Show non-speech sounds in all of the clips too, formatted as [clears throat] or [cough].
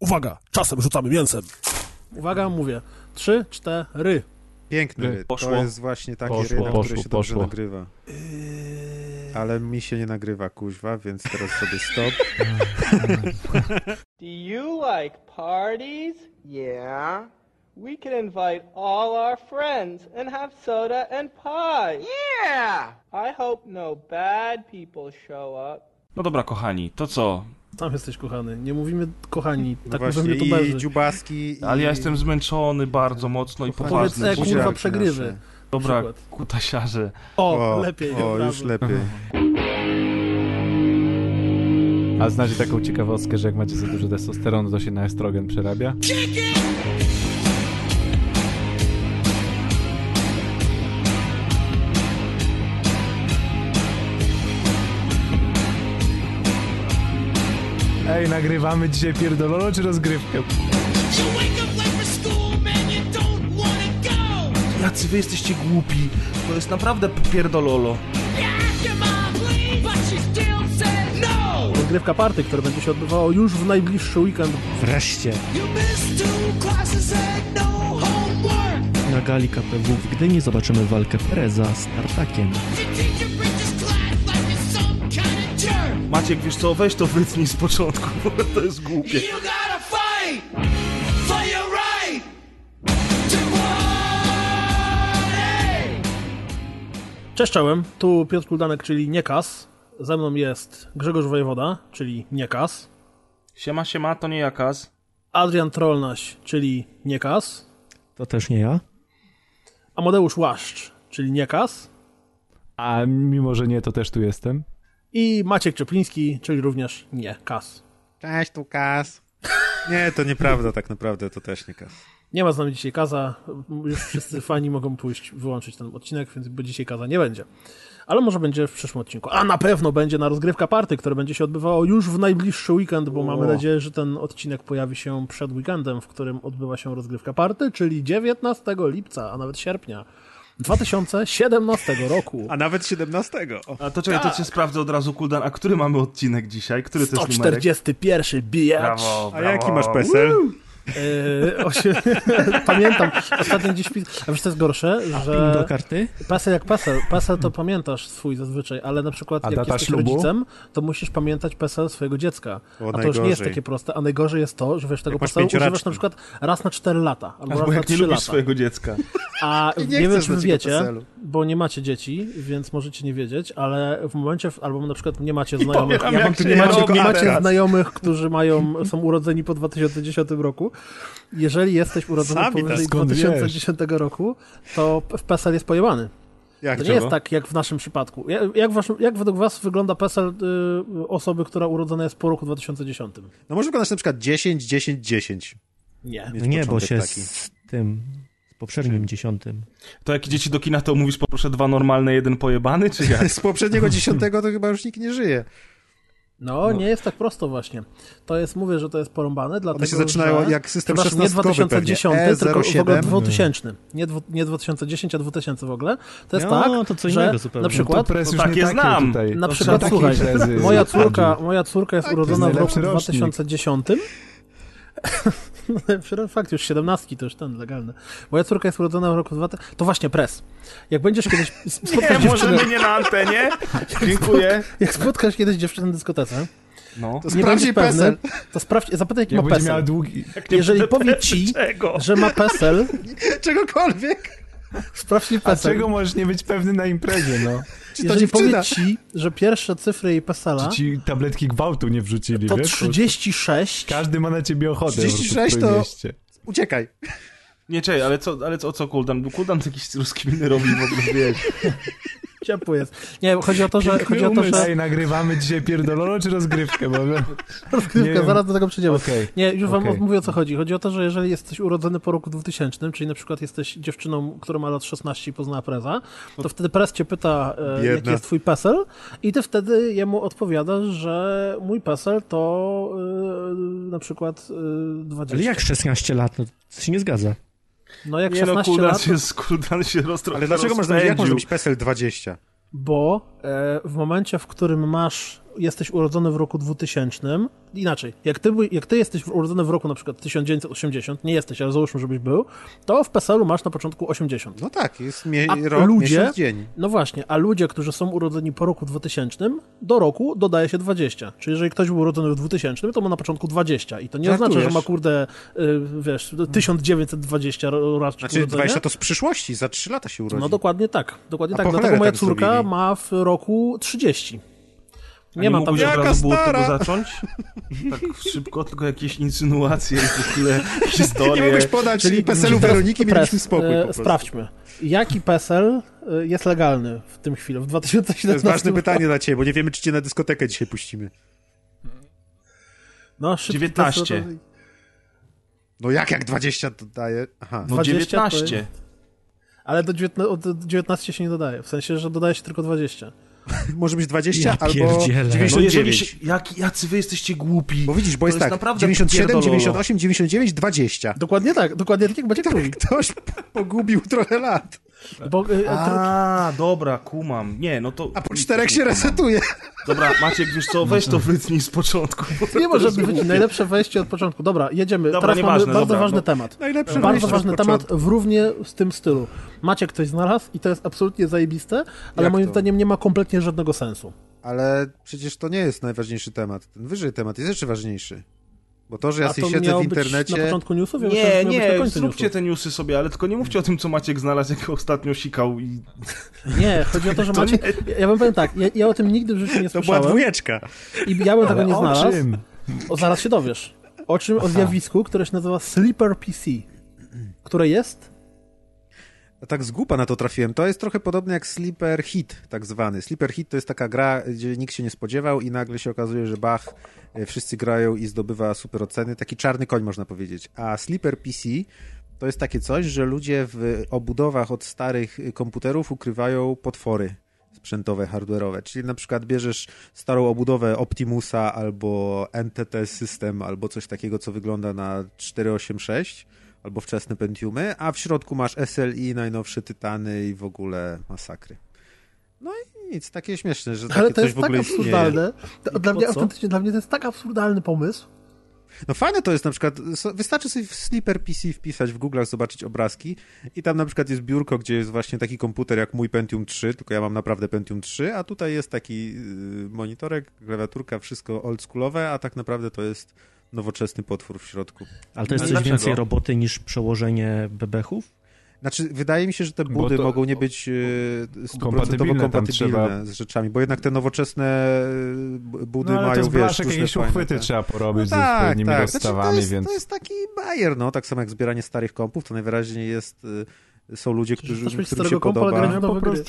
Uwaga, czasem rzucamy mięsem. Uwaga, mówię. Trzy, cztery. Piękny rytm. poszło. To jest właśnie taki Poszło, rytm, poszło, który się dobrze poszło. nagrywa. Ale mi się nie nagrywa, kuźwa, więc teraz sobie stop. Do you like parties? Yeah. We can invite all our friends and have soda and pie. Yeah. I hope no bad people show up. No dobra, kochani, to co? Tam jesteś kochany. Nie mówimy kochani, No tak właśnie, mówią i youtuberzy. dziubaski, i... Ale ja jestem zmęczony bardzo mocno i Powiedz, poważny. e, buziaki kurwa, nasze. przegrywy. Dobra, kutasiarze. O, O, lepiej. O, brawo. już lepiej. A znacie taką ciekawostkę, że jak macie za dużo testosteronu, to się na estrogen przerabia? Ej, nagrywamy dzisiaj pierdololo czy rozgrywkę? Jacy wy jesteście głupi. To jest naprawdę pierdololo. Rozgrywka party, które będzie się odbywało już w najbliższy weekend. Wreszcie. Na gali KPW w Gdyni zobaczymy walkę Pereza z Tartakiem. Maciek, wiesz co, weź to wytnij z początku, [laughs] bo to jest głupie. Cześć czołem, tu Piotr Kuldanek, czyli Niekas. Ze mną jest Grzegorz Wojewoda, czyli Niekas. Siema, siema, to nie jakaz. Adrian Trollnaś, czyli Niekas. To też nie ja. Amadeusz Łaszcz, czyli Niekas. A mimo, że nie, to też tu jestem. I Maciek Czepliński, czyli również nie Kas. Cześć, tu Kas. [laughs] Nie, to nieprawda, tak naprawdę, to też nie Kas. Nie ma z nami dzisiaj Kaza. Już wszyscy fani mogą pójść, wyłączyć ten odcinek, więc bo dzisiaj Kaza nie będzie. Ale może będzie w przyszłym odcinku. A na pewno będzie na rozgrywka party, które będzie się odbywało już w najbliższy weekend, bo mamy nadzieję, że ten odcinek pojawi się przed weekendem, w którym odbywa się rozgrywka party, czyli 19 lipca, a nawet sierpnia 2017 roku. A nawet 17. O. A to czekaj, to cię sprawdzę od razu, Kuldan. A który mamy odcinek dzisiaj? Który to jest numerek? 141 bijacz. Brawo, A brawo. jaki masz PESEL? Yy, osie... [laughs] Pamiętam, ostatnio gdzieś. A wiesz, co jest gorsze? Że do karty? PESEL jak PESEL. PESEL to pamiętasz swój zazwyczaj, ale na przykład A jak jesteś ślubu? rodzicem, to musisz pamiętać PESEL swojego dziecka. O, A to już nie jest najgorzej. takie proste. A najgorzej jest to, że wiesz, tego Jak masz PESEL używasz na przykład raz na 4 lata, albo raz na jak nie 3 lubisz lata. swojego dziecka. A [laughs] I nie, nie wiem, czy wiecie, PESEL-u. bo nie macie dzieci, więc możecie nie wiedzieć, ale w momencie, w- albo na przykład nie macie znajomych, powiem, ja nie macie, nie macie znajomych, którzy mają, są urodzeni po 2010 roku. Jeżeli jesteś urodzony Sami powyżej skąd 2010 roku, to w PESEL jest pojebany. Jak To nie jest tak, jak w naszym przypadku. Jak, jak, wasz, jak według was wygląda PESEL y, osoby, która urodzona jest po roku 2010? No może wykonać na przykład 10, 10, 10. Nie. Mieć No nie, bo się taki. z tym, z poprzednim dziesiątym. To jak idziecie do kina, to mówisz poproszę dwa normalne, jeden pojebany, czy jak? [laughs] Z poprzedniego dziesiątego to chyba już nikt nie żyje. No, nie jest tak prosto właśnie. To jest, mówię, że to jest porąbane, dlatego One się zaczynają że... jak system Przepraszam, nie 16 2010, pewnie. tylko w ogóle E07. 2000. Nie, dwu, nie 2010, a 2000 w ogóle. To jest No, tak, to co że innego zupełnie. na przykład, to już takie znam. tutaj. na To przykład, słuchaj, moja córka, moja córka jest urodzona w roku najlepszy rocznik. 2010. No, [laughs] Fakt, już 17 to już ten legalny. Moja córka jest urodzona w roku 2000. To właśnie pres. Jak będziesz kiedyś [laughs] s- spotkasz Nie, dziewczynę, możemy nie na antenie. [laughs] Dziękuję. jak spotkasz kiedyś dziewczynę na dyskotece, No. To sprawdź jej pewny, PESEL. to sprawdź, zapytaj jaki Jak ma PESEL. długi... Jeżeli powie ci, Czego? że ma PESEL, Czegokolwiek. sprawdź jej A PESEL. czego możesz nie być pewny na imprezie, no? Czy to Jeżeli powie dziewczyna? ci, że pierwsze cyfry jej PESELa Czy ci tabletki gwałtu nie wrzucili, to wiesz? 36, Każdy ma na ciebie ochotę. 36 po to- mieście. Uciekaj. Nie, czekaj, ale co, ale co, o co Kuldan? Bo Kuldan jakieś rozkminy robi w ogóle, wiesz. Ciepło jest. Nie, chodzi o to, że, chodzi o to, że Ej, nagrywamy dzisiaj pierdololo czy rozgrywkę? Bo... [laughs] rozgrywka, nie- zaraz do tego przejdziemy. Okej. Nie, już wam Okej. mówię o co chodzi. Chodzi o to, że jeżeli jesteś urodzony po roku 2000, czyli na przykład jesteś dziewczyną, która ma lat 16 i poznała preza, to wtedy prez cię pyta, e, jaki jest twój PESEL i ty wtedy jemu odpowiadasz, że mój PESEL to e, na przykład e, 20. Ale jak 16 lat? No, to się nie zgadza. No jak Nie no, 16 Kuldan lat, [laughs] się, Kuldan się roztro... Ale dlaczego można, jak może być PESEL 20? bo e, w momencie, w którym masz, jesteś urodzony w roku 2000, inaczej, jak ty, jak ty jesteś urodzony w roku na przykład 1980, nie jesteś, ale załóżmy, żebyś był, to w PESEL-u masz na początku 80. No tak, jest mie- A rok, ludzie- miesiąc, dzień. No właśnie, a ludzie, którzy są urodzeni po roku 2000, do roku dodaje się 20. Czyli jeżeli ktoś był urodzony w 2000, to ma na początku 20. I to nie Żartujesz? oznacza, że ma kurde, y, wiesz, 1920 rocznik Znaczy urodzenia. 20 to z przyszłości, za 3 lata się urodzi. No dokładnie tak, dokładnie A tak. Dlatego moja tak córka zrobili? ma w roku 30. A Nie ma tam od razu było od tego zacząć? [laughs] Tak szybko, tylko jakieś insynuacje i w ogóle Nie historie. mogłeś podać Czyli PESEL-u Weroniki, mieliśmy spokój e, po prostu. Sprawdźmy. Jaki PESEL e, jest legalny w tym chwili, w To 2017 jest ważne roku? pytanie dla ciebie, bo nie wiemy, czy cię na dyskotekę dzisiaj puścimy. No, szybki 19. test, to- No jak, jak 20 dodaje? Aha. No 20 to 19. Ale do 19, od 19 się nie dodaje, w sensie, że dodaje się tylko 20. Może być 20 Ja albo pierdzielę. No jeżeli 99. się, jak, jacy wy jesteście głupi. Bo widzisz, bo jest, jest tak, naprawdę 97, pierdololo. 98, 99, 20. Dokładnie tak, dokładnie tak jak Maciek mówi. Ktoś pogubił trochę lat, Bo, e, e, A, dobra, kumam. Nie, no to... a po czterech się resetuje. Dobra, Maciek, wiesz co, weź to [laughs] wytnij z początku. nie może być najlepsze wejście od początku. Dobra, jedziemy. Dobra, Teraz mamy nieważne, bardzo dobra, ważny no. temat. Najlepsze Bardzo ważny temat w równie z tym stylu. Maciek ktoś znalazł i to jest absolutnie zajebiste, ale Jak moim to? zdaniem nie ma kompletnie żadnego sensu. Ale przecież to nie jest najważniejszy temat. Ten wyżej temat jest jeszcze ważniejszy. Bo to, że ja sobie siedzę w być internecie... na początku newsów? Ja myślałem, Nie, na nie, końcu zróbcie newsów. te newsy sobie, ale tylko nie mówcie o tym, co Maciek znalazł, jak ostatnio sikał i... Nie, chodzi o to, że [laughs] To Maciek... Ja wam powiem tak, ja, ja o tym nigdy w życiu nie To była słyszałem dwójeczka. i ja bym tego nie o znalazł. czym? O, zaraz się dowiesz. O czym? O zjawisku, które się nazywa Sleeper PC. Które jest? Tak z głupa na to trafiłem. To jest trochę podobne jak Sleeper Hit, tak zwany. Sleeper Hit to jest taka gra, gdzie nikt się nie spodziewał i nagle się okazuje, że Bach, e, wszyscy grają i zdobywa super oceny. Taki czarny koń, można powiedzieć. A Sleeper PC to jest takie coś, że ludzie w obudowach od starych y, komputerów ukrywają potwory sprzętowe, hardware'owe. Czyli na przykład bierzesz starą obudowę Optimusa albo NTT System albo coś takiego, co wygląda na 486 albo wczesne Pentiumy, a w środku masz SLI, najnowsze Tytany i w ogóle masakry. No i nic, takie śmieszne, że takie Ale to jest tak absurdalne. To, I dla mnie, autentycznie, dla mnie to jest tak absurdalny pomysł. No fajne to jest na przykład, wystarczy sobie w Sleeper PC wpisać w Google'ach, zobaczyć obrazki i tam na przykład jest biurko, gdzie jest właśnie taki komputer jak mój Pentium 3, tylko ja mam naprawdę Pentium 3, a tutaj jest taki y, monitorek, klawiaturka, wszystko oldschoolowe, a tak naprawdę to jest nowoczesny potwór w środku. Ale to jest coś dlaczego? więcej roboty niż przełożenie bebechów? Znaczy, wydaje mi się, że te budy to- mogą nie być e, stuprocentowo Kompatybilne kompatybilne z rzeczami, bo jednak te nowoczesne e, budy No mają, jest wiesz, różne jakieś fajne uchwyty te- trzeba porobić No z tak, odpowiednimi tak. Znaczy, to, rozstawami, jest, więc... to jest taki bajer, no, tak samo jak zbieranie starych kompów, to najwyraźniej jest, y, są ludzie, którzy, którym się kompa, podoba. po gry.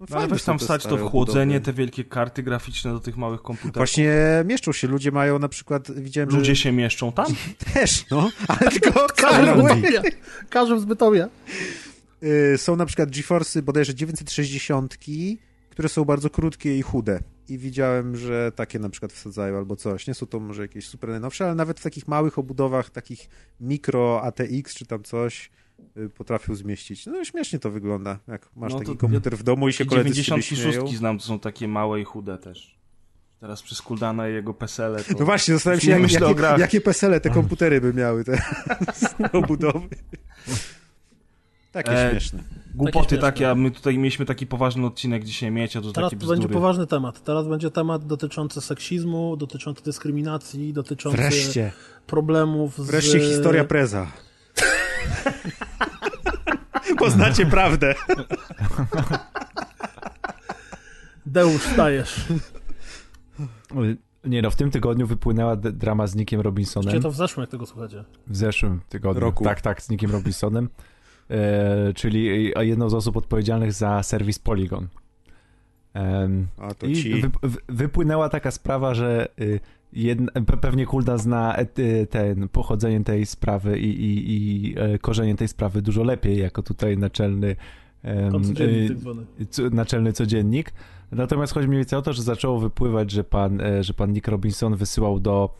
No, No, ale weź tam wstać to w chłodzenie, obudowy. te wielkie karty graficzne do tych małych komputerów. Właśnie mieszczą się, ludzie mają na przykład, widziałem, że Ludzie się mieszczą tam? [laughs] też, no, ale tylko. [laughs] Bytomie. Każdy w Bytomie. Y, Są na przykład GeForce'y bodajże 960, które są bardzo krótkie i chude. I widziałem, że takie na przykład wsadzają albo coś. Nie są to może jakieś super najnowsze, ale nawet w takich małych obudowach, takich mikro ATX czy tam coś y, potrafią zmieścić. No śmiesznie to wygląda, jak masz No taki komputer w domu i się koledzy z ciebie 96 śmieją. znam, to są takie małe i chude też. Teraz przez Kuldana i jego pesele to... No właśnie, zastanawiam się, jak, myślę o jakie, grach. jakie pesele te komputery by miały, te [laughs] obudowy. Takie E, śmieszne. Głupoty śmieszne. takie, a my tutaj mieliśmy taki poważny odcinek dzisiaj mieć, a to Teraz takie to będzie poważny temat. Teraz będzie temat dotyczący seksizmu, dotyczący dyskryminacji, dotyczący Wreszcie, problemów z... wreszcie historia preza. [laughs] Poznacie prawdę. Deusz, stajesz. Nie no, w tym tygodniu wypłynęła drama z Nickiem Robinsonem. Czy to w zeszłym, jak tego słuchacie? W zeszłym tygodniu. Roku. Tak, tak, z Nickiem Robinsonem. E, czyli e, jedną z osób odpowiedzialnych za serwis Polygon. To I ci. wy, wy- wypłynęła taka sprawa, że y, jedna, pe- pewnie Kulda zna y, ten, pochodzenie tej sprawy i, i, i e, korzenie tej sprawy dużo lepiej, jako tutaj naczelny em, Koncydziennik y, tak naczelny codziennik. Natomiast chodzi mniej więcej o to, że zaczęło wypływać, że pan, e, że pan Nick Robinson wysyłał do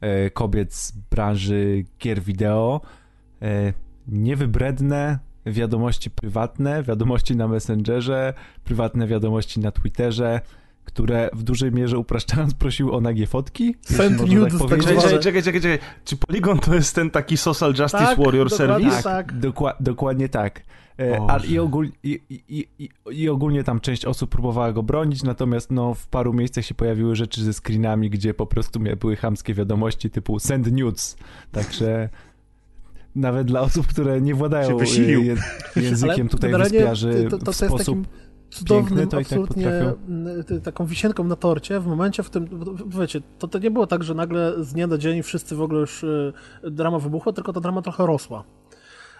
e, kobiet z branży gier wideo e, niewybredne wiadomości prywatne, wiadomości na Messengerze, prywatne wiadomości na Twitterze, które w dużej mierze upraszczając prosiły o nagie fotki. Send nudes, tak powiedzieć. Czekaj, czekaj, czekaj, czekaj, czekaj. Czy Polygon to jest ten taki Social Justice Tak, Warrior dokładnie Service? tak. Dokła- dokładnie tak. E. A, i, ogól, i, i, i, I ogólnie tam część osób próbowała go bronić, natomiast no, w paru miejscach się pojawiły rzeczy ze screenami, gdzie po prostu były chamskie wiadomości typu send nudes. Także nawet dla osób, które nie władają e, językiem tutaj wyspiarzy to, to, to w jest sposób... takim cudownym, piękny, tak absolutnie ty- taką wisienką na torcie w momencie, w tym, wiecie, to, to nie było tak, że nagle z dnia na dzień wszyscy w ogóle już y, drama wybuchła, tylko ta drama trochę rosła.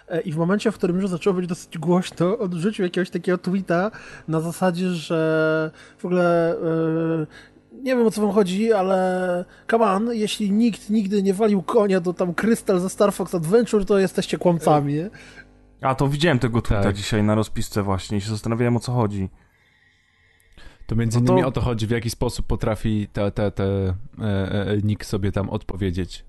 E, I w momencie, w którym już zaczęło być dosyć głośno, [laughs] on rzucił jakiegoś takiego tweeta na zasadzie, że w ogóle y, nie wiem o co wam chodzi, ale come on, jeśli nikt nigdy nie walił konia do tam Crystal ze Star Fox Adventure, to jesteście kłamcami. nie? A to widziałem tego tweeta Tak. dzisiaj na rozpisce właśnie i się zastanawiałem o co chodzi. To między No to- innymi o to chodzi, w jaki sposób potrafi te, te, te, e, e, Nick sobie tam odpowiedzieć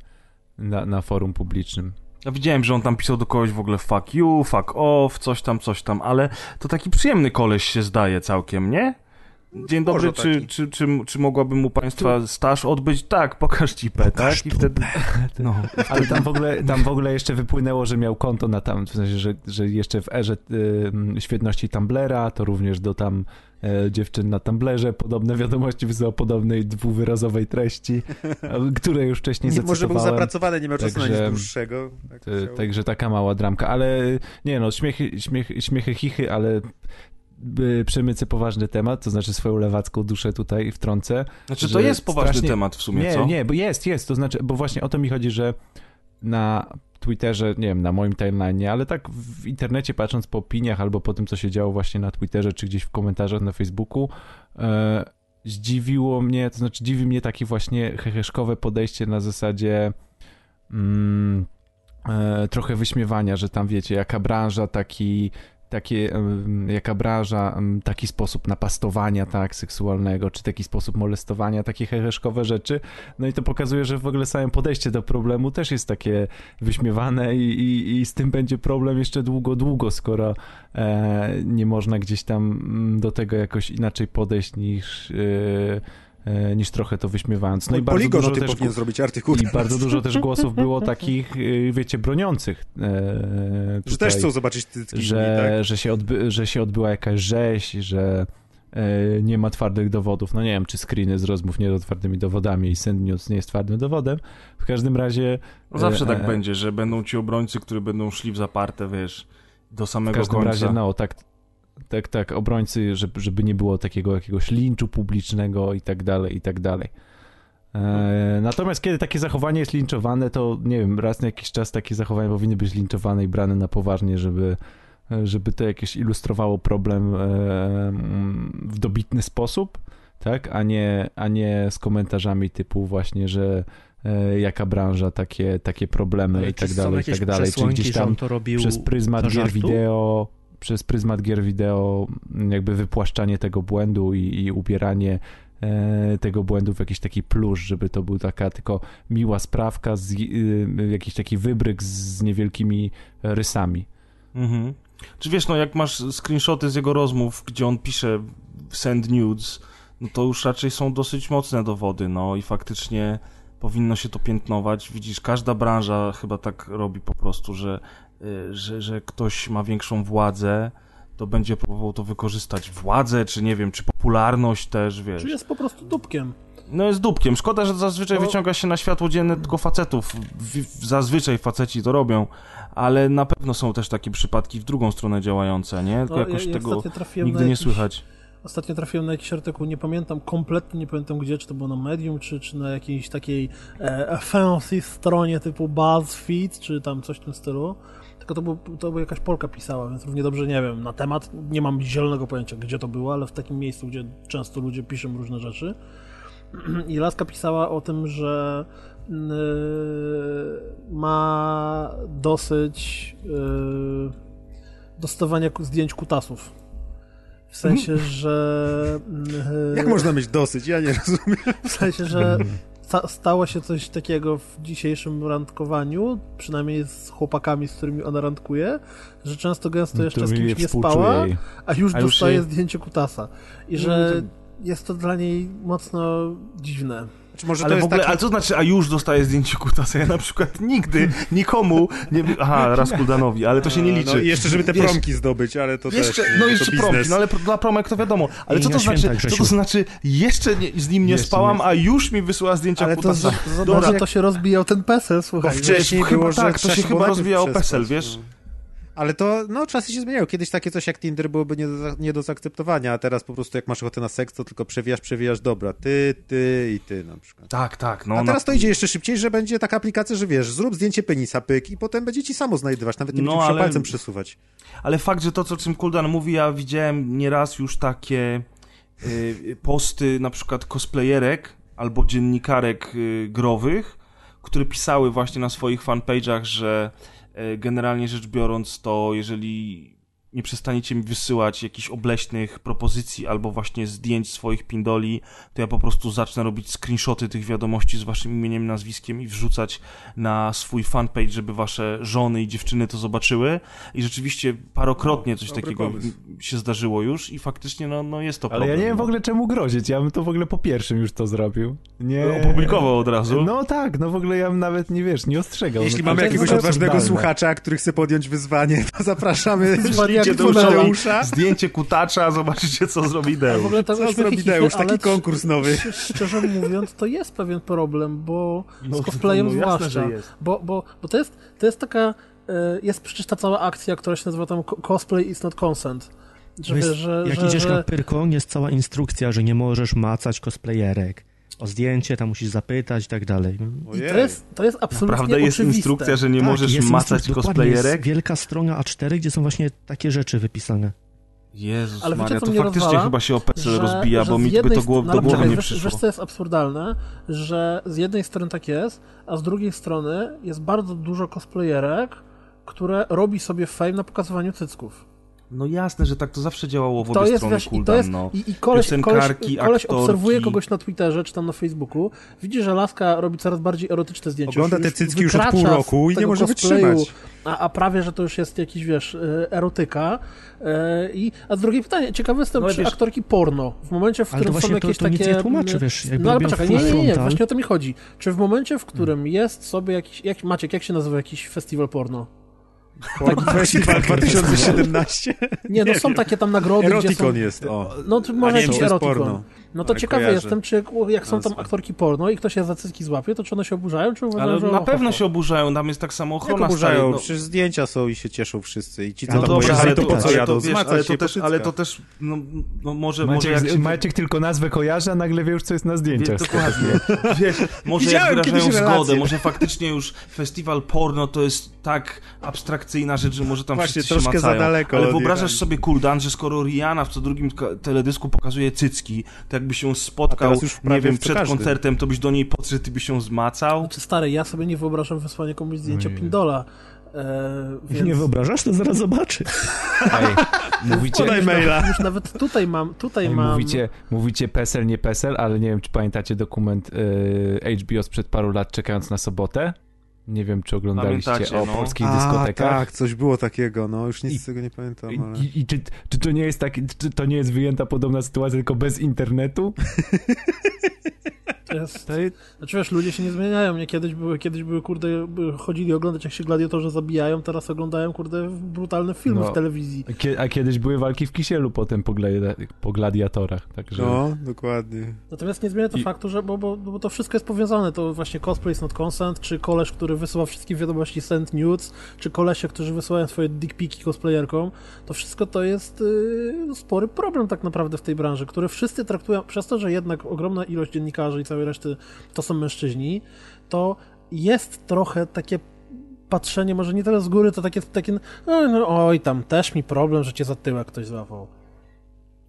na, na forum publicznym. Ja widziałem, że on tam pisał do kogoś w ogóle fuck you, fuck off, coś tam, coś tam, ale to taki przyjemny koleś się zdaje całkiem, nie? Dzień dobry, czy, czy, czy, czy mogłabym u państwa staż odbyć? Tak, pokaż cipę, tak? I wtedy... [laughs] No. Ale tam w ogóle, tam w ogóle jeszcze wypłynęło, że miał konto na tam, w sensie, że, że jeszcze w erze y, świetności Tumblera, to również do tam e, dziewczyn na Tumblerze podobne wiadomości wysyłał podobnej dwuwyrazowej treści, które już wcześniej Nie, może był zapracowany, nie miał czasu na nic dłuższego. Tak Ty- chciał. Także taka mała dramka, ale nie no, śmiechy, śmiechy, śmiechy chichy, ale y, przemycę poważny temat, to znaczy swoją lewacką duszę tutaj wtrącę. Znaczy, to jest poważny strasznie- temat w sumie, nie, co? nie, bo jest, jest, to znaczy, bo właśnie o to mi chodzi, że na Twitterze, nie wiem, na moim timeline, ale tak w internecie patrząc po opiniach albo po tym, co się działo właśnie na Twitterze, czy gdzieś w komentarzach na Facebooku, e, zdziwiło mnie, to znaczy dziwi mnie takie właśnie heheszkowe podejście na zasadzie mm, e, trochę wyśmiewania, że tam wiecie, jaka branża, taki takie, branża, em, taki sposób napastowania, tak, seksualnego, czy taki sposób molestowania, takie heheszkowe rzeczy. No i to pokazuje, że w ogóle samo podejście do problemu też jest takie wyśmiewane i, i, i z tym będzie problem jeszcze długo, długo, skoro e, nie można gdzieś tam mm, do tego jakoś inaczej podejść niż, e, niż trochę to wyśmiewając. No i bardzo dużo też powinien zrobić artykuł. i bardzo dużo też głosów było takich, y, wiecie, broniących e, Że tutaj, też chcą zobaczyć tycki, że, tak? że, się odby, że się odbyła jakaś rzeź, że e, nie ma twardych dowodów. No nie wiem, czy screeny z rozmów nie z twardymi dowodami i send news nie jest twardym dowodem. W każdym razie... No zawsze e, tak e, będzie, że będą ci obrońcy, którzy będą szli w zaparte, wiesz, do W samego każdym końca. razie, no, tak, tak, tak, obrońcy, żeby, żeby nie było takiego jakiegoś linczu publicznego i tak dalej, i tak dalej. E, natomiast kiedy takie zachowanie jest linczowane, to nie wiem, raz na jakiś czas takie zachowania powinny być linczowane i brane na poważnie, żeby, żeby to jakieś ilustrowało problem e, w dobitny sposób, tak, a nie, a nie z komentarzami typu właśnie, że e, jaka branża, takie, takie problemy Ale i tak dalej, i tak dalej, czy gdzieś tam robił przez pryzmat gier wideo, przez pryzmat gier wideo, jakby wypłaszczanie tego błędu i, i ubieranie e, tego błędu w jakiś taki plusz, żeby to był taka tylko miła sprawka, z, y, jakiś taki wybryk z niewielkimi rysami. Mhm. Czy wiesz, no jak masz screenshoty z jego rozmów, gdzie on pisze send nudes, no to już raczej są dosyć mocne dowody, no i faktycznie powinno się to piętnować. Widzisz, każda branża chyba tak robi po prostu, że, że, że ktoś ma większą władzę, to będzie próbował to wykorzystać. Władzę, czy nie wiem, czy popularność też, wiesz. Czy jest po prostu dupkiem. No jest dupkiem. Szkoda, że zazwyczaj No. wyciąga się na światło dzienne tylko facetów. Zazwyczaj faceci to robią, ale na pewno są też takie przypadki w drugą stronę działające, nie? Tylko No, jakoś ja- ja tego nigdy na nie jakiś- słychać. Ostatnio trafiłem na jakiś artykuł, nie pamiętam, kompletnie nie pamiętam gdzie, czy to było na Medium, czy, czy na jakiejś takiej e, fancy stronie typu BuzzFeed, czy tam coś w tym stylu. Tylko to, był, to była jakaś Polka pisała, więc równie dobrze nie wiem na temat. Nie mam zielonego pojęcia, gdzie to było, ale w takim miejscu, gdzie często ludzie piszą różne rzeczy. [clears throat] I Laska pisała o tym, że y, ma dosyć y, dostawania zdjęć kutasów. W sensie, że. y, Jak można mieć dosyć? Ja nie rozumiem. W sensie, że [laughs] sta stało się coś takiego w dzisiejszym randkowaniu, przynajmniej z chłopakami, z którymi ona randkuje, że często gęsto jeszcze To z kimś nie spała, a już A już dostaje jej- zdjęcie kutasa. I że jest to dla niej mocno dziwne. Czy może to Ale w ogóle, taki... ale co znaczy, a już dostaję zdjęcie kutasa? Ja na przykład nigdy, nikomu nie... Aha, [laughs] raz Kuldanowi, ale to się nie liczy. No i jeszcze, żeby te Wiesz, promki zdobyć, ale to Jeszcze, też... no to jeszcze promki, no ale dla promek to wiadomo. Ale I co to znaczy, co to znaczy, jeszcze nie, z nim nie Jeszcze spałam, nie. a już mi wysyła zdjęcia Ale to kutasa. z- zobacz, Dobra. to się rozbijał ten PESEL, Bo słuchaj. wcześniej Chyba było, że tak, to się chyba przespać, PESEL, wiesz? Ale to, no, czasy się zmieniają. Kiedyś takie coś jak Tinder byłoby nie do, nie do zaakceptowania, a teraz po prostu jak masz ochotę na seks, to tylko przewijasz, przewijasz, dobra, ty, ty i ty na przykład. Tak, tak, no. A na- teraz to idzie jeszcze szybciej, że będzie taka aplikacja, że wiesz, zrób zdjęcie penisa, pyk i potem będzie ci samo znajdywać, nawet nie No, będzie musiał ale- palcem przesuwać. Ale fakt, że to, co czym Kuldan mówi, ja widziałem nieraz już takie y, posty na przykład cosplayerek albo dziennikarek y, growych, które pisały właśnie na swoich fanpage'ach, że generalnie rzecz biorąc to jeżeli nie przestaniecie mi wysyłać jakichś obleśnych propozycji albo właśnie zdjęć swoich pindoli, to ja po prostu zacznę robić screenshoty tych wiadomości z waszym imieniem, nazwiskiem i wrzucać na swój fanpage, żeby wasze żony i dziewczyny to zobaczyły. I rzeczywiście parokrotnie coś dobry takiego pomysł. się zdarzyło już i faktycznie no, no jest to Ale problem. ja nie wiem w no. ogóle czemu grozić, ja bym to w ogóle po pierwszym już to zrobił. Nie... Opublikował od razu. No tak, no w ogóle ja bym nawet nie wiesz, nie ostrzegał. Jeśli no, mamy jakiegoś odważnego słuchacza, który chce podjąć wyzwanie, to zapraszamy Wariaty do tunela. Tadeusza. Zdjęcie kutacza, zobaczycie co zrobi A w Deusz. ogóle tak Co zrobi Deusz? ale Taki konkurs nowy. sz- Szczerze mówiąc, to jest pewien problem, bo No, z cosplayem no jasne, zwłaszcza. jest. Bo, bo, bo to jest, to jest taka, e, jest przecież ta cała akcja, która się nazywa tam co- cosplay is not consent. Że, Jest, że, jak że, idziesz na że, Pyrkon, jest cała instrukcja, że nie możesz macać cosplayerek. O zdjęcie tam musisz zapytać i tak dalej. I to jest, to jest absolutnie Naprawdę jest oczywiste. instrukcja, że nie Tak, możesz jest macać dokładnie, Jest cosplayerek? wielka strona A4, gdzie są właśnie takie rzeczy wypisane. Jezus Ale wiecie, Maria, co to faktycznie rozwala? chyba się OPC że- rozbija, że bo mi by jednej to głow, do ale głowy czekaj, nie wiesz, przyszło. Wiesz, co jest absurdalne? Że z jednej strony tak jest, a z drugiej strony jest bardzo dużo cosplayerek, które robi sobie fame na pokazywaniu cycków. No jasne, że tak to zawsze działało w To obie jest, strony wiesz, i Kuldan, to jest, no. i, i koleś, koleś, koleś obserwuje kogoś na Twitterze czy tam na Facebooku, widzi, że laska robi coraz bardziej erotyczne zdjęcia. Ogląda już- te cycki już od pół roku i nie może cosplayu, wytrzymać. A, a prawie, że to już jest jakiś, wiesz, e, erotyka. E, I, a z drugie pytanie, ciekawe jestem, No czy wiesz- aktorki porno, w momencie, w Ale to którym są to- jakieś to nic takie... nie tłumaczy, mm, wiesz, jakby No ale poczekaj, nie, nie, nie, właśnie o to mi chodzi. Czy w momencie, w którym jest sobie jakiś... Jak, Maciek, jak się nazywa jakiś festiwal porno? Porn Festival 2017. Nie, no są takie tam nagrody, gdzie są... Erotikon jest, o. No to może jest erotikon. porno. No to Ale ciekawy jestem, czy jak, jak są tam Nazwę. aktorki porno i ktoś je za cycki złapie, to czy one się oburzają, czy uważają, Ale że na pewno ho, ho. się oburzają, tam jest tak samo Jak ochrona oburzają, stary, no. przecież zdjęcia są i się cieszą wszyscy. I ci, co No tam dobra, ale to po co jadą? to, wiesz, Zmacać ale to też, ale to też, no, no może, może Maciek, jak się... Maciek tylko nazwę kojarzy, a nagle wie już, co jest na Wie, zdjęciach. dokładnie. [laughs] Wiesz, może Widziałem jak wyrażają zgodę, może faktycznie już festiwal porno to jest tak abstrakcyjna rzecz, że może tam Właśnie, wszyscy się troszkę za daleko Ale wyobrażasz sobie, Kuldan, że skoro Rihanna w co drugim teledysku pokazuje cycki, to jakby się A spotkał, nie wiem, przed każdym. koncertem, to byś do niej podszedł i byś się zmacał. Znaczy stary, ja sobie nie wyobrażam wysłania komuś zdjęcia Ojej. Pindola. E, więc Nie wyobrażasz? To zaraz zobaczy. [laughs] Ej, mówicie, Podaj maila. nawet, już nawet tutaj mam, tutaj Ej, mam... mówicie, mówicie PESEL, nie PESEL, ale nie wiem, czy pamiętacie dokument y, HBO sprzed paru lat Czekając na sobotę? Nie wiem, czy oglądaliście Pamiętacie, o no. polskich A, dyskotekach. tak, coś było takiego, no już nic I- z tego nie pamiętam, I, ale... i, i czy, czy to nie jest tak, czy to nie jest wyjęta podobna sytuacja, tylko bez internetu? To [laughs] jest, To jest, znaczy wiesz, ludzie się nie zmieniają, nie? Kiedyś były, kiedyś były, kurde, chodzili oglądać jak się gladiatorzy zabijają, teraz oglądają, kurde, brutalne filmy No. w telewizji. a kiedyś były walki w kisielu potem po, gladi- po gladiatorach, także... No, dokładnie. Natomiast nie zmienia to I- faktu, że bo, bo, bo to wszystko jest powiązane. To właśnie cosplay is not consent, czy koleś, który wysyła wszystkie wiadomości send nudes, czy kolesie, którzy wysyłają swoje dickpiki cosplayerkom, to wszystko to jest yy, spory problem tak naprawdę w tej branży, który wszyscy traktują, przez to, że jednak ogromna ilość dziennikarzy i całej reszty to są mężczyźni, to jest trochę takie patrzenie, może nie tyle z góry, to takie, takie no, no, oj, tam też mi problem, że cię za tyłek ktoś złapał.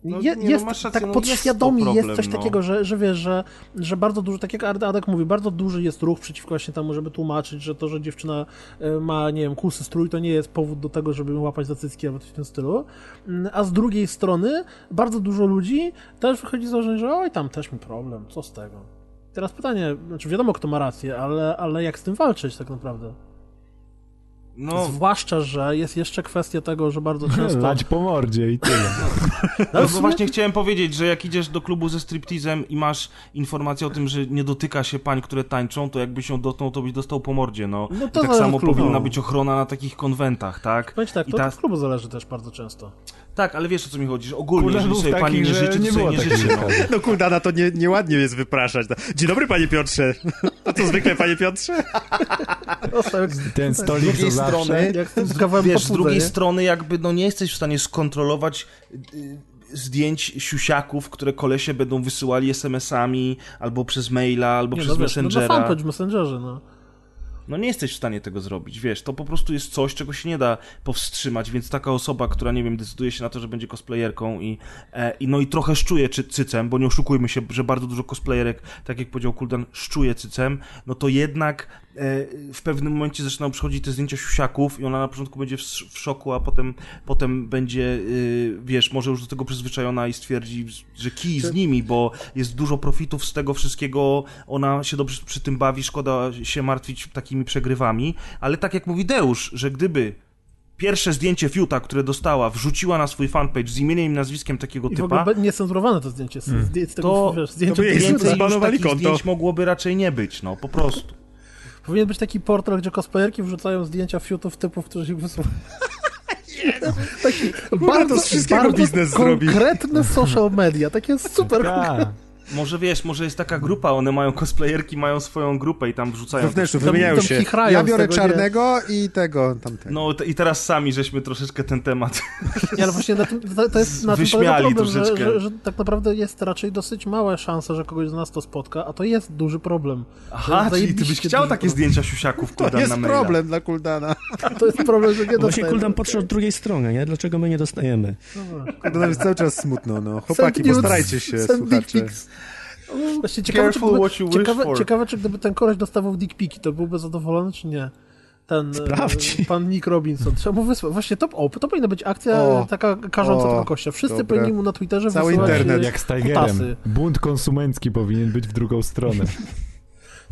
No, Je, nie, no jest, masz rację, tak no podświadomie jest to jest problem, coś no. takiego, że, że wiesz, że, że bardzo dużo, tak jak Ad- Adek mówi, bardzo duży jest ruch przeciwko właśnie temu, żeby tłumaczyć, że to, że dziewczyna e, ma, nie wiem, kusy strój, to nie jest powód do tego, żeby łapać za cycki albo coś w tym stylu. Mm, A z drugiej strony bardzo dużo ludzi też wychodzi z założenia, że oj, tam też mi problem, co z tego. Teraz pytanie, znaczy wiadomo kto ma rację, ale, ale jak z tym walczyć tak naprawdę? No, Zwłaszcza, że jest jeszcze kwestia tego, że bardzo często... Lać po mordzie i tyle. [laughs] no w bo sumie- właśnie chciałem powiedzieć, że jak idziesz do klubu ze striptizem i masz informację o tym, że nie dotyka się pań, które tańczą, to jakbyś ją dotknął, to byś dostał po mordzie, no. No I to tak samo powinna być ochrona na takich konwentach, tak? Powiem ci tak, I to ta- od klubu zależy też bardzo często. Tak, ale wiesz o co mi chodzi, że ogólnie, Kurde, jeżeli sobie pani taki, nie że życzy, nie to sobie było nie życzy, no. [laughs] No Kuldana to nie, nieładnie jest wypraszać. No. Dzień dobry, panie Piotrze. To co zwykle, panie Piotrze? [laughs] Ten Z stolik drugiej to zawsze. strony, jak z z kawałem wiesz, z drugiej nie? strony jakby no nie jesteś w stanie skontrolować y, zdjęć siusiaków, które kolesie będą wysyłali SMS-ami, albo przez maila, albo Nie, przez no wiesz, no na Messengera. fanpage w Messengerze, no. No nie jesteś w stanie tego zrobić, wiesz, to po prostu jest coś, czego się nie da powstrzymać, więc taka osoba, która, nie wiem, decyduje się na to, że będzie cosplayerką i, e, i no i trochę szczuje czy, cycem, bo nie oszukujmy się, że bardzo dużo cosplayerek, tak jak powiedział Kuldan, szczuje cycem, no to jednak w pewnym momencie zaczynają przychodzić te zdjęcia siusiaków i ona na początku będzie w, szoku, a potem, potem będzie, y, wiesz, może już do tego przyzwyczajona i stwierdzi, że kij z nimi, bo jest dużo profitów z tego wszystkiego, ona się dobrze przy tym bawi, szkoda się martwić takimi przegrywami, ale tak jak mówi Deusz, że gdyby pierwsze zdjęcie Fiuta, które dostała, wrzuciła na swój fanpage z imieniem i nazwiskiem takiego I w ogóle typa, niecenzurowane to zdjęcie. Z, z, z tego, to- wiesz, zdjęcie to więcej już takich konto. zdjęć mogłoby raczej nie być, no, po prostu. Powinien być taki portal, gdzie cosplayerki wrzucają zdjęcia fiutów typów, którzy ich wysyłają. Taki to z wszystkiego biznes zrobi. konkretne social media, takie super Tak. Może wiesz, może jest taka grupa, one mają cosplayerki, mają swoją grupę i tam wrzucają... Wewnętrznie Tam- wymieniają tam się. chichrają Ja biorę tego, nie? czarnego i tego, tamtego. No te- i teraz sami żeśmy troszeczkę ten temat... Nie, ale właśnie na tym, to, to jest na tym Wyśmiali problem, że, troszeczkę. że, że tak naprawdę jest raczej dosyć mała szansa, że kogoś z nas to spotka, a to jest duży problem. Aha, To czyli ty byś chciał takie problem. zdjęcia siusiaków To Kuldan jest maila. problem dla Kuldana. [laughs] To jest problem, że nie Właśnie dostajemy. Kuldan patrzył od drugiej strony, nie? Dlaczego my nie dostajemy? Kuldana jest cały czas smutno, no. Chłopaki, postarajcie się, słuchacze. Właśnie ciekawe, czy gdyby, ciekawe, ciekawe, czy gdyby ten koleś dostawał dick piki, to byłby zadowolony, czy nie? Ten Sprawdź. e, pan Nick Robinson. Trzeba mu wysłać. Właśnie to, o, to powinna być akcja O, taka karząca tego kościa. Wszyscy dobre. powinni mu na Twitterze Cały internet. e, Jak z Tigerem. kutasy. Bunt konsumencki powinien być w drugą stronę. [laughs]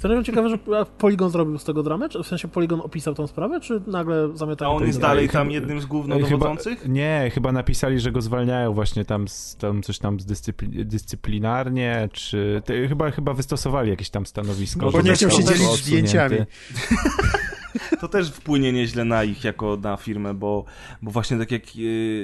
To ciekawe, że a Polygon zrobił z tego dramę? Czy w sensie Polygon opisał tą sprawę, czy nagle A zamiatają on to jest dalej chyba- tam jednym z Chyba, głównodowodzących? nie, chyba napisali, że go zwalniają właśnie tam, z, tam coś tam zdyscypli, dyscyplinarnie, czy te, chyba, chyba wystosowali jakieś tam stanowisko. No, bo nie chciał się dzielić zdjęciami. [laughs] [laughs] To też wpłynie nieźle na ich jako na firmę, bo, bo właśnie tak jak e,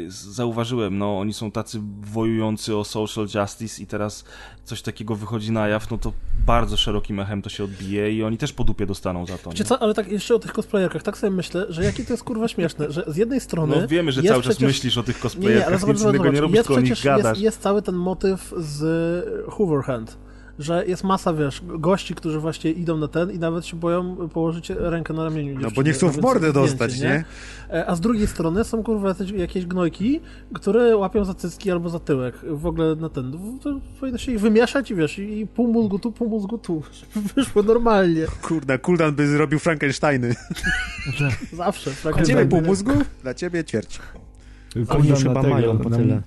zauważyłem, no oni są tacy wojujący o social justice i teraz coś takiego wychodzi na jaw, no to bardzo szerokim echem to się odbije i oni też po dupie dostaną za to. Wiecie Nie? co, ale tak jeszcze o tych cosplayerkach, tak sobie myślę, że jakie to jest kurwa śmieszne, że z jednej strony No wiemy, że cały czas przecież... myślisz o tych Nie, cosplayerkach, nie, ale zobacz, nic zobacz, innego nie robisz, Jest tylko o nich gadasz. jest, jest cały ten motyw z Hooverhand, że jest masa, wiesz, gości, którzy właśnie idą na ten i nawet się boją położyć rękę na ramieniu No bo nie chcą w mordę zdjęcie, dostać, nie? E, A z drugiej strony są kurwa jakieś gnojki, które łapią za cycki albo za tyłek. W ogóle na ten. To powinno się ich wymieszać i wiesz, i pół mózgu tu, pół mózgu tu. Żeby [laughs] wyszło normalnie. Kurna, Kuldan by zrobił Frankensteiny. [laughs] Zawsze. Dla Tak, ciebie pół mózgu, dla ciebie ćwierć. Oni już chyba mają po tyle.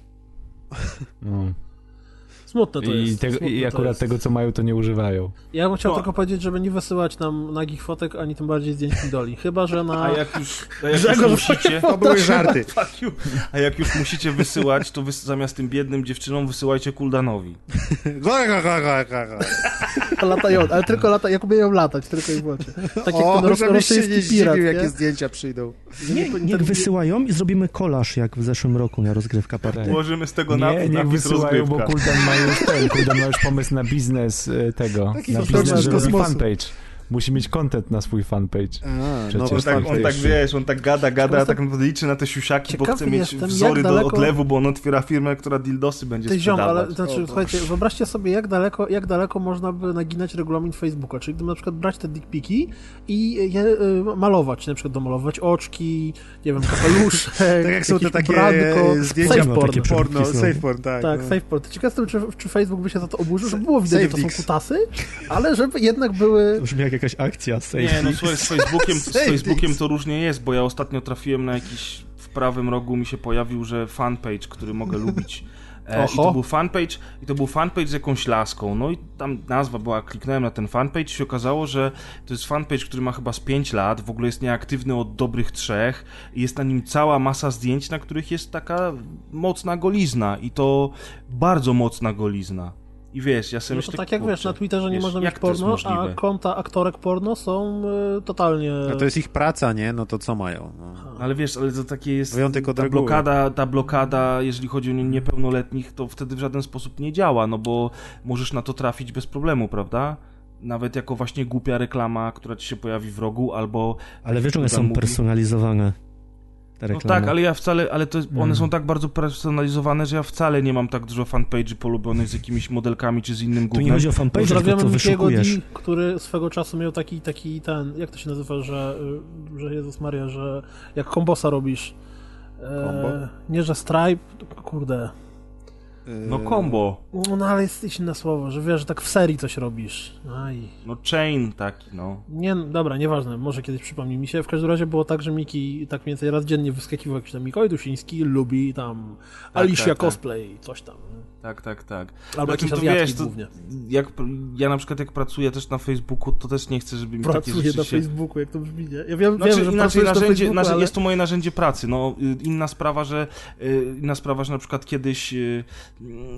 No. Smutne to I, jest. tego, smutne I akurat jest. tego, co mają, to nie używają. Ja bym chciał No. tylko powiedzieć, żeby nie wysyłać nam nagich fotek, ani tym bardziej zdjęć idoli. Chyba, że na... A jak już, a jak już Grzegorz, musicie... To były żarty. [laughs] A jak już musicie wysyłać, to wys zamiast tym biednym dziewczynom wysyłajcie Kuldanowi. [laughs] Latają, ale tylko lata, jak umieją latać, tylko i wyłącznie. Tak jak O, ten ros- żebyś się nie rosyjski zdziwił, nie? jakie zdjęcia przyjdą. Nie, niech ten- wysyłają i zrobimy kolaż, jak w zeszłym roku na rozgrywka party. Ułożymy z tego Nie, napis, niech napis wysyłają, bo rozgrywka. Kuldan ma już ten, Kuldan ma już pomysł na biznes e, tego, Taki na biznes, z że robi fanpage. Musi mieć content na swój fanpage. A, no, Przecież On tak, on tak wiesz, on tak gada, gada, a Ciekawe- tak naprawdę liczy na te siusiaki, bo chce mieć jestem, wzory jak do daleko- odlewu, bo on otwiera firmę, która dildosy będzie Ty ziom, sprzedawać. ale znaczy, słuchajcie, wyobraźcie sobie, jak daleko, jak daleko można by naginać regulamin Facebooka. Czyli gdyby na przykład brać te dickpiki i je y, malować, na przykład domalować oczki, nie wiem, kapeluszek, [laughs] Tak jak są te takie ubranko, zdjęcia safe no, porn. takie porno, safe porn, tak. Tak, no. safe porn. Ciekaw jestem, czy, czy Facebook by się za to oburzył, żeby było widać, że to są kutasy, ale żeby jednak były... To brzmi jak jakaś akcja safety. Nie, no słuchaj, z Facebookiem, [laughs] z Facebookiem to różnie jest, bo ja ostatnio trafiłem na jakiś, w prawym rogu mi się pojawił, że fanpage, który mogę [laughs] lubić, E, I to był fanpage, i to był fanpage z jakąś laską. No i tam nazwa była, kliknąłem na ten fanpage i się okazało, że to jest fanpage, który ma chyba z 5 lat, w ogóle jest nieaktywny od dobrych trzech i jest na nim cała masa zdjęć, na których jest taka mocna golizna i to bardzo mocna golizna. I wiesz, ja sobie No myślę, to tak jak wiesz, kurczę, na Twitterze nie wiesz, można mieć porno, a konta aktorek porno są y, totalnie... A to jest ich praca, nie? No to co mają? No. Ale wiesz, ale to takie jest. Wyjątek od ta reguły. blokada, ta blokada, jeżeli chodzi o nie- niepełnoletnich, to wtedy w żaden sposób nie działa, no bo możesz na to trafić bez problemu, prawda? Nawet jako właśnie głupia reklama, która ci się pojawi w rogu, albo. Ale wiesz, one są mówi- personalizowane. Te No tak, ale ja wcale, ale to, one Mm. są tak bardzo personalizowane, że ja wcale nie mam tak dużo fanpage'y polubionych z jakimiś modelkami czy z innym Tu nie chodzi o fanpage, tylko Pozdrawiamy co Mikiego D, wyszukujesz. który swego czasu miał taki, taki ten, jak to się nazywa, że, y, że Jezus Maria, że jak kombosa robisz, e, nie, że stripe, tylko kurde, No combo, no, no ale jest inne słowo, że wiesz, że tak w serii coś robisz. Aj. no chain taki, no. Nie, no, dobra, nieważne, może kiedyś przypomni mi się. W każdym razie było tak, że Miki tak mniej więcej raz dziennie wyskakiwał jakiś tam Mikołaj Dusiński, lubi tam Alicia tak, tak. cosplay, coś tam. Tak, tak, tak. Albo Znaczy, jakieś wiesz, to- głównie. Jak, ja na przykład jak pracuję też na Facebooku, to też nie chcę, żeby mi takie Pracuje rzeczy na się... Facebooku, jak to brzmi, nie? Ja wiem, Znaczy, wiem że inaczej na narzędzie, narzędzie, ale... jest to moje narzędzie pracy. No, y, inna sprawa, że y, inna sprawa, że na przykład kiedyś, y,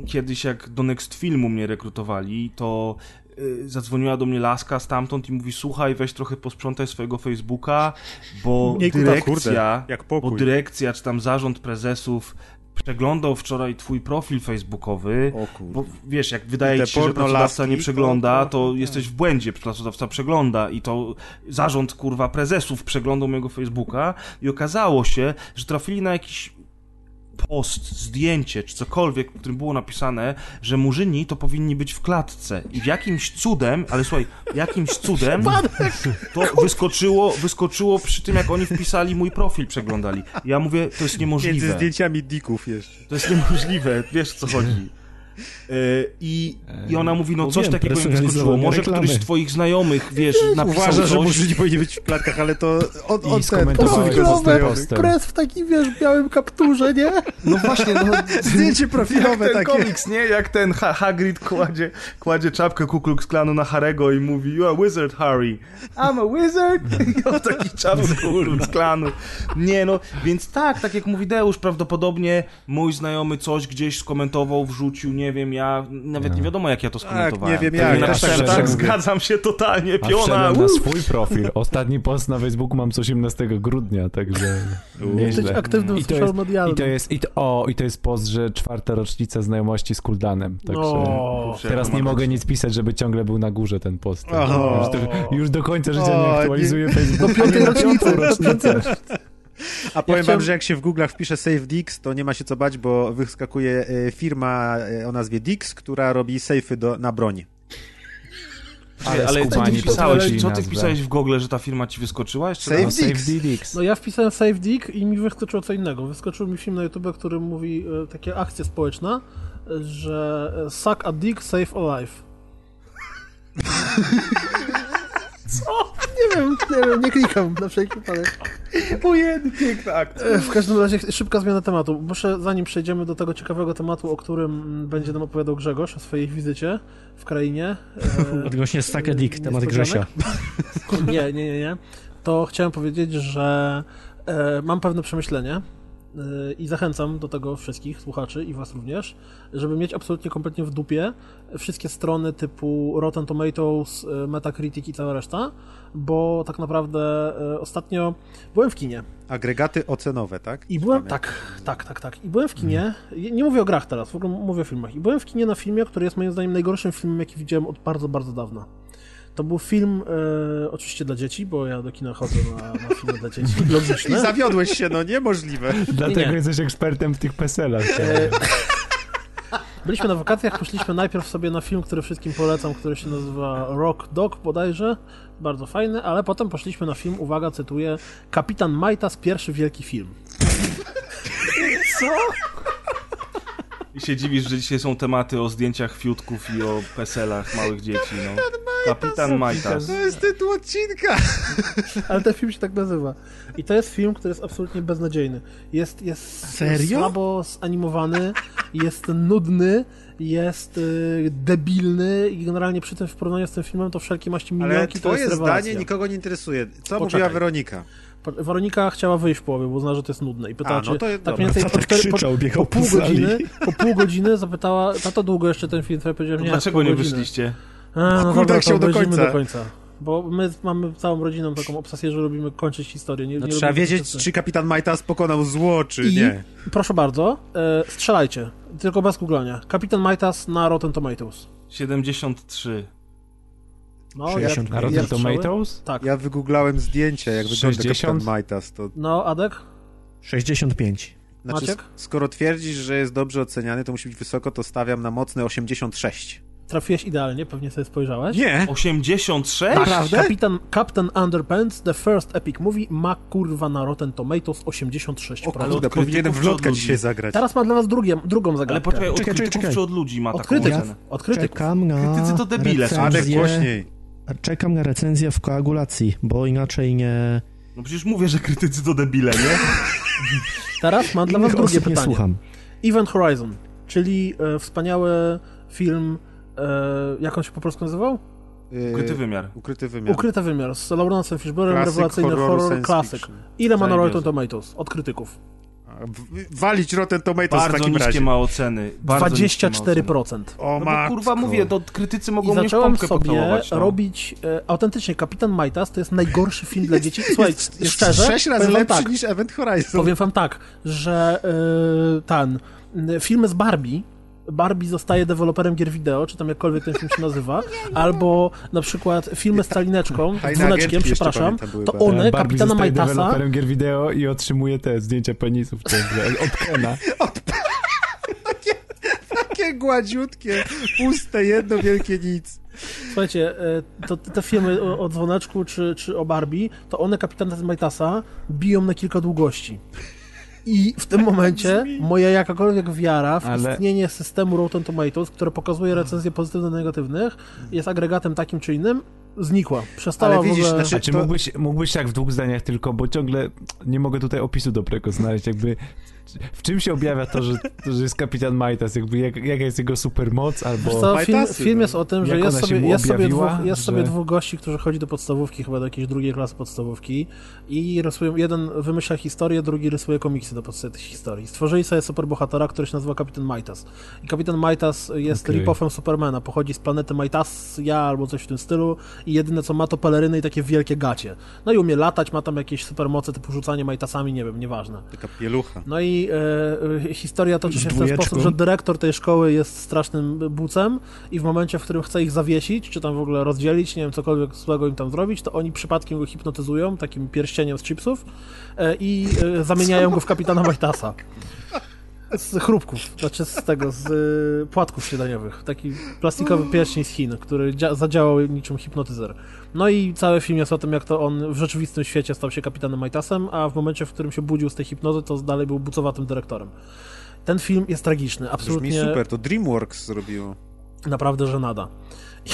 kiedyś jak do Next Filmu mnie rekrutowali, to zadzwoniła do mnie laska stamtąd i mówi, słuchaj, weź trochę posprzątaj swojego Facebooka, bo dyrekcja, kurde, jak bo dyrekcja, czy tam zarząd prezesów przeglądał wczoraj twój profil facebookowy, bo wiesz, jak wydaje ci się, że pracodawca nie przegląda, to- jesteś w błędzie, pracodawca przegląda i to zarząd, kurwa, prezesów przeglądał mojego Facebooka i okazało się, że trafili na jakiś post, zdjęcie, czy cokolwiek, w którym było napisane, że murzyni to powinni być w klatce i w jakimś cudem, ale słuchaj, jakimś cudem to wyskoczyło, wyskoczyło przy tym, jak oni wpisali mój profil, przeglądali. Ja mówię, to jest Między niemożliwe. zdjęciami dików jeszcze. To jest niemożliwe, wiesz o co chodzi. E, I, I ona mówi, no coś wiem, takiego im wyskoczyło. personalizowane Może reklamy. któryś z twoich znajomych, wiesz, napisał Uważa, że coś. murzyni powinni być w klatkach, ale to on, I on ten. Kres w takim, wiesz, białym kapturze, nie? No właśnie, no, [laughs] Zdjęcie profilowe jak ten takie. komiks, nie? Jak ten ha Hagrid kładzie, kładzie czapkę Ku Klux Klanu na Harego i mówi You are wizard, Harry. I'm a wizard. [laughs] I on taki czapkę Ku Klux Klanu. Nie no, więc tak, tak jak mówi Deusz, prawdopodobnie mój znajomy coś gdzieś skomentował, wrzucił, nie wiem, ja nawet nie wiadomo jak ja to skomentowałem. nie wiem też tak tak, tak, zgadzam się totalnie, A piona. wszedłem na swój profil. Ostatni post na Facebooku mam z 18 grudnia, także Jesteś nieźle. aktywnym I to jest, i to jest, i to, o, i to jest post, że czwarta rocznica znajomości z Kuldanem. Także No. Teraz nie mogę nic pisać, żeby ciągle był na górze ten post. O. Już, do, już do końca życia O, nie nie- aktualizuję Facebooka. Do piątej Nie, na rocznicy. A powiem chciałem- wam, że jak się w Google'ach wpisze Save Dix, to nie ma się co bać, bo wyskakuje e, firma e, o nazwie Dix, która robi sejfy do, na broń. Ale, ale co ty pisałeś, podkreślili co ty wpisałeś w Google, że ta firma ci wyskoczyła? Jeszcze Save No? Dix. Save Dix. No ja wpisałem Save Dick i mi wyskoczyło co innego. Wyskoczył mi film na YouTube, który mówi e, takie akcja społeczna, e, że suck a dick, save a life. [laughs] Nie wiem, nie klikam na wszelki wypadek. Ojej, piękna akcja. E, W każdym razie szybka zmiana tematu. Muszę, zanim przejdziemy do tego ciekawego tematu, o którym będzie nam opowiadał Grzegorz o swojej wizycie w krainie. e, [laughs] Odgłośnie Staka Dick, temat. Grzesia. [laughs] Nie, nie, nie, nie. To chciałem powiedzieć, że e, mam pewne przemyślenie i zachęcam do tego wszystkich słuchaczy i was również, żeby mieć absolutnie kompletnie w dupie wszystkie strony typu Rotten Tomatoes, e, Metacritic i cała reszta, bo tak naprawdę e, ostatnio byłem w kinie Agregaty ocenowe, tak? i byłem, tak, tak, tak, tak. I byłem w kinie, nie mówię o grach teraz, w ogóle mówię o filmach. I byłem w kinie na filmie, który jest moim zdaniem najgorszym filmem, jaki widziałem od bardzo, bardzo dawna. To był film e, oczywiście dla dzieci, bo ja do kina chodzę na, na filmy dla dzieci. [laughs] I Logiczne. zawiodłeś się, no niemożliwe. Dlatego Nie. jesteś ekspertem w tych peselach. E, Byliśmy na wakacjach, poszliśmy najpierw sobie na film, który wszystkim polecam, który się nazywa Rock Dog bodajże. Bardzo fajny, ale potem poszliśmy na film, uwaga, cytuję, Kapitan Majtas, pierwszy wielki film. I się dziwisz, że dzisiaj są tematy o zdjęciach fiutków i o peselach małych dzieci, no. Kapitan Majtas. To jest tytuł odcinka! Ale ten film się tak nazywa. I to jest film, który jest absolutnie beznadziejny. Jest, jest Serio? słabo zanimowany, jest nudny, jest y, debilny i generalnie przy tym w porównaniu z tym filmem to wszelkie maści Ale minionki to twoje jest zdanie rewelacja. nikogo nie interesuje. Co Poczekaj. mówiła Weronika? Weronika chciała wyjść w połowie, bo uznała, że to jest nudne. I pytała, A, no czy to tak dobra. mniej więcej po, cztery, po, krzyczał, biegał po pół po sali. godziny, po pół godziny zapytała, tato długo jeszcze ten film trwa, powiedziałem, To nie, dlaczego pół nie godziny. wyszliście? A, no Kurde, dobra, chciał to do końca. do końca. Bo my mamy całą rodziną taką obsesję, że lubimy kończyć historię. Nie, No, nie trzeba wiedzieć, wszyscy. czy kapitan Majtas pokonał zło, czy I nie. proszę bardzo, e, strzelajcie, tylko bez googlania. Kapitan Majtas na Rotten Tomatoes. 73. No, 60 Na jak, Rotten strzały? Tomatoes? Tak. Ja wygooglałem zdjęcie, jak wygląda 60? kapitan Majtas. To No, Adek? 65. znaczy, Maciek? sk- skoro twierdzisz, że jest dobrze oceniany, to musi być wysoko, to stawiam na mocne 86. Trafiłeś idealnie, pewnie sobie spojrzałeś. Nie! 86? Naprawdę? Kapitan, Captain Underpants, The First Epic Movie, ma kurwa na Rotten Tomatoes 86%. O kurde, powinienem w lotka dzisiaj zagrać. Teraz ma dla was drugie, drugą Ale zagadkę. poczekaj, od Czekaj, czekaj, krytyków czekaj. czy od ludzi ma Od taką krytyków. ocenę? Od krytyków. Czekam na Krytycy to debile recenzję, głośniej. Czekam na recenzję w koagulacji, bo inaczej nie... No przecież mówię, że krytycy to debile, nie? [laughs] Teraz mam dla was drugie osób nie pytanie. słucham. Event Horizon, czyli e, wspaniały film, e, jak on się po polsku nazywał? Yy, Ukryty wymiar. Ukryty wymiar. Ukryty wymiar z Lawrence'em Fishburne'em, Klasyk rewelacyjny horror, science klasyk. Ile ma na. Rotten Tomatoes od krytyków? W- Walić Rotten Tomatoes w Bardzo takim niskie razie. ma oceny. Bardzo niskie ma oceny. 24%. O No bo kurwa mówię, to krytycy mogą I mnie w zacząłem pompkę sobie. No. robić e, autentycznie Kapitan Majtas to jest najgorszy film dla dzieci. Słuchaj, Jest, jest szczerze, sześć razy lepszy tak, niż Event Horizon. Powiem wam tak, że e, ten filmy z Barbie Barbie zostaje deweloperem gier wideo, czy tam jakkolwiek ten film się nazywa, albo na przykład filmy z calineczką, dzwoneczkiem, przepraszam, to one, Barbie kapitana zostaje Majtasa, deweloperem gier wideo i otrzymuje te zdjęcia penisów od Kena. [laughs] Takie gładziutkie, puste, jedno wielkie nic. Słuchajcie, e, to te filmy o, o dzwoneczku czy, czy o Barbie, to one kapitana Majtasa biją na kilka długości. I w tym momencie moja jakakolwiek wiara w Ale- istnienie systemu Rotten Tomatoes, które pokazuje recenzje pozytywne i negatywnych, jest agregatem takim czy innym, znikła. Przestała Ale widzisz, w ogóle... znaczy- A czy to- mógłbyś, mógłbyś tak w dwóch zdaniach tylko, bo ciągle nie mogę tutaj opisu dobrego znaleźć, jakby w czym się objawia to, że, to, że jest kapitan Majtas, jakby jak, jaka jest jego supermoc, Wiesz albo... co, film, Majtasy, film no. jest o tym, że jest sobie, jest, sobie dwóch, jest że- sobie dwóch gości, którzy chodzi do podstawówki, chyba do jakiejś drugiej klasy podstawówki i rysują, jeden wymyśla historię, drugi rysuje komiksy do podstawy tych historii. Stworzyli sobie superbohatera, który się nazywa Kapitan Majtas. I Kapitan Majtas jest rip-offem Supermana, pochodzi z planety Majtasia albo coś w tym stylu i jedyne co ma to peleryny i takie wielkie gacie. No i umie latać, ma tam jakieś supermoce typu rzucanie Majtasami, nie wiem, nieważne. Taka pielucha. No i e, e, historia toczy się w ten sposób, że dyrektor tej szkoły jest strasznym bucem i w momencie, w którym chce ich zawiesić, czy tam w ogóle rozdzielić, nie wiem, cokolwiek złego im tam zrobić, to oni przypadkiem go hipnotyzują takim pierścieniem z chipsów e, i e, zamieniają go w kapitana Majtasa. Z chrupków, znaczy z tego, z y, płatków śniadaniowych. Taki plastikowy pierścień z Chin, który dzia- zadziałał niczym hipnotyzer. No i cały film jest o tym, jak to on w rzeczywistym świecie stał się kapitanem Majtasem, a w momencie, w którym się budził z tej hipnozy, to dalej był bucowatym dyrektorem. Ten film jest tragiczny, Brzmi absolutnie super, to DreamWorks zrobiło. naprawdę żenada.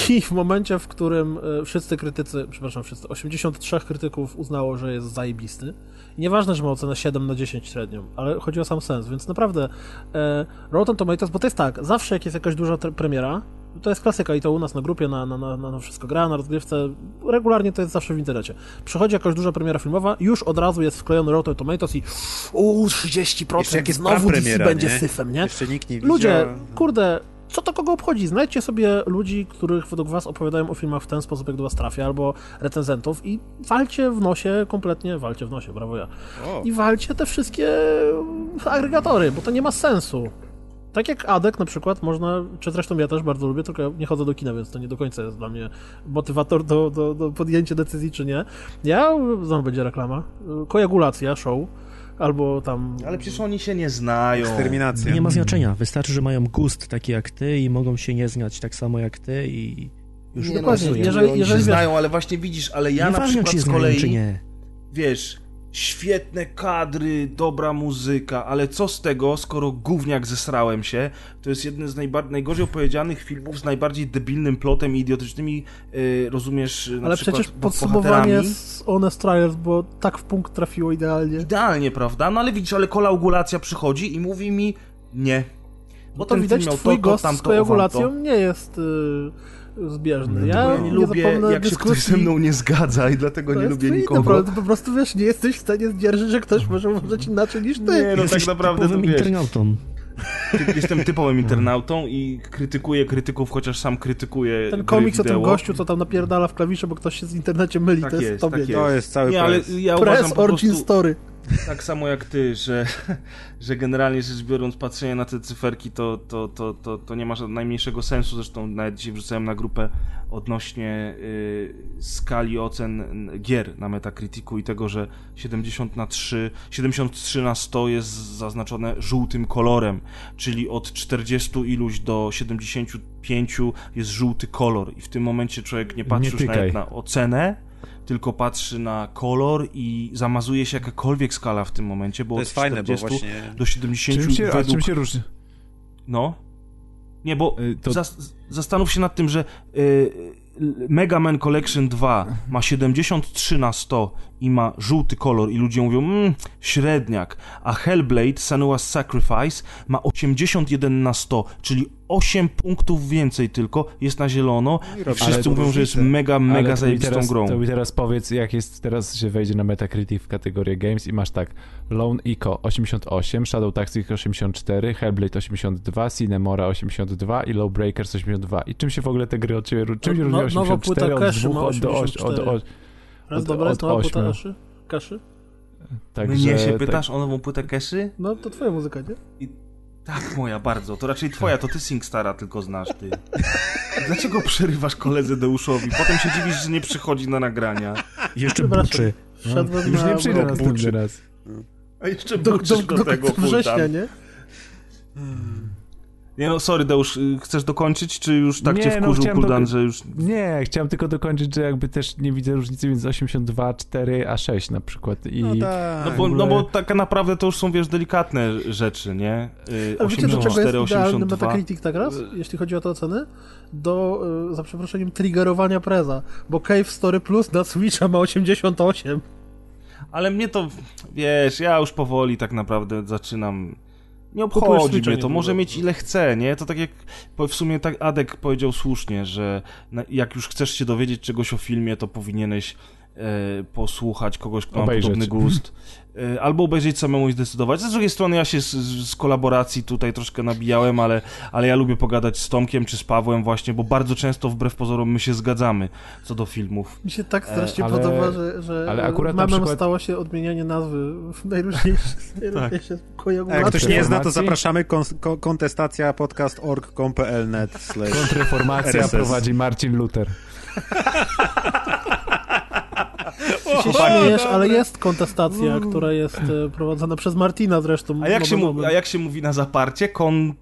I w momencie, w którym e, wszyscy krytycy, przepraszam, wszyscy, 83 krytyków uznało, że jest zajebisty. I nieważne, że ma ocenę 7 na 10 średnią, ale chodzi o sam sens, więc naprawdę e, Rotten Tomatoes, bo to jest tak, zawsze jak jest jakaś duża premiera, to jest klasyka i to u nas na grupie, na, na, na, na wszystko gra, na rozgrywce, regularnie to jest zawsze w internecie. Przychodzi jakaś duża premiera filmowa, już od razu jest wklejony Rotten Tomatoes i uuu, 30%, Jeszcze jak znowu DC premiera, będzie nie? syfem, nie? Jeszcze nikt nie widział. Ludzie, kurde, co to kogo obchodzi? Znajdźcie sobie ludzi, których według was opowiadają o filmach w ten sposób, jak do was trafia, albo recenzentów i walcie w nosie kompletnie, walcie w nosie, brawo ja, O, i walcie te wszystkie agregatory, bo to nie ma sensu. Tak jak Adek na przykład można, czy zresztą ja też bardzo lubię, tylko ja nie chodzę do kina, więc to nie do końca jest dla mnie motywator do, do, do podjęcia decyzji, czy nie. Ja, znowu będzie reklama, koagulacja, show, albo tam... Ale przecież oni się nie znają. eksterminacja. Nie ma znaczenia. Wystarczy, że mają gust taki jak ty i mogą się nie znać tak samo jak ty i już Nie, no, jeżeli- jeżeli, jeżeli się wiesz- znają, ale właśnie widzisz, ale ja na przykład czy się z znają, kolei, czy nie. wiesz, świetne kadry, dobra muzyka, ale co z tego, skoro gówniak zesrałem się, to jest jeden z najbar- najgorzej opowiedzianych filmów z najbardziej debilnym plotem i idiotycznymi, yy, rozumiesz, na Ale przecież podsumowanie z Honest Trials, bo tak w punkt trafiło idealnie. Idealnie, prawda? No ale widzisz, ale kolaugulacja przychodzi i mówi mi nie. Bo to ten widać, twój to, to, gość z tamto, koagulacją owamto. nie jest y, zbieżny. Ja, Bo ja nie lubię, jak się dyskusji. ktoś ze mną nie zgadza i dlatego To nie lubię nikogo. problem. Ty po prostu wiesz, nie jesteś w stanie zdzierżyć, że ktoś może uważać inaczej niż ty. Nie, no tak Jesteś naprawdę to wiesz. internautą. Ty- Jestem typowym internautą i krytykuję krytyków, chociaż sam krytykuję Ten komiks o tym gościu, co tam napierdala w klawisze, bo ktoś się z internecie myli, Tak to jest, jest, tobie. tak jest. To jest cały Nie, ale press. ja uważam Press po Origin prostu Story. Tak samo jak ty, że, że generalnie rzecz biorąc patrzenie na te cyferki to, to, to, to, to nie ma najmniejszego sensu, zresztą nawet dzisiaj wrzucałem na grupę odnośnie y, skali ocen gier na Metacriticu i tego, że 70 na 3, 73 na 100 jest zaznaczone żółtym kolorem, czyli od 40 iluś do 75 jest żółty kolor. I w tym momencie człowiek nie patrzy Nie nawet na ocenę, tylko patrzy na kolor i zamazuje się jakakolwiek skala w tym momencie, bo To od jest fajne, bo 40 właśnie... do 70 Czym się, a według... czym się różni? No. Nie, bo Y, to- zas- zastanów się nad tym, że y, y, Mega Man Collection 2 ma 73 na 100 i ma żółty kolor i ludzie mówią, mmm, średniak, a Hellblade Senua's Sacrifice ma 81 na 100, czyli 8 punktów więcej tylko, jest na zielono i robi wszyscy mówią, że jest mega, mega zajebistą teraz, grą. To mi teraz powiedz, jak jest, teraz się wejdzie na Metacritic w kategorię Games i masz tak, Lone Eco 88, Shadow Tactics 84, Hellblade 82, Cinemora 82 i Lowbreakers 82. I czym się w ogóle te gry od ciebie różnią? Czym się No- różni nowa 84 płyta od Cash 2 ma od, do 8, od, 84. od, Raz od- dobra, jest od nowa płyta ośmiu. Aszy? Kaszy? Także, Mnie się tak- pytasz o nową płytę Keszy? No to twoja muzyka, nie? Tak, moja bardzo. To raczej twoja, to ty Singstara tylko znasz, ty. [laughs] Dlaczego przerywasz koledze Deuszowi? Potem się dziwisz, że nie przychodzi na nagrania. Jeszcze Przepraszam. buczy. Wszedłem Już na... nie przyjdę no, następny raz. A jeszcze do, do, do, do, do, tego, do września, nie? Nie no, sorry Deusz, y, chcesz dokończyć, czy już tak Nie, cię no, wkurzył chciałem Kuldan, do- że już... Nie, chciałem tylko dokończyć, że jakby też nie widzę różnicy między 82, 4 a 6 na przykład. I No tak. No bo, ogóle- no bo tak naprawdę to już są, wiesz, delikatne rzeczy, nie? Y, Ale wiecie, do czego jest 84, idealny 82... Metacritic tak raz, jeśli chodzi o te oceny? Do, y, za przeproszeniem, triggerowania preza, bo Cave Story Plus na Switcha ma 88. Ale mnie to, wiesz, ja już powoli tak naprawdę zaczynam... Nie obchodzi mnie to, może mieć ile chce, nie? To tak jak w sumie tak Adek powiedział słusznie, że jak już chcesz się dowiedzieć czegoś o filmie, to powinieneś e, posłuchać kogoś, kto Obejrzeć. ma podobny gust. [laughs] E, albo obejrzeć samemu i zdecydować. Z drugiej strony ja się z, z kolaboracji tutaj troszkę nabijałem, ale, ale ja lubię pogadać z Tomkiem czy z Pawłem właśnie, bo bardzo często wbrew pozorom my się zgadzamy co do filmów. Mi się tak strasznie ale- podoba, że, że ale akurat na memem przykład- stało się odmienianie nazwy w najróżniejsze, najróżniejsze A jak tak. ktoś nie zna, to zapraszamy kons- ko- kontestacja net Kontrreformacja RSS. prowadzi Marcin Luther. [laughs] Się śmiejesz, ale jest kontestacja, która jest e, prowadzona przez Martina zresztą. A jak, się mówi, a jak się mówi na zaparcie? Kont...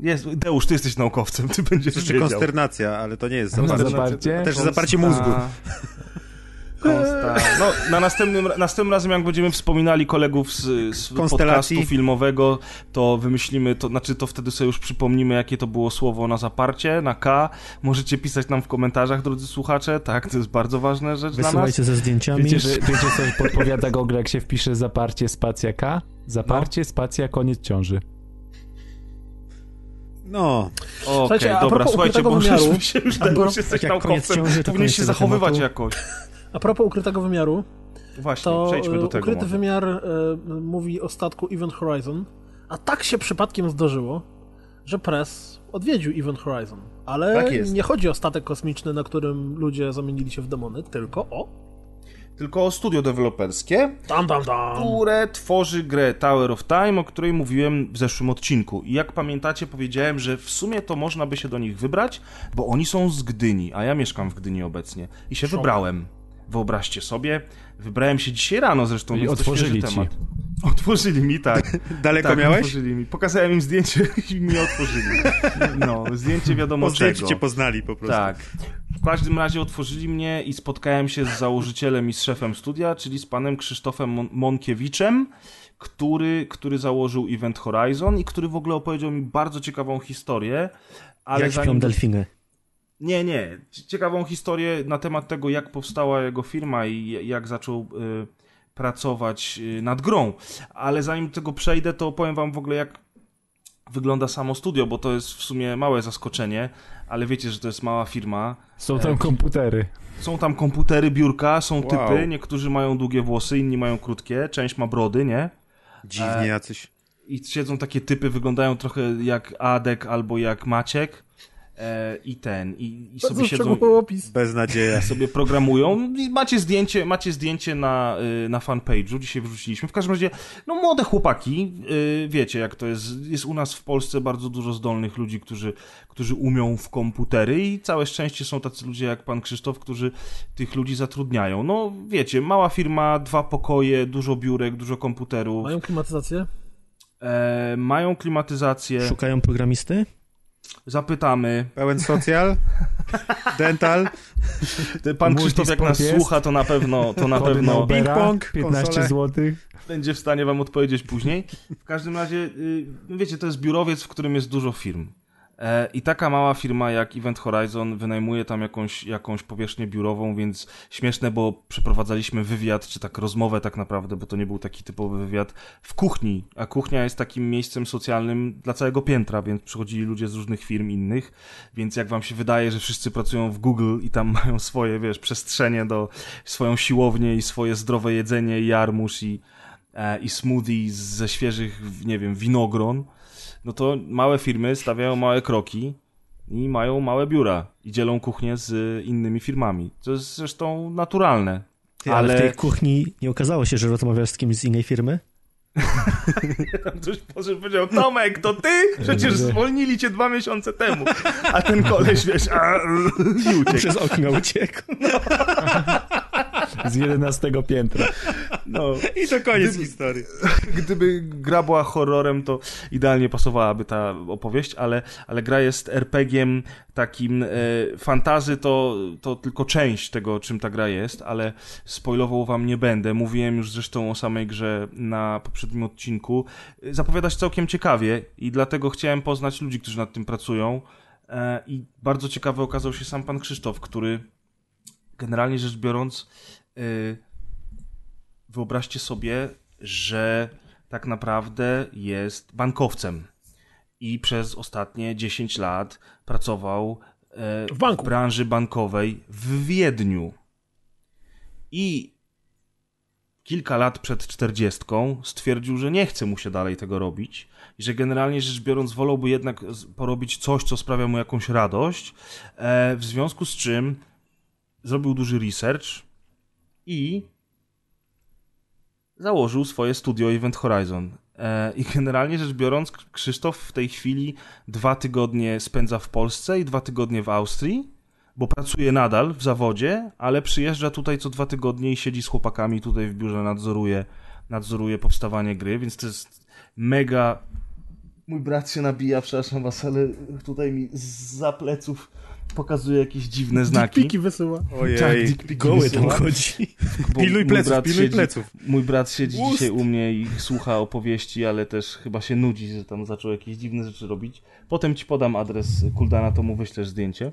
Jest, Deusz, ty jesteś naukowcem, ty będziesz Jeszcze wiedział. konsternacja, ale to nie jest zaparcie. zaparcie? Też zaparcie mózgu. Konsta. No, na następnym, następnym razem, jak będziemy wspominali kolegów z, z podcastu filmowego, to wymyślimy, to znaczy to wtedy sobie już przypomnimy, jakie to było słowo na zaparcie, na K. Możecie pisać nam w komentarzach, drodzy słuchacze. Tak, to jest bardzo ważna rzecz dla nas. Wysyłajcie ze zdjęciami. Wiecie, że, wiecie co podpowiada Google, jak się wpisze zaparcie spacja K? Zaparcie, No. spacja, koniec ciąży. No, Okej, a dobra, słuchajcie, bo wymiaru- się już, a Deusz, pro- jesteś tak jak koniec naukowcem, ciąży, to powinien koniec się zachowywać tematu. jakoś. A propos ukrytego wymiaru, Właśnie, to przejdźmy do e, tego ukryty może. wymiar e, mówi o statku Event Horizon, a tak się przypadkiem zdarzyło, że Press odwiedził Event Horizon. Ale Tak nie chodzi o statek kosmiczny, na którym ludzie zamienili się w demony, tylko o... Tylko studio deweloperskie, Tam, tam, tam. które tworzy grę Tower of Time, o której mówiłem w zeszłym odcinku. I jak pamiętacie, powiedziałem, że w sumie to można by się do nich wybrać, bo oni są z Gdyni, a ja mieszkam w Gdyni obecnie. I się Szok. wybrałem. Wyobraźcie sobie, wybrałem się dzisiaj rano zresztą, I otworzyli ci. temat. [laughs] Otworzyli mi, tak. [laughs] daleko tak, miałeś? Otworzyli mi. Pokazałem im zdjęcie [laughs] i mi otworzyli. No, zdjęcie wiadomo Po czego. cię poznali po prostu. Tak. W każdym razie otworzyli mnie i spotkałem się z założycielem i z szefem studia, czyli z panem Krzysztofem Mon Monkiewiczem, który, który założył Event Horizon i który w ogóle opowiedział mi bardzo ciekawą historię. Ale Jak zanim- śpią delfiny. Nie, nie. Ciekawą historię na temat tego, jak powstała jego firma i jak zaczął y, pracować y, nad grą. Ale zanim do tego przejdę, to powiem wam w ogóle, jak wygląda samo studio, bo to jest w sumie małe zaskoczenie, ale wiecie, że to jest mała firma. Są tam E, komputery. Są tam komputery, biurka, są Wow. typy, niektórzy mają długie włosy, inni mają krótkie, część ma brody, nie? Dziwnie jacyś. I siedzą takie typy, wyglądają trochę jak Adek albo jak Maciek. E, I ten, i, i sobie siedzą opis. Beznadzieja. [laughs] sobie programują. I macie zdjęcie, macie zdjęcie na, y, na fanpage'u, dzisiaj wrzuciliśmy. W każdym razie, no młode chłopaki, y, wiecie jak to jest. Jest u nas w Polsce bardzo dużo zdolnych ludzi, którzy, którzy umią w komputery i całe szczęście są tacy ludzie jak pan Krzysztof, którzy tych ludzi zatrudniają. No wiecie, mała firma, dwa pokoje, dużo biurek, dużo komputerów. Mają klimatyzację? E, mają klimatyzację, Szukają programisty? Zapytamy. Pełen socjal, [laughs] dental, Pan Krzysztof jak nas jest? słucha, to na pewno, to na Kody pewno... Ubera, ping-pong, 15 konsole. zł. będzie w stanie wam odpowiedzieć później. W każdym razie, y, wiecie, to jest biurowiec, w którym jest dużo firm. E, I taka mała firma jak Event Horizon wynajmuje tam jakąś, jakąś powierzchnię biurową, więc śmieszne, bo przeprowadzaliśmy wywiad, czy tak rozmowę tak naprawdę, bo to nie był taki typowy wywiad, w kuchni. A kuchnia jest takim miejscem socjalnym dla całego piętra, więc przychodzili ludzie z różnych firm innych. Więc jak wam się wydaje, że wszyscy pracują w Google i tam [laughs] mają swoje, wiesz, przestrzenie do swoją siłownię i swoje zdrowe jedzenie i jarmuż i, e, i smoothie ze świeżych, nie wiem, winogron, no to małe firmy stawiają małe kroki i mają małe biura i dzielą kuchnię z innymi firmami. To jest zresztą naturalne. Ty, ale... Ale- w tej kuchni nie okazało się, że rozmawiasz z kimś z innej firmy? [laughs] Ktoś poszedł powiedział, Tomek, to ty? Przecież zwolnili cię dwa miesiące temu. A ten koleś, wiesz, a, i uciekł. Przez okno uciekł. [laughs] [laughs] Z 11 piętra. No. I to koniec historii. [laughs] Gdyby gra była horrorem, to idealnie pasowałaby ta opowieść, ale, ale gra jest RPG-iem takim e, fantazy, to, to tylko część tego, czym ta gra jest, ale spoilował wam nie będę. Mówiłem już zresztą o samej grze na poprzednim odcinku. Zapowiada się całkiem ciekawie i dlatego chciałem poznać ludzi, którzy nad tym pracują. E, I bardzo ciekawy okazał się sam pan Krzysztof, który generalnie rzecz biorąc wyobraźcie sobie, że tak naprawdę jest bankowcem i przez ostatnie 10 lat pracował e, W banku. branży bankowej w Wiedniu. I kilka lat przed 40 stwierdził, że nie chce mu się dalej tego robić i że generalnie rzecz biorąc wolałby jednak porobić coś, co sprawia mu jakąś radość, e, w związku z czym zrobił duży research i założył swoje studio Event Horizon. E, I generalnie rzecz biorąc, Krzysztof w tej chwili dwa tygodnie spędza w Polsce i dwa tygodnie w Austrii, bo pracuje nadal w zawodzie, ale przyjeżdża tutaj co dwa tygodnie i siedzi z chłopakami tutaj w biurze, nadzoruje, nadzoruje powstawanie gry, więc to jest mega... Mój brat się nabija, przepraszam was, ale tutaj mi za pleców pokazuje jakieś dziwne znaki. Piki wysyła. Ojej. Tak, dick piki Goły tam wysyła. chodzi. Bo Piluj pleców, piluj siedzi, pleców. Mój brat siedzi Ust. dzisiaj u mnie i słucha opowieści, ale też chyba się nudzi, że tam zaczął jakieś dziwne rzeczy robić. Potem ci podam adres Kuldana, to mu wyślesz zdjęcie.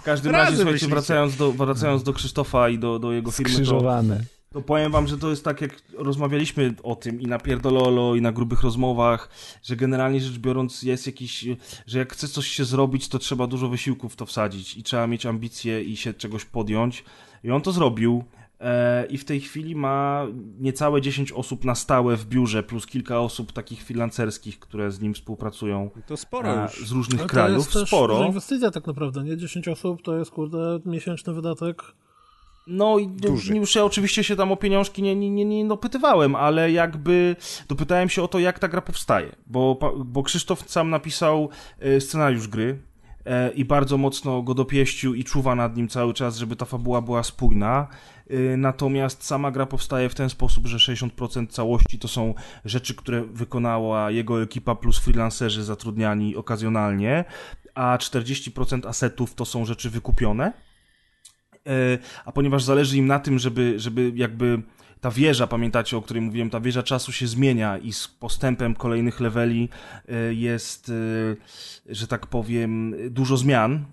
W każdym razie, słuchajcie, wracając do, wracając do Krzysztofa i do, do jego firmy, Skrzyżowane. to powiem wam, że to jest tak, jak rozmawialiśmy o tym i na Pierdololo, i na grubych rozmowach, że generalnie rzecz biorąc jest jakiś, że jak chce coś się zrobić, to trzeba dużo wysiłków w to wsadzić i trzeba mieć ambicje i się czegoś podjąć. I on to zrobił. E, I w tej chwili ma niecałe 10 osób na stałe w biurze, plus kilka osób takich freelancerskich, które z nim współpracują To sporo e, już. z różnych Ale to krajów. jest też Sporo. inwestycja tak naprawdę, nie? 10 osób to jest, kurde, miesięczny wydatek. No i Duży. już ja oczywiście się tam o pieniążki nie, nie, nie, nie dopytywałem, ale jakby dopytałem się o to, jak ta gra powstaje, bo, bo Krzysztof sam napisał e, scenariusz gry e, i bardzo mocno go dopieścił i czuwa nad nim cały czas, żeby ta fabuła była spójna. E, Natomiast sama gra powstaje w ten sposób, że 60% całości to są rzeczy, które wykonała jego ekipa plus freelancerzy zatrudniani okazjonalnie, a 40% asetów to są rzeczy wykupione. E, A ponieważ zależy im na tym, żeby, żeby jakby ta wieża, pamiętacie, o której mówiłem, ta wieża czasu się zmienia i z postępem kolejnych leveli e, jest, e, że tak powiem, dużo zmian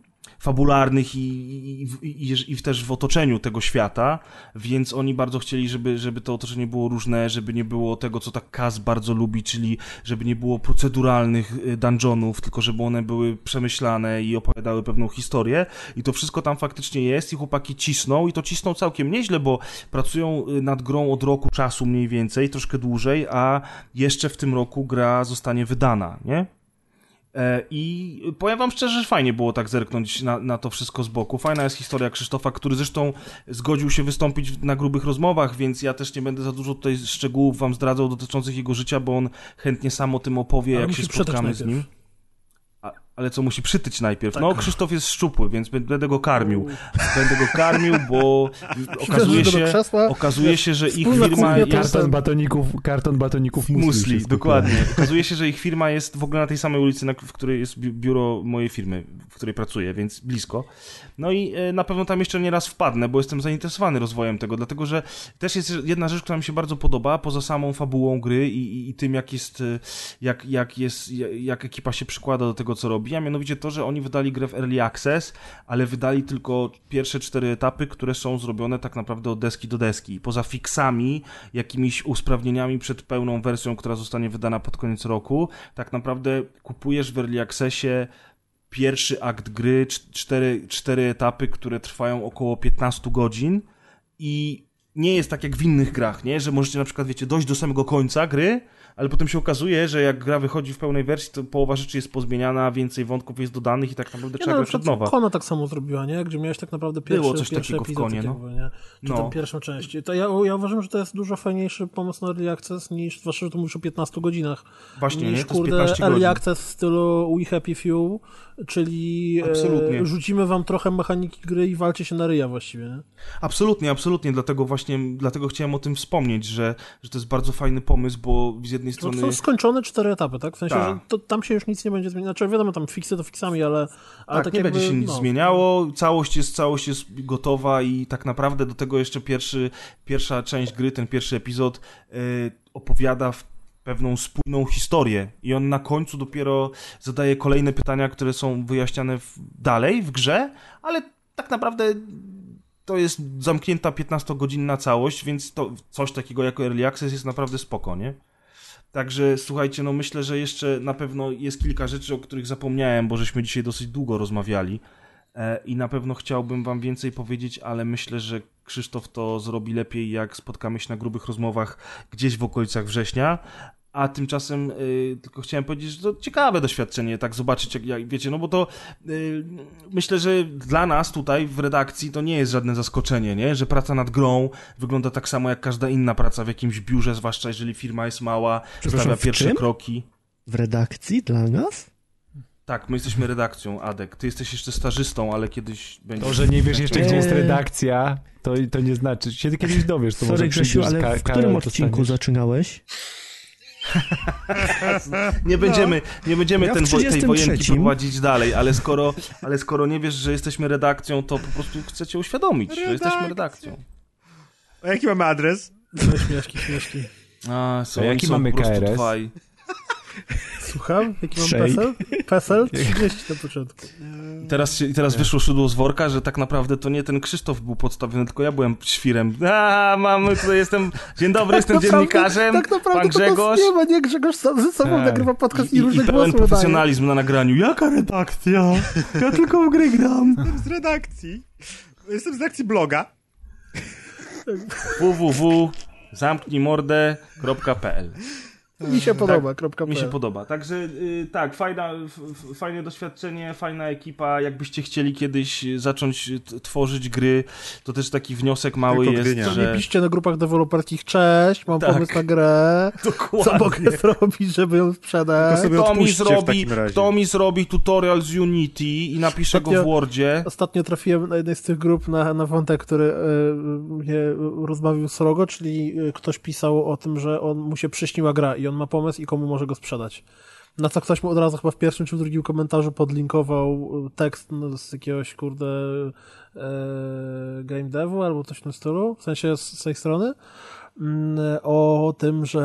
fabularnych i, i, i, i, też w otoczeniu tego świata, więc oni bardzo chcieli, żeby, żeby to otoczenie było różne, żeby nie było tego, co tak Kaz bardzo lubi, czyli żeby nie było proceduralnych y, dungeonów, tylko żeby one były przemyślane i opowiadały pewną historię i to wszystko tam faktycznie jest i chłopaki cisną i to cisną całkiem nieźle, bo pracują y, nad grą od roku czasu mniej więcej, troszkę dłużej, a jeszcze w tym roku gra zostanie wydana, nie? E, I powiem wam szczerze, że fajnie było tak zerknąć na, na to wszystko z boku. Fajna jest historia Krzysztofa, który zresztą zgodził się wystąpić na grubych rozmowach, więc ja też nie będę za dużo tutaj szczegółów wam zdradzał dotyczących jego życia, bo on chętnie sam o tym opowie, Ale jak się spotkamy z nim. A, ale co, musi przytyć najpierw? Tak. No, Krzysztof jest szczupły, więc będę go karmił. Będę go karmił, bo [laughs] okazuje się, krzesła. okazuje się, że ich firma jest... Karton batoników, karton batoników musli. Musli, dokładnie. [laughs] Okazuje się, że ich firma jest w ogóle na tej samej ulicy, w której jest bi- biuro mojej firmy, w której pracuję, więc blisko. No i e, na pewno tam jeszcze nie raz wpadnę, bo jestem zainteresowany rozwojem tego, dlatego że też jest jedna rzecz, która mi się bardzo podoba, poza samą fabułą gry i, i, i tym, jak jest, e, jak, jak jest, jak, jak ekipa się przykłada do tego, co robi, a mianowicie to, że oni wydali grę w Early Access, ale wydali tylko pierwsze cztery etapy, które są zrobione tak naprawdę od deski do deski. Poza fixami, jakimiś usprawnieniami przed pełną wersją, która zostanie wydana pod koniec roku, tak naprawdę kupujesz w Early Accessie pierwszy akt gry, cz- cztery, cztery etapy, które trwają około 15 godzin i nie jest tak jak w innych grach, nie? Że możecie na przykład, wiecie, dojść do samego końca gry, ale potem się okazuje, że jak gra wychodzi w pełnej wersji, to połowa rzeczy jest pozmieniana, więcej wątków jest dodanych i tak naprawdę trzeba no, grać od nowa. Kona tak samo zrobiła, nie? Gdzie miałeś tak naprawdę pierwszy, Było coś pierwszy takiego w epizod Konie, tak no. jakby, nie? Czy No. tam pierwszą część. To ja, ja uważam, że to jest dużo fajniejszy pomysł na Early Access niż, zwłaszcza, że tu mówisz o 15 godzinach, Właśnie, niż nie? To jest kurde 15 Early godzin. Access w stylu We Happy Few, czyli Absolutnie. e, rzucimy wam trochę mechaniki gry i walcie się na ryja właściwie, nie? Absolutnie, absolutnie, dlatego właśnie, dlatego chciałem o tym wspomnieć, że, że to jest bardzo fajny pomysł, bo z jednej To strony... są skończone cztery etapy, tak? W sensie, Tak. że to, tam się już nic nie będzie zmieniać. Znaczy, wiadomo, tam fiksy to fiksami, ale, ale tak, tak, nie jakby, będzie się nic no, zmieniało, całość jest, całość jest gotowa i tak naprawdę do tego jeszcze pierwszy, pierwsza część gry, ten pierwszy epizod y, opowiada w pewną spójną historię i on na końcu dopiero zadaje kolejne pytania, które są wyjaśniane w, dalej w grze, ale tak naprawdę to jest zamknięta 15-godzinna całość, więc to coś takiego jako Early Access jest naprawdę spoko, nie? Także słuchajcie, no myślę, że jeszcze na pewno jest kilka rzeczy, o których zapomniałem, bo żeśmy dzisiaj dosyć długo rozmawiali i na pewno chciałbym wam więcej powiedzieć, ale myślę, że Krzysztof to zrobi lepiej, jak spotkamy się na grubych rozmowach gdzieś w okolicach września. A tymczasem y, tylko chciałem powiedzieć, że to ciekawe doświadczenie, tak zobaczyć, jak, jak wiecie, no bo to y, myślę, że dla nas tutaj w redakcji to nie jest żadne zaskoczenie, nie? Że praca nad grą wygląda tak samo jak każda inna praca w jakimś biurze, zwłaszcza jeżeli firma jest mała, stawia pierwsze kroki. W redakcji dla nas? Tak, my jesteśmy redakcją, Adek. Ty jesteś jeszcze stażystą, ale kiedyś będziesz... To, że nie wiesz jeszcze, gdzie jest Eee. redakcja, to, to nie znaczy. Się kiedyś dowiesz, to może Sorry Grzesiu, przyjdziesz z ale ka- w którym odcinku zaczynałeś? [laughs] Nie będziemy, nie będziemy Ja ten, wo- tej 33. wojenki prowadzić dalej, ale skoro, ale skoro nie wiesz, że jesteśmy redakcją, to po prostu chcecie uświadomić, że jesteśmy redakcją. A jaki mamy adres? No, śmieszki, śmieszki. A, są, A jaki są mamy KRS? dwaj. Słucham? Jaki mam Shake. PESEL? PESEL? 30 na początku. I teraz, się, i teraz wyszło szydło z worka, że tak naprawdę to nie ten Krzysztof był podstawiony, tylko ja byłem świrem. A, mamy, tutaj jestem, dzień dobry, jestem Naprawdę- dziennikarzem, tak naprawdę pan to Grzegorz. nie ma, nie Grzegorz sam ze sobą Tak. nagrywa podcast i, I, i różne pełen głosy profesjonalizm na nagraniu. Jaka redakcja? Ja tylko w gry gram. Jestem z redakcji. Jestem z redakcji bloga. www.zamknijmordę.pl Mi się podoba, kropka Mi się podoba. Także y, tak, fajna, fajne doświadczenie, fajna ekipa. Jakbyście chcieli kiedyś zacząć t- tworzyć gry, to też taki wniosek mały Tylko gry jest, nie. Nie że... piszcie na grupach deweloperskich, cześć, mam Tak. pomysł na grę, co Dokładnie. mogę [laughs] zrobić, żeby ją sprzedać. Kto mi, zrobi, kto mi zrobi tutorial z Unity i napisze go w Ostatnio- Wordzie? Ostatnio trafiłem na jednej z tych grup na, na wątek, który e, mnie rozbawił srogo, czyli e, ktoś pisał o tym, że on mu się przyśniła gra i on ma pomysł i komu może go sprzedać. Na co ktoś mu od razu chyba w pierwszym czy w drugim komentarzu podlinkował y, tekst no, z jakiegoś, kurde, e, game devu albo coś w tym stylu, w sensie z, z tej strony, mm, o tym, że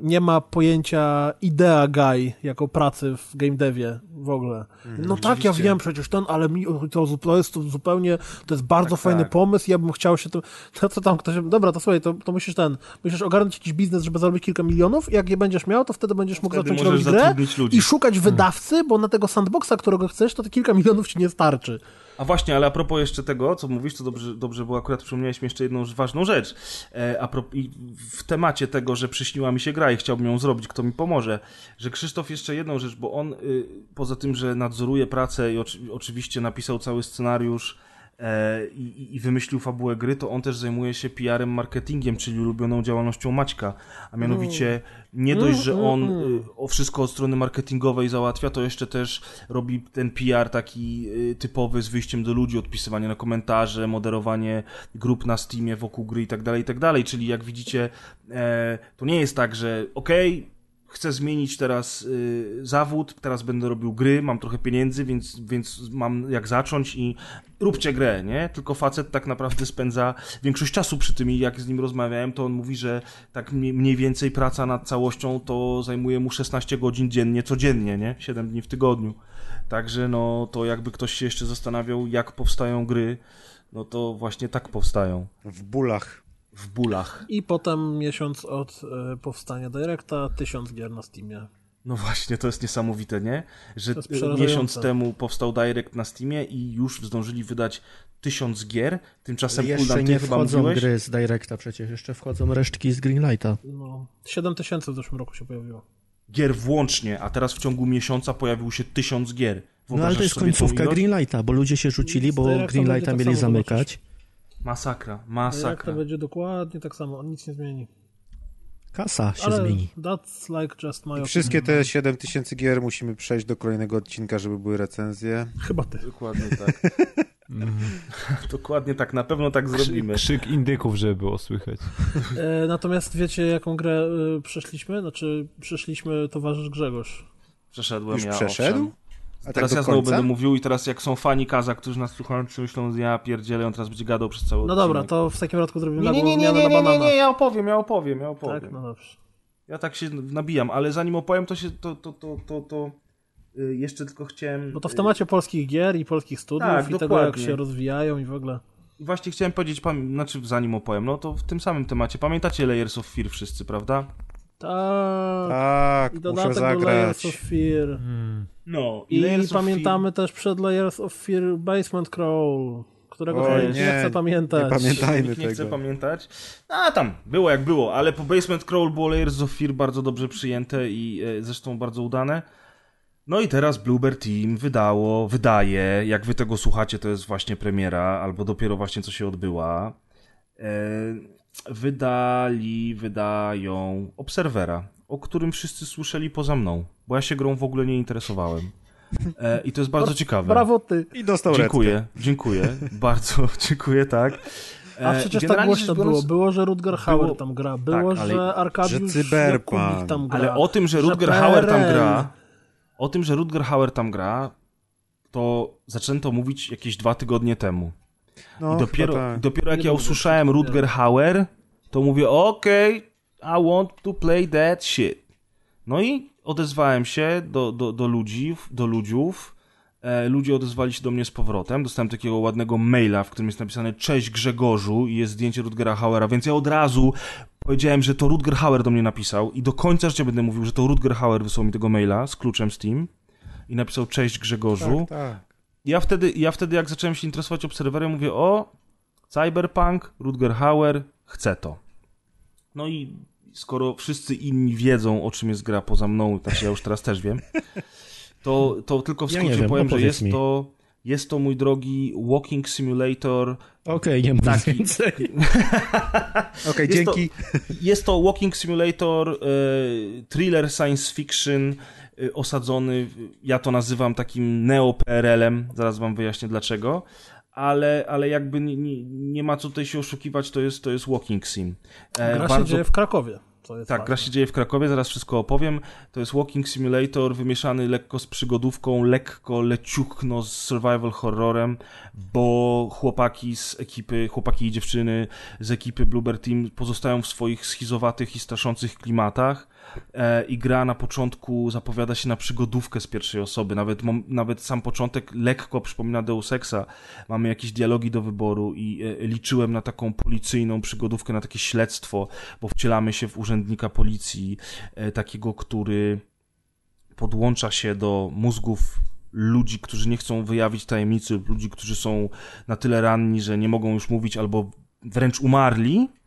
e, nie ma pojęcia idea guy jako pracy w game devie w ogóle. No tak, ja wiem przecież ten, ale mi to, to jest to zupełnie, to jest bardzo Tak, fajny tak. pomysł, ja bym chciał się to, [laughs] to co tam ktoś, dobra, to słuchaj, to, to musisz ten, musisz ogarnąć jakiś biznes, żeby zarobić kilka milionów i jak je będziesz miał, to wtedy będziesz mógł Wtedy zacząć robić grę ludzi. i szukać wydawcy, bo na tego sandboxa, którego chcesz, to te kilka milionów ci nie starczy. A właśnie, ale a propos jeszcze tego, co mówisz, to dobrze, dobrze bo akurat przypomniałeś mi jeszcze jedną ważną rzecz. E, a pro, i w temacie tego, że przyśniła mi się gra i chciałbym ją zrobić, kto mi pomoże, że Krzysztof jeszcze jedną rzecz, bo on y, poza tym, że nadzoruje pracę i oczy, oczywiście napisał cały scenariusz e, i, i wymyślił fabułę gry, to on też zajmuje się PR-em, marketingiem, czyli ulubioną działalnością Maćka. A mianowicie nie dość, że on y, o wszystko od strony marketingowej załatwia, to jeszcze też robi ten PR taki y, typowy z wyjściem do ludzi, odpisywanie na komentarze, moderowanie grup na Steamie wokół gry i tak dalej, i tak dalej. Czyli jak widzicie, e, to nie jest tak, że okej, chcę zmienić teraz y, zawód, teraz będę robił gry, mam trochę pieniędzy, więc, więc mam jak zacząć i róbcie grę, nie? Tylko facet tak naprawdę spędza większość czasu przy tym i jak z nim rozmawiałem, to on mówi, że tak mniej, więcej praca nad całością to zajmuje mu 16 godzin dziennie, codziennie, nie? 7 dni w tygodniu. Także no to jakby ktoś się jeszcze zastanawiał, jak powstają gry, no to właśnie tak powstają. W bólach. W bólach. I potem miesiąc od e, powstania Directa, tysiąc gier na Steamie. No właśnie, to jest niesamowite, nie? Że miesiąc temu powstał Direct na Steamie i już zdążyli wydać tysiąc gier. Tymczasem Jeszcze Kuldan, nie chyba wchodzą mówiłeś? gry z Directa przecież, jeszcze wchodzą resztki z Greenlighta. No, 7 tysięcy w zeszłym roku się pojawiło. Gier włącznie, a teraz w ciągu miesiąca pojawił się tysiąc gier. No ale Wyobrażasz to jest końcówka? Greenlighta, bo ludzie się rzucili, Z bo Greenlighta tak mieli zamykać. Masakra, Jak masakra. to będzie dokładnie tak samo, on nic nie zmieni. Kasa się Ale zmieni. that's like just my I wszystkie opinion. te 7000 gier musimy przejść do kolejnego odcinka, żeby były recenzje. Chyba ty. Dokładnie tak. [laughs] [laughs] Dokładnie tak, na pewno tak zrobimy. Krzyk, indyków, żeby było słychać. E, natomiast wiecie, jaką grę e, przeszliśmy? Znaczy, przeszliśmy towarzysz Grzegorz. Przeszedłem Już ja, przeszedł? owszem. A tak Teraz do ja znowu będę mówił i teraz jak są fani Kaza, którzy nas słuchają, to myślą, że ja pierdzielę, on teraz będzie gadał przez cały No dobra, to w takim wypadku zrobimy Nie, nie, nie, nie, nie, nie, nie, nie, ja opowiem, ja opowiem, ja opowiem. Tak, no dobrze. Ja tak się nabijam, ale zanim opowiem, to się, to, to, to, to, to y, jeszcze tylko chciałem... Bo to w y, temacie polskich gier i polskich studiów Tak, i tego, jak dokładnie. się rozwijają i w ogóle. I właśnie chciałem powiedzieć, znaczy zanim opowiem, no to w tym samym temacie, pamiętacie Layers of Fear wszyscy, prawda? Tak. Tak, I muszę dodatek do Layers zagrać. of Fear. No, I Layers pamiętamy też przed Layers of Fear Basement Crawl, którego Oj, nikt nie, nie, chce pamiętać. nie Pamiętajmy nikt nie chce tego. pamiętać. A tam, było jak było, ale po Basement Crawl było Layers of Fear bardzo dobrze przyjęte i e, zresztą bardzo udane. No i teraz Bluebird Team wydało, wydaje, jak wy tego słuchacie, to jest właśnie premiera, albo dopiero właśnie co się odbyła. E, wydali, wydają Obserwera, o którym wszyscy słyszeli poza mną, bo ja się grą w ogóle nie interesowałem. E, I to jest bardzo ciekawe. Brawo ty. I dostał Dziękuję, dziękuję. Bardzo [laughs] dziękuję, tak. A E, przecież tak głośno biorąc- było. Było, że Rutger Hauer Było- tam gra. Było, tak, ale- że Arkadiusz że. Jakubik tam gra. Ale o tym, że że Rutger Hauer tam gra, o tym, że Rutger Hauer tam gra, to zaczęto mówić jakieś dwa tygodnie temu. No, I dopiero, tak. dopiero jak Nie ja usłyszałem Rutger Hauer, to mówię, okej, I want to play that shit. No i odezwałem się do, do, do ludzi, do ludziów. E, ludzie odezwali się do mnie z powrotem. Dostałem takiego ładnego maila, w którym jest napisane Cześć Grzegorzu i jest zdjęcie Rutgera Hauera, więc ja od razu powiedziałem, że to Rutger Hauer do mnie napisał i do końca życia będę mówił, że to Rutger Hauer wysłał mi tego maila z kluczem Steam i napisał Cześć Grzegorzu. Tak, tak. Ja wtedy, ja wtedy, jak zacząłem się interesować Obserwerem, mówię, o, Cyberpunk, Rutger Hauer, chcę to. No i skoro wszyscy inni wiedzą, o czym jest gra poza mną, znaczy ja już teraz też wiem, [laughs] to, to tylko w Ja skrócie wiem, powiem, że jest mi. to, jest to, mój drogi, walking simulator. Okej, nie mów Taki- więcej. [laughs] Okej, to- dzięki. Jest to walking simulator, e, thriller science fiction, osadzony, w- ja to nazywam takim neo-PRL-em, zaraz wam wyjaśnię dlaczego, ale, ale jakby nie, nie, nie ma co tutaj się oszukiwać, to jest, to jest walking sim. E, Gra się bardzo, dzieje w Krakowie. Tak, ważne. gra się dzieje w Krakowie, zaraz wszystko opowiem. To jest walking simulator wymieszany lekko z przygodówką, lekko leciuchno z survival horrorem, bo chłopaki z ekipy, chłopaki i dziewczyny z ekipy Bluebird Team pozostają w swoich schizowatych i straszących klimatach i gra na początku zapowiada się na przygodówkę z pierwszej osoby. Nawet, nawet sam początek lekko przypomina Deus Exa. Mamy jakieś dialogi do wyboru i e, liczyłem na taką policyjną przygodówkę, na takie śledztwo, bo wcielamy się w urzędnika policji, e, takiego, który podłącza się do mózgów ludzi, którzy nie chcą wyjawić tajemnicy, ludzi, którzy są na tyle ranni, że nie mogą już mówić albo wręcz umarli e,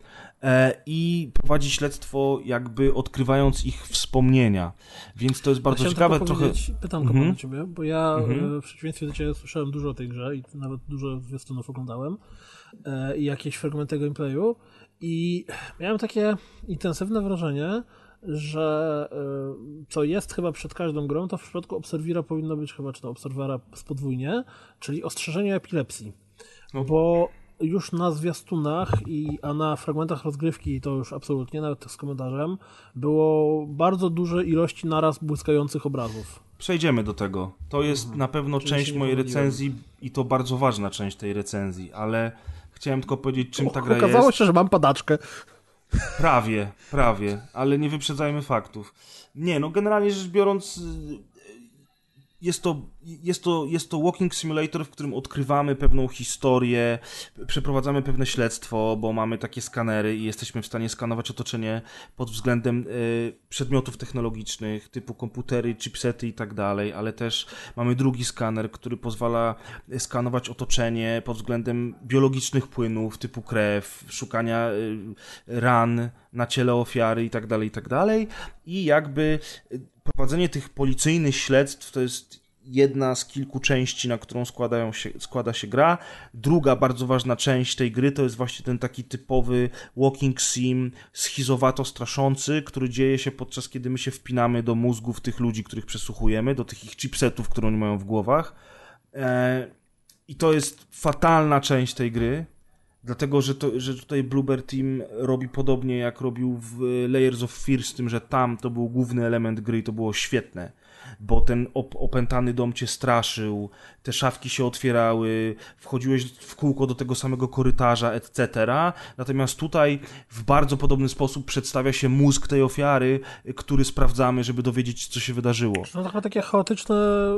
i prowadzi śledztwo jakby odkrywając ich wspomnienia. Więc to jest bardzo Chciałem ciekawe, trochę... Pytanko mam do ciebie, bo ja e, w przeciwieństwie do ciebie słyszałem dużo o tej grze i nawet dużo zwiastunów oglądałem e, i jakieś fragmenty gameplayu i miałem takie intensywne wrażenie, że e, co jest chyba przed każdą grą, to w przypadku Obserwira powinno być chyba, czy to Obserwera z podwójnie, czyli ostrzeżenie epilepsji. No. Bo już na zwiastunach, i, a na fragmentach rozgrywki to już absolutnie, nawet z komentarzem, było bardzo duże ilości naraz błyskających obrazów. Przejdziemy do tego. To jest na pewno Mhm. Czyli część mojej recenzji i to bardzo ważna część tej recenzji, ale chciałem tylko powiedzieć, czym ta gra Okazało jest. się, że mam padaczkę. Prawie, prawie, ale nie wyprzedzajmy faktów. Nie, no generalnie rzecz biorąc, jest to, jest to, jest to walking simulator, w którym odkrywamy pewną historię, przeprowadzamy pewne śledztwo, bo mamy takie skanery i jesteśmy w stanie skanować otoczenie pod względem y, przedmiotów technologicznych, typu komputery, chipsety i tak dalej, ale też mamy drugi skaner, który pozwala skanować otoczenie pod względem biologicznych płynów, typu krew, szukania y, ran na ciele ofiary i tak dalej, i tak dalej. I jakby prowadzenie tych policyjnych śledztw to jest jedna z kilku części, na którą składają się, składa się gra. Druga bardzo ważna część tej gry to jest właśnie ten taki typowy walking sim, schizowato straszący, który dzieje się podczas kiedy my się wpinamy do mózgów tych ludzi, których przesłuchujemy, do tych ich chipsetów, które oni mają w głowach. E, I to jest fatalna część tej gry, Dlatego, że, to, że tutaj Bluebird Team robi podobnie jak robił w Layers of Fear, z tym, że tam to był główny element gry i to było świetne, bo ten op opętany dom cię straszył, te szafki się otwierały, wchodziłeś w kółko do tego samego korytarza, etc. Natomiast tutaj w bardzo podobny sposób przedstawia się mózg tej ofiary, który sprawdzamy, żeby dowiedzieć co się wydarzyło. To trochę takie chaotyczne,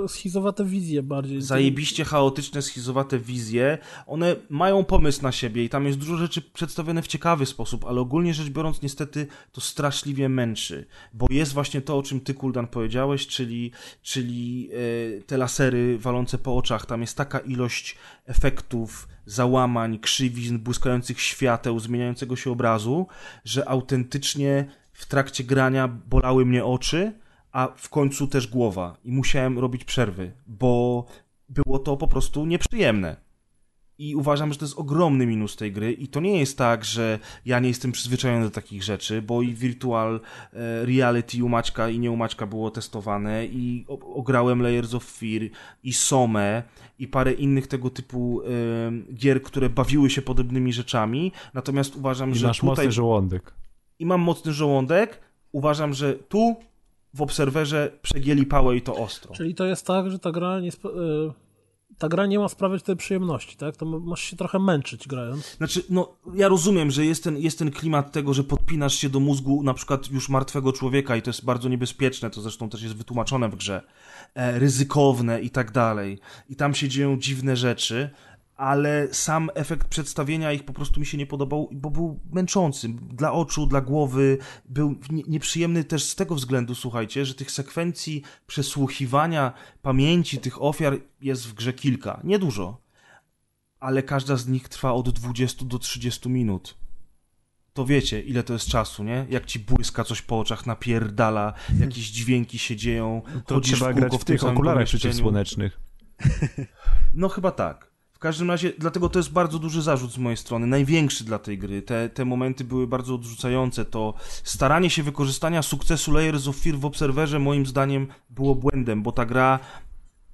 schizowate wizje bardziej. zajebiście chaotyczne, schizowate wizje. One mają pomysł na siebie i tam jest dużo rzeczy przedstawione w ciekawy sposób, ale ogólnie rzecz biorąc, niestety to straszliwie męczy, bo jest właśnie to, o czym ty, Kuldan, powiedziałeś, czyli, czyli e, te lasery walące po oczach. Tam jest taka ilość efektów, załamań, krzywizn, błyskających świateł, zmieniającego się obrazu, że autentycznie w trakcie grania bolały mnie oczy, a w końcu też głowa i musiałem robić przerwy, bo było to po prostu nieprzyjemne. I uważam, że to jest ogromny minus tej gry i to nie jest tak, że ja nie jestem przyzwyczajony do takich rzeczy, bo i virtual e, reality u Maćka i nie u Maćka było testowane i ograłem Layers of Fear i Somę i parę innych tego typu e, gier, które bawiły się podobnymi rzeczami, natomiast uważam, I że masz tutaj mocny żołądek. i mam mocny żołądek, uważam, że tu w obserwerze przegięli pałę i to ostro. Czyli to jest tak, że ta gra nie, sp- y, ta gra nie ma sprawiać tej przyjemności, tak? To masz się trochę męczyć grając. Znaczy, no, ja rozumiem, że jest ten, jest ten klimat tego, że podpinasz się do mózgu na przykład już martwego człowieka i to jest bardzo niebezpieczne, to zresztą też jest wytłumaczone w grze, e, ryzykowne i tak dalej. I tam się dzieją dziwne rzeczy, ale sam efekt przedstawienia ich po prostu mi się nie podobał, bo był męczący. Dla oczu, dla głowy, był nie- nieprzyjemny też z tego względu, słuchajcie, że tych sekwencji przesłuchiwania pamięci tych ofiar jest w grze kilka. Niedużo ale każda z nich trwa od 20 do 30 minut. To wiecie, ile to jest czasu, nie? Jak ci błyska coś po oczach, napierdala, jakieś dźwięki się dzieją, To trzeba w grać w tych okularach przeciwsłonecznych. No chyba tak. Każdym razie, dlatego to jest bardzo duży zarzut z mojej strony, największy dla tej gry. Te, te momenty były bardzo odrzucające. To staranie się wykorzystania sukcesu Layers of Fear w Obserwerze moim zdaniem było błędem, bo ta gra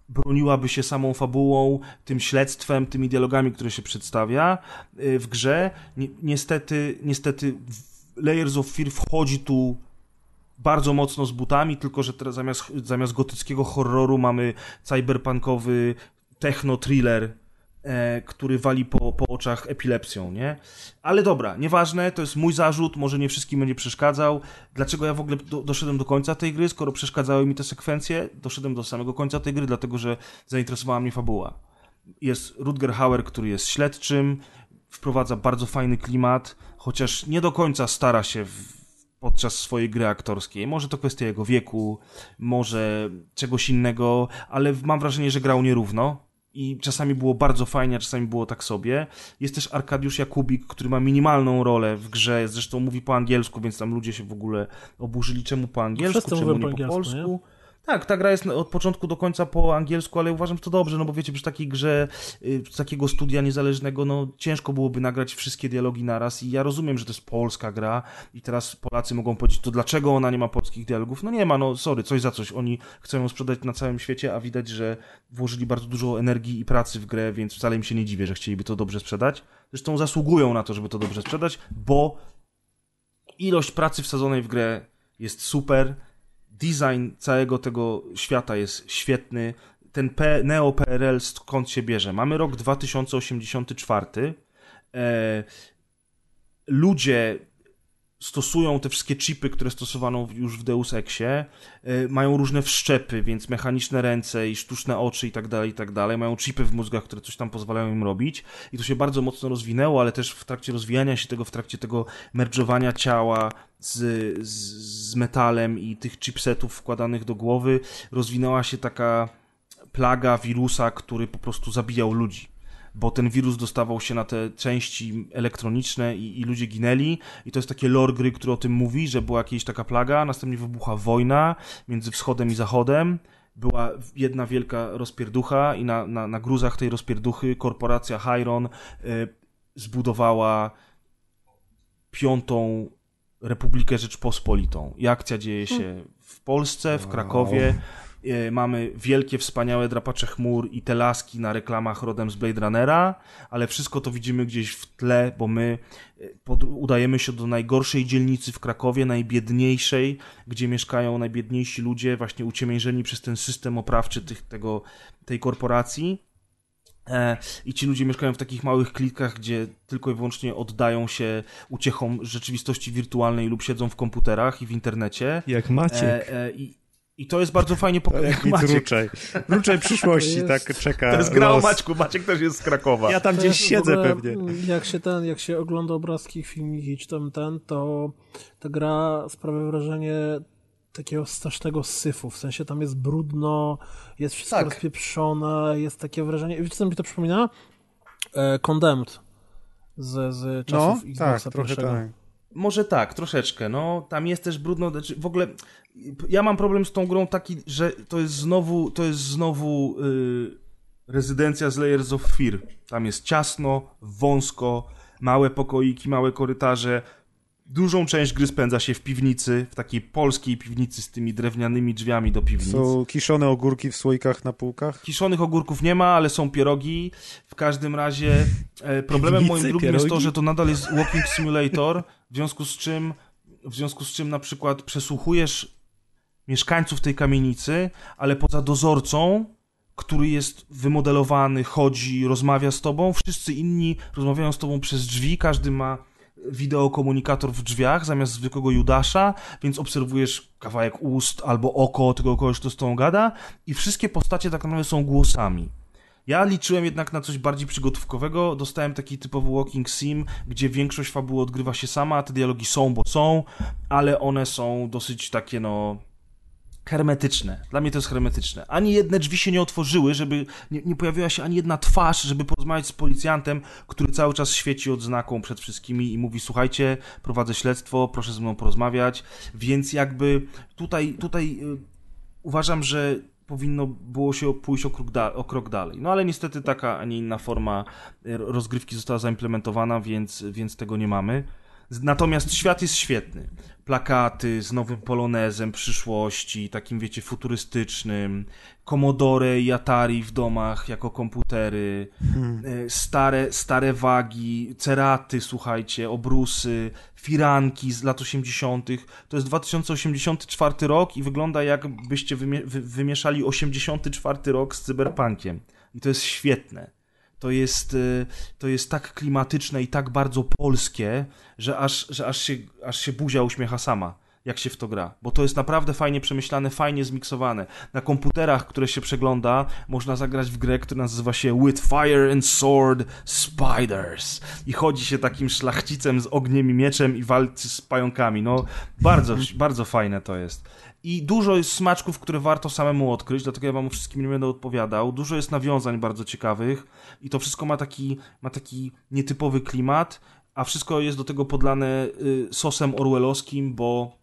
broniłaby się samą fabułą, tym śledztwem, tymi dialogami, które się przedstawia y, w grze. Ni- Niestety, niestety Layers of Fear wchodzi tu bardzo mocno z butami, tylko że teraz zamiast, zamiast gotyckiego horroru mamy cyberpunkowy techno-thriller, e, który wali po, po oczach epilepsją, nie? Ale dobra, nieważne, to jest mój zarzut, może nie wszystkim będzie przeszkadzał. Dlaczego ja w ogóle do, doszedłem do końca tej gry, skoro przeszkadzały mi te sekwencje? Doszedłem do samego końca tej gry, dlatego że zainteresowała mnie fabuła. Jest Rutger Hauer, który jest śledczym, wprowadza bardzo fajny klimat, chociaż nie do końca stara się w, podczas swojej gry aktorskiej. Może to kwestia jego wieku, może czegoś innego, ale mam wrażenie, że grał nierówno. I czasami było bardzo fajnie, a czasami było tak sobie. Jest też Arkadiusz Jakubik, który ma minimalną rolę w grze. Zresztą mówi po angielsku, więc tam ludzie się w ogóle oburzyli, czemu po angielsku, Wszyscy czemu nie po po, polsku. Tak, ta gra jest od początku do końca po angielsku, ale uważam, że to dobrze, no bo wiecie, przy takiej grze y, takiego studia niezależnego, no ciężko byłoby nagrać wszystkie dialogi naraz i ja rozumiem, że to jest polska gra i teraz Polacy mogą powiedzieć, to dlaczego ona nie ma polskich dialogów? No nie ma, no sorry, coś za coś. Oni chcą ją sprzedać na całym świecie, a widać, że włożyli bardzo dużo energii i pracy w grę, więc wcale im się nie dziwię, że chcieliby to dobrze sprzedać. Zresztą zasługują na to, żeby to dobrze sprzedać, bo ilość pracy wsadzonej w grę jest super, design całego tego świata jest świetny. Ten Neo PRL skąd się bierze? Mamy rok 2084. E, ludzie stosują te wszystkie chipy, które stosowano już w Deus Exie, e, mają różne wszczepy, więc mechaniczne ręce i sztuczne oczy i tak dalej, i tak dalej. Mają chipy w mózgach, które coś tam pozwalają im robić i to się bardzo mocno rozwinęło, ale też w trakcie rozwijania się tego, w trakcie tego merge'owania ciała z, z, z metalem i tych chipsetów wkładanych do głowy rozwinęła się taka plaga wirusa, który po prostu zabijał ludzi bo ten wirus dostawał się na te części elektroniczne i, i, ludzie ginęli. I to jest takie lore gry, który o tym mówi, że była jakaś taka plaga, następnie wybucha wojna między wschodem i zachodem. Była jedna wielka rozpierducha i na, na, na gruzach tej rozpierduchy korporacja Hyron y, zbudowała piątą Republikę Rzeczpospolitą. I akcja dzieje się w Polsce, w Krakowie. E, mamy wielkie, wspaniałe drapacze chmur i te laski na reklamach rodem z Blade Runnera, ale wszystko to widzimy gdzieś w tle, bo my e, pod, udajemy się do najgorszej dzielnicy w Krakowie, najbiedniejszej, gdzie mieszkają najbiedniejsi ludzie, właśnie uciemiężeni przez ten system oprawczy tych, tego, tej korporacji. E, I ci ludzie mieszkają w takich małych klitkach, gdzie tylko i wyłącznie oddają się uciechom rzeczywistości wirtualnej lub siedzą w komputerach i w internecie. Jak Maciek. E, e, i, I to jest bardzo fajnie pokazane. Jak Maciek. Ruczaj. Ruczaj przyszłości, jest- tak czeka To jest gra o los. Maćku. Maciek też jest z Krakowa. Ja tam To gdzieś siedzę ogóle, pewnie. Jak się ten, jak się ogląda obrazki, filmiki, czy tam ten, to ta gra sprawia wrażenie takiego strasznego syfu, w sensie tam jest brudno, jest wszystko Tak. rozpieprzone, jest takie wrażenie, wiecie co mi to przypomina? E, Condemned z, z No, czasów tak, Xboxa trochę pierwszego. tak. Może tak, troszeczkę. No, tam jest też brudno. Znaczy, w ogóle ja mam problem z tą grą taki, że to jest znowu, to jest znowu yy, rezydencja z Layers of Fear. Tam jest ciasno, wąsko, małe pokoiki, małe korytarze. Dużą część gry spędza się w piwnicy, w takiej polskiej piwnicy z tymi drewnianymi drzwiami do piwnic. Są kiszone ogórki w słoikach na półkach. Kiszonych ogórków nie ma, ale są pierogi. W każdym razie e, problemem Piwnicy, moim drugim jest to, pierogi? że to nadal jest walking simulator, w związku z czym w związku z czym na przykład przesłuchujesz mieszkańców tej kamienicy, ale poza dozorcą, który jest wymodelowany, chodzi, rozmawia z tobą, wszyscy inni rozmawiają z tobą przez drzwi, każdy ma wideokomunikator w drzwiach zamiast zwykłego Judasza, więc obserwujesz kawałek ust albo oko tego kogoś, kto z tobą gada i wszystkie postacie tak naprawdę są głosami. Ja liczyłem jednak na coś bardziej przygotówkowego. Dostałem taki typowy walking sim, gdzie większość fabuły odgrywa się sama, te dialogi są, bo są, ale one są dosyć takie, no. Hermetyczne. Dla mnie to jest hermetyczne. Ani jedne drzwi się nie otworzyły, żeby nie, nie pojawiła się ani jedna twarz, żeby porozmawiać z policjantem, który cały czas świeci odznaką przed wszystkimi i mówi: Słuchajcie, prowadzę śledztwo, proszę ze mną porozmawiać. Więc jakby tutaj, tutaj y, uważam, że powinno było się pójść o krok, da- o krok dalej. No ale niestety taka, a nie inna forma y, rozgrywki została zaimplementowana, więc, więc tego nie mamy. Natomiast świat jest świetny. plakaty z nowym polonezem przyszłości, takim wiecie, futurystycznym, Commodore i Atari w domach jako komputery, e, stare, stare wagi, ceraty, słuchajcie, obrusy, firanki z lat 80. To jest 2084 rok i wygląda jakbyście wymie wy wymieszali 84 rok z cyberpunkiem. I to jest świetne. To jest, y, to jest tak klimatyczne i tak bardzo polskie, że aż, że aż, się, aż się buzia uśmiecha sama jak się w to gra, bo to jest naprawdę fajnie przemyślane, fajnie zmiksowane. Na komputerach, które się przegląda, można zagrać w grę, która nazywa się With Fire and Sword Spiders i chodzi się takim szlachcicem z ogniem i mieczem i walczy z pająkami. No, bardzo, bardzo fajne to jest. I dużo jest smaczków, które warto samemu odkryć, dlatego ja wam wszystkim nie będę odpowiadał. Dużo jest nawiązań bardzo ciekawych i to wszystko ma taki, ma taki nietypowy klimat, a wszystko jest do tego podlane y, sosem orwellowskim, bo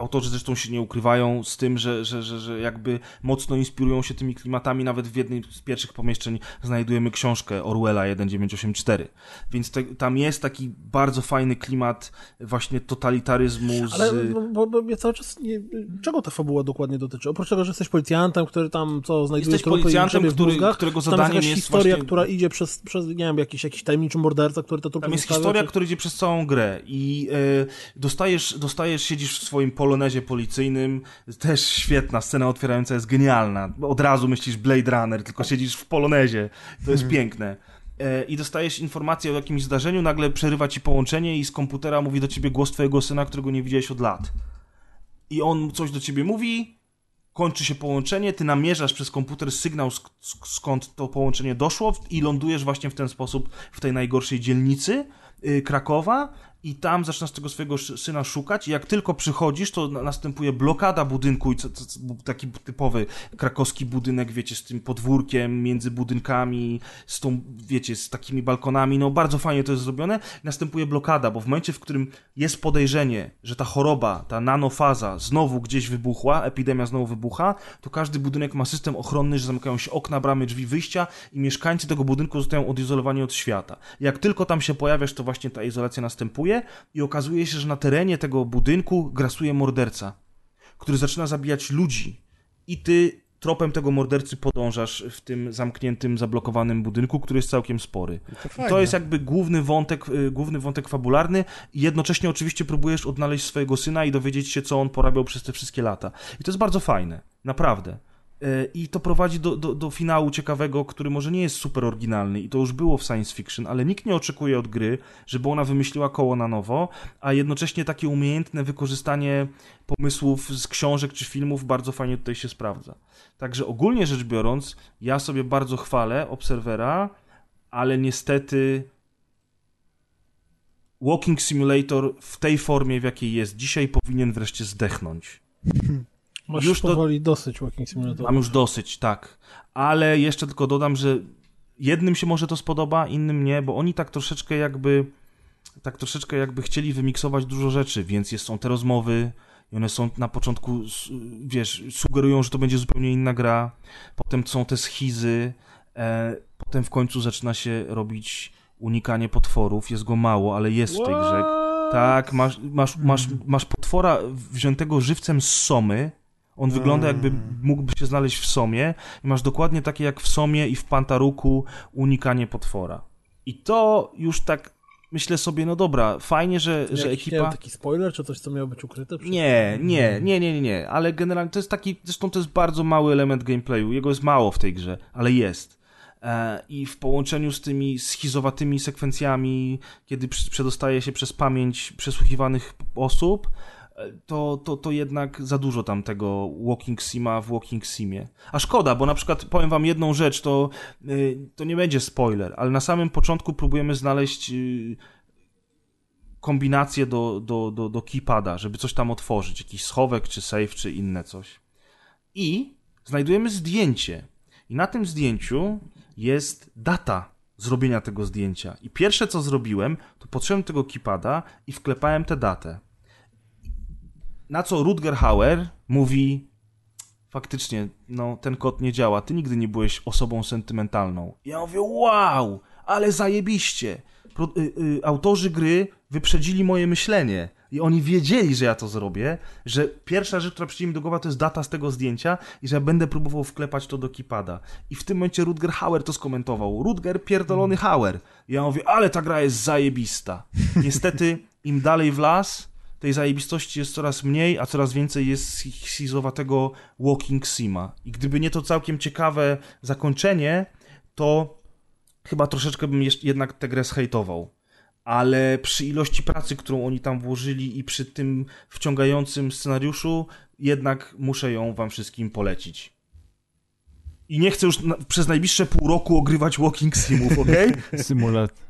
autorzy zresztą się nie ukrywają z tym, że, że, że, że jakby mocno inspirują się tymi klimatami. Nawet w jednej z pierwszych pomieszczeń znajdujemy książkę Orwella 1984. Więc te, tam jest taki bardzo fajny klimat właśnie totalitaryzmu. Z... Ale bo, bo ja cały czas nie... Czego ta fabuła dokładnie dotyczy? Oprócz tego, że jesteś policjantem, który tam co znajduje Jesteś policjantem, który, mózgach, którego zadaniem tam jest jest historia, właśnie... która idzie przez, przez, nie wiem, jakiś, jakiś tajemniczy morderca, który to trupy Tam jest zostawia, historia, czy... która idzie przez całą grę i e, dostajesz, dostajesz, siedzisz w swoim polonezie policyjnym, też świetna, scena otwierająca jest genialna. Od razu myślisz Blade Runner, tylko siedzisz w polonezie. To jest piękne. E, I dostajesz informację o jakimś zdarzeniu, nagle przerywa ci połączenie i z komputera mówi do ciebie głos twojego syna, którego nie widziałeś od lat. I on coś do ciebie mówi, kończy się połączenie, ty namierzasz przez komputer sygnał, sk- sk- skąd to połączenie doszło i lądujesz właśnie w ten sposób w tej najgorszej dzielnicy y, Krakowa i tam zaczynasz tego swojego syna szukać i jak tylko przychodzisz, to na- następuje blokada budynku i taki typowy krakowski budynek, wiecie, z tym podwórkiem między budynkami, z tą, wiecie, z takimi balkonami, no bardzo fajnie to jest zrobione. Następuje blokada, bo w momencie, w którym jest podejrzenie, że ta choroba, ta nanofaza znowu gdzieś wybuchła, epidemia znowu wybucha, to każdy budynek ma system ochronny, że zamykają się okna, bramy, drzwi wyjścia i mieszkańcy tego budynku zostają odizolowani od świata. Jak tylko tam się pojawiasz, to właśnie ta izolacja następuje i okazuje się, że na terenie tego budynku grasuje morderca, który zaczyna zabijać ludzi i ty tropem tego mordercy podążasz w tym zamkniętym, zablokowanym budynku, który jest całkiem spory. To, I fajne. to jest jakby główny wątek, y, główny wątek fabularny i jednocześnie oczywiście próbujesz odnaleźć swojego syna i dowiedzieć się, co on porabiał przez te wszystkie lata. I to jest bardzo fajne, naprawdę. E, I to prowadzi do, do, do finału ciekawego, który może nie jest super oryginalny i to już było w science fiction, ale nikt nie oczekuje od gry, żeby ona wymyśliła koło na nowo, a jednocześnie takie umiejętne wykorzystanie pomysłów z książek czy filmów bardzo fajnie tutaj się sprawdza. Także ogólnie rzecz biorąc, ja sobie bardzo chwalę Obserwera, ale niestety Walking Simulator w tej formie, w jakiej jest dzisiaj, powinien wreszcie zdechnąć. [laughs] Masz już powoli dosyć Walking Simulator. Mam już dosyć, tak. Ale jeszcze tylko dodam, że jednym się może to spodoba, innym nie, bo oni tak troszeczkę jakby tak troszeczkę jakby chcieli wymiksować dużo rzeczy, więc jest, są te rozmowy i one są na początku, wiesz, sugerują, że to będzie zupełnie inna gra, potem są te schizy, e, potem w końcu zaczyna się robić unikanie potworów, jest go mało, ale jest w tej grze. Tak, masz, masz, masz, masz potwora wziętego żywcem z Somy. On wygląda jakby mógłby się znaleźć w Somie i masz dokładnie takie jak w Somie i w Pantaruku unikanie potwora. I to już tak myślę sobie, no dobra, fajnie, że, że Jakiś, nie ekipa... wiem, taki spoiler, czy coś, co miało być ukryte? przed- Nie, nie, nie, nie, nie, nie, ale generalnie to jest taki, zresztą to jest bardzo mały element gameplayu, jego jest mało w tej grze, ale jest. E, I w połączeniu z tymi schizowatymi sekwencjami, kiedy przedostaje się przez pamięć przesłuchiwanych osób, to, to, to jednak za dużo tam tego Walking Sima w Walking Simie. A szkoda, bo na przykład powiem wam jedną rzecz, to, y, to nie będzie spoiler, ale na samym początku próbujemy znaleźć y, kombinację do, do, do, do keypada, żeby coś tam otworzyć, jakiś schowek, czy safe, czy inne coś. I znajdujemy zdjęcie. I na tym zdjęciu jest data zrobienia tego zdjęcia. I pierwsze co zrobiłem, to do tego keypada i wklepałem tę datę. Na co Rutger Hauer mówi faktycznie, no ten kod nie działa, ty nigdy nie byłeś osobą sentymentalną. Ja mówię, wow, ale zajebiście. Pro, y, y, autorzy gry wyprzedzili moje myślenie. I oni wiedzieli, że ja to zrobię, że pierwsza rzecz, która przyjdzie mi do głowy, to jest data z tego zdjęcia i że ja będę próbował wklepać to do kipada. I w tym momencie Rutger Hauer to skomentował. Rutger pierdolony Hauer. I ja mówię, ale ta gra jest zajebista. Niestety, im dalej w las, tej zajebistości jest coraz mniej, a coraz więcej jest schizowatego walking sima. I gdyby nie to całkiem ciekawe zakończenie, to chyba troszeczkę bym jednak tę grę zhejtował. Ale przy ilości pracy, którą oni tam włożyli i przy tym wciągającym scenariuszu, jednak muszę ją wam wszystkim polecić. I nie chcę już na, przez najbliższe pół roku ogrywać walking simów, okej? [laughs] Symulat.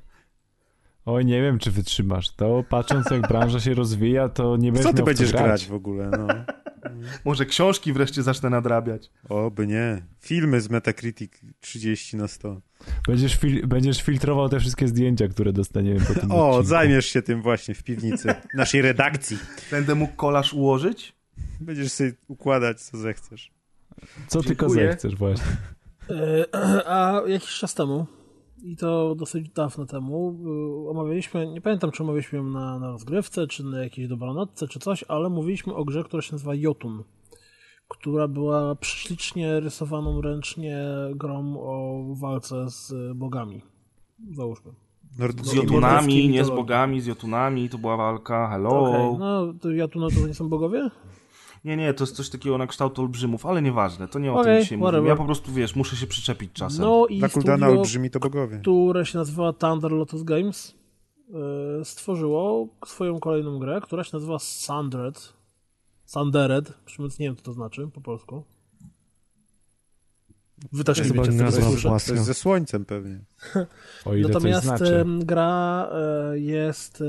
Oj, nie wiem, czy wytrzymasz. To patrząc, jak branża się rozwija, to nie będziesz co ty będziesz to grać w ogóle? No. [laughs] Może książki wreszcie zacznę nadrabiać. Oby nie. Filmy z Metacritic 30 na 100. Będziesz, fil będziesz filtrował te wszystkie zdjęcia, które dostaniemy po tym O, odcinku. zajmiesz się tym właśnie w piwnicy naszej redakcji. Będę mógł kolaż ułożyć? Będziesz sobie układać, co zechcesz. Co tylko Dziękuję. zechcesz właśnie. E, [clears throat] A jakiś czas temu, i to dosyć dawno temu, y, omawialiśmy, nie pamiętam czy omawialiśmy ją na, na rozgrywce, czy na jakiejś dobranocce, czy coś, ale mówiliśmy o grze, która się nazywa Jotun, która była prześlicznie rysowaną ręcznie grą o walce z bogami. Załóżmy. Z jotunami, nie z bogami, z jotunami, to była walka, hello. Okej, no to Jotuna to nie są bogowie? Nie, nie, to jest coś takiego na kształt olbrzymów, ale nieważne, to nie o Okej, tym dzisiaj mówimy. whatever. Ja po prostu, wiesz, muszę się przyczepić czasem. No i studio, olbrzymi to bogowie. które się nazywa Thunder Lotus Games, y, stworzyło swoją kolejną grę, która się nazywa Sundered. Sundered, przy czym nie wiem, co to znaczy po polsku. Wy też To nie wiecie, to To słyszę. jest ze słońcem pewnie. [laughs] O ile Natomiast to znaczy. gra e, jest... e,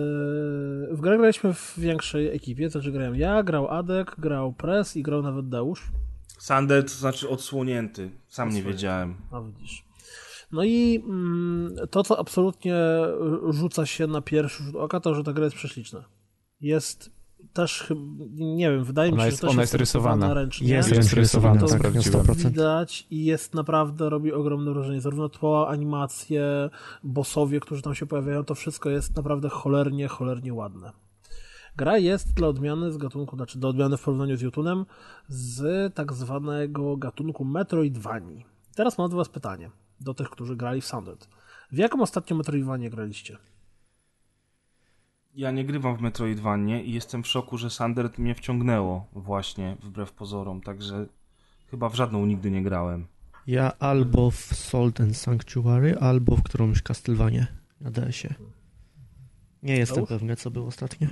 W grę graliśmy w większej ekipie, to znaczy grałem ja, grał Adek, grał Press i grał nawet Deusz. Sander to znaczy odsłonięty, sam nie wiedziałem. A widzisz. No i mm, to, co absolutnie rzuca się na pierwszy rzut oka, to, że ta gra jest prześliczna. Jest też, nie wiem, wydaje mi się, jest- że też ona jest jest rysowana. ręcznie. Jest Jest rysowana, rysowana, tak, na sprawdziłem. 100%. Widać i jest naprawdę, robi ogromne wrażenie. Zarówno tło, animacje, bossowie, którzy tam się pojawiają, to wszystko jest naprawdę cholernie, cholernie ładne. Gra jest dla odmiany z gatunku, znaczy dla odmiany w porównaniu z Jotunem, z tak zwanego gatunku Metroidvanii. Teraz mam do was pytanie, do tych, którzy grali w Sundered. W jaką ostatnią Metroidvanię graliście? Ja nie grywam w Metroidvanie i jestem w szoku, że Sander mnie wciągnęło właśnie, wbrew pozorom, także chyba w żadną nigdy nie grałem. Ja albo w Salt and Sanctuary, albo w którąś Castlevanię na DS-ie. Nie jestem pewny, co było ostatnio.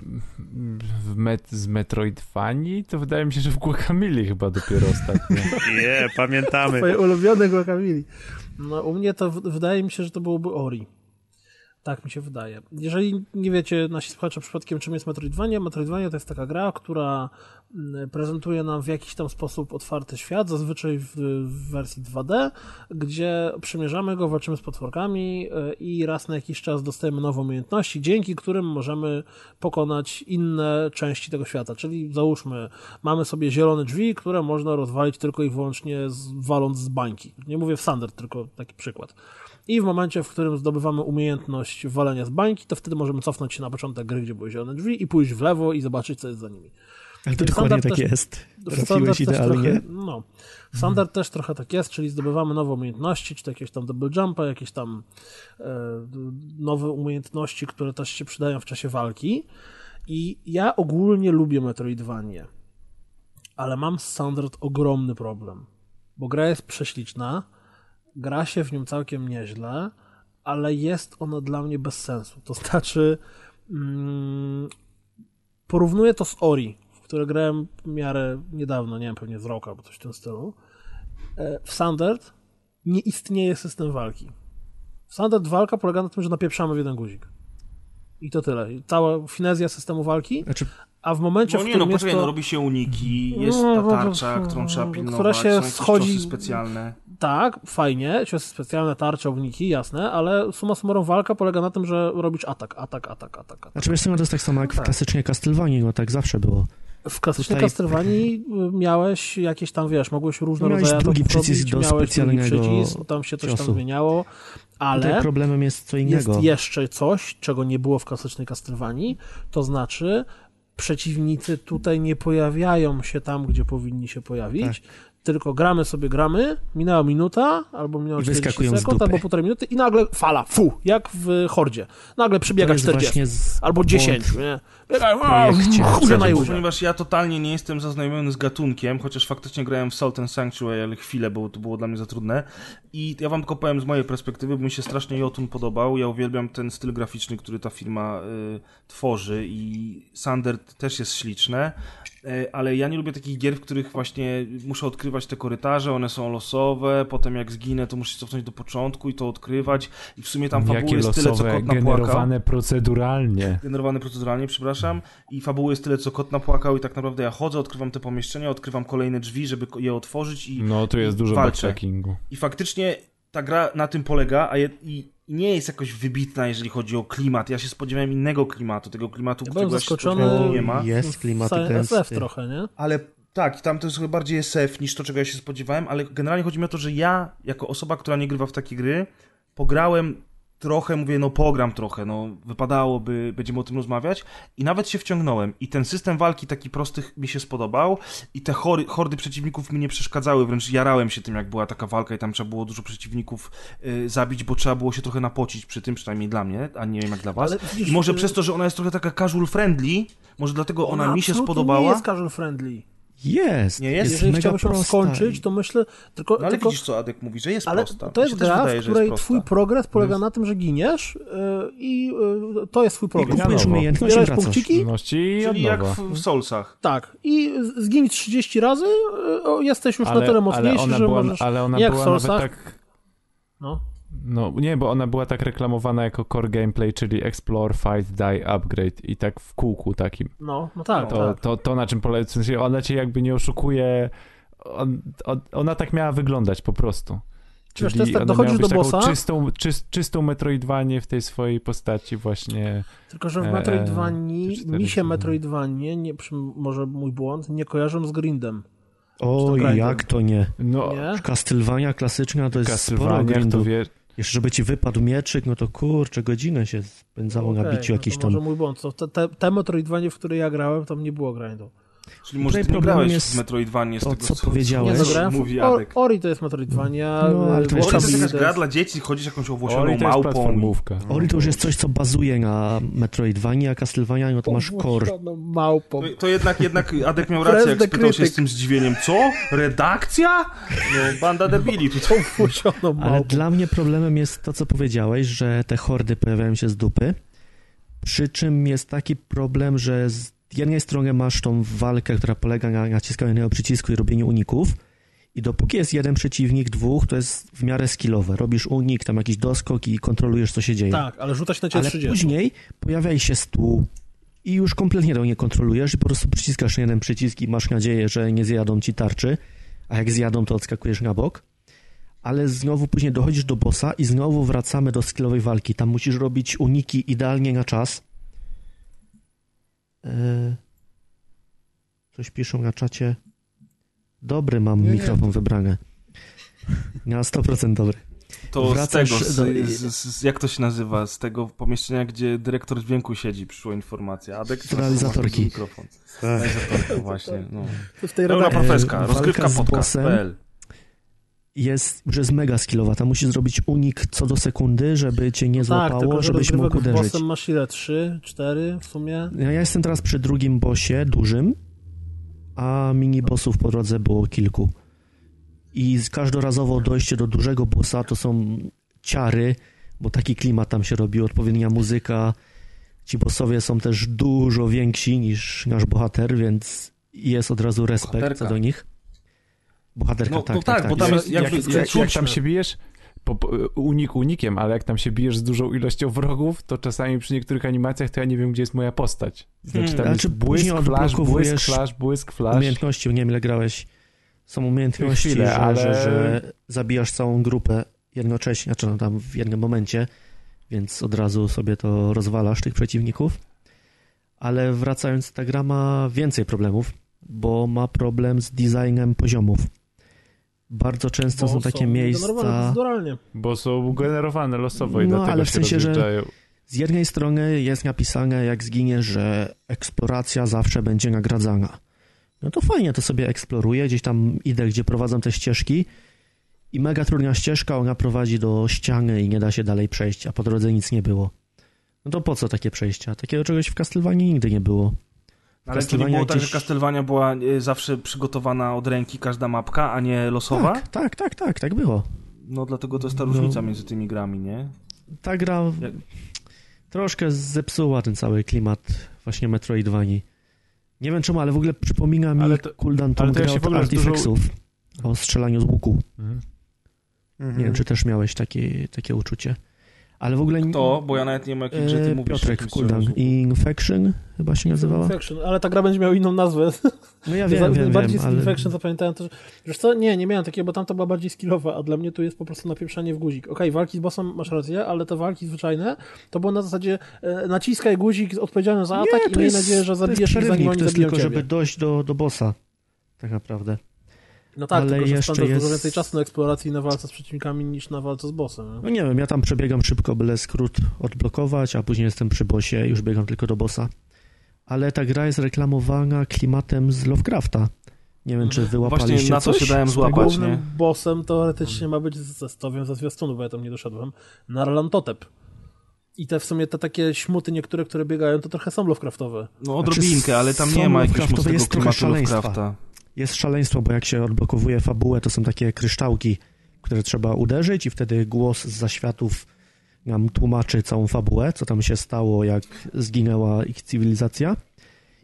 W met z Metroidvanii to wydaje mi się, że w Guacamole chyba dopiero [laughs] ostatnio. Nie, pamiętamy. Twoje ulubione Guacamole. No, u mnie to wydaje mi się, że to byłoby Ori. Tak mi się wydaje. Jeżeli nie wiecie, nasi słuchacze przypadkiem, czym jest Metroidvania, Metroidvania to jest taka gra, która mm, prezentuje nam w jakiś tam sposób otwarty świat, zazwyczaj w, w wersji 2D, gdzie przymierzamy go, walczymy z potworkami y, i raz na jakiś czas dostajemy nowe umiejętności, dzięki którym możemy pokonać inne części tego świata. Czyli załóżmy, mamy sobie zielone drzwi, które można rozwalić tylko i wyłącznie z, waląc z bańki. Nie mówię w Sander, tylko taki przykład. I w momencie, w którym zdobywamy umiejętność walenia z bańki, to wtedy możemy cofnąć się na początek gry, gdzie były zielone drzwi i pójść w lewo i zobaczyć, co jest za nimi. Ale to dokładnie tak też- jest. Trafiłeś też idealnie. Trochę, no, standard też trochę tak jest, czyli zdobywamy nowe umiejętności, czy to jakieś tam double jumpa, jakieś tam e, nowe umiejętności, które też się przydają w czasie walki. I ja ogólnie lubię Metroidvanie, ale mam z Standard ogromny problem, bo gra jest prześliczna, gra się w nią całkiem nieźle, ale jest ona dla mnie bez sensu. To znaczy, mm, porównuję to z Ori, w które grałem w miarę niedawno, nie wiem, pewnie z roku albo coś w tym stylu. E, W Standard nie istnieje system walki. W Standard walka polega na tym, że napieprzamy w jeden guzik. I to tyle. Cała finezja systemu walki, Znaczy, a w momencie, No w nie, którym no jest poczekaj, to... no robi się uniki, jest No, ta no, tarcza, no, którą trzeba która pilnować, się są jakieś schodzi- specjalne. Tak, fajnie, ciosy specjalne, tarcze, uniki, jasne, ale suma summarum walka polega na tym, że robisz atak, atak, atak, atak, atak. znaczy wiesz to jest tak samo jak w tak. klasycznej Castlevanii, no tak zawsze było. W klasycznej Tutaj- Castlevanii miałeś jakieś tam, wiesz, mogłeś różne Miałeś rodzaje drugi przycisk robić, do miałeś drugi specjalnego przycisk, tam się coś tam ciosu. zmieniało, ale Tutaj problemem jest co jest innego. jeszcze coś, czego nie było w klasycznej Castlevanii, to znaczy przeciwnicy tutaj nie pojawiają się tam, gdzie powinni się pojawić, Tak. Tylko gramy sobie, gramy, minęła minuta, albo minęło I 40 wyskakują z sekund, albo półtorej minuty i nagle fala, fu, jak w Hordzie. Nagle przybiega To jest 40, właśnie z- albo błąd 10, nie? Biega, projekcie. chuja na. Ponieważ ja totalnie nie jestem zaznajomiony z gatunkiem, chociaż faktycznie grałem w Salt and Sanctuary, ale chwilę, bo to było dla mnie za trudne. I ja wam tylko powiem z mojej perspektywy, bo mi się strasznie Jotun podobał. Ja uwielbiam ten styl graficzny, który ta firma y, tworzy i Sander też jest śliczne. Y, ale ja nie lubię takich gier, w których właśnie muszę odkrywać te korytarze, one są losowe, potem jak zginę, to muszę się cofnąć do początku i to odkrywać. I w sumie tam fabuły Jakie jest tyle, co losowe, kot napłakał generowane proceduralnie. generowany proceduralnie, przepraszam, i fabuły jest tyle, co kot napłakał i tak naprawdę ja chodzę, odkrywam te pomieszczenia, odkrywam kolejne drzwi, żeby je otworzyć i, No, tu jest dużo walczę. backtrackingu. i faktycznie ta gra na tym polega, a je, i nie jest jakoś wybitna, jeżeli chodzi o klimat. Ja się spodziewałem innego klimatu, tego klimatu, Ja którego byłem ja się zaskoczony. nie ma. Jest klimat. SF trochę, nie? Ale tak, tam to jest chyba bardziej SF niż to, czego ja się spodziewałem, ale generalnie chodzi mi o to, że ja, jako osoba, która nie grywa w takie gry, pograłem trochę, mówię, no pogram trochę, no wypadałoby, będziemy o tym rozmawiać i nawet się wciągnąłem i ten system walki taki prosty mi się spodobał i te chory, hordy przeciwników mi nie przeszkadzały, wręcz jarałem się tym, jak była taka walka i tam trzeba było dużo przeciwników y, zabić, bo trzeba było się trochę napocić przy tym, przynajmniej dla mnie, a nie wiem jak dla was. Ale I może y, przez to, że ona jest trochę taka casual friendly, może dlatego ona, mi się spodobała. nie jest casual friendly. Jest. Nie jest? Jeżeli mega chciałbyś ją skończyć, to myślę, tylko... No ale tylko... widzisz, co Adek mówi, że jest Ale prosta. to jest gra, wydaje, w której jest twój progres polega na tym, że giniesz yy, i yy, to jest twój I progres. kupujesz i Zbierałeś wracasz. punkciki? Ności i od Czyli jak w, w Soulsach. Tak. I z- zgiń 30 razy, o, jesteś już na Ale, tyle ale mocniejszy, ona że była, możesz... ale ona jak w była nawet Soulsach. tak... No. No nie, bo ona była tak reklamowana jako core gameplay, czyli explore, fight, die, upgrade i tak w kółku takim. No, no tak, To, tak. to, to na czym polega, w sensie ona cię jakby nie oszukuje, on, on, ona tak miała wyglądać po prostu. Wiesz, to jest tak, ona dochodzisz do bossa, Czystą, czyst, czystą Metroidvanię w tej swojej postaci właśnie. tylko że w e, Metroidvanii, czy mi się 40. Metroidvanie, nie, może mój błąd, nie kojarzą z grindem. O, grindem. jak to nie. No, Nie? Castlevania klasyczna to jest sporo grindu. wie, Jeszcze żeby ci wypadł mieczyk, no to kurczę, godzinę się spędzało na Okej, biciu no jakiś to tam... może mój błąd. To te, te, te Metroidvanie, w które ja grałem, tam nie było grindu. Czyli może ty nie grałeś jest w Metroidvanie z to, tego, co co, powiedziałeś. Nie zagrałem. mówi O, Adek. Ori to jest Metroidvania. No, ale to e, jest Ori to jest jakaś gra dla dzieci, chodzisz jakąś owłosioną Ori to jest małpą. platformówka. Ori to już jest coś, co bazuje na Metroidvanii, a Castlevania no to masz core. Owłosioną małpą. To, to jednak, jednak Adek miał rację, jak spytał się z tym zdziwieniem. Co? Redakcja? No, banda debili tutaj. [laughs] Owłosioną małpą. Ale dla mnie problemem jest to, co powiedziałeś, że te hordy pojawiają się z dupy. Przy czym jest taki problem, że z jednej strony masz tą walkę, która polega na naciskaniu jednego przycisku i robieniu uników. I dopóki jest jeden przeciwnik, dwóch, to jest w miarę skillowe. Robisz unik, tam jakiś doskok i kontrolujesz, co się dzieje. Tak, ale rzucać na ciebie Ale 30. później pojawia się stół i już kompletnie tego nie kontrolujesz i po prostu przyciskasz jeden przycisk i masz nadzieję, że nie zjadą ci tarczy, a jak zjadą, to odskakujesz na bok. Ale znowu później dochodzisz do bossa i znowu wracamy do skillowej walki. Tam musisz robić uniki idealnie na czas. Eee, coś piszą na czacie. Dobry mam mikrofon wybrany. Na 100% dobry. To z Wracasz tego, z, do- z, z, jak to się nazywa, z tego pomieszczenia, gdzie dyrektor dźwięku siedzi, przyszła informacja. Adek, Z realizatorki. Mikrofon. Tak. Realizatorka właśnie, no. w tej redakcji. profeska, walka rozgrywka podcast.pl. jest, że jest mega skillowa. Tam musisz zrobić unik co do sekundy, żeby cię nie tak, złapało, tylko że żebyś mógł uderzyć. bossem masz ile? 3, 4 w sumie? Ja ja jestem teraz przy drugim bossie, dużym, a mini bossów po drodze było kilku. I każdorazowo dojście do dużego bossa to są ciary, bo taki klimat tam się robi, odpowiednia muzyka. Ci bossowie są też dużo więksi niż nasz bohater, więc jest od razu respekt Bohaterka. do nich. Bohaterka, No, tak, no tak, tak, tak. bo tam jest jak, jakby jak, jak, jak tam się bijesz, po, unik unikiem, ale jak tam się bijesz z dużą ilością wrogów, to czasami przy niektórych animacjach to ja nie wiem, gdzie jest moja postać. Znaczy tam Hmm. jest błysk, flash, błysk, flash, błysk, flash. Umiejętności, nie wiem ile grałeś. Są umiejętności, Chwilę, że, ale- że, że zabijasz całą grupę jednocześnie, znaczy no tam w jednym momencie, więc od razu sobie to rozwalasz, tych przeciwników. Ale wracając, ta gra ma więcej problemów, bo ma problem z designem poziomów. Bardzo często Bo są takie generowane miejsca... Bo są generowane losowo i No, dlatego ale w się sensie, że- z jednej strony jest napisane, jak zginie, że eksploracja zawsze będzie nagradzana. No to fajnie, to sobie eksploruję, gdzieś tam idę, gdzie prowadzą te ścieżki i mega trudna ścieżka, ona prowadzi do ściany i nie da się dalej przejść, a po drodze nic nie było. No to po co takie przejścia? Takiego czegoś w Castlevanii nigdy nie było. Ale to nie było tak, gdzieś- że Castlevania była e, zawsze przygotowana od ręki każda mapka, a nie losowa? Tak, tak, tak, tak, tak było. No dlatego to jest ta No. różnica między tymi grami, nie? Ta gra Jak- troszkę zepsuła ten cały klimat właśnie Metroidvanii. Nie wiem czemu, ale w ogóle przypomina mi Ale to- Kuldan tą ale to ja grę się od Artifexów o strzelaniu z łuku. Mhm. Mhm. Nie wiem, czy też miałeś takie, takie uczucie. Ale w ogóle... To, bo ja nawet nie wiem, o jakiej grze ty e, mówisz. Piotrek Kuldan. Infection chyba się nazywała? Infection, ale ta gra będzie miała inną nazwę. No ja [laughs] wiem, wiem, bardziej wiem, z ale... Infection zapamiętałem to, że... Wiesz co? Nie, nie miałem takiego, bo tam to była bardziej skillowa, a dla mnie tu jest po prostu napieprzanie w guzik. Okej, walki z bossem masz rację, ale te walki zwyczajne to było na zasadzie e, naciskaj guzik odpowiedzialny za atak i to miej jest- nadzieję, że zabijesz ich zanim oni to jest tylko, ciebie. żeby dojść do, do bossa. Tak naprawdę. No tak, ale tylko że jeszcze spędzasz dużo jest- więcej czasu na eksploracji i na walce z przeciwnikami niż na walce z bossem. nie? No nie wiem, ja tam przebiegam szybko, byle skrót odblokować, a później jestem przy bossie i już biegam tylko do bossa. Ale ta gra jest reklamowana klimatem z Lovecrafta. Nie wiem, czy wyłapaliście Właśnie na coś się dałem złapać. Głównym nie? bossem teoretycznie ma być zestowiem ze zwiastunu, bo ja tam nie doszedłem, Narlantotep. I te w sumie te takie śmuty niektóre, które biegają, to trochę są Lovecraftowe. No odrobinkę, ale tam nie ma jakiegoś mocnego klimatu szaleństwa. Lovecrafta. Jest szaleństwo, bo jak się odblokowuje fabułę, to są takie kryształki, które trzeba uderzyć i wtedy głos z zaświatów nam tłumaczy całą fabułę, co tam się stało, jak zginęła ich cywilizacja.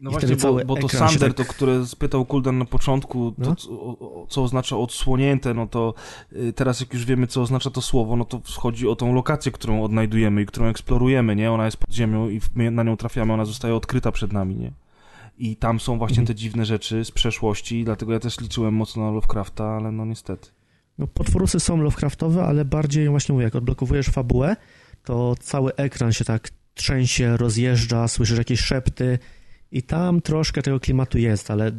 No I właśnie, bo, bo to Sander, tak- to które spytał Kuldan na początku, to, No. co, co oznacza odsłonięte, no to y, teraz jak już wiemy, co oznacza to słowo, no to chodzi o tą lokację, którą odnajdujemy i którą eksplorujemy, nie? Ona jest pod ziemią i my na nią trafiamy, ona zostaje odkryta przed nami, nie? I tam są właśnie Mhm. te dziwne rzeczy z przeszłości, dlatego ja też liczyłem mocno na Lovecrafta, ale no niestety. No, potworusy są Lovecraftowe, ale bardziej, właśnie mówię, jak odblokowujesz fabułę, to cały ekran się tak trzęsie, rozjeżdża, słyszysz jakieś szepty i tam troszkę tego klimatu jest, ale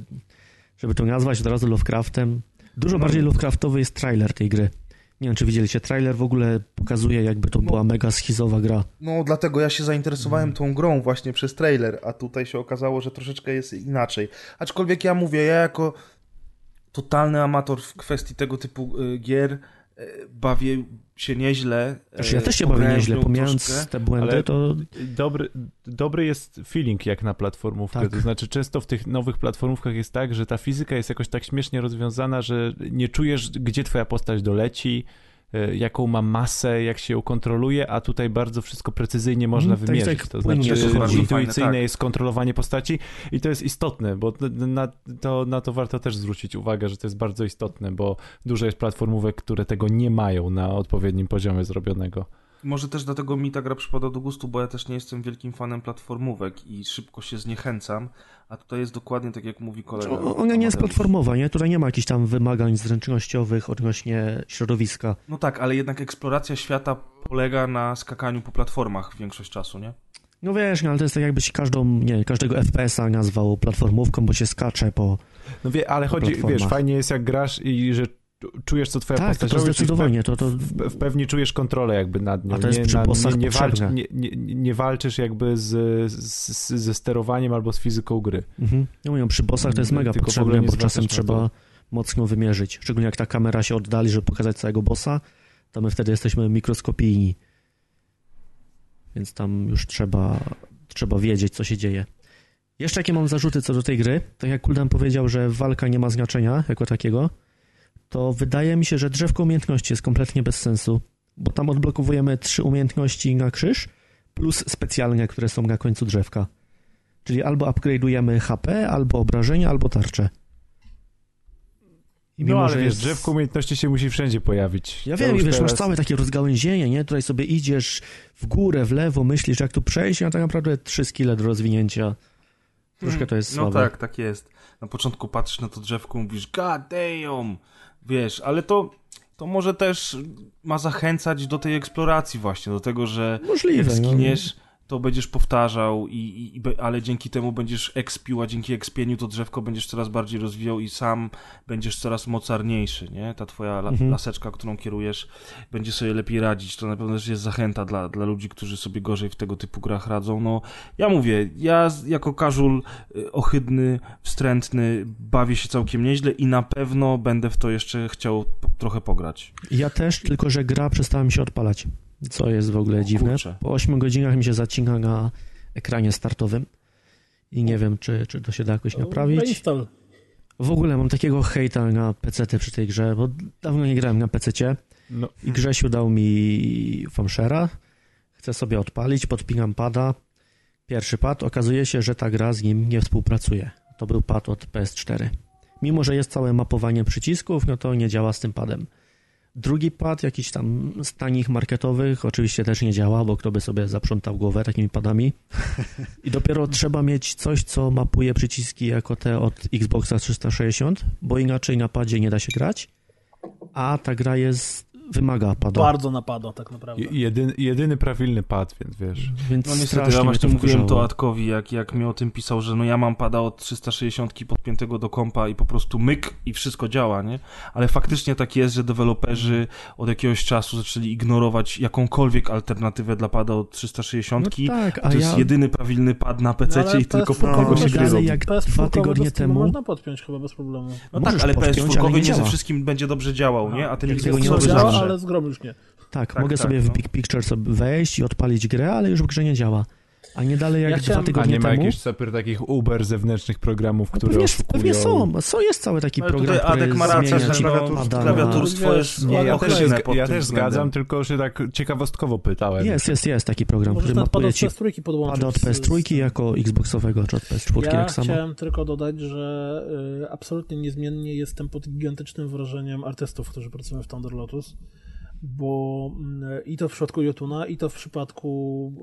żeby to nazwać od razu Lovecraftem, dużo No. bardziej Lovecraftowy jest trailer tej gry. Nie wiem, czy widzieliście, trailer w ogóle pokazuje, jakby to No. była mega schizowa gra. No, dlatego ja się zainteresowałem tą grą właśnie przez trailer, a tutaj się okazało, że troszeczkę jest inaczej. Aczkolwiek ja mówię, ja jako totalny amator w kwestii tego typu y, gier y, bawię się nieźle. Znaczy, ja y, też się bawię nieźle, pomijając troszkę. te błędy, ale- to Dobry, dobry jest feeling jak na platformówkę. Tak. To znaczy, często w tych nowych platformówkach jest tak, że ta fizyka jest jakoś tak śmiesznie rozwiązana, że nie czujesz, gdzie twoja postać doleci, e, jaką ma masę, jak się ją kontroluje, a tutaj bardzo wszystko precyzyjnie można Mm, tak, wymierzyć. tak, to znaczy, to chodzi. intuicyjne Fajne, tak. jest kontrolowanie postaci i to jest istotne, bo na to, na to warto też zwrócić uwagę, że to jest bardzo istotne, bo dużo jest platformówek, które tego nie mają na odpowiednim poziomie zrobionego. Może też dlatego mi ta gra przypada do gustu, bo ja też nie jestem wielkim fanem platformówek i szybko się zniechęcam, a tutaj jest dokładnie tak jak mówi kolega. o- ona nie jest platformowa, nie? Tutaj nie ma jakichś tam wymagań zręcznościowych odnośnie środowiska. No tak, ale jednak eksploracja świata polega na skakaniu po platformach większość czasu, nie? No wiesz, no, ale to jest tak jakbyś każdą, nie, każdego FPS-a nazwał platformówką, bo się skacze po... No wie, ale Po chodzi, wiesz, fajnie jest jak grasz i że czujesz, co twoja Tak, postać to robi, zdecydowanie, to, to... W, w pewni czujesz kontrolę jakby nad nią. A to jest nie, przy na- bossach nie, nie, walcz, nie, nie, nie walczysz jakby z, z, ze sterowaniem albo z fizyką gry. Mhm. No mówią, przy bossach to jest mega Tylko potrzebne, bo czasem trzeba mocno wymierzyć. Szczególnie jak ta kamera się oddali, żeby pokazać całego bossa, to my wtedy jesteśmy mikroskopijni. Więc tam już trzeba, trzeba wiedzieć, co się dzieje. Jeszcze jakie mam zarzuty co do tej gry, to jak Kuldan powiedział, że walka nie ma znaczenia jako takiego, to wydaje mi się, że drzewko umiejętności jest kompletnie bez sensu, bo tam odblokowujemy trzy umiejętności na krzyż, plus specjalne, które są na końcu drzewka. Czyli albo upgrade'ujemy HP, albo obrażenia, albo tarczę. I No ale że wiesz, jest- drzewko umiejętności się musi wszędzie pojawić. Ja To wiem, i wiesz, masz teraz- całe takie rozgałęzienie, nie? Tutaj sobie idziesz w górę, w lewo, myślisz, jak tu przejść, a tak naprawdę trzy skille do rozwinięcia. Troszkę to jest No słabe. tak, tak jest. Na początku patrzysz na to drzewko, mówisz, god damn! Wiesz, ale to, to może też ma zachęcać do tej eksploracji właśnie, do tego, że jak Możliwe, no. To będziesz powtarzał, i, i, ale dzięki temu będziesz expił, a dzięki expieniu to drzewko będziesz coraz bardziej rozwijał i sam będziesz coraz mocarniejszy, nie? Ta twoja la, Mhm. laseczka, którą kierujesz, będzie sobie lepiej radzić. To na pewno też jest zachęta dla, dla ludzi, którzy sobie gorzej w tego typu grach radzą. No, ja mówię, ja jako casual y, ohydny, wstrętny, bawię się całkiem nieźle i na pewno będę w to jeszcze chciał trochę pograć. Ja też, tylko że gra przestała mi się odpalać. Co jest w ogóle O dziwne. Po 8 godzinach mi się zacina na ekranie startowym i nie wiem, czy, czy to się da jakoś naprawić. Reinstall. W ogóle mam takiego hejta na PC przy tej grze, bo dawno nie grałem na PC No, i Grzesiu dał mi Famshera. Chcę sobie odpalić, podpinam pada. Pierwszy pad, okazuje się, że ta gra z nim nie współpracuje. To był pad od PS4. Mimo, że jest całe mapowanie przycisków, no to nie działa z tym padem. Drugi pad, jakiś tam z tanich marketowych, oczywiście też nie działa, bo kto by sobie zaprzątał głowę takimi padami. [laughs] I dopiero trzeba mieć coś, co mapuje przyciski jako te od Xboxa 360, bo inaczej na padzie nie da się grać. A ta gra jest, wymaga pada. Bardzo napada tak naprawdę. je- jedyny, jedyny prawilny pad, więc wiesz. Więc No niestety, ja mnie właśnie to mówiłem to. Atkowi, jak, jak mi o tym pisał, że no ja mam pada od 360 podpiętego do kompa i po prostu myk i wszystko działa, nie? Ale faktycznie tak jest, że deweloperzy od jakiegoś czasu zaczęli ignorować jakąkolwiek alternatywę dla pada od 360. No tak, to a jest ja jedyny prawilny pad na PC No, i tylko PS4 pod niego się no, gry robi. jak PS4 dwa tygodnie temu- można podpiąć chyba bez problemu. No możesz tak, ale podpiąć, PS4 ale nie nie ze wszystkim będzie dobrze działał, nie? A ten Xbox tego działa, ale z grom już nie. Tak, Tak, mogę tak, sobie w no. Big Picture sobie wejść i odpalić grę, ale już w grze nie działa. A nie dalej jak Ja dwa chciałem- A tygodnie nie ma temu. jakichś super takich Uber zewnętrznych programów, No które pewnie, oszukują? pewnie są. są. Jest cały taki Ale program, tutaj Adek ma rację, że no, klawiaturstwo jest Nie, ja też, ja też zgadzam, tylko że tak ciekawostkowo pytałem. Jest, jest, jest taki program, Możesz który mapuje od ci PS3 podłączyć. pada od z- PS3 jako Xboxowego, czy od PS4 Ja tak samo. chciałem tylko dodać, że y, absolutnie niezmiennie jestem pod gigantycznym wrażeniem artystów, którzy pracują w Thunder Lotus, bo mm, i to w przypadku Jotuna, i to w przypadku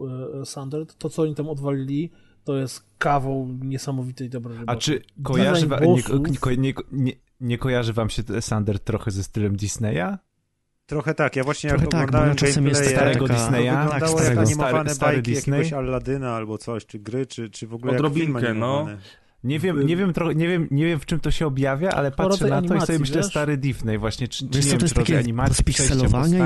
y, Sandert, to co oni tam odwalili, to jest kawał niesamowitej dobrej roboty. A czy kojarzy wa- nie, bossów. nie, nie, nie, nie kojarzy wam się Sander trochę ze stylem Disneya? Trochę tak, ja właśnie Trochę jak tak, oglądałem czasem jest starego taka- Disneya? Tak, jak starego. animowane Stary- stary bajki Disney? jakiegoś Alladyna albo coś, czy gry, czy, czy w ogóle jak Odrobinkę, no. Nie wiem, nie wiem, trochę, nie wiem, nie wiem w czym to się objawia, ale patrzę na to i animacji, sobie myślę wiesz? stary Disney właśnie, czy, czy Wiesz nie co, wiem, to jest takie animacji,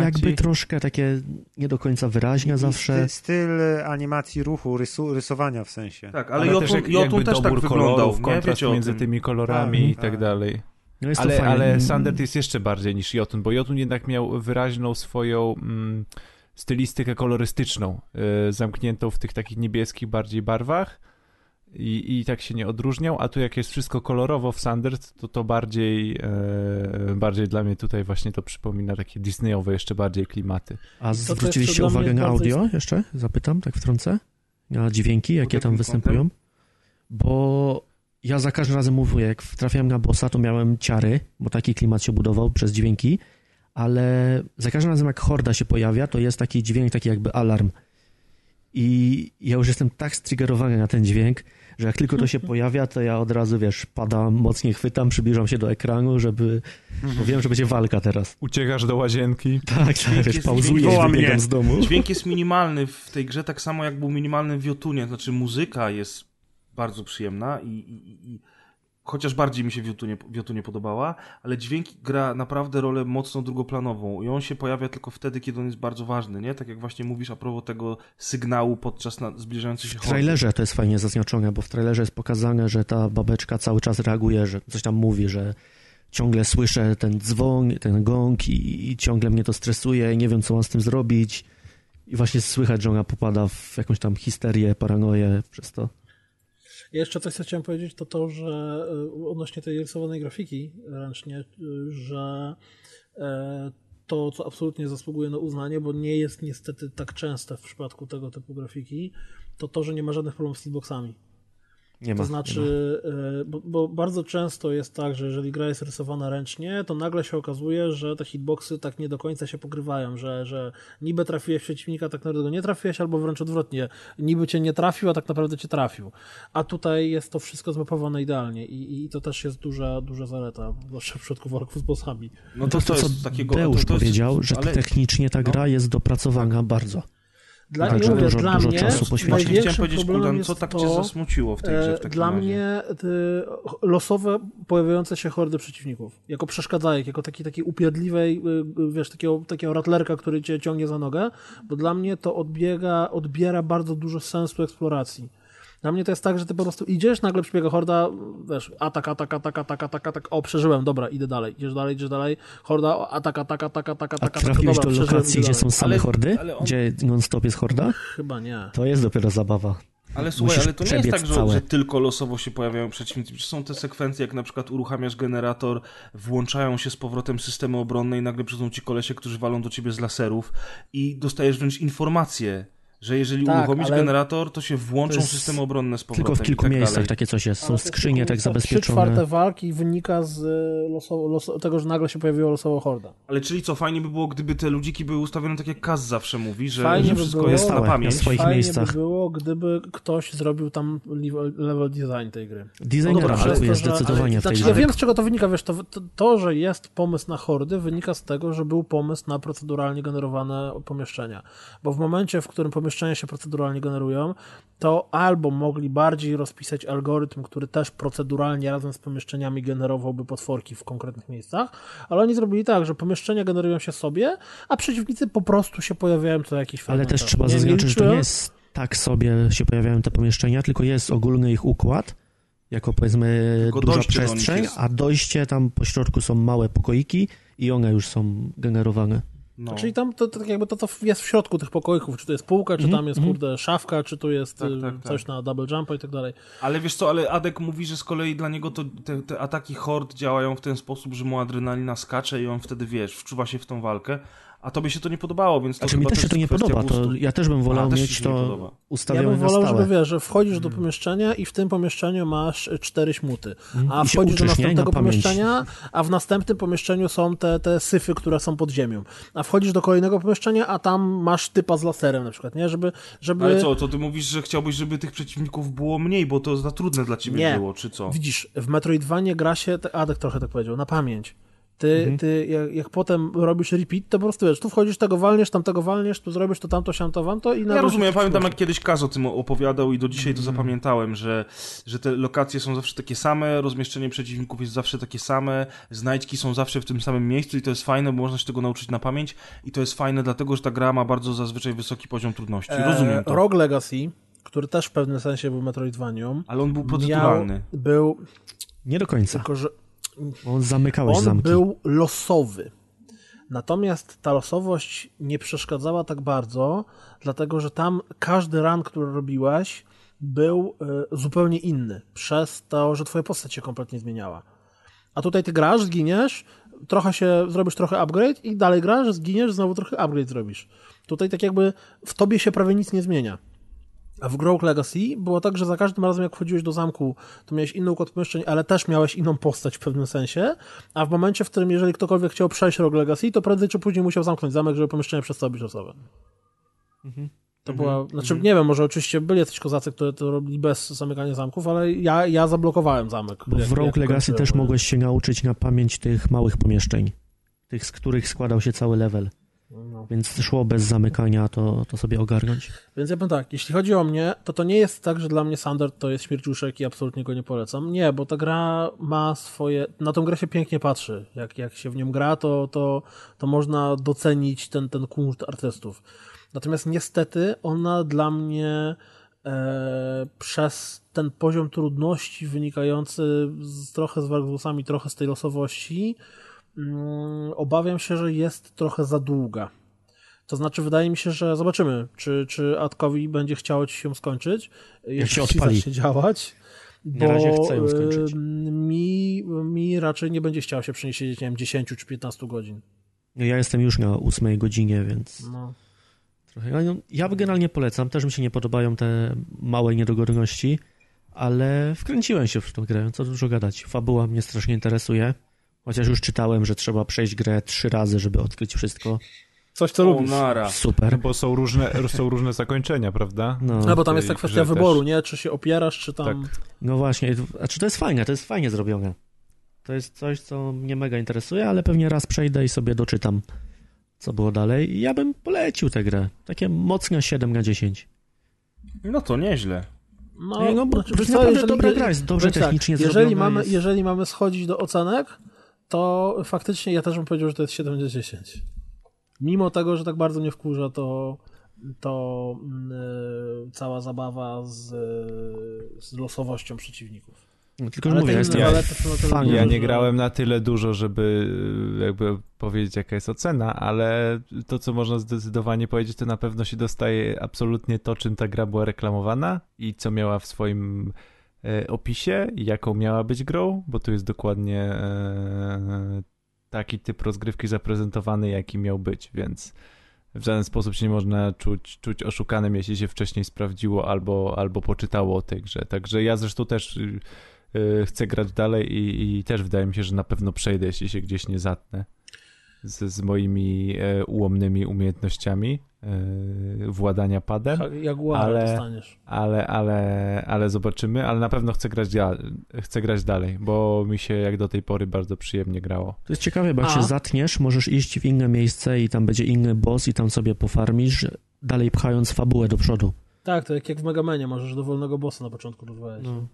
jakby troszkę, takie nie do końca wyraźne zawsze. Styl, styl animacji ruchu, rysu, rysowania w sensie. Tak, ale, Ale Jotun, też jak, Jotun też tak wyglądał, nie? kontrast między tym. tymi kolorami Tak, i tak tak. dalej. No Ale, fajne. ale Sandert jest jeszcze bardziej niż Jotun, bo Jotun jednak miał wyraźną swoją mm, stylistykę kolorystyczną, y, zamkniętą w tych takich niebieskich bardziej barwach i, i tak się nie odróżniał, a tu jak jest wszystko kolorowo w Sandert, to to bardziej, e, bardziej dla mnie tutaj właśnie to przypomina takie Disneyowe jeszcze bardziej klimaty. A jest zwróciliście uwagę na audio jeszcze? Zapytam, tak wtrącę? Na dźwięki, jakie tam występują? Bo ja za każdym razem mówię, jak trafiałem na bossa, to miałem ciary, bo taki klimat się budował przez dźwięki, ale za każdym razem jak horda się pojawia, to jest taki dźwięk, taki jakby alarm. I ja już jestem tak striggerowany na ten dźwięk, że jak tylko to się [laughs] pojawia, to ja od razu, wiesz, padam, mocniej chwytam, przybliżam się do ekranu, żeby... Bo wiem, że będzie walka teraz. Uciekasz do łazienki, [laughs] Tak, tak, wiesz, i wybiegam mnie. z domu. Dźwięk jest minimalny w tej grze, tak samo jak był minimalny w Jotunie. Znaczy muzyka jest bardzo przyjemna i, i, i chociaż bardziej mi się w Jotunie, w Jotunie podobała, ale dźwięk gra naprawdę rolę mocno drugoplanową i on się pojawia tylko wtedy, kiedy on jest bardzo ważny, nie? Tak jak właśnie mówisz a propos tego sygnału podczas na, zbliżającej się W trailerze to jest fajnie zaznaczone, bo w trailerze jest pokazane, że ta babeczka cały czas reaguje, że coś tam mówi, że ciągle słyszę ten dzwon, ten gong i, i ciągle mnie to stresuje i nie wiem, co mam z tym zrobić. I właśnie słychać, że ona popada w jakąś tam histerię, paranoję przez to. Ja jeszcze coś, co chciałem powiedzieć, to to, że y, odnośnie tej rysowanej grafiki ręcznie, y, że e, to, co absolutnie zasługuje na uznanie, bo nie jest niestety tak częste w przypadku tego typu grafiki, to to, że nie ma żadnych problemów z hitboxami. Nie ma. To znaczy, e, bo, bo bardzo często jest tak, że jeżeli gra jest rysowana ręcznie, to nagle się okazuje, że te hitboxy tak nie do końca się pokrywają, że, że niby trafiłeś w przeciwnika, tak naprawdę go nie trafiłeś, albo wręcz odwrotnie, niby cię nie trafił, a tak naprawdę cię trafił. A tutaj jest to wszystko zmapowane idealnie i, i to też jest duża, duża zaleta, zwłaszcza w przypadku walków z bossami. No to, to, to co jest takiego... Deusz to, to jest- powiedział, że ale- technicznie ta no. gra jest dopracowana bardzo. Dla, nie mówię, dużo- dla dużo mnie czasu poświęcić. Właśnie chciałem największym powiedzieć, Kuldan, co jest tak to, cię zasmuciło w tej grze w e, takim Dla razie? mnie losowe pojawiające się hordy przeciwników, jako przeszkadzajek, jako taki, takiej upierdliwej, y, wiesz, takiego, takiego ratlerka, który cię ciągnie za nogę, bo dla mnie to odbiega, odbiera bardzo dużo sensu eksploracji. Dla mnie to jest tak, że ty po prostu idziesz, nagle przybiega horda, wiesz, atak, atak, atak, atak, atak, atak, o, przeżyłem, dobra, idę dalej, idziesz dalej, idziesz dalej, horda, o, atak, atak, atak, atak, A atak, atak, trafiłeś dobra, do lokacji, gdzie są same Ale- hordy? ale on- Gdzie non-stop jest horda? Chyba nie. To jest dopiero zabawa. Ale słuchaj, Musisz ale to nie jest tak, że, całe. że tylko losowo się pojawiają przeciwnicy. Przecież Są te sekwencje, jak na przykład uruchamiasz generator, włączają się z powrotem systemy obronne i nagle przychodzą ci kolesie, którzy walą do ciebie z laserów i dostajesz wręcz informację, że jeżeli Tak, uruchomisz ale generator, to się włączą to systemy obronne z powrotem Tylko w kilku tak miejscach dalej. takie coś jest. Są skrzynie tak Trzy zabezpieczone. czwarte walki wynika z y, losowo, loso, tego, że nagle się pojawiła losowa horda. Ale czyli co, fajnie by było, gdyby te ludziki były ustawione tak jak Kaz zawsze mówi, że, Fajnie że by wszystko było. jest na Stałe, na pamięć. swoich Fajnie miejscach. by było, gdyby ktoś zrobił tam level, design tej gry. Designera No dobra, brakuje przez to, że- zdecydowanie ale- w tej znaczy, Ja wiem, z czego to wynika, wiesz, to, to, to, że jest pomysł na hordy, wynika z tego, że był pomysł na proceduralnie generowane pomieszczenia. Bo w momencie, w którym pomieszczenia się proceduralnie generują, to albo mogli bardziej rozpisać algorytm, który też proceduralnie razem z pomieszczeniami generowałby potworki w konkretnych miejscach, ale oni zrobili tak, że pomieszczenia generują się sobie, a przeciwnicy po prostu się pojawiają co jakiś Ale fragment też czasu. trzeba Nie zaznaczyć, że to nie jest tak sobie się pojawiają te pomieszczenia, tylko jest ogólny ich układ, jako powiedzmy Tylko duża przestrzeń, a dojście tam po środku są małe pokoiki i one już są generowane. No. Czyli tam to, to tak jakby to, to jest w środku tych pokoików, czy to jest półka, czy Mhm, tam jest, mhm. kurde, szafka, czy tu jest Tak, y, tak, tak. coś na double jumpa i tak dalej. Ale wiesz co, ale Adek mówi, że z kolei dla niego to te, te ataki hord działają w ten sposób, że mu adrenalina skacze i on wtedy, wiesz, wczuwa się w tą walkę, a tobie się to nie podobało, więc to Znaczy mi też się to nie podoba, to ja też bym wolał A, też mieć to podoba. Ja ustawione bym wolał, żeby wiesz, że wchodzisz do pomieszczenia i w tym pomieszczeniu masz y, cztery śmuty, a Mhm. I wchodzisz do uczysz, nie? następnego Na pomieszczenia, a w następnym pomieszczeniu są te, te syfy, które są pod ziemią, a wchodzisz do kolejnego pomieszczenia, a tam masz typa z laserem na przykład, nie? Żeby, żeby... Ale co, to ty mówisz, że chciałbyś, żeby tych przeciwników było mniej, bo to za trudne dla ciebie Nie. było, czy co? Widzisz, w Metroidvanie gra się, Adek trochę tak powiedział, na pamięć. Ty, Mhm. ty jak, jak potem robisz repeat, to po prostu wiesz, tu wchodzisz, tego walniesz, tam tego walniesz, tu zrobisz to tamto, siamto, wamto i Ja rozumiem, ja pamiętam jak kiedyś Kaz o tym opowiadał i do dzisiaj Mm. to zapamiętałem, że, że te lokacje są zawsze takie same, rozmieszczenie przeciwników jest zawsze takie same, znajdźki są zawsze w tym samym miejscu i to jest fajne, bo można się tego nauczyć na pamięć i to jest fajne dlatego, że ta gra ma bardzo zazwyczaj wysoki poziom trudności. Rozumiem to. Rogue Legacy, który też w pewnym sensie był Metroidvanią, Ale on był miał, był, Nie do końca, tylko że on zamykałeś on zamki. był losowy. Natomiast ta losowość nie przeszkadzała tak bardzo, dlatego że tam każdy run, który robiłeś, był e, zupełnie inny, przez to, że twoja postać się kompletnie zmieniała. A tutaj ty grasz, zginiesz, trochę się, zrobisz trochę upgrade i dalej grasz, zginiesz, znowu trochę upgrade zrobisz. Tutaj tak jakby w tobie się prawie nic nie zmienia. W Rogue Legacy było tak, że za każdym razem jak wchodziłeś do zamku, to miałeś inny układ pomieszczeń, ale też miałeś inną postać w pewnym sensie, a w momencie, w którym jeżeli ktokolwiek chciał przejść Rogue Legacy, to prędzej czy później musiał zamknąć zamek, żeby pomieszczenie przestało być losowe. To była, znaczy nie wiem, może oczywiście byli jacyś kozacy, które to robili bez zamykania zamków, ale ja, ja zablokowałem zamek. Bo w Rogue Legacy też mogłeś się nauczyć na pamięć tych małych pomieszczeń. Tych, z których składał się cały level. No. Więc szło bez zamykania to, to sobie ogarnąć. Więc ja powiem tak, jeśli chodzi o mnie, to to nie jest tak, że dla mnie Sander to jest śmierciuszek i absolutnie go nie polecam. Nie, bo ta gra ma swoje... Na tą grę się pięknie patrzy. Jak, jak się w nią gra, to, to, to można docenić ten, ten kunszt artystów. Natomiast niestety ona dla mnie e, przez ten poziom trudności wynikający z, trochę z wargusami, trochę z tej losowości, obawiam się, że jest trochę za długa. To znaczy, wydaje mi się, że zobaczymy, czy, czy Adkowi będzie chciało ci się skończyć, jak się odpali. zacznie działać. Na Bo razie chcę ją skończyć. y, mi, mi raczej nie będzie chciało się przenieść nie wiem, 10 czy 15 godzin. No Ja jestem już na ósmej godzinie, więc No. trochę. No, ja generalnie polecam. Też mi się nie podobają te małe niedogodności, ale wkręciłem się w tę grę. Co dużo gadać. Fabuła mnie strasznie interesuje. Chociaż już czytałem, że trzeba przejść grę trzy razy, żeby odkryć wszystko. Coś, co lubisz. nara. Super. No bo są różne, są różne zakończenia, prawda? No, No bo tam jest ta kwestia wyboru, też. nie? Czy się opierasz, czy tam... Tak. no właśnie. A czy to jest fajne? To jest fajnie zrobione. To jest coś, co mnie mega interesuje, ale pewnie raz przejdę i sobie doczytam co było dalej. I ja bym polecił tę grę. Takie mocne 7 na 10. No to nieźle. No, no, bo znaczy, to jest co, jeżeli- dobra gra, jest dobrze Powiem tak, technicznie jeżeli zrobiona, mamy, jest- jeżeli mamy schodzić do ocenek, to faktycznie ja też bym powiedział, że to jest 7 na 10. Mimo tego, że tak bardzo mnie wkurza, to, to mm, y, cała zabawa z, y, z losowością przeciwników. No, tylko, Ale mówię, ja jestem duże, Ja nie grałem na tyle dużo, żeby y, jakby powiedzieć, jaka jest ocena, ale to, co można zdecydowanie powiedzieć, to na pewno się dostaje absolutnie to, czym ta gra była reklamowana i co miała w swoim e, opisie i jaką miała być grą, bo tu jest dokładnie e, taki typ rozgrywki zaprezentowany, jaki miał być, więc w żaden sposób się nie można czuć, czuć oszukanym, jeśli się wcześniej sprawdziło albo, albo poczytało o tej grze. Także ja zresztą też y, y, chcę grać dalej i, i też wydaje mi się, że na pewno przejdę, jeśli się gdzieś nie zatnę z, z moimi e, ułomnymi umiejętnościami e, władania padem, Jaguara Ale- dostaniesz. ale, ale, ale zobaczymy, ale na pewno chcę grać, chcę grać dalej, bo mi się jak do tej pory bardzo przyjemnie grało. To jest ciekawe, bo jak A. się zatniesz, możesz iść w inne miejsce i tam będzie inny boss i tam sobie pofarmisz, dalej pchając fabułę do przodu. Tak, to jak, jak w Megamanie możesz dowolnego bossa na początku rozwijać. No.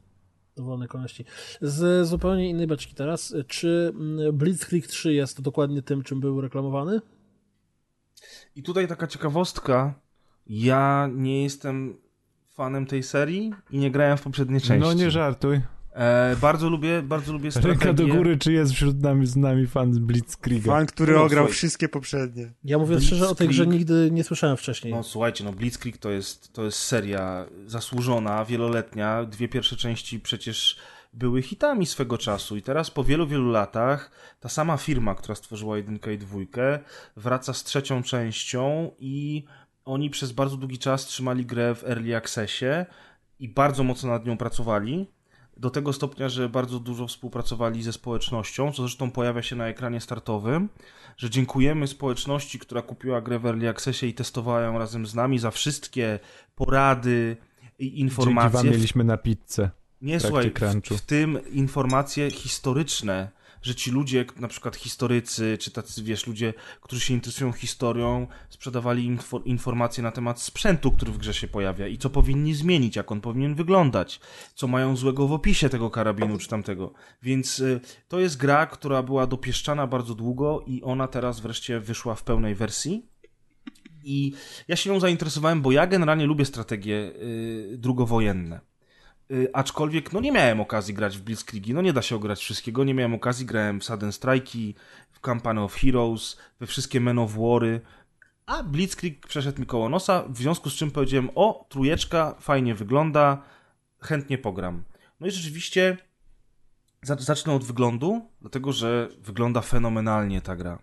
Dowolnej kolejności. Z zupełnie innej beczki teraz. Czy mm, Blitzkrieg 3 jest dokładnie tym, czym był reklamowany? I tutaj taka ciekawostka. Ja nie jestem fanem tej serii i nie grałem w poprzedniej części. No nie żartuj. E, bardzo lubię, bardzo lubię strategię. [laughs] Ręka do góry, czy jest wśród nami, z nami fan Blitzkriega? Fan, który No, ograł słuchaj. wszystkie poprzednie. Ja mówiąc szczerze, o tej grze Blitzkrieg. nigdy nie słyszałem wcześniej. No słuchajcie, no Blitzkrieg to jest, to jest seria zasłużona, wieloletnia. Dwie pierwsze części przecież były hitami swego czasu i teraz po wielu, wielu latach ta sama firma, która stworzyła jedynkę i dwójkę, wraca z trzecią częścią i oni przez bardzo długi czas trzymali grę w Early Accessie i bardzo mocno nad nią pracowali. Do tego stopnia, że bardzo dużo współpracowali ze społecznością, co zresztą pojawia się na ekranie startowym, że dziękujemy społeczności, która kupiła grę w Early Accessie i testowała ją razem z nami za wszystkie porady i Dzięki informacje. wam mieliśmy na pizzę. Nie, słuchaj, w, w tym informacje historyczne, że ci ludzie, na przykład historycy, czy tacy, wiesz, ludzie, którzy się interesują historią, sprzedawali info, informacje na temat sprzętu, który w grze się pojawia i co powinni zmienić, jak on powinien wyglądać, co mają złego w opisie tego karabinu czy tamtego. Więc y, to jest gra, która była dopieszczana bardzo długo i ona teraz wreszcie wyszła w pełnej wersji. I ja się nią zainteresowałem, bo ja generalnie lubię strategie y, drugowojenne. Y, aczkolwiek, no nie miałem okazji grać w Blitzkriegi, no nie da się ograć wszystkiego, nie miałem okazji, grałem w Sudden Strike'i, w Company of Heroes, we wszystkie Men of War'y, a Blitzkrieg przeszedł mi koło nosa, w związku z czym powiedziałem, o, trójeczka, fajnie wygląda, chętnie pogram. No i rzeczywiście za- zacznę od wyglądu, dlatego że wygląda fenomenalnie ta gra.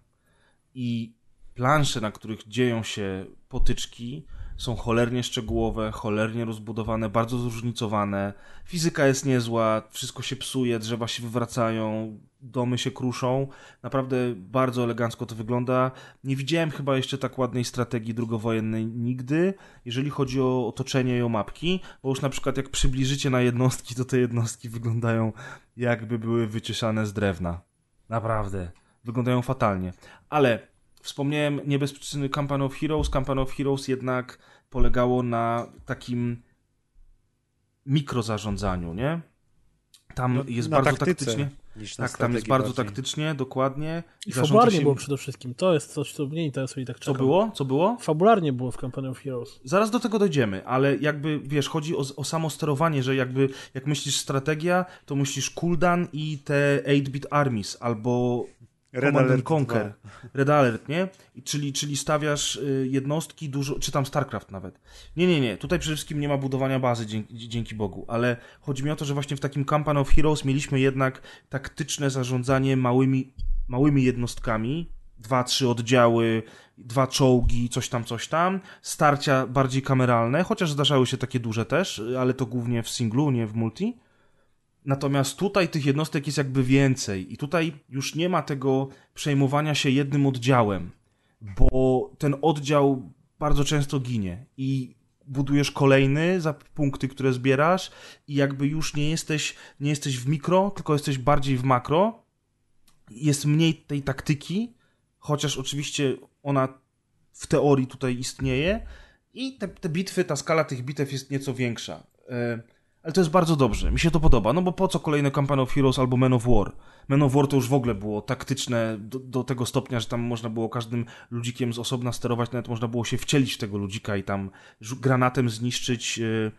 I plansze, na których dzieją się potyczki, są cholernie szczegółowe, cholernie rozbudowane, bardzo zróżnicowane. Fizyka jest niezła, wszystko się psuje, drzewa się wywracają, domy się kruszą. Naprawdę bardzo elegancko to wygląda. Nie widziałem chyba jeszcze tak ładnej strategii drugowojennej nigdy, jeżeli chodzi o otoczenie i o mapki, bo już na przykład jak przybliżycie na jednostki, to te jednostki wyglądają jakby były wycieszane z drewna. Naprawdę. Wyglądają fatalnie. Ale Wspomniałem nie bez przyczyny Company of Heroes. Company of Heroes jednak polegało na takim mikrozarządzaniu, nie? Tam No, jest bardzo taktyce taktycznie. Tak, tam jest bardzo bardziej. taktycznie, dokładnie. I fabularnie się- było przede wszystkim. To jest coś, co mnie interesuje i tak Co czekam. było? Co było? Fabularnie było w Company of Heroes. Zaraz do tego dojdziemy, ale jakby, wiesz, chodzi o, o samo sterowanie, że jakby, jak myślisz strategia, to myślisz cooldown i te 8-bit armies, albo Red Command Alert Conquer, Red Alert, nie? I czyli, czyli stawiasz y, jednostki dużo, czy tam StarCraft nawet. Nie, nie, nie, tutaj przede wszystkim nie ma budowania bazy, dzięki, dzięki Bogu, ale chodzi mi o to, że właśnie w takim Company of Heroes mieliśmy jednak taktyczne zarządzanie małymi, małymi jednostkami, dwa, trzy oddziały, dwa czołgi, coś tam, coś tam, starcia bardziej kameralne, chociaż zdarzały się takie duże też, y, ale to głównie w singlu, nie w multi. Natomiast tutaj tych jednostek jest jakby więcej i tutaj już nie ma tego przejmowania się jednym oddziałem, bo ten oddział bardzo często ginie i budujesz kolejny za punkty, które zbierasz i jakby już nie jesteś, nie jesteś w mikro, tylko jesteś bardziej w makro. Jest mniej tej taktyki, chociaż oczywiście ona w teorii tutaj istnieje i te, te bitwy, ta skala tych bitew jest nieco większa. E, ale to jest bardzo dobrze, mi się to podoba, no bo po co kolejne Campaign of Heroes albo Men of War? Men of War to już w ogóle było taktyczne do, do tego stopnia, że tam można było każdym ludzikiem z osobna sterować, nawet można było się wcielić w tego ludzika i tam granatem zniszczyć e,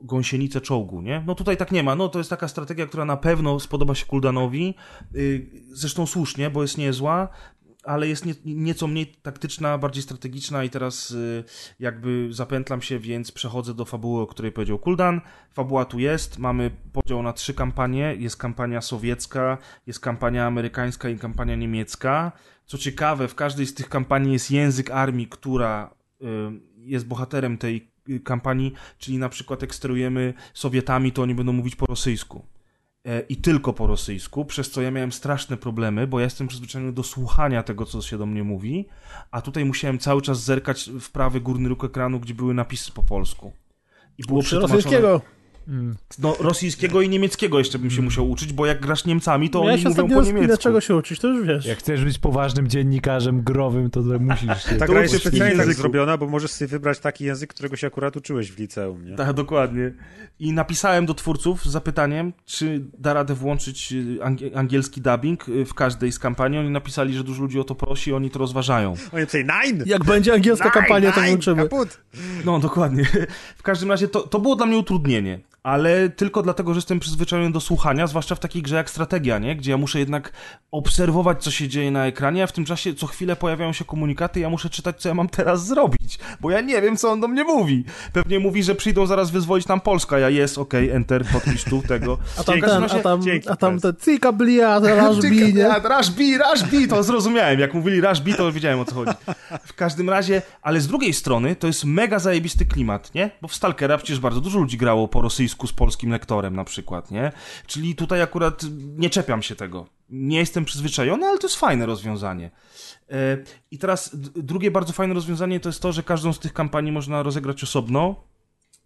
gąsienicę czołgu, nie? No tutaj tak nie ma. No to jest taka strategia, która na pewno spodoba się Kuldanowi. Y, Zresztą słusznie, bo jest niezła, ale jest nie, nieco mniej taktyczna, bardziej strategiczna i teraz y, jakby zapętlam się, więc przechodzę do fabuły, o której powiedział Kuldan. Fabuła tu jest, mamy podział na trzy kampanie. Jest kampania sowiecka, jest kampania amerykańska i kampania niemiecka. Co ciekawe, w każdej z tych kampanii jest język armii, która y, jest bohaterem tej y, kampanii, czyli na przykład jak sterujemy Sowietami, to oni będą mówić po rosyjsku. E, I tylko po rosyjsku, przez co ja miałem straszne problemy, bo ja jestem przyzwyczajony do słuchania tego, co się do mnie mówi, a tutaj musiałem cały czas zerkać w prawy górny róg ekranu, gdzie były napisy po polsku. I było przetłumaczone- rosyjskiego. No, rosyjskiego i niemieckiego jeszcze bym się musiał uczyć, bo jak grasz Niemcami, to Miałeś oni mówią po niemiecku. czego się uczyć, to już wiesz. Jak chcesz być poważnym dziennikarzem growym, to musisz [laughs] się... Ta gra jest specjalnie tak zrobiona, bo możesz sobie wybrać taki język, którego się akurat uczyłeś w liceum, nie? Tak, dokładnie. I napisałem do twórców z zapytaniem, czy da radę włączyć y, angie- angielski dubbing y, w każdej z kampanii. Oni napisali, że dużo ludzi o to prosi i oni to rozważają. Oni napisali, nine! Jak będzie angielska Nine, kampania, to włączymy. Kaput! No, dokładnie. [laughs] W każdym razie to, to było dla mnie utrudnienie. Ale tylko dlatego, że jestem przyzwyczajony do słuchania, zwłaszcza w takiej grze jak strategia, nie? Gdzie ja muszę jednak obserwować, co się dzieje na ekranie, a w tym czasie co chwilę pojawiają się komunikaty ja muszę czytać, co ja mam teraz zrobić, bo ja nie wiem, co on do mnie mówi. Pewnie mówi, że przyjdą zaraz wyzwolić nam Polska, ja jest, okej, enter, podpisz tu, tego. A tam ten, a tam, dzięki, a tam Press. te cika blia, [laughs] rażbi, nie? Rush B, to zrozumiałem. Jak mówili Rush B, to wiedziałem o co chodzi. W każdym razie, ale z drugiej strony to jest mega zajebisty klimat, nie? Bo w Stalkera przecież bardzo dużo ludzi grało po rosyjsku z polskim lektorem na przykład, nie? Czyli tutaj akurat nie czepiam się tego. Nie jestem przyzwyczajony, ale to jest fajne rozwiązanie. E, I teraz drugie bardzo fajne rozwiązanie to jest to, że każdą z tych kampanii można rozegrać osobno.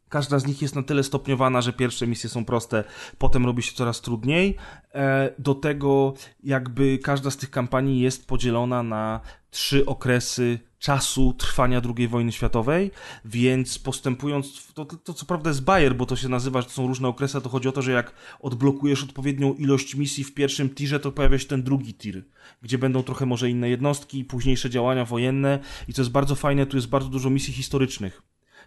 Każda z nich jest na tyle stopniowana, że pierwsze misje są proste, potem robi się coraz trudniej. E, Do tego, jakby każda z tych kampanii jest podzielona na trzy okresy czasu trwania II wojny światowej, więc postępując, to, to, to co prawda jest Bayer, bo to się nazywa, że to są różne okresy, to chodzi o to, że jak odblokujesz odpowiednią ilość misji w pierwszym tirze, to pojawia się ten drugi tir, gdzie będą trochę może inne jednostki, późniejsze działania wojenne i co jest bardzo fajne, tu jest bardzo dużo misji historycznych.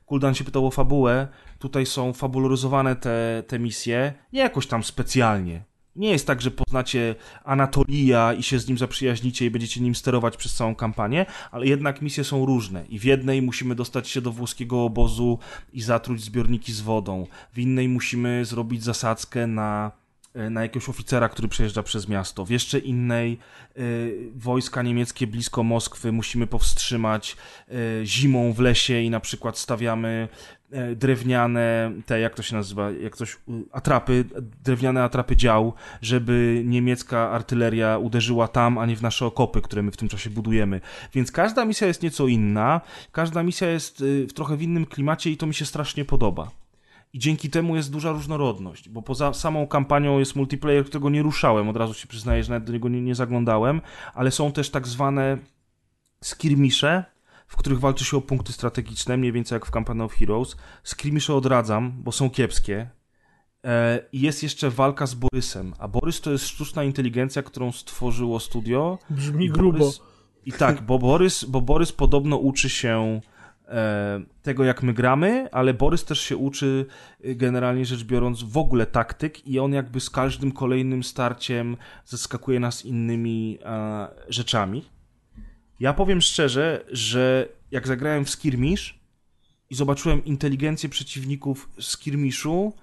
Kuldan się pytał o fabułę. Tutaj są fabularyzowane te, te misje. Nie jakoś tam specjalnie. Nie jest tak, że poznacie Anatolija i się z nim zaprzyjaźnicie i będziecie nim sterować przez całą kampanię, ale jednak misje są różne. I w jednej musimy dostać się do włoskiego obozu i zatruć zbiorniki z wodą. W innej musimy zrobić zasadzkę na e, na jakiegoś oficera, który przejeżdża przez miasto. W jeszcze innej y, wojska niemieckie blisko Moskwy musimy powstrzymać y, zimą w lesie i na przykład stawiamy drewniane, te jak to się nazywa, jak coś, atrapy, drewniane atrapy dział, żeby niemiecka artyleria uderzyła tam, a nie w nasze okopy, które my w tym czasie budujemy. Więc każda misja jest nieco inna, każda misja jest y, w trochę w innym klimacie i to mi się strasznie podoba. I dzięki temu jest duża różnorodność, bo poza samą kampanią jest multiplayer, którego nie ruszałem, od razu się przyznaję, że nawet do niego nie, nie zaglądałem, ale są też tak zwane skirmisze, w których walczy się o punkty strategiczne, mniej więcej jak w Campaign of Heroes. Skirmisze odradzam, bo są kiepskie. E, I jest jeszcze walka z Borysem, a Borys to jest sztuczna inteligencja, którą stworzyło studio. Brzmi I grubo. Borys, I tak, bo Borys, bo Borys podobno uczy się e, tego, jak my gramy, ale Borys też się uczy, y, generalnie rzecz biorąc, w ogóle taktyk i on jakby z każdym kolejnym starciem zaskakuje nas innymi e, rzeczami. Ja powiem szczerze, że jak zagrałem w skirmish i zobaczyłem inteligencję przeciwników w skirmiszu,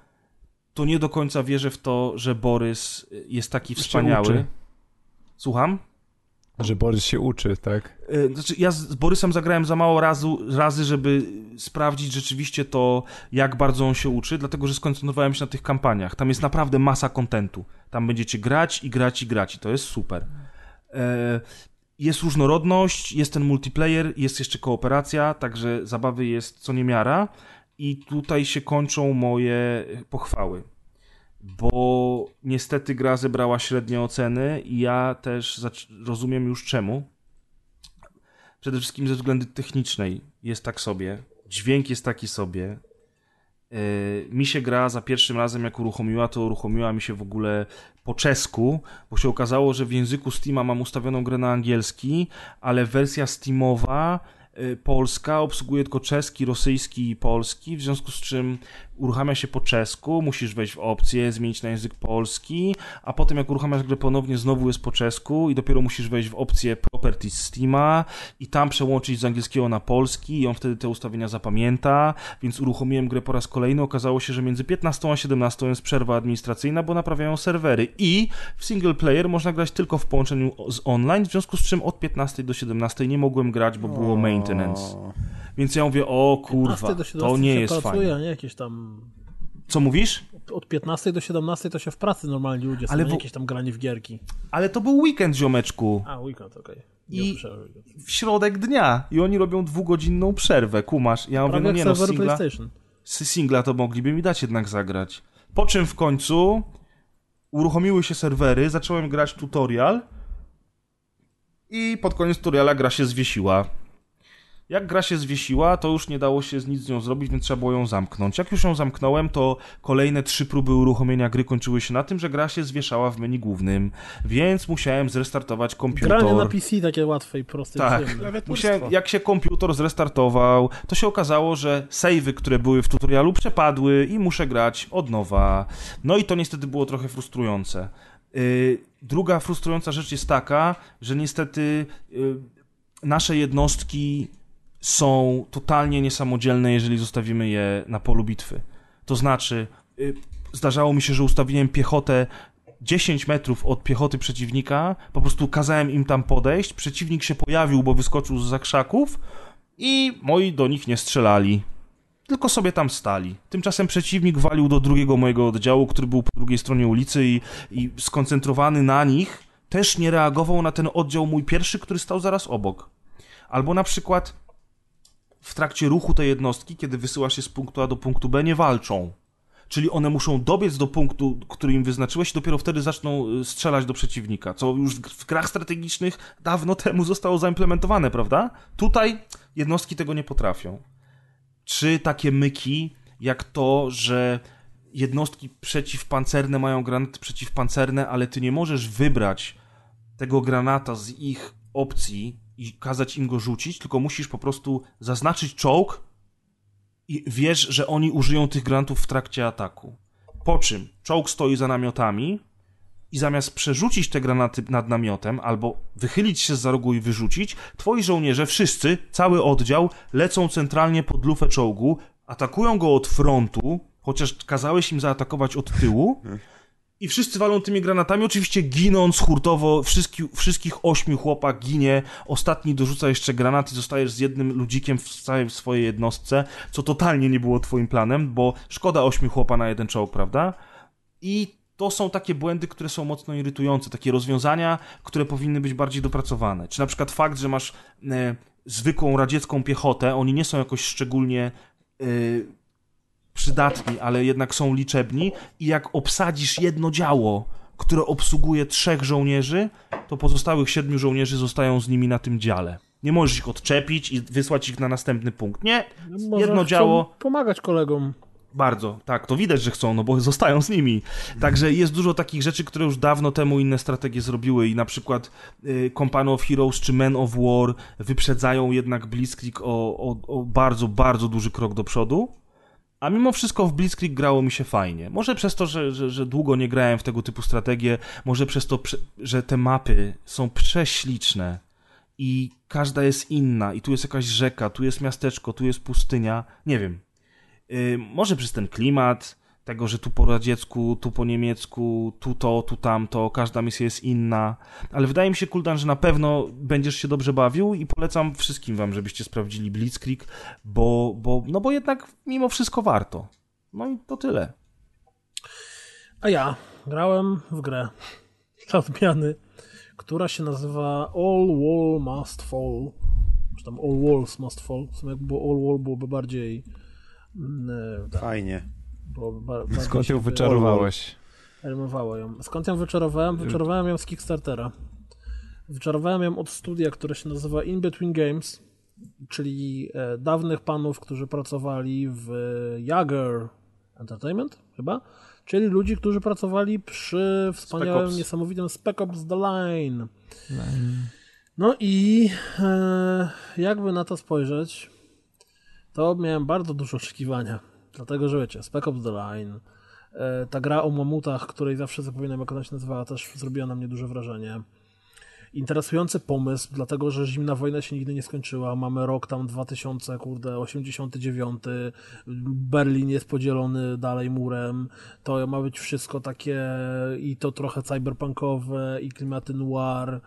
to nie do końca wierzę w to, że Borys jest taki wspaniały. Słucham? Że Borys się uczy, tak? Y, Znaczy, ja z Borysem zagrałem za mało razu, razy, żeby sprawdzić rzeczywiście to, jak bardzo on się uczy, dlatego że skoncentrowałem się na tych kampaniach. Tam jest naprawdę masa kontentu. Tam będziecie grać i grać i grać i to jest super. Jest różnorodność, jest ten multiplayer, jest jeszcze kooperacja, także zabawy jest co niemiara i tutaj się kończą moje pochwały. Bo niestety gra zebrała średnie oceny i ja też rozumiem już czemu przede wszystkim ze względu technicznej jest tak sobie, dźwięk jest taki sobie. Yy, mi się gra za pierwszym razem, jak uruchomiła, to uruchomiła mi się w ogóle po czesku, bo się okazało, że w języku Steama mam ustawioną grę na angielski, ale wersja Steamowa y, polska obsługuje tylko czeski, rosyjski i polski, w związku z czym uruchamia się po czesku, musisz wejść w opcję, zmienić na język polski, a potem jak uruchamiasz grę ponownie, znowu jest po czesku i dopiero musisz wejść w opcję Properties Steama i tam przełączyć z angielskiego na polski i on wtedy te ustawienia zapamięta, więc uruchomiłem grę po raz kolejny, okazało się, że między 15 a 17 jest przerwa administracyjna, bo naprawiają serwery. I w single player można grać tylko w połączeniu z online, w związku z czym od 15 do 17 nie mogłem grać, bo było maintenance. Więc ja mówię, o 15 kurwa, do 17 to nie jest pracuje, fajne. nie? Jakieś tam... Co mówisz? Od 15 do 17 to się w pracy normalni ludzie są, Ale nie wo- jakieś tam granie w gierki. Ale to był weekend, ziomeczku. A, weekend, okej. I- słyszałem weekend. W środek dnia. I oni robią dwugodzinną przerwę, kumasz. Ja mówię, Prawie no jak nie no, singla, PlayStation. z singla to mogliby mi dać jednak zagrać. Po czym w końcu uruchomiły się serwery, zacząłem grać tutorial i pod koniec tutoriala gra się zwiesiła. Jak gra się zwiesiła, to już nie dało się z nic z nią zrobić, więc trzeba było ją zamknąć. Jak już ją zamknąłem, to kolejne trzy próby uruchomienia gry kończyły się na tym, że gra się zwieszała w meni głównym, więc musiałem zrestartować komputer. Granie na PC takie łatwe i proste Tak. Musiałem, jak się komputer zrestartował, to się okazało, że savey, które były w tutorialu, przepadły i muszę grać od nowa. No i to niestety było trochę frustrujące. Yy, druga frustrująca rzecz jest taka, że niestety yy, nasze jednostki są totalnie niesamodzielne, jeżeli zostawimy je na polu bitwy. To znaczy, yy, zdarzało mi się, że ustawiłem piechotę 10 metrów od piechoty przeciwnika, po prostu kazałem im tam podejść, przeciwnik się pojawił, bo wyskoczył z zakrzaków i moi do nich nie strzelali. Tylko sobie tam stali. Tymczasem przeciwnik walił do drugiego mojego oddziału, który był po drugiej stronie ulicy i, i skoncentrowany na nich też nie reagował na ten oddział mój pierwszy, który stał zaraz obok. Albo na przykład w trakcie ruchu tej jednostki, kiedy wysyła się z punktu A do punktu B, nie walczą. Czyli one muszą dobiec do punktu, który im wyznaczyłeś i dopiero wtedy zaczną y, strzelać do przeciwnika, co już w grach strategicznych dawno temu zostało zaimplementowane, prawda? Tutaj jednostki tego nie potrafią. Czy takie myki, jak to, że jednostki przeciwpancerne mają granaty przeciwpancerne, ale ty nie możesz wybrać tego granata z ich opcji i kazać im go rzucić, tylko musisz po prostu zaznaczyć czołg i wiesz, że oni użyją tych granatów w trakcie ataku. Po czym czołg stoi za namiotami i zamiast przerzucić te granaty nad namiotem albo wychylić się z rogu i wyrzucić, twoi żołnierze, wszyscy, cały oddział, lecą centralnie pod lufę czołgu, atakują go od frontu, chociaż kazałeś im zaatakować od tyłu. I wszyscy walą tymi granatami, oczywiście ginąc hurtowo, wszystkich, wszystkich ośmiu chłopak ginie, ostatni dorzuca jeszcze granat i zostajesz z jednym ludzikiem w całej swojej jednostce, co totalnie nie było twoim planem, bo szkoda ośmiu chłopa na jeden czołg, prawda? I to są takie błędy, które są mocno irytujące, takie rozwiązania, które powinny być bardziej dopracowane. Czy na przykład fakt, że masz e, zwykłą radziecką piechotę, oni nie są jakoś szczególnie e, przydatni, ale jednak są liczebni i jak obsadzisz jedno działo, które obsługuje trzech żołnierzy, to pozostałych siedmiu żołnierzy zostają z nimi na tym dziale. Nie możesz ich odczepić i wysłać ich na następny punkt. Nie, Może jedno chcą działo pomagać kolegom. bardzo, tak, to widać, że chcą, no bo zostają z nimi. Także jest dużo takich rzeczy, które już dawno temu inne strategie zrobiły i na przykład y, Company of Heroes czy Men of War wyprzedzają jednak Blitzkrieg o, o, o bardzo, bardzo duży krok do przodu. A mimo wszystko w Blitzkrieg grało mi się fajnie. Może przez to, że, że, że długo nie grałem w tego typu strategie, może przez to, że te mapy są prześliczne i każda jest inna i tu jest jakaś rzeka, tu jest miasteczko, tu jest pustynia. Nie wiem. Y, może przez ten klimat, tego, że tu po radziecku, tu po niemiecku, tu to, tu tamto, każda misja jest inna, ale wydaje mi się, Kuldan, że na pewno będziesz się dobrze bawił i polecam wszystkim wam, żebyście sprawdzili Blitzkrieg, bo, bo, no bo jednak mimo wszystko warto. No i to tyle. A ja grałem w grę dla [laughs] odmiany, która się nazywa All Wall Must Fall. Czy tam All Walls Must Fall. W sumie jakby All Wall byłoby bardziej... mm, e, Fajnie. Ba- bardziej Skąd ją wy- wyczarowałeś? Elmowało ją. Skąd ją wyczarowałem? Wyczarowałem ją z Kickstartera. Wyczarowałem ją od studia, które się nazywa In Between Games, czyli e, dawnych panów, którzy pracowali w Jager Entertainment, chyba, czyli ludzi, którzy pracowali przy wspaniałym, Ops. niesamowitym Spec Ops The Line. No i e, jakby na to spojrzeć, to miałem bardzo duże oczekiwania. Dlatego, że wiecie, Spec Ops The Line, e, ta gra o mamutach, której zawsze zapominam, jak ona się nazywała, też zrobiła na mnie duże wrażenie. Interesujący pomysł, dlatego, że zimna wojna się nigdy nie skończyła. Mamy rok tam 2000, kurde, 89. Berlin jest podzielony dalej murem. To ma być wszystko takie i to trochę cyberpunkowe i klimaty noir.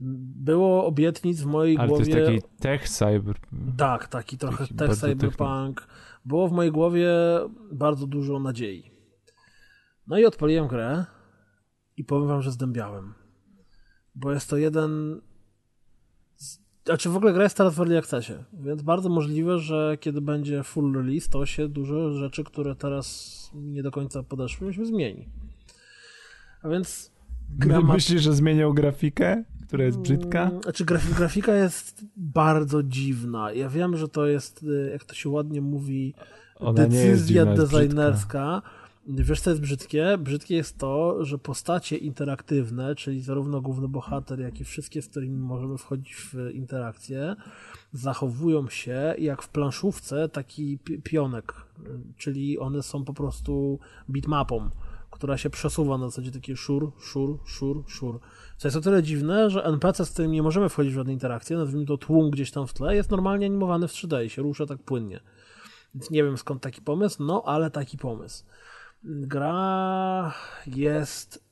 Było obietnic w mojej Ale to głowie. jest taki tech cyber. Tak, taki trochę Taki tech cyberpunk. Było w mojej głowie bardzo dużo nadziei. No i odpaliłem grę i powiem wam, że zdębiałem. Bo jest to jeden... Znaczy w ogóle gra jest teraz w Early Accessie, więc bardzo możliwe, że kiedy będzie full release, to się dużo rzeczy, które teraz nie do końca podeszły, się zmieni. A więc gra ma Myślisz, że zmienią grafikę, która jest brzydka? Mm, Znaczy graf- grafika jest bardzo dziwna. Ja wiem, że to jest, y, jak to się ładnie mówi, Ona decyzja dziwna, designerska. Wiesz, co jest brzydkie? Brzydkie jest to, że postacie interaktywne, czyli zarówno główny bohater, jak i wszystkie, z którymi możemy wchodzić w interakcję, zachowują się jak w planszówce taki pi- pionek, y, czyli one są po prostu bitmapą, która się przesuwa na zasadzie takie szur, szur, szur, szur. Co jest o tyle dziwne, że NPC, z którym nie możemy wchodzić w żadne interakcje, nazwijmy to tłum gdzieś tam w tle, jest normalnie animowany w 3D i się rusza tak płynnie. Więc nie wiem skąd taki pomysł, no ale taki pomysł. Gra jest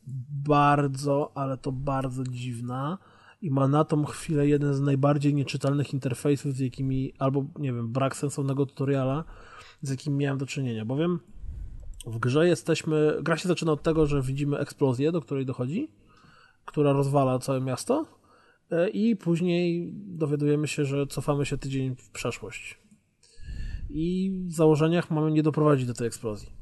bardzo, ale to bardzo dziwna i ma na tą chwilę jeden z najbardziej nieczytelnych interfejsów, z jakimi, albo nie wiem, brak sensownego tutoriala, z jakim miałem do czynienia, bowiem w grze jesteśmy, gra się zaczyna od tego, że widzimy eksplozję, do której dochodzi, która rozwala całe miasto e, i później dowiadujemy się, że cofamy się tydzień w przeszłość. I w założeniach mamy nie doprowadzić do tej eksplozji.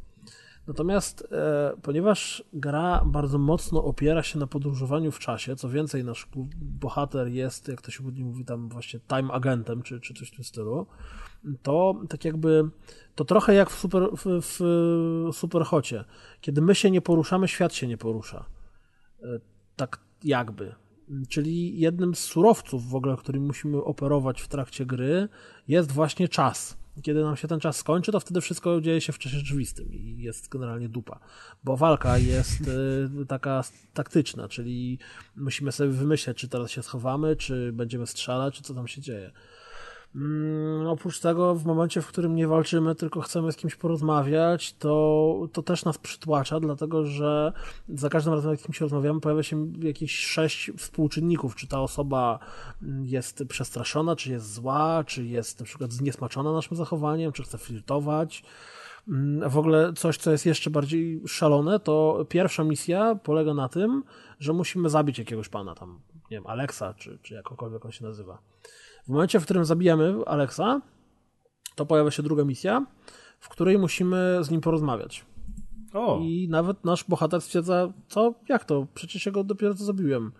Natomiast e, ponieważ gra bardzo mocno opiera się na podróżowaniu w czasie, co więcej, nasz bohater jest, jak to się mówi, tam właśnie time agentem, czy, czy coś w tym stylu, to tak jakby to trochę jak w, super, w, w. Kiedy my się nie poruszamy, świat się nie porusza. E, Tak jakby. Czyli jednym z surowców w ogóle, którym musimy operować w trakcie gry, jest właśnie czas. Kiedy nam się ten czas skończy, to wtedy wszystko dzieje się w czasie rzeczywistym i jest generalnie dupa. Bo walka jest y, taka taktyczna, czyli musimy sobie wymyśleć, czy teraz się schowamy, czy będziemy strzelać, czy co tam się dzieje. Mm, oprócz tego, w momencie, w którym nie walczymy, tylko chcemy z kimś porozmawiać, to, to też nas przytłacza, dlatego że za każdym razem, jak z kimś rozmawiamy, pojawia się jakieś sześć współczynników. Czy ta osoba mm, jest przestraszona, czy jest zła, czy jest na przykład zniesmaczona naszym zachowaniem, czy chce flirtować. Mm, W ogóle coś, co jest jeszcze bardziej szalone, to pierwsza misja polega na tym, że musimy zabić jakiegoś pana tam, nie wiem, Alexa, czy, czy jakokolwiek on się nazywa. W momencie, w którym zabijamy Alexa, to pojawia się druga misja, w której musimy z nim porozmawiać. O, I nawet nasz bohater stwierdza, co, jak to? Przecież ja go dopiero co zabiłem.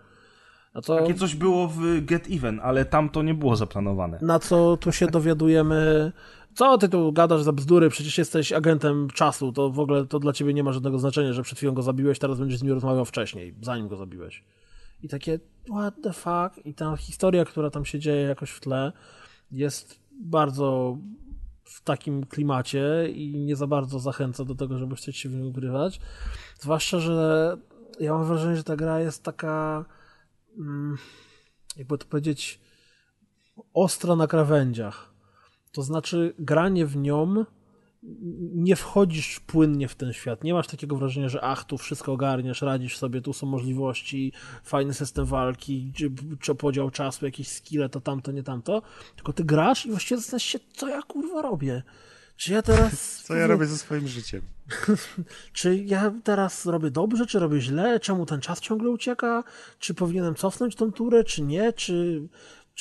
A co, takie coś było w Get Even, ale tam to nie było zaplanowane. na co tu się dowiadujemy, co ty tu gadasz za bzdury, przecież jesteś agentem czasu, to w ogóle to dla ciebie nie ma żadnego znaczenia, że przed chwilą go zabiłeś, teraz będziesz z nim rozmawiał wcześniej, zanim go zabiłeś. I takie, what the fuck? I ta historia, która tam się dzieje jakoś w tle, jest bardzo w takim klimacie i nie za bardzo zachęca do tego, żeby chcieć się w nim ugrywać. Zwłaszcza, że ja mam wrażenie, że ta gra jest taka, mm, jakby to powiedzieć, ostra na krawędziach. To znaczy, granie w nią nie wchodzisz płynnie w ten świat. Nie masz takiego wrażenia, że ach, tu wszystko ogarniasz, radzisz sobie, tu są możliwości, fajny system walki, czy, czy podział czasu, jakieś skille, to tamto, nie tamto. Tylko ty grasz i właściwie zastanawiasz się, co ja kurwa robię. Czy ja teraz. [laughs] Co ja robię ze swoim życiem? [laughs] Czy ja teraz robię dobrze, czy robię źle? Czemu ten czas ciągle ucieka? Czy powinienem cofnąć tą turę, czy nie? Czy,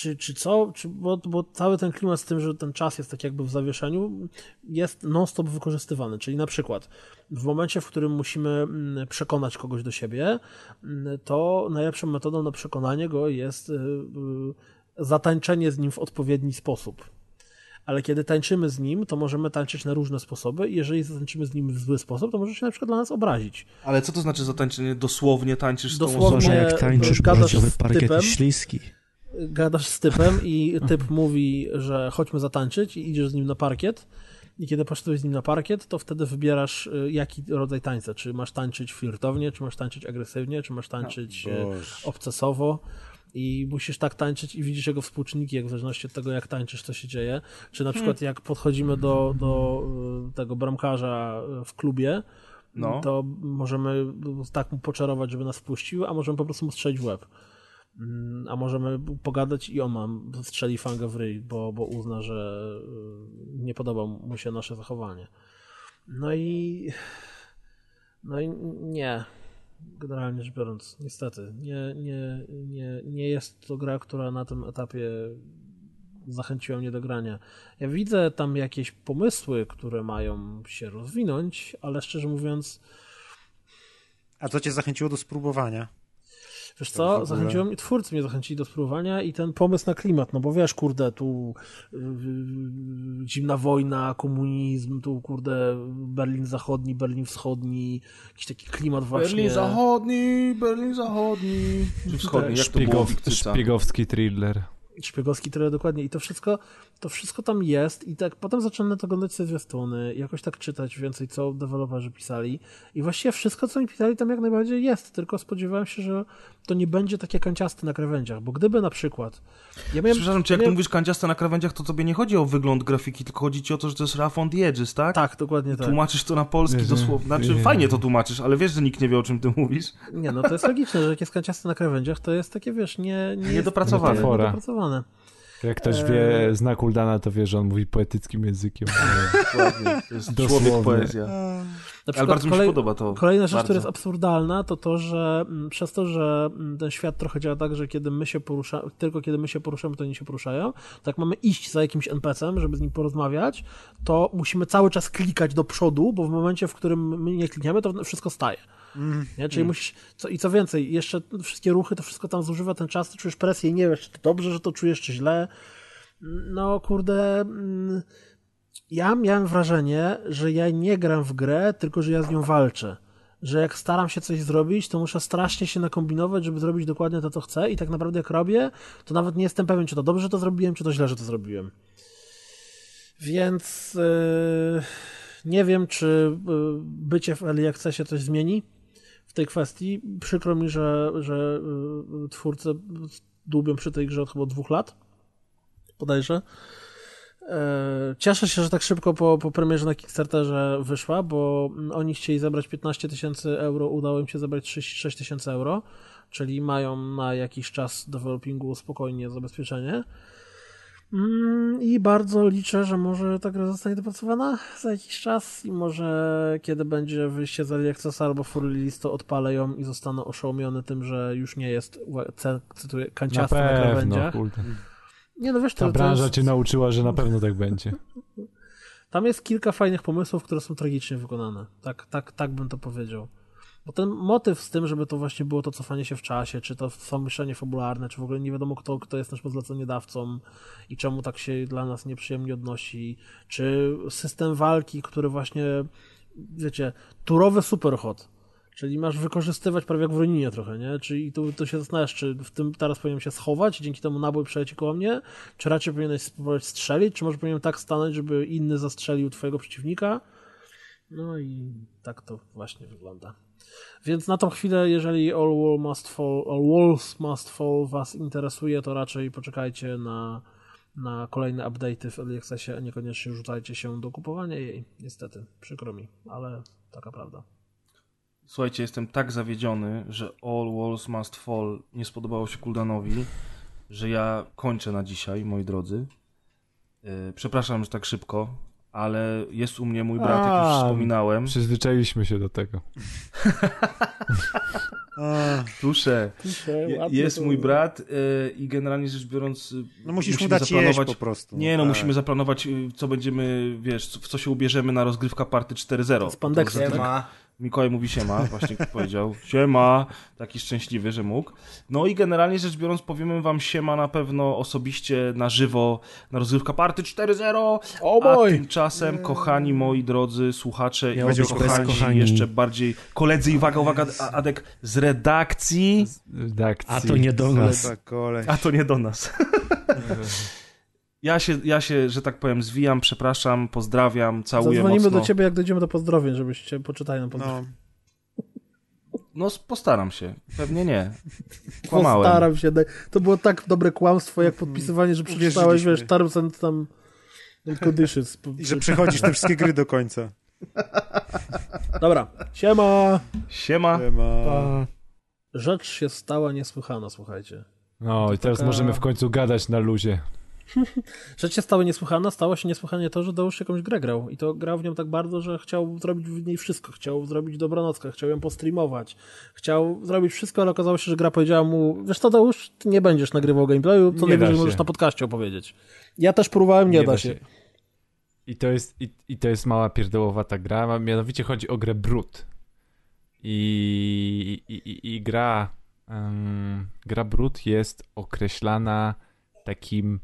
czy, czy co, czy, bo, bo cały ten klimat z tym, że ten czas jest tak jakby w zawieszeniu, jest non-stop wykorzystywany. Czyli na przykład w momencie, w którym musimy mm, przekonać kogoś do siebie, mm, to najlepszą metodą na przekonanie go jest y, y, zatańczenie z nim w odpowiedni sposób. Ale kiedy tańczymy z nim, to możemy tańczyć na różne sposoby i jeżeli zatańczymy z nim w zły sposób, to może się na przykład dla nas obrazić. Ale co to znaczy zatańczenie? Dosłownie tańczysz z tą Dosłownie. osobą? Może jak tańczysz, gadasz braciowy z parkiet typem. śliski. Gadasz z typem i typ mówi, że chodźmy zatańczyć i idziesz z nim na parkiet. I kiedy poszedłeś z nim na parkiet, to wtedy wybierasz y, jaki rodzaj tańca. Czy masz tańczyć flirtownie, czy masz tańczyć agresywnie, czy masz tańczyć y, obcesowo. I musisz tak tańczyć i widzisz jego współczynniki, jak w zależności od tego, jak tańczysz, co się dzieje. Czy na przykład jak podchodzimy do, do y, tego bramkarza w klubie, No. to możemy tak mu poczarować, żeby nas wpuścił, a możemy po prostu mu strzelić w łeb. Mm, A możemy pogadać i on nam strzeli fangę w ryj, bo, bo uzna, że y, nie podoba mu się nasze zachowanie. No i no i nie. Generalnie rzecz biorąc, niestety, nie, nie, nie, nie jest to gra, która na tym etapie zachęciła mnie do grania. Ja widzę tam jakieś pomysły, które mają się rozwinąć, ale szczerze mówiąc, A co cię zachęciło do spróbowania? Wiesz w co, ogóle- zachęciło mnie, twórcy mnie zachęcili do spróbowania i ten pomysł na klimat, no bo wiesz, kurde, tu yy, zimna wojna, komunizm, tu kurde Berlin Zachodni, Berlin Wschodni, jakiś taki klimat właśnie. Berlin Zachodni, Berlin Zachodni. Wschodni, jak to Szpiegow, szpiegowski thriller. szpiegowski tyle dokładnie i to wszystko, to wszystko tam jest i tak potem zacząłem na to oglądać sobie zwiastuny, jakoś tak czytać więcej, co deweloperzy pisali i właściwie wszystko, co mi pisali tam jak najbardziej jest, tylko spodziewałem się, że to nie będzie takie kanciaste na krawędziach, bo gdyby na przykład ja miałem, Przepraszam, czy jak ty miałem, mówisz kanciaste na krawędziach, to tobie nie chodzi o wygląd grafiki, tylko chodzi ci o to, że to jest rough on the edges, tak? Tak, dokładnie tak. Tłumaczysz to na polski Nie, dosłownie. Znaczy, nie. fajnie to tłumaczysz, ale wiesz, że nikt nie wie, o czym ty mówisz. Nie, no to jest logiczne, że jak jest kanciaste na krawędziach, to jest takie, wiesz, nie, nie Niedopracowane. Niedopracowane. Jak ktoś Eee. wie, zna Kuldana, to wie, że on mówi poetyckim językiem. [laughs] Dokładnie. To jest Dosłownie. człowiek poezja. Na Ale bardzo mi się kolej- podoba to. Kolejna rzecz, bardzo. która jest absurdalna, to to, że mm, przez to, że mm, ten świat trochę działa tak, że kiedy my się poruszamy, tylko kiedy my się poruszamy, to oni się poruszają, tak mamy iść za jakimś NPC-em, żeby z nim porozmawiać, to musimy cały czas klikać do przodu, bo w momencie, w którym my nie klikniemy, to wszystko staje. Nie? Czyli musisz, co, i co więcej, jeszcze wszystkie ruchy, to wszystko tam zużywa ten czas, ty czujesz presję i nie wiesz, czy to dobrze, że to czujesz, czy źle. No kurde, mm, ja miałem wrażenie, że ja nie gram w grę, tylko że ja z nią walczę. Że jak staram się coś zrobić, to muszę strasznie się nakombinować, żeby zrobić dokładnie to, co chcę, i tak naprawdę jak robię, to nawet nie jestem pewien, czy to dobrze, że to zrobiłem, czy to źle, że to zrobiłem. Więc yy, nie wiem, czy yy, bycie w Early Accessie coś zmieni w tej kwestii. Przykro mi, że, że yy, twórcy dłubią przy tej grze od chyba dwóch lat, bodajże. E, Cieszę się, że tak szybko po, po premierze na Kickstarterze wyszła, bo mm, oni chcieli zebrać 15 tysięcy euro, udało im się zebrać 36 tysięcy euro, czyli mają na jakiś czas developingu spokojnie zabezpieczenie. Mm, I bardzo liczę, że może ta gra zostanie dopracowana za jakiś czas i może kiedy będzie wyjście z Early albo Full Release, to odpalę ją i zostanę oszołomiony tym, że już nie jest, cytuję, Na kanciasto na, pewno, krawędziach. Kuldan. Nie no wiesz, to, Ta branża jest... cię nauczyła, że na pewno tak będzie. Tam jest kilka fajnych pomysłów, które są tragicznie wykonane. Tak, tak, tak bym to powiedział. Bo ten motyw z tym, żeby to właśnie było to cofanie się w czasie, czy to zamieszanie fabularne, czy w ogóle nie wiadomo kto, kto jest naszym zleceniodawcą i czemu tak się dla nas nieprzyjemnie odnosi, czy system walki, który właśnie, wiecie, turowy superhot, czyli masz wykorzystywać prawie jak w Roninie trochę, nie? Czyli tu, tu się zastanawiasz, czy w tym teraz powinienem się schować, dzięki temu nabój przeleci koło mnie, czy raczej powinieneś spróbować strzelić, czy może powinienem tak stanąć, żeby inny zastrzelił twojego przeciwnika. No i tak to właśnie wygląda. Więc na tą chwilę, jeżeli All, Wall must fall, All Walls Must Fall was interesuje, to raczej poczekajcie na, na kolejne update'y w Accessie, a niekoniecznie rzucajcie się do kupowania jej. Niestety, przykro mi, ale taka prawda. Słuchajcie, jestem tak zawiedziony, że All Walls Must Fall nie spodobało się Kuldanowi, że ja kończę na dzisiaj, moi drodzy. Yy, Przepraszam, że tak szybko, ale jest u mnie mój brat, jak już A, wspominałem. Przyzwyczailiśmy się do tego. [laughs] A, Ładne jest mój brat y, i generalnie rzecz biorąc... y, no musisz mu musimy dać zaplanować- po prostu. Nie, no Tak. musimy zaplanować, y, co będziemy, wiesz, w co się ubierzemy na rozgrywka party 4.0. Z Pandexem, To- tak? Mikołaj mówi siema, właśnie [laughs] powiedział. Siema, taki szczęśliwy, że mógł. No i generalnie rzecz biorąc, powiemy wam siema na pewno osobiście, na żywo, na rozgrywka party 4.0. O A tymczasem, kochani moi drodzy słuchacze Miało i kochani, kochani. jeszcze bardziej koledzy i uwaga, uwaga, Adek z redakcji. Redakcji. A to nie do nas. A to nie do nas. Ja się, ja się, że tak powiem, zwijam, przepraszam, pozdrawiam, całuję Zadzwonimy mocno. do ciebie, jak dojdziemy do pozdrowień, żebyście poczytali nam pozdrowienia. No, No, postaram się. Pewnie nie. [laughs] Kłamałem. Postaram się. To było tak dobre kłamstwo, jak podpisywanie, że przeczytałeś, wiesz, terms and tam conditions. I że przechodzisz te wszystkie gry do końca. [laughs] Dobra, siema! Siema. Siema. Pa. Rzecz się stała niesłychana, słuchajcie. No i teraz taka- możemy w końcu gadać na luzie. [laughs] Rzecz się stała niesłychana, stało się niesłychanie to, że Deusz jakąś grę grał. I to grał w nią tak bardzo, że chciał zrobić w niej wszystko. Chciał zrobić dobranockę, chciał ją postreamować. Chciał zrobić wszystko, ale okazało się, że gra powiedziała mu, wiesz co Deusz, ty nie będziesz nagrywał gameplayu, co Nie da najwyżej możesz na podcaście opowiedzieć. Ja też próbowałem, nie, da, się. I to jest, i, i to jest mała pierdołowata gra, mianowicie chodzi o grę Brut. I, i, i, i gra, em, gra Brut jest określana takim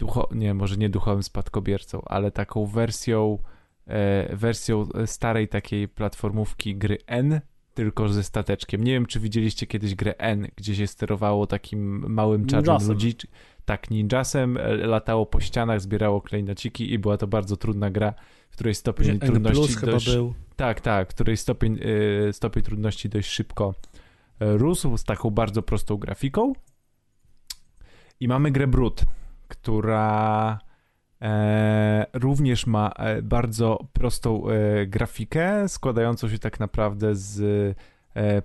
ducho, nie, może nie duchowym spadkobiercą, ale taką wersją, e, wersją starej takiej platformówki gry N, tylko ze stateczkiem. Nie wiem, czy widzieliście kiedyś grę N, gdzie się sterowało takim małym Ninjasem. ludzi, tak, ninjasem, e, latało po ścianach, zbierało klejnociki i była to bardzo trudna gra, w której stopień N trudności plus chyba dość... był. Tak, tak, której stopień, y, stopień trudności dość szybko rósł z taką bardzo prostą grafiką. I mamy grę Brut, która e, również ma e, bardzo prostą e, grafikę, składającą się tak naprawdę z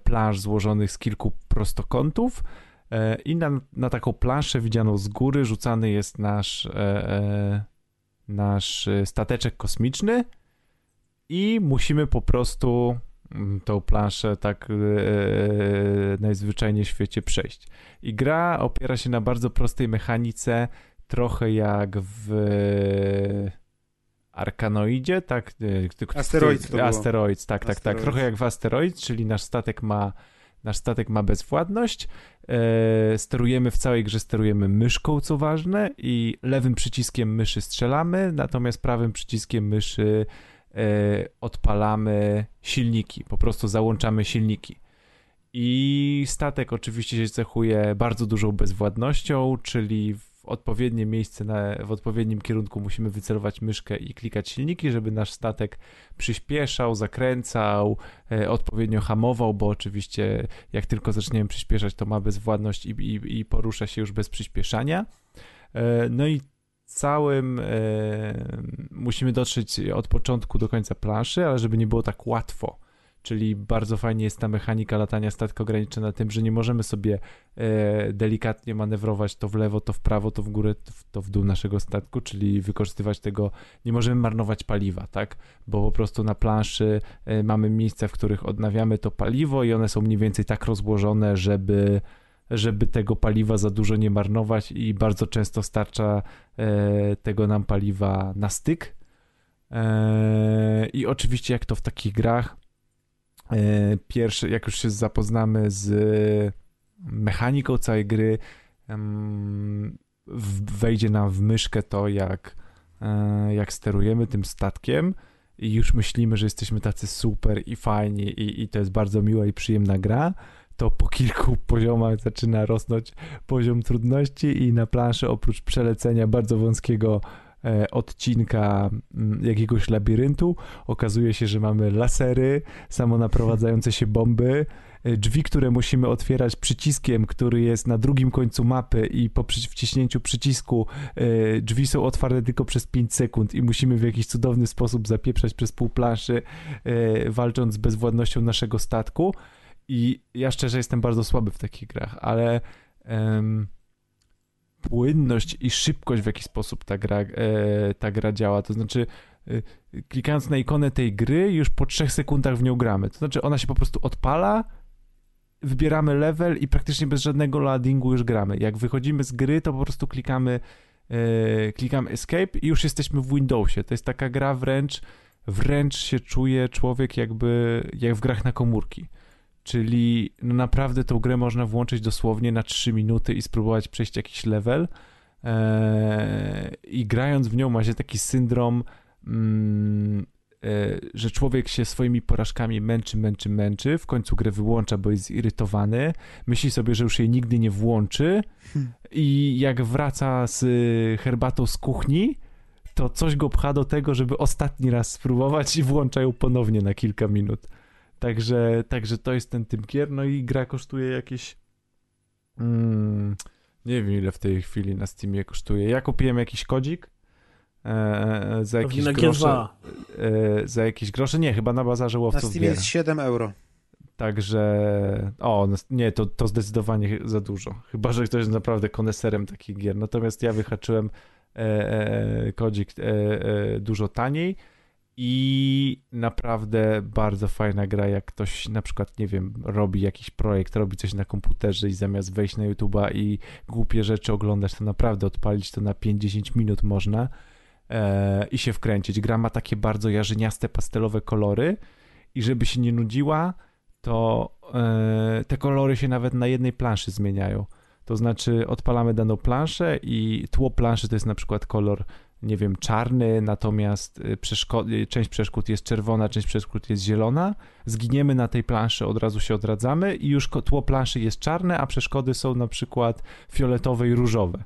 planż złożonych z kilku prostokątów. I na, na taką planszę widzianą z góry rzucany jest nasz, nasz stateczek kosmiczny i musimy po prostu mm, tą planszę tak najzwyczajniej w świecie przejść. I gra opiera się na bardzo prostej mechanice, trochę jak w Arkanoidzie, tak? e, Asteroids to było. Asteroids, tak, tak, tak. Trochę jak w Asteroids, czyli nasz statek ma nasz statek ma bezwładność. E, sterujemy w całej grze, sterujemy myszką, co ważne, i lewym przyciskiem myszy strzelamy, natomiast prawym przyciskiem myszy e, odpalamy silniki, po prostu załączamy silniki. I statek oczywiście się cechuje bardzo dużą bezwładnością, czyli w odpowiednie miejsce, na, w odpowiednim kierunku musimy wycelować myszkę i klikać silniki, żeby nasz statek przyspieszał, zakręcał, e, odpowiednio hamował, bo oczywiście jak tylko zaczniemy przyspieszać, to ma bezwładność i, i, i porusza się już bez przyspieszania. E, no i całym e, musimy dotrzeć od początku do końca planszy, ale żeby nie było tak łatwo. Czyli bardzo fajnie jest ta mechanika latania statku ograniczona tym, że nie możemy sobie e, delikatnie manewrować to w lewo, to w prawo, to w górę, to w, to w dół naszego statku, czyli wykorzystywać tego, nie możemy marnować paliwa, tak? Bo po prostu na planszy e, mamy miejsca, w których odnawiamy to paliwo i one są mniej więcej tak rozłożone, żeby żeby tego paliwa za dużo nie marnować i bardzo często starcza e, tego nam paliwa na styk. E, I oczywiście jak to w takich grach, e, pierwsze, jak już się zapoznamy z mechaniką całej gry, wejdzie nam w myszkę to, jak, e, jak sterujemy tym statkiem i już myślimy, że jesteśmy tacy super i fajni i, i to jest bardzo miła i przyjemna gra, to po kilku [laughs] poziomach zaczyna rosnąć poziom trudności i na planszy oprócz przelecenia bardzo wąskiego e, odcinka mm, jakiegoś labiryntu okazuje się, że mamy lasery, samonaprowadzające się bomby, e, drzwi, które musimy otwierać przyciskiem, który jest na drugim końcu mapy i po wciśnięciu przycisku e, drzwi są otwarte tylko przez 5 sekund i musimy w jakiś cudowny sposób zapieprzać przez pół planszy, e, walcząc z bezwładnością naszego statku. I ja szczerze jestem bardzo słaby w takich grach, ale em, płynność i szybkość, w jaki sposób ta gra, e, ta gra działa, to znaczy e, klikając na ikonę tej gry, już po trzech sekundach w nią gramy. To znaczy ona się po prostu odpala, wybieramy level i praktycznie bez żadnego loadingu już gramy. Jak wychodzimy z gry, to po prostu klikamy, e, klikamy escape i już jesteśmy w Windowsie. To jest taka gra wręcz, wręcz się czuje człowiek jakby, jak w grach na komórki. Czyli no naprawdę tą grę można włączyć dosłownie na 3 minuty i spróbować przejść jakiś level. Eee, I grając w nią ma się taki syndrom, mm, e, że człowiek się swoimi porażkami męczy, męczy, męczy, w końcu grę wyłącza, bo jest zirytowany, myśli sobie, że już jej nigdy nie włączy i jak wraca z herbatą z kuchni, to coś go pcha do tego, żeby ostatni raz spróbować i włącza ją ponownie na kilka minut. Także, także to jest ten typ gier. No i gra kosztuje jakieś. Mm, nie wiem ile w tej chwili na Steamie kosztuje. Ja kupiłem jakiś kodzik. E, za Pewnie jakieś na grosze. G2. E, za jakieś grosze. Nie, chyba na bazarze Na łowców Steamie gier. jest 7 euro. Także. O, no, nie, to, to zdecydowanie za dużo. Chyba, że ktoś jest naprawdę koneserem takich gier. Natomiast ja wyhaczyłem e, e, kodzik e, e, dużo taniej i naprawdę bardzo fajna gra, jak ktoś na przykład, nie wiem, robi jakiś projekt, robi coś na komputerze i zamiast wejść na YouTube'a i głupie rzeczy oglądać, to naprawdę odpalić to na 5-10 minut można e, i się wkręcić. Gra ma takie bardzo jarzyniaste, pastelowe kolory i żeby się nie nudziła, to e, te kolory się nawet na jednej planszy zmieniają. To znaczy odpalamy daną planszę i tło planszy to jest na przykład kolor, nie wiem, czarny, natomiast y, przeszko- y, część przeszkód jest czerwona, część przeszkód jest zielona. Zginiemy na tej planszy, od razu się odradzamy i już tło planszy jest czarne, a przeszkody są na przykład fioletowe i różowe.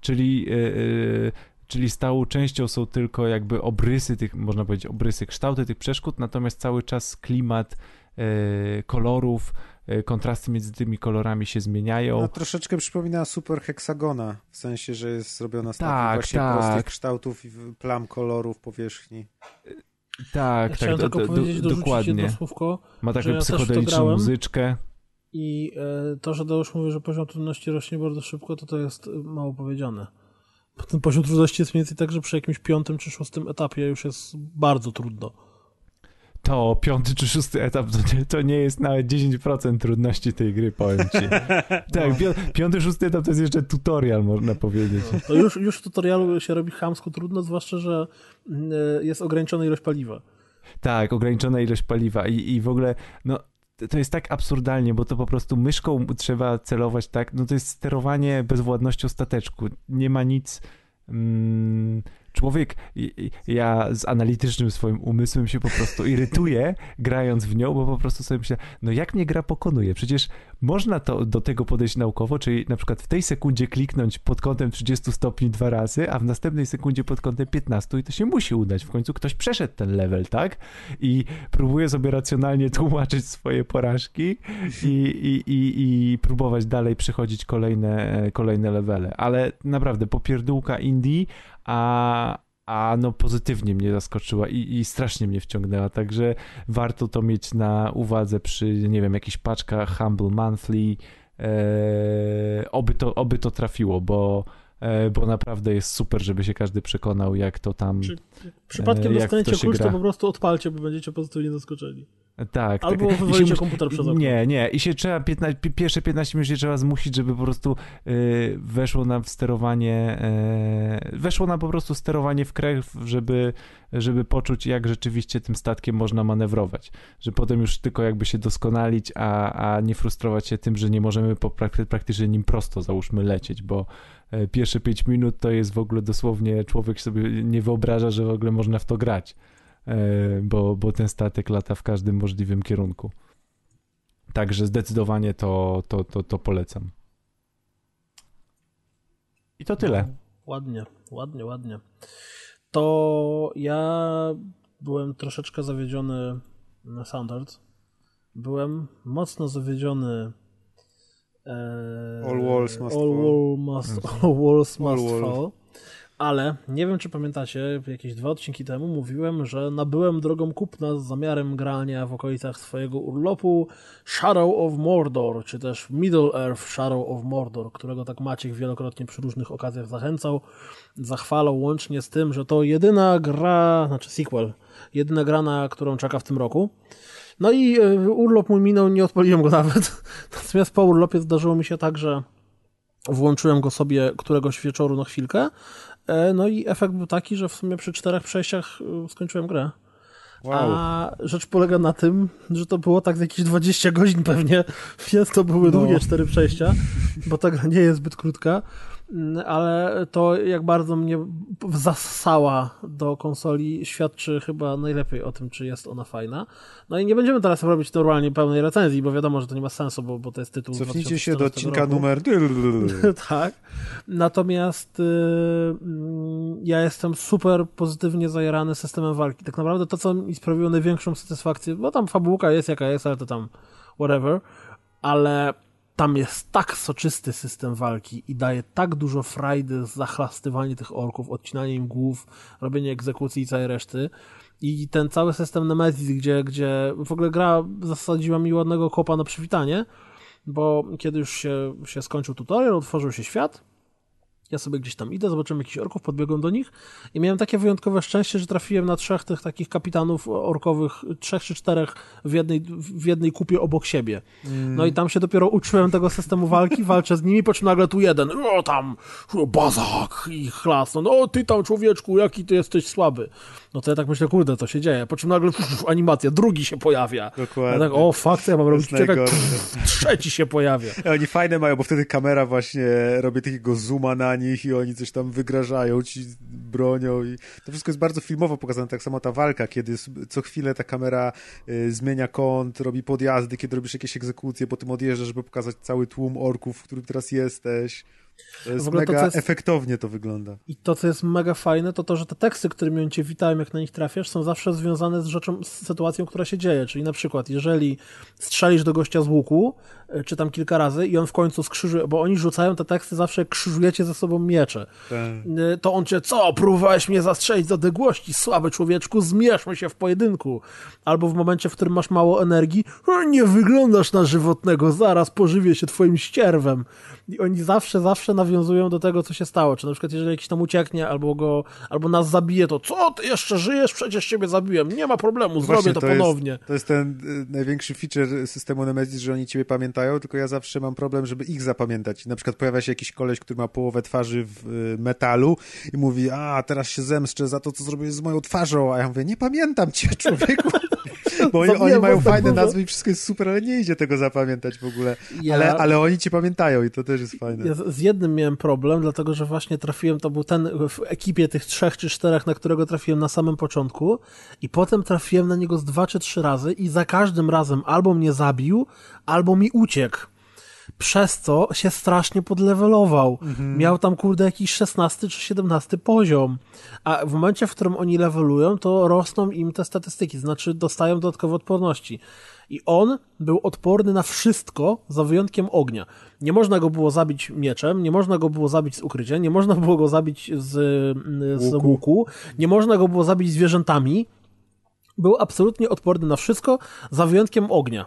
Czyli, y, y, czyli stałą częścią są tylko jakby obrysy tych, można powiedzieć, obrysy, kształty tych przeszkód, natomiast cały czas klimat y, kolorów, kontrasty między tymi kolorami się zmieniają. No, troszeczkę przypomina Super Hexagona, w sensie, że jest zrobiona z Tak, takich właśnie tak. prostych kształtów i plam kolorów powierzchni. Tak, Ja chciałem tak, tylko do, powiedzieć, do, dokładnie. słówko, Ma taką ja psychodeliczną muzyczkę. I e, to, że Deusz mówi, że poziom trudności rośnie bardzo szybko, to to jest e, mało powiedziane. Ten poziom trudności jest mniej więcej tak, że przy jakimś piątym czy szóstym etapie już jest bardzo trudno. To piąty czy szósty etap to nie, to nie jest nawet 10% trudności tej gry, powiem ci. [laughs] Tak, pi- piąty, szósty etap to jest jeszcze tutorial, można powiedzieć. To już, już w tutorialu się robi chamsko trudno, zwłaszcza, że e, jest ograniczona ilość paliwa. Tak, ograniczona ilość paliwa i, i w ogóle, no to- to jest tak absurdalnie, bo to po prostu myszką trzeba celować tak, no to jest sterowanie bezwładnością stateczku. Nie ma nic... Mm, człowiek, ja z analitycznym swoim umysłem się po prostu irytuję, [laughs] grając w nią, bo po prostu sobie myślę, no jak mnie gra pokonuje? Przecież można to do tego podejść naukowo, czyli na przykład w tej sekundzie kliknąć pod kątem 30 stopni dwa razy, a w następnej sekundzie pod kątem 15 i to się musi udać. W końcu ktoś przeszedł ten level, tak? I próbuje sobie racjonalnie [laughs] tłumaczyć swoje porażki i, i, i, i próbować dalej przechodzić kolejne, e, kolejne levele. Ale naprawdę, popierdółka indie, a, a no pozytywnie mnie zaskoczyła i, i strasznie mnie wciągnęła, także warto to mieć na uwadze przy, nie wiem, jakichś paczkach Humble Monthly, e, oby, to, oby to trafiło, bo, e, bo naprawdę jest super, żeby się każdy przekonał, jak to tam... Czy przypadkiem E, dostaniecie klucz, to po prostu odpalcie, bo będziecie pozytywnie zaskoczeni. Tak, Albo tak. Się wywalicie mus- komputer przez okno. Nie, nie. I się trzeba 15, pi- pierwsze 15 minut się trzeba zmusić, żeby po prostu y, weszło nam w sterowanie, y, weszło nam po prostu sterowanie w krew, żeby, żeby poczuć, jak rzeczywiście tym statkiem można manewrować. Że potem już tylko jakby się doskonalić, a, a nie frustrować się tym, że nie możemy po prak- praktycznie nim prosto, załóżmy, lecieć, bo y, pierwsze 5 minut to jest w ogóle dosłownie, człowiek sobie nie wyobraża, że w ogóle można w to grać bo, bo ten statek lata w każdym możliwym kierunku. Także zdecydowanie to, to, to, to polecam. I to tyle. No, ładnie, ładnie, ładnie. To ja byłem troszeczkę zawiedziony na Soundard. Byłem mocno zawiedziony e, All Walls Must all Fall. Wall must, all Walls All Must Wall. Fall. Ale nie wiem, czy pamiętacie, jakieś dwa odcinki temu mówiłem, że nabyłem drogą kupna z zamiarem grania w okolicach swojego urlopu Shadow of Mordor, czy też Middle Earth Shadow of Mordor, którego tak Maciek wielokrotnie przy różnych okazjach zachęcał, zachwalał łącznie z tym, że to jedyna gra, znaczy sequel, jedyna gra, na którą czeka w tym roku. No i e, urlop mój minął, nie odpaliłem go nawet. [laughs] Natomiast po urlopie zdarzyło mi się tak, że włączyłem go sobie któregoś wieczoru na chwilkę. E, No i efekt był taki, że w sumie przy czterech przejściach e, skończyłem grę. Wow. A rzecz polega na tym, że to było tak jakieś 20 godzin pewnie, [laughs] więc to były No. długie cztery przejścia, bo ta gra nie jest zbyt krótka, ale to jak bardzo mnie zassała do konsoli świadczy chyba najlepiej o tym, czy jest ona fajna. No i nie będziemy teraz robić normalnie pełnej recenzji, bo wiadomo, że to nie ma sensu, bo, bo to jest tytuł Cofnijcie się do 2014 odcinka roku. numer... [laughs] tak. Natomiast y, mm, ja jestem super pozytywnie zajarany systemem walki. Tak naprawdę to, co mi sprawiło największą satysfakcję, bo tam fabułka jest jaka jest, ale to tam whatever, ale tam jest tak soczysty system walki i daje tak dużo frajdy zachlastywanie tych orków, odcinanie im głów, robienie egzekucji i całej reszty. I ten cały system Nemesis, gdzie, gdzie w ogóle gra zasadziła mi ładnego kopa na przywitanie, bo kiedy już się, się skończył tutorial, otworzył się świat, ja sobie gdzieś tam idę, zobaczyłem jakichś orków, podbiegłem do nich i miałem takie wyjątkowe szczęście, że trafiłem na trzech tych takich kapitanów orkowych, trzech czy czterech w jednej, w jednej kupie obok siebie. No i tam się dopiero uczyłem tego systemu walki, [laughs] walczę z nimi, po czym nagle tu jeden, o tam, bazak i chlasno, no ty tam człowieczku, jaki ty jesteś słaby. No to ja tak myślę, kurde, to się dzieje. Po czym nagle uf, animacja, drugi się pojawia. Dokładnie. Ja tak, o fakt, ja mam robić, czekaj, najgorsze. trzeci się pojawia. [laughs] Oni fajne mają, bo wtedy kamera właśnie robi takiego zooma na nich i oni coś tam wygrażają, ci bronią i to wszystko jest bardzo filmowo pokazane, tak samo ta walka, kiedy co chwilę ta kamera y, zmienia kąt, robi podjazdy, kiedy robisz jakieś egzekucje, potem odjeżdżasz, żeby pokazać cały tłum orków, w którym teraz jesteś. To jest W ogóle to, mega co jest- efektownie to wygląda. I to, co jest mega fajne, to to, że te teksty, którymi oni cię witają, jak na nich trafiasz, są zawsze związane z rzeczą, z sytuacją, która się dzieje. Czyli na przykład, jeżeli strzelisz do gościa z łuku, e, czy tam kilka razy i on w końcu skrzyżuje, bo oni rzucają te teksty zawsze, krzyżujecie ze sobą miecze. Tak. E, To on cię, co, próbowałeś mnie zastrzelić z odległości, słaby człowieczku, zmierzmy się w pojedynku. Albo w momencie, w którym masz mało energii, "E, nie wyglądasz na żywotnego, zaraz pożywię się twoim ścierwem. I oni zawsze, zawsze nawiązują do tego, co się stało. Czy na przykład, jeżeli jakiś tam ucieknie, albo go, albo nas zabije, to co, ty jeszcze żyjesz? Przecież ciebie zabiłem. Nie ma problemu, zrobię Właśnie, to, to jest- ponownie. To jest ten y, największy feature systemu Nemesis, że oni ciebie pamiętają, tylko ja zawsze mam problem, żeby ich zapamiętać. Na przykład pojawia się jakiś koleś, który ma połowę twarzy w y, metalu i mówi, a teraz się zemszczę za to, co zrobiłeś z moją twarzą, a ja mówię, nie pamiętam cię, [laughs] człowieku. Bo oni, oni mają fajne dużo. nazwy i wszystko jest super, ale nie idzie tego zapamiętać w ogóle. Ja- Ale, ale oni cię pamiętają i to też jest fajne. Ja z z jednym miałem problem, dlatego że właśnie trafiłem, to był ten w ekipie tych trzech czy czterech, na którego trafiłem na samym początku i potem trafiłem na niego z dwa czy trzy razy i za każdym razem albo mnie zabił, albo mi uciekł. Przez co się strasznie podlewelował. Miał tam, kurde, jakiś 16 czy 17 poziom. A w momencie, w którym oni levelują, to rosną im te statystyki, znaczy dostają dodatkowe odporności. I on był odporny na wszystko, za wyjątkiem ognia. Nie można go było zabić mieczem, nie można go było zabić z ukrycia, nie można było go zabić z, z Łuku. łuku, nie można go było zabić zwierzętami. Był absolutnie odporny na wszystko, za wyjątkiem ognia.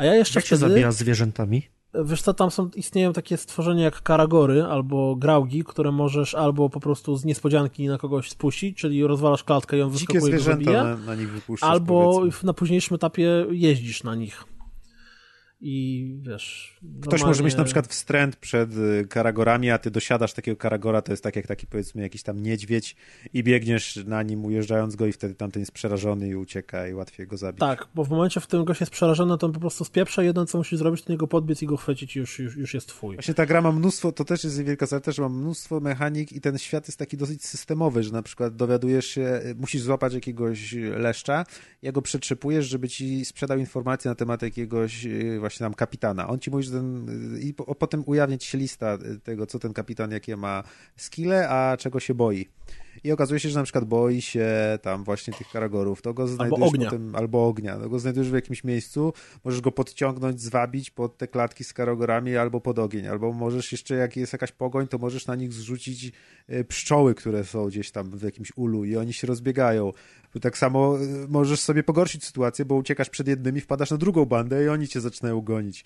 A ja jeszcze Jak się wtedy... zabija zwierzętami? Wiesz co, tam są, istnieją takie stworzenia jak karagory albo graugi, które możesz albo po prostu z niespodzianki na kogoś spuścić, czyli rozwalasz klatkę i on Dzikie wyskakuje i zabija, na, na nich albo powiedzmy. na późniejszym etapie jeździsz na nich. I wiesz... Ktoś może mieć na przykład wstręt przed y, karagorami, a ty dosiadasz takiego karagora, to jest tak jak taki powiedzmy jakiś tam niedźwiedź i biegniesz na nim ujeżdżając go i wtedy tamten jest przerażony i ucieka i łatwiej go zabić. Tak, bo w momencie, w którym gość jest przerażony, to on po prostu spieprza, jedno co musi zrobić, to niego podbiec i go chwycić i już, już, już jest twój. Właśnie ta gra ma mnóstwo, to też jest wielka zaleta, że ma mnóstwo mechanik i ten świat jest taki dosyć systemowy, że na przykład dowiadujesz się, y, musisz złapać jakiegoś leszcza, ja go przetrzepujesz, żeby ci sprzedał informacje na temat jakiegoś y, właśnie tam kapitana. On ci mówi, ten, y, i po, potem ujawnia ci się lista y, tego, co ten kapitan, jakie ma skille, a czego się boi. i okazuje się, że na przykład boi się tam właśnie tych karagorów, to go znajdujesz ognia. potem, albo ognia, to go znajdujesz w jakimś miejscu, możesz go podciągnąć, zwabić pod te klatki z karagorami albo pod ogień, albo możesz jeszcze, jak jest jakaś pogoń, to możesz na nich zrzucić e, pszczoły, które są gdzieś tam w jakimś ulu i oni się rozbiegają. Tak samo e, możesz sobie pogorszyć sytuację, bo uciekasz przed jednymi, wpadasz na drugą bandę i oni cię zaczynają gonić.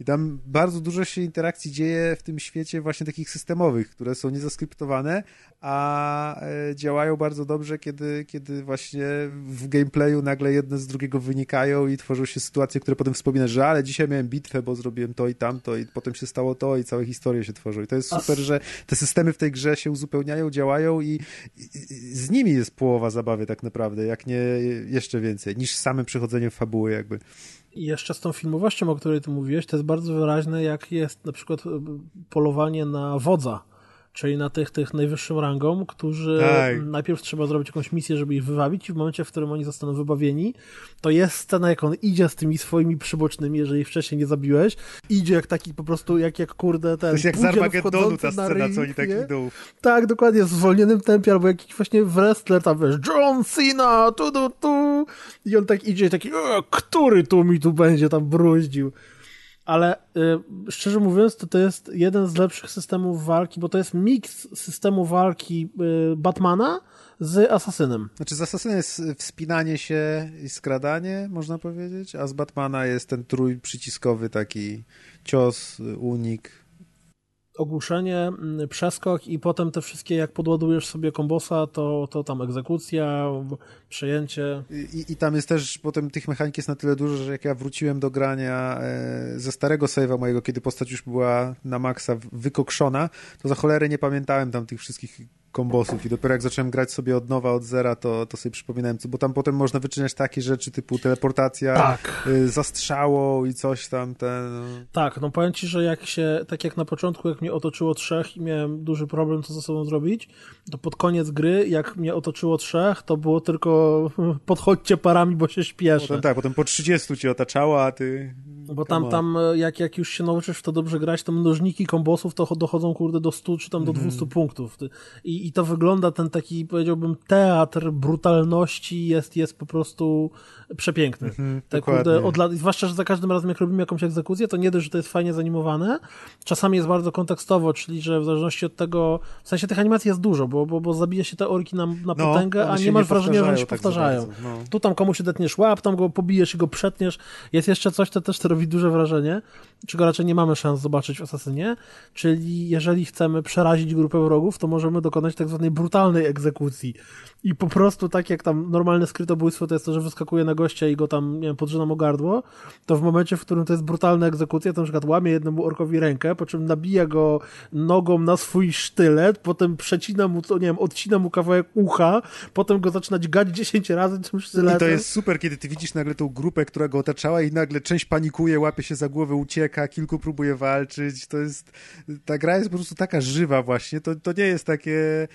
I tam bardzo dużo się interakcji dzieje w tym świecie właśnie takich systemowych, które są niezaskryptowane, a e, działają bardzo dobrze, kiedy, kiedy właśnie w gameplayu nagle jedne z drugiego wynikają i tworzą się sytuacje, które potem wspominasz, że ale dzisiaj miałem bitwę, bo zrobiłem to i tamto i potem się stało to i całe historie się tworzą. I to jest super, że te systemy w tej grze się uzupełniają, działają i, i, z nimi jest połowa zabawy tak naprawdę, jak nie jeszcze więcej, niż samym przechodzeniem fabuły jakby. I jeszcze z tą filmowością, o której ty mówiłeś, to jest bardzo wyraźne, jak jest na przykład e, polowanie na wodza, czyli na tych, tych najwyższym rangą, którzy Tak. najpierw trzeba zrobić jakąś misję, żeby ich wywabić i w momencie, w którym oni zostaną wybawieni, to jest scena, jak on idzie z tymi swoimi przybocznymi, jeżeli wcześniej nie zabiłeś, idzie jak taki po prostu, jak, jak kurde ten To jest jak z Armagedonu ta scena, co oni tak idą. Tak, dokładnie, w zwolnionym tempie, albo jakiś właśnie wrestler tam, wiesz, John Cena, tu, tu, tu. I on tak idzie, taki, który tu mi tu będzie tam bruździł. Ale y, szczerze mówiąc, to to jest jeden z lepszych systemów walki, bo to jest miks systemu walki y, Batmana z Asasynem. Znaczy z Assassina jest wspinanie się i skradanie, można powiedzieć, a z Batmana jest ten trój przyciskowy taki cios, unik. Ogłuszenie, mm, przeskok i potem te wszystkie, jak podładujesz sobie kombosa, to, to tam egzekucja, przejęcie. I, I tam jest też, potem tych mechanik jest na tyle dużo, że jak ja wróciłem do grania e, ze starego save'a mojego, kiedy postać już była na maksa wykokszona, to za cholerę nie pamiętałem tam tych wszystkich kombosów i dopiero jak zacząłem grać sobie od nowa, od zera, to, to sobie przypominałem, co, bo tam potem można wyczyniać takie rzeczy typu teleportacja, Tak. y, zastrzało i coś tam, ten... No. Tak, no powiem ci, że jak się, tak jak na początku, jak mnie otoczyło trzech i miałem duży problem, co ze sobą zrobić, to pod koniec gry, jak mnie otoczyło trzech, to było tylko [laughs] podchodźcie parami, bo się śpieszę. Potem tak, potem po 30 cię otaczało, a ty... Bo tam, tam jak, jak już się nauczysz w to dobrze grać, to mnożniki kombosów to cho- dochodzą, kurde, do 100 czy tam do Mhm. 200 punktów. Ty- I, I to wygląda, ten taki, powiedziałbym, teatr brutalności jest, jest po prostu przepiękny. Mhm, dokładnie. kurde, od lat, zwłaszcza, że za każdym razem, jak robimy jakąś egzekucję, to nie dość, że to jest fajnie zanimowane, czasami jest bardzo kontekstowo, czyli że w zależności od tego, w sensie tych animacji jest dużo, bo, bo, bo zabija się te orki na, na No, potęgę, a nie masz wrażenia, że one się powtarzają tak za powtarzają. bardzo, no. Tu tam komuś detniesz łap, tam go pobijesz i go przetniesz. Jest jeszcze coś, co też to robi duże wrażenie, czego raczej nie mamy szans zobaczyć w Asasynie, czyli jeżeli chcemy przerazić grupę wrogów, to możemy dokonać tak zwanej brutalnej egzekucji. I po prostu tak jak tam normalne skrytobójstwo to jest to, że wyskakuje na gościa i go tam, nie wiem, podrzyna mu gardło, to w momencie, w którym to jest brutalna egzekucja, to na przykład łamie jednemu orkowi rękę, po czym nabija go nogą na swój sztylet, potem przecina mu, to nie wiem, odcina mu kawałek ucha, potem go zaczyna dźgać [laughs] 10 razy tym sztyletem. I to jest super, kiedy ty widzisz nagle tą grupę, która go otaczała i nagle część panikuje, łapie się za głowę, ucieka, kilku próbuje walczyć. To jest... Ta gra jest po prostu taka żywa właśnie. To, to nie jest takie...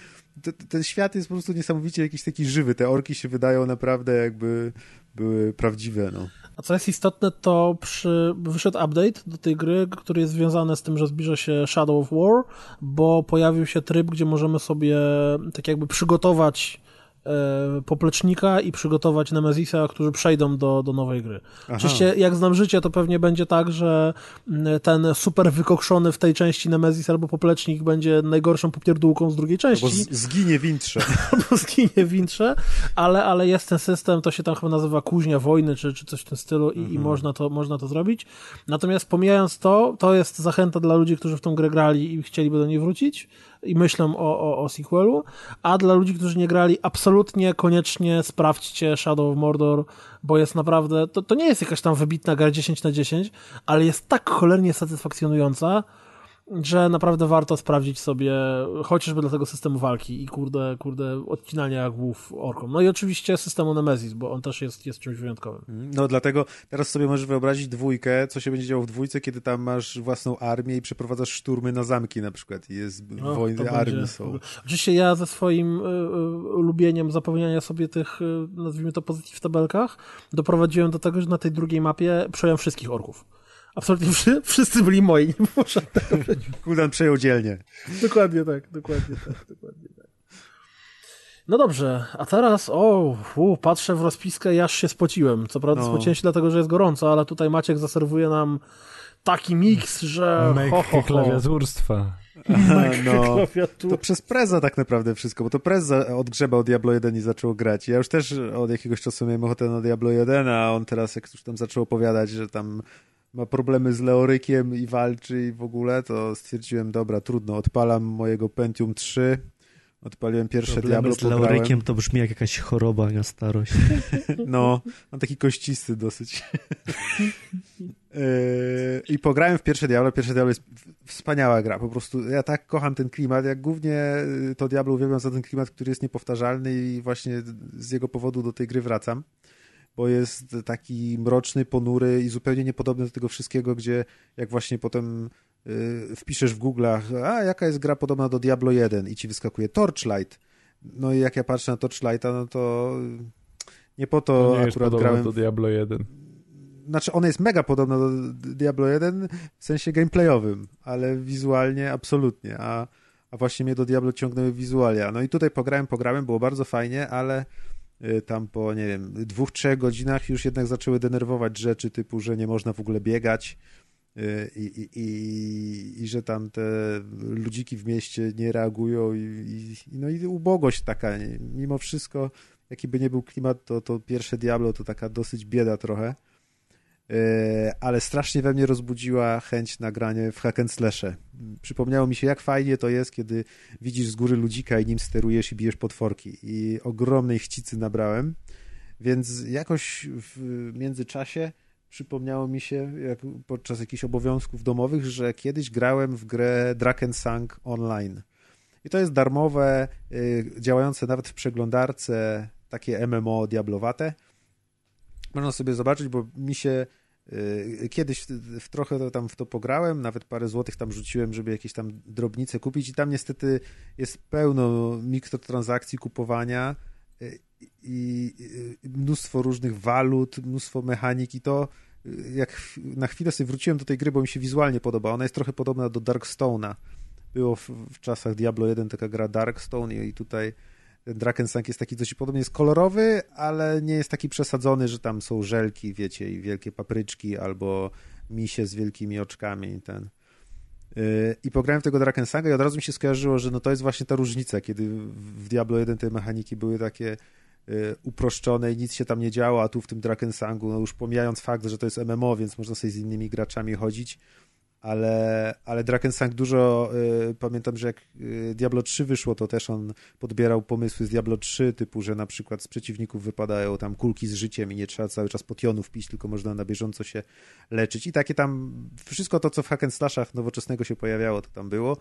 Ten świat jest po prostu niesamowicie jakiś taki żywy. Te orki się wydają naprawdę jakby były prawdziwe, no. A co jest istotne, to przy, wyszedł update do tej gry, który jest związany z tym, że zbliża się Shadow of War, bo pojawił się tryb, gdzie możemy sobie tak jakby przygotować poplecznika i przygotować Nemezisa, którzy przejdą do, do nowej gry. Aha. Oczywiście, jak znam życie, to pewnie będzie tak, że ten super wykokszony w tej części Nemezis albo poplecznik będzie najgorszą popierdółką z drugiej części Bo z, zginie wintrze. [laughs] albo zginie w intrze, ale, ale jest ten system, to się tam chyba nazywa kuźnia wojny, czy, czy coś w tym stylu i, i można, to, można to zrobić. Natomiast pomijając to, to jest zachęta dla ludzi, którzy w tą grę grali i chcieliby do niej wrócić i myślą o, o, o sequelu, a dla ludzi, którzy nie grali, absolutnie, koniecznie sprawdźcie Shadow of Mordor, bo jest naprawdę, to, to nie jest jakaś tam wybitna gra 10 na 10, ale jest tak cholernie satysfakcjonująca, że naprawdę warto sprawdzić sobie chociażby dla tego systemu walki i kurde, kurde, odcinania głów orkom. No i oczywiście systemu Nemesis, bo on też jest, jest czymś wyjątkowym. No dlatego teraz sobie możesz wyobrazić dwójkę, co się będzie działo w dwójce, kiedy tam masz własną armię i przeprowadzasz szturmy na zamki na przykład i jest No, wojny armii są. Oczywiście ja ze swoim y, y, lubieniem zapełniania sobie tych, y, nazwijmy to, pozycji w tabelkach, doprowadziłem do tego, że na tej drugiej mapie przejąłem wszystkich orków. Absolutnie wszy, wszyscy byli moi, nie było żadnego Kuldan przejął dzielnie. Dokładnie tak, dokładnie tak, dokładnie tak. No dobrze, a teraz, o, u, patrzę w rozpiskę i aż się spociłem. Co prawda No. spociłem się dlatego, że jest gorąco, ale tutaj Maciek zaserwuje nam taki miks, że ho, ho, Mekkę ho. klawiaturstwa. no, to przez Preza tak naprawdę wszystko, bo to Prez odgrzebał Diablo 1 i zaczął grać. Ja już też od jakiegoś czasu miałem ochotę na Diablo 1, a on teraz jak już tam zaczął opowiadać, że tam ma problemy z Leorykiem i walczy i w ogóle, to stwierdziłem, dobra, trudno, odpalam mojego Pentium 3, odpaliłem pierwsze Problemy Diablo, z pograłem. Leorykiem to brzmi jak jakaś choroba na starość. [laughs] No, on taki kościsty dosyć. Yy, [laughs] I pograłem w pierwsze Diablo. Pierwsze Diablo jest wspaniała gra. Po prostu ja tak kocham ten klimat. Jak głównie y, to Diablo uwielbiam za ten klimat, który jest powtarzalny i właśnie z jego powodu do tej gry wracam. Bo jest taki mroczny, ponury i zupełnie niepodobny do tego wszystkiego, gdzie jak właśnie potem y, wpiszesz w Google'ach, a jaka jest gra podobna do Diablo 1 i ci wyskakuje Torchlight. No i jak ja patrzę na Torchlighta, no to nie po to, To nie jest akurat grałem do Diablo 1. znaczy ona jest mega podobna do Diablo 1 w sensie gameplayowym, ale wizualnie absolutnie, a, a właśnie mnie do Diablo ciągnęły wizualia. No i tutaj pograłem, pograłem, było bardzo fajnie, ale tam po, nie wiem, dwóch, trzech godzinach już jednak zaczęły denerwować rzeczy typu, że nie można w ogóle biegać y, i, i, i, i że tam te ludziki w mieście nie reagują i, no i ubogość taka, mimo wszystko jaki by nie był klimat, to, to pierwsze Diablo to taka dosyć bieda trochę. E, ale strasznie we mnie rozbudziła chęć nagrania w hack and slashe. Przypomniało mi się, jak fajnie to jest, kiedy widzisz z góry ludzika i nim sterujesz i bijesz potworki. I ogromnej chcicy nabrałem, więc jakoś w międzyczasie przypomniało mi się, jak podczas jakichś obowiązków domowych, że kiedyś grałem w grę Drakensang Online. I to jest darmowe, y, działające nawet w przeglądarce, takie MMO diablowate. Można sobie zobaczyć, bo mi się kiedyś w, trochę to tam w to pograłem, nawet parę złotych tam rzuciłem, żeby jakieś tam drobnice kupić i tam niestety jest pełno mikrotransakcji kupowania y, i y, mnóstwo różnych walut, mnóstwo mechanik i to y, jak na chwilę sobie wróciłem do tej gry, bo mi się wizualnie podoba. Ona jest trochę podobna do Darkstone'a. Było w, w czasach Diablo 1 taka gra Darkstone i tutaj ten Drakensang jest taki dość podobny, jest kolorowy, ale nie jest taki przesadzony, że tam są żelki, wiecie, i wielkie papryczki, albo misie z wielkimi oczkami i ten. Yy, I pograłem w tego Drakensanga i od razu mi się skojarzyło, że no to jest właśnie ta różnica, kiedy w Diablo 1 te mechaniki były takie yy, uproszczone i nic się tam nie działo, a tu w tym Drakensangu, no już pomijając fakt, że to jest MMO, więc można sobie z innymi graczami chodzić, ale, ale Drakensang dużo, y, pamiętam, że jak y, Diablo 3 wyszło, to też on podbierał pomysły z Diablo 3, typu, że na przykład z przeciwników wypadają tam kulki z życiem i nie trzeba cały czas potionów pić, tylko można na bieżąco się leczyć i takie tam, wszystko to, co w hack and slashach nowoczesnego się pojawiało, to tam było.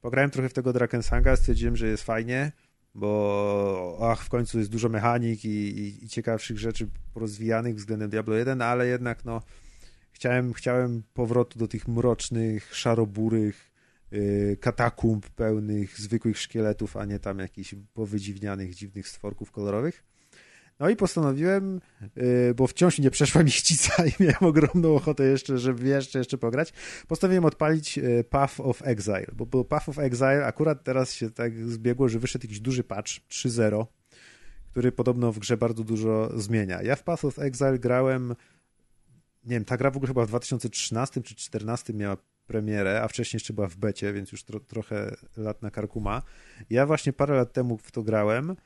Pograłem trochę w tego Drakensanga, stwierdziłem, że jest fajnie, bo ach, w końcu jest dużo mechanik i, i, i ciekawszych rzeczy porozwijanych względem Diablo 1, ale jednak no chciałem, chciałem powrotu do tych mrocznych, szaroburych yy, katakumb pełnych zwykłych szkieletów, a nie tam jakichś powydziwnianych, dziwnych stworków kolorowych. No i postanowiłem, yy, bo wciąż nie przeszła [laughs] mi chcica i miałem ogromną ochotę jeszcze, żeby jeszcze, jeszcze pograć, postanowiłem odpalić yy, Path of Exile, bo, bo Path of Exile akurat teraz się tak zbiegło, że wyszedł jakiś duży patch 3.0, który podobno w grze bardzo dużo zmienia. Ja w Path of Exile grałem nie wiem, ta gra w ogóle chyba w 2013 czy 2014 miała premierę, a wcześniej jeszcze była w becie, więc już tro, trochę lat na karku ma. Ja właśnie parę lat temu w to grałem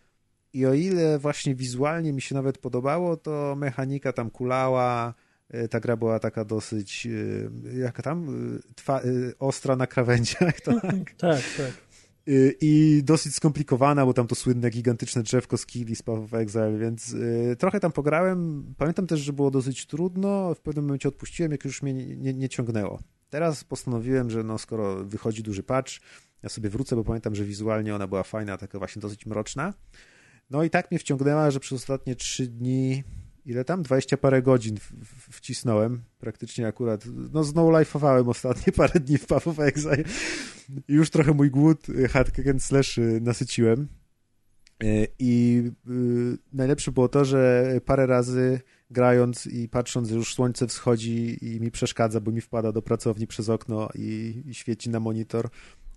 i o ile właśnie wizualnie mi się nawet podobało, to mechanika tam kulała, y, ta gra była taka dosyć, y, jaka tam, y, twa, ostra na krawędziach, [laughs] tak? Tak, tak. Y, i dosyć skomplikowana, bo tam to słynne gigantyczne drzewko z Kili z Path of Exile, więc y, trochę tam pograłem. Pamiętam też, że było dosyć trudno, w pewnym momencie odpuściłem, jak już mnie nie, nie, nie ciągnęło. Teraz postanowiłem, że no, skoro wychodzi duży patch, ja sobie wrócę, bo pamiętam, że wizualnie ona była fajna, taka właśnie dosyć mroczna. No i tak mnie wciągnęła, że przez ostatnie trzy dni, ile tam? 20 parę godzin wcisnąłem. Praktycznie akurat, no znowu life'owałem ostatnie [laughs] parę dni w Path of Exile. I już trochę mój głód y, hard and slash y, nasyciłem. Y, I najlepsze było to, że parę razy grając i patrząc, już słońce wschodzi i mi przeszkadza, bo mi wpada do pracowni przez okno i, i świeci na monitor.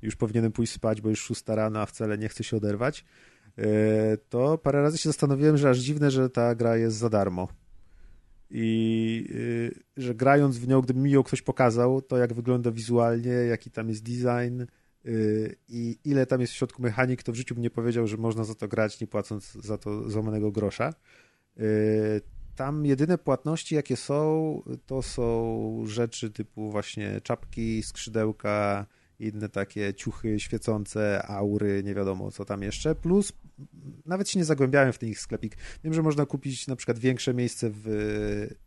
Już powinienem pójść spać, bo już szósta rano, a wcale nie chcę się oderwać. E, to parę razy się zastanowiłem, że aż dziwne, że ta gra jest za darmo. I e, że grając w nią, gdyby mi ją ktoś pokazał, to jak wygląda wizualnie, jaki tam jest design e, i ile tam jest w środku mechanik, to w życiu bym nie powiedział, że można za to grać, nie płacąc za to złamanego grosza. Tam jedyne płatności, jakie są, to są rzeczy typu właśnie czapki, skrzydełka, inne takie ciuchy świecące, aury, nie wiadomo co tam jeszcze, plus nawet się nie zagłębiałem w ten ich sklepik. Wiem, że można kupić na przykład większe miejsce w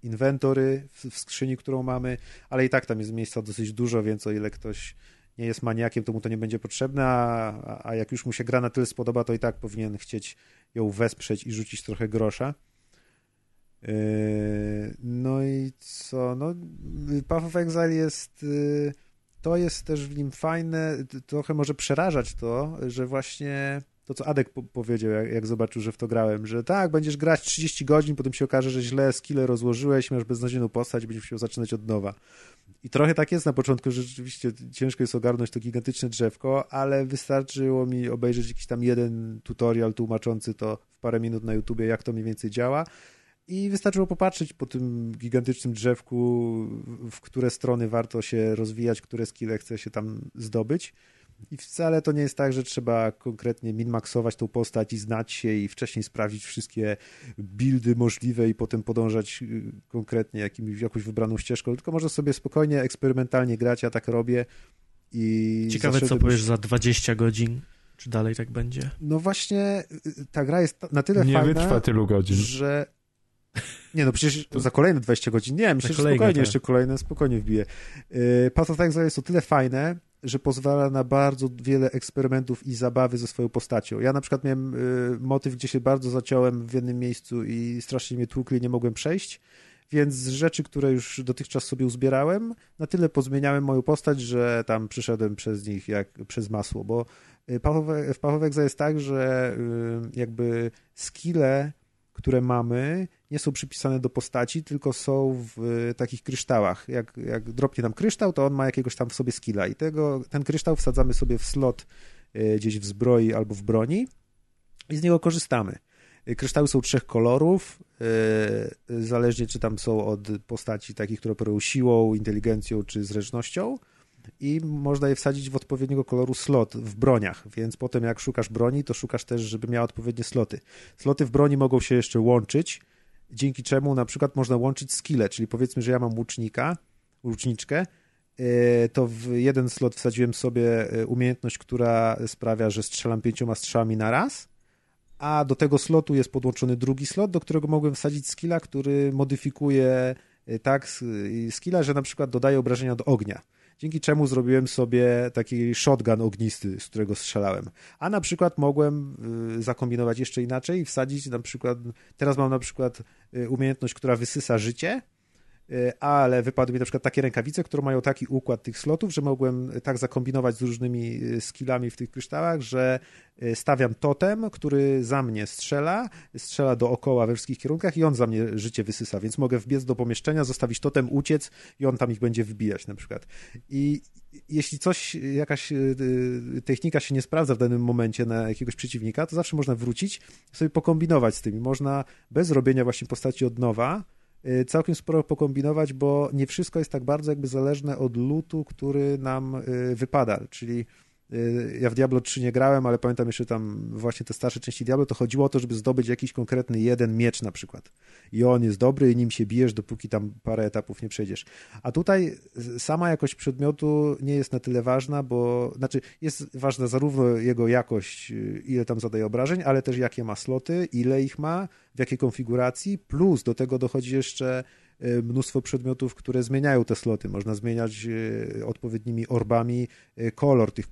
inwentory, w, skrzyni, którą mamy, ale i tak tam jest miejsca dosyć dużo, więc o ile ktoś nie jest maniakiem, to mu to nie będzie potrzebne, a, a jak już mu się gra na tyle spodoba, to i tak powinien chcieć ją wesprzeć i rzucić trochę grosza. Yy, no i co? No, Path of Exile jest. To jest też w nim fajne. Trochę może przerażać to, że właśnie to, co Adek po powiedział, jak, jak, zobaczył, że w to grałem, że tak, będziesz grać 30 godzin, potem się okaże, że źle skille rozłożyłeś, masz beznadziejną postać, będziesz musiał zaczynać od nowa. I trochę tak jest na początku, że rzeczywiście ciężko jest ogarnąć to gigantyczne drzewko, ale wystarczyło mi obejrzeć jakiś tam jeden tutorial tłumaczący to w parę minut na YouTubie, jak to mniej więcej działa i wystarczyło popatrzeć po tym gigantycznym drzewku, w które strony warto się rozwijać, które skille chce się tam zdobyć. I wcale to nie jest tak, że trzeba konkretnie minmaksować tą postać i znać się i wcześniej sprawdzić wszystkie buildy możliwe i potem podążać y, konkretnie jakimś, jakąś wybraną ścieżką, tylko można sobie spokojnie, eksperymentalnie grać, ja tak robię. I Ciekawe, co powiesz za 20 godzin. Czy dalej tak będzie? No właśnie, y, ta gra jest na tyle nie fajna, wytrwa tylu godzin. że nie no, przecież za kolejne 20 godzin. Nie, myślę, że spokojnie tak. jeszcze kolejne, spokojnie wbije. Yy, Path of Exile jest o tyle fajne, że pozwala na bardzo wiele eksperymentów i zabawy ze swoją postacią. Ja na przykład miałem y, motyw, gdzie się bardzo zaciąłem w jednym miejscu i strasznie mnie tłukli, nie mogłem przejść, więc z rzeczy, które już dotychczas sobie uzbierałem, na tyle pozmieniałem moją postać, że tam przyszedłem przez nich jak przez masło, bo y, w of Exile jest tak, że y, jakby skille które mamy, nie są przypisane do postaci, tylko są w takich kryształach. Jak, jak dropnie nam kryształ, to on ma jakiegoś tam w sobie skilla i tego, ten kryształ wsadzamy sobie w slot e, gdzieś w zbroi albo w broni i z niego korzystamy. E, kryształy są trzech kolorów, e, zależnie czy tam są od postaci takich, które operują siłą, inteligencją czy zręcznością i można je wsadzić w odpowiedniego koloru slot w broniach, więc potem jak szukasz broni, to szukasz też, żeby miała odpowiednie sloty. Sloty w broni mogą się jeszcze łączyć, dzięki czemu na przykład można łączyć skille, czyli powiedzmy, że ja mam łucznika, łuczniczkę, e, to w jeden slot wsadziłem sobie e, umiejętność, która sprawia, że strzelam pięcioma strzałami na raz, a do tego slotu jest podłączony drugi slot, do którego mogłem wsadzić skilla, który modyfikuje e, tak skilla, że na przykład dodaje obrażenia do ognia dzięki czemu zrobiłem sobie taki shotgun ognisty, z którego strzelałem. A na przykład mogłem y, zakombinować jeszcze inaczej i wsadzić na przykład, teraz mam na przykład y, umiejętność, która wysysa życie, ale wypadły mi na przykład takie rękawice, które mają taki układ tych slotów, że mogłem tak zakombinować z różnymi y, skillami w tych kryształach, że stawiam totem, który za mnie strzela, strzela dookoła we wszystkich kierunkach i on za mnie życie wysysa, więc mogę wbiec do pomieszczenia, zostawić totem, uciec i on tam ich będzie wbijać na przykład. I jeśli coś, jakaś technika się nie sprawdza w danym momencie na jakiegoś przeciwnika, to zawsze można wrócić, sobie pokombinować z tymi. Można bez robienia właśnie postaci od nowa, całkiem sporo pokombinować, bo nie wszystko jest tak bardzo jakby zależne od lutu, który nam y, wypada, czyli y, ja w Diablo 3 nie grałem, ale pamiętam jeszcze tam właśnie te starsze części Diablo, to chodziło o to, żeby zdobyć jakiś konkretny jeden miecz na przykład. I on jest dobry i nim się bijesz, dopóki tam parę etapów nie przejdziesz. A tutaj sama jakość przedmiotu nie jest na tyle ważna, bo znaczy jest ważna zarówno jego jakość, ile tam zadaje obrażeń, ale też jakie ma sloty, ile ich ma, w jakiej konfiguracji, plus do tego dochodzi jeszcze mnóstwo przedmiotów, które zmieniają te sloty. Można zmieniać e, odpowiednimi orbami e, kolor tych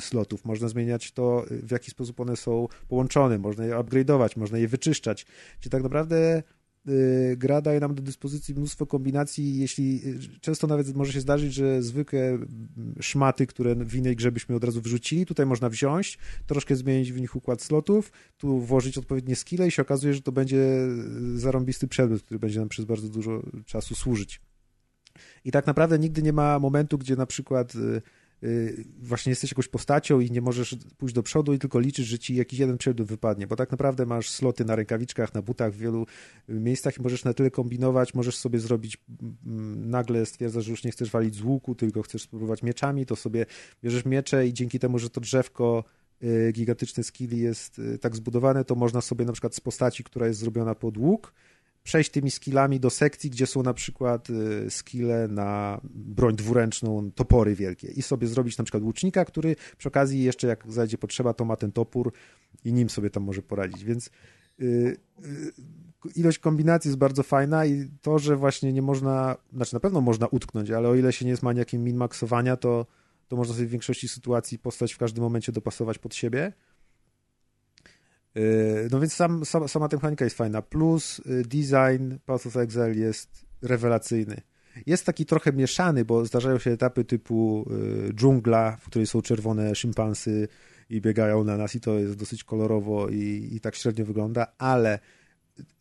slotów, można zmieniać to, w jaki sposób one są połączone, można je upgrade'ować, można je wyczyszczać. Czyli tak naprawdę Y, gra daje nam do dyspozycji mnóstwo kombinacji, jeśli y, często nawet może się zdarzyć, że zwykłe szmaty, które w innej grze byśmy od razu wrzucili, tutaj można wziąć, troszkę zmienić w nich układ slotów, tu włożyć odpowiednie skille i się okazuje, że to będzie y, zarąbisty przedmiot, który będzie nam przez bardzo dużo czasu służyć. I tak naprawdę nigdy nie ma momentu, gdzie na przykład y, właśnie jesteś jakąś postacią i nie możesz pójść do przodu i tylko liczysz, że ci jakiś jeden przedmiot wypadnie, bo tak naprawdę masz sloty na rękawiczkach, na butach w wielu y, miejscach i możesz na tyle kombinować, możesz sobie zrobić, mm, nagle stwierdzasz, że już nie chcesz walić z łuku, tylko chcesz spróbować mieczami, to sobie bierzesz miecze i dzięki temu, że to drzewko y, gigantyczne skilli jest y, tak zbudowane, to można sobie na przykład z postaci, która jest zrobiona pod łuk, przejść tymi skillami do sekcji, gdzie są na przykład y, skille na broń dwuręczną, topory wielkie i sobie zrobić na przykład łucznika, który przy okazji jeszcze jak zajdzie potrzeba, to ma ten topór i nim sobie tam może poradzić, więc y, y, ilość kombinacji jest bardzo fajna i to, że właśnie nie można, znaczy na pewno można utknąć, ale o ile się nie jest maniakiem min-maxowania, to, to można sobie w większości sytuacji postać w każdym momencie dopasować pod siebie. Yy, No więc sam, sama, sama mechanika jest fajna. Plus y, design Path of Exile jest rewelacyjny. Jest taki trochę mieszany, bo zdarzają się etapy typu y, dżungla, w której są czerwone szympansy i biegają na nas i to jest dosyć kolorowo i, i tak średnio wygląda, ale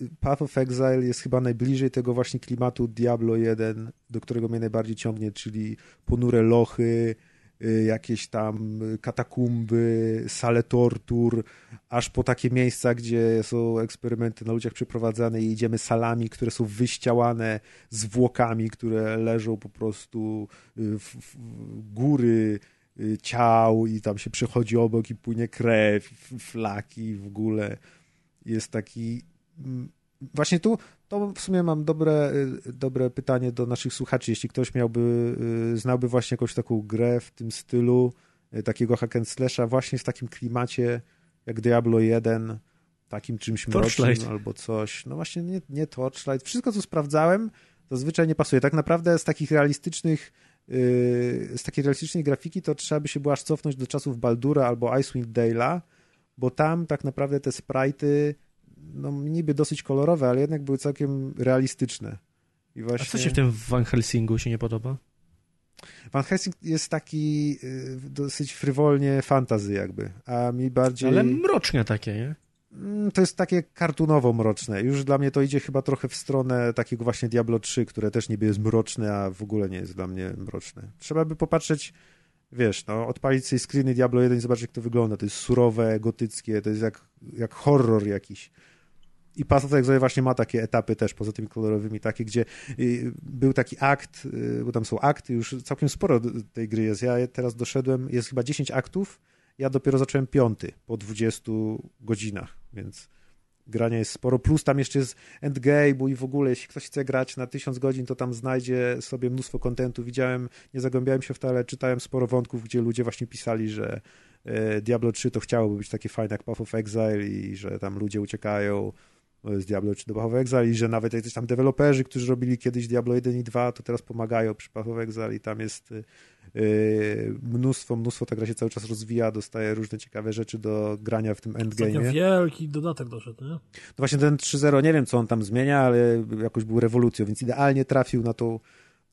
y, Path of Exile jest chyba najbliżej tego właśnie klimatu Diablo 1, do którego mnie najbardziej ciągnie, czyli ponure lochy, y, jakieś tam y, katakumby, sale tortur, aż po takie miejsca, gdzie są eksperymenty na ludziach przeprowadzane i idziemy salami, które są wyściałane zwłokami, które leżą po prostu y, w, w góry y, ciał i tam się przechodzi obok i płynie krew, flaki w ogóle. Jest taki... mm, Właśnie tu to w sumie mam dobre, y, dobre pytanie do naszych słuchaczy. Jeśli ktoś miałby, y, znałby właśnie jakąś taką grę w tym stylu, y, takiego hack and slasha, właśnie w takim klimacie jak Diablo 1, takim czymś mrocznym albo coś. No właśnie nie, nie Torchlight. Wszystko, co sprawdzałem, zazwyczaj nie pasuje. Tak naprawdę z takich realistycznych z takiej realistycznej grafiki to trzeba by się było aż cofnąć do czasów Baldura albo Icewind Dale'a, bo tam tak naprawdę te sprite'y no niby dosyć kolorowe, ale jednak były całkiem realistyczne. I A właśnie... co ci w tym Van Helsingu się nie podoba? Van Helsing jest taki y, dosyć frywolnie fantazy jakby, a mi bardziej... Ale mrocznie takie, nie? Mm, To jest takie kartunowo mroczne. Już dla mnie to idzie chyba trochę w stronę takiego właśnie Diablo 3, które też niby jest mroczne, a w ogóle nie jest dla mnie mroczne. Trzeba by popatrzeć, wiesz, no, odpalić sobie screeny Diablo 1 i zobaczyć, jak to wygląda. To jest surowe, gotyckie, to jest jak, jak horror jakiś. I Path of właśnie ma takie etapy też, poza tymi kolorowymi, takie, gdzie y, był taki akt, y, bo tam są akty, już całkiem sporo tej gry jest. Ja teraz doszedłem, jest chyba 10 aktów, ja dopiero zacząłem piąty po 20 godzinach, więc grania jest sporo. Plus tam jeszcze jest endgame, bo i w ogóle, jeśli ktoś chce grać na 1000 godzin, to tam znajdzie sobie mnóstwo kontentu. Widziałem, nie zagłębiałem się w to, ale czytałem sporo wątków, gdzie ludzie właśnie pisali, że e, Diablo 3 to chciałoby być takie fajne jak Path of Exile i że tam ludzie uciekają z Diablo 3 do Path of Exile i że nawet jacyś tam deweloperzy, którzy robili kiedyś Diablo 1 i 2, to teraz pomagają przy Path of Exile i tam jest y, y, mnóstwo, mnóstwo, ta gra się cały czas rozwija, dostaje różne ciekawe rzeczy do grania w tym Ostatnio endgame. wielki dodatek doszedł, nie? No właśnie ten 3.0, nie wiem co on tam zmienia, ale jakoś był rewolucją, więc idealnie trafił na tą,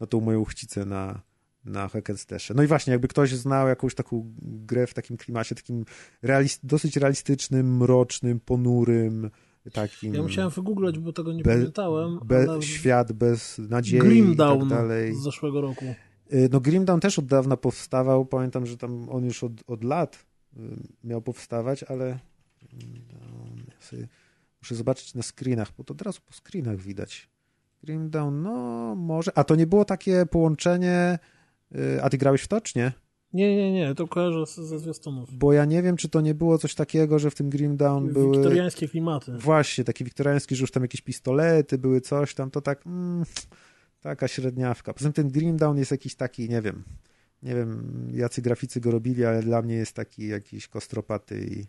na tą moją chcicę na, na hack. No i właśnie, jakby ktoś znał jakąś taką grę w takim klimacie, takim realist, dosyć realistycznym, mrocznym, ponurym, takim Ja musiałem wygooglać, bo tego nie Be- pamiętałem. be, ale świat bez nadziei Grim i tak dalej. z zeszłego roku. Y, No Grim Down też od dawna powstawał, pamiętam, że tam on już od, od lat y, miał powstawać, ale ja sobie muszę zobaczyć na screenach, bo to od razu po screenach widać. Grim Down, no może, a to nie było takie połączenie, y, a ty grałeś w to, czy nie? Nie, nie, nie, to kojarzę ze zwiastunów. Bo ja nie wiem, czy to nie było coś takiego, że w tym Grim Down były... Wiktoriańskie klimaty. Właśnie, taki wiktoriański, że już tam jakieś pistolety były, coś tam, to tak mm, taka średniawka. Poza tym ten Grim Down jest jakiś taki, nie wiem, nie wiem, jacy graficy go robili, ale dla mnie jest taki jakiś kostropaty i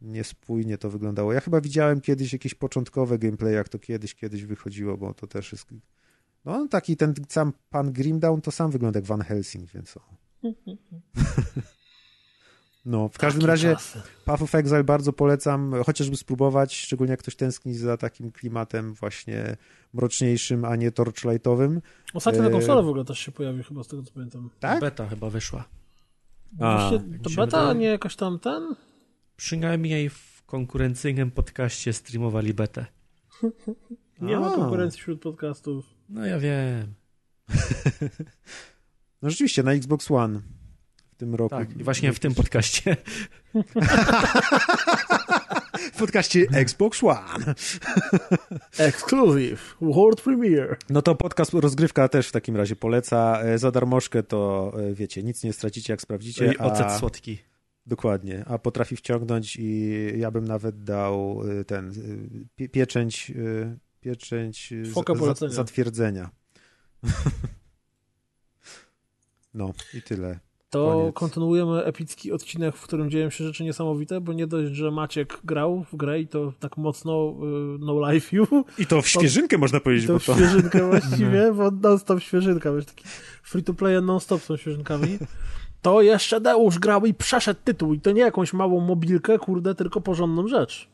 niespójnie to wyglądało. Ja chyba widziałem kiedyś jakieś początkowe gameplay, jak to kiedyś, kiedyś wychodziło, bo to też jest... No taki ten sam pan Grim Down to sam wygląda jak Van Helsing, więc o. No, w każdym Takie razie czasy. Path of Exile bardzo polecam, chociażby spróbować, szczególnie jak ktoś tęskni za takim klimatem właśnie mroczniejszym, a nie torchlightowym. Ostatnio na e, konsolę w ogóle też się pojawił, chyba z tego co pamiętam. Tak? Beta chyba wyszła. A, Właśnie, mi to się beta, a wydaje. nie jakoś tam ten? Przynajmniej w konkurencyjnym podcaście streamowali betę. Nie ma A. konkurencji wśród podcastów. No ja wiem. [laughs] No rzeczywiście, na Xbox One. tym roku. Tak, i właśnie w tym podcaście. [laughs] w podcaście Xbox One. Exclusive, world premiere. No to podcast Rozgrywka też w takim razie poleca. E, Za darmożkę to, e, wiecie, nic nie stracicie, jak sprawdzicie. I ocet a... słodki. Dokładnie, a potrafi wciągnąć i ja bym nawet dał y, ten pie, pieczęć, pieczęć polecenia. zatwierdzenia. [laughs] no i tyle. To Koniec. kontynuujemy epicki odcinek, w którym dzieją się rzeczy niesamowite, bo nie dość, że Maciek grał w grę i to tak mocno y, no life you, I to w świeżynkę można powiedzieć, to bo w to... świeżynkę właściwie, bo non-stop świeżynka, wiesz, taki free to play non-stop są świeżynkami. To jeszcze Deusz grał i przeszedł tytuł i to nie jakąś małą mobilkę, kurde, tylko porządną rzecz.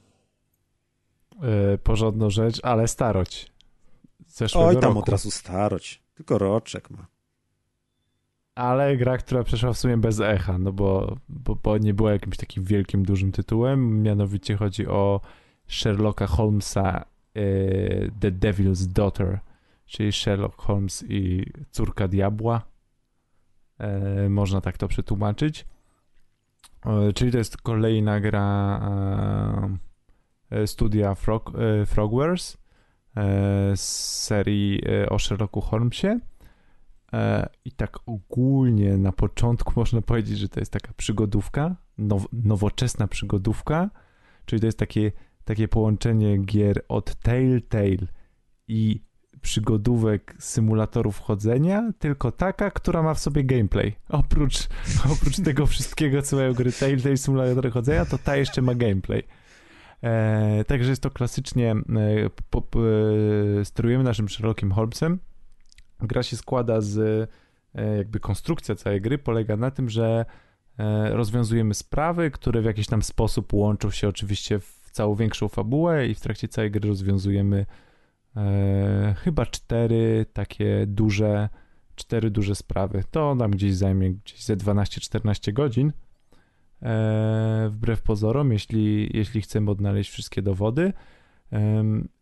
E, porządną rzecz, ale starość. Zeszłego Oj, tam roku. od razu starość. Tylko roczek ma. Ale gra, która przeszła w sumie bez echa, no bo, bo, bo nie była jakimś takim wielkim, dużym tytułem. Mianowicie chodzi o Sherlocka Holmesa e, The Devil's Daughter, czyli Sherlock Holmes i córka diabła. E, można tak to przetłumaczyć. E, czyli to jest kolejna gra studia Frog, Frogwares z serii o Sherlocku Holmesie. E, I tak ogólnie na początku można powiedzieć, że to jest taka przygodówka, now, nowoczesna przygodówka, czyli to jest takie, takie połączenie gier od Telltale i przygodówek symulatorów chodzenia, tylko taka, która ma w sobie gameplay. Oprócz, [laughs] oprócz tego wszystkiego, co mają gry Telltale symulatory chodzenia, to ta jeszcze ma gameplay. E, także jest to klasycznie, e, po, e, sterujemy naszym Sherlockiem Holmesem, gra się składa z e, jakby konstrukcja całej gry polega na tym, że e, rozwiązujemy sprawy, które w jakiś tam sposób łączą się oczywiście w całą większą fabułę i w trakcie całej gry rozwiązujemy e, chyba cztery takie duże cztery duże sprawy. To nam gdzieś zajmie gdzieś ze 12-14 godzin. E, wbrew pozorom, jeśli, jeśli chcemy odnaleźć wszystkie dowody.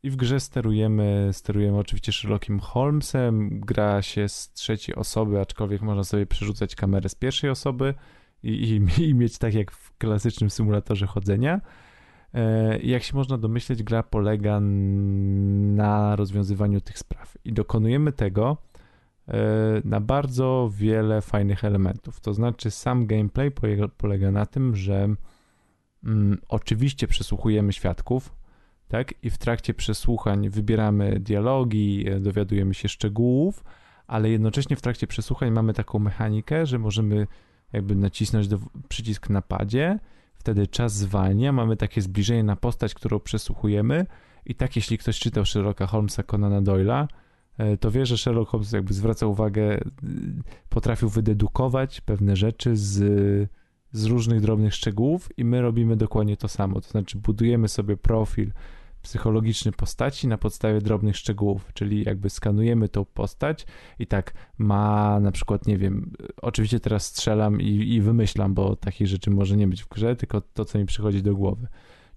I w grze sterujemy, sterujemy oczywiście Sherlockiem Holmesem. Gra się z trzeciej osoby, aczkolwiek można sobie przerzucać kamerę z pierwszej osoby i, i, [laughs] i mieć tak jak w klasycznym symulatorze chodzenia. E, Jak się można domyśleć, gra polega na rozwiązywaniu tych spraw. I dokonujemy tego e, na bardzo wiele fajnych elementów. To znaczy, sam gameplay polega, polega na tym, że mm, oczywiście przesłuchujemy świadków, tak? I w trakcie przesłuchań wybieramy dialogi, e, dowiadujemy się szczegółów, ale jednocześnie w trakcie przesłuchań mamy taką mechanikę, że możemy jakby nacisnąć do, przycisk na padzie, wtedy czas zwalnia, mamy takie zbliżenie na postać, którą przesłuchujemy i tak jeśli ktoś czytał Sherlocka Holmesa Conana Doyle'a, e, to wie, że Sherlock Holmes jakby zwraca uwagę, y, potrafił wydedukować pewne rzeczy z, z różnych drobnych szczegółów i my robimy dokładnie to samo, to znaczy budujemy sobie profil psychologiczny postaci na podstawie drobnych szczegółów, czyli jakby skanujemy tą postać i tak ma na przykład, nie wiem, oczywiście teraz strzelam i, i wymyślam, bo takich rzeczy może nie być w grze, tylko to, co mi przychodzi do głowy.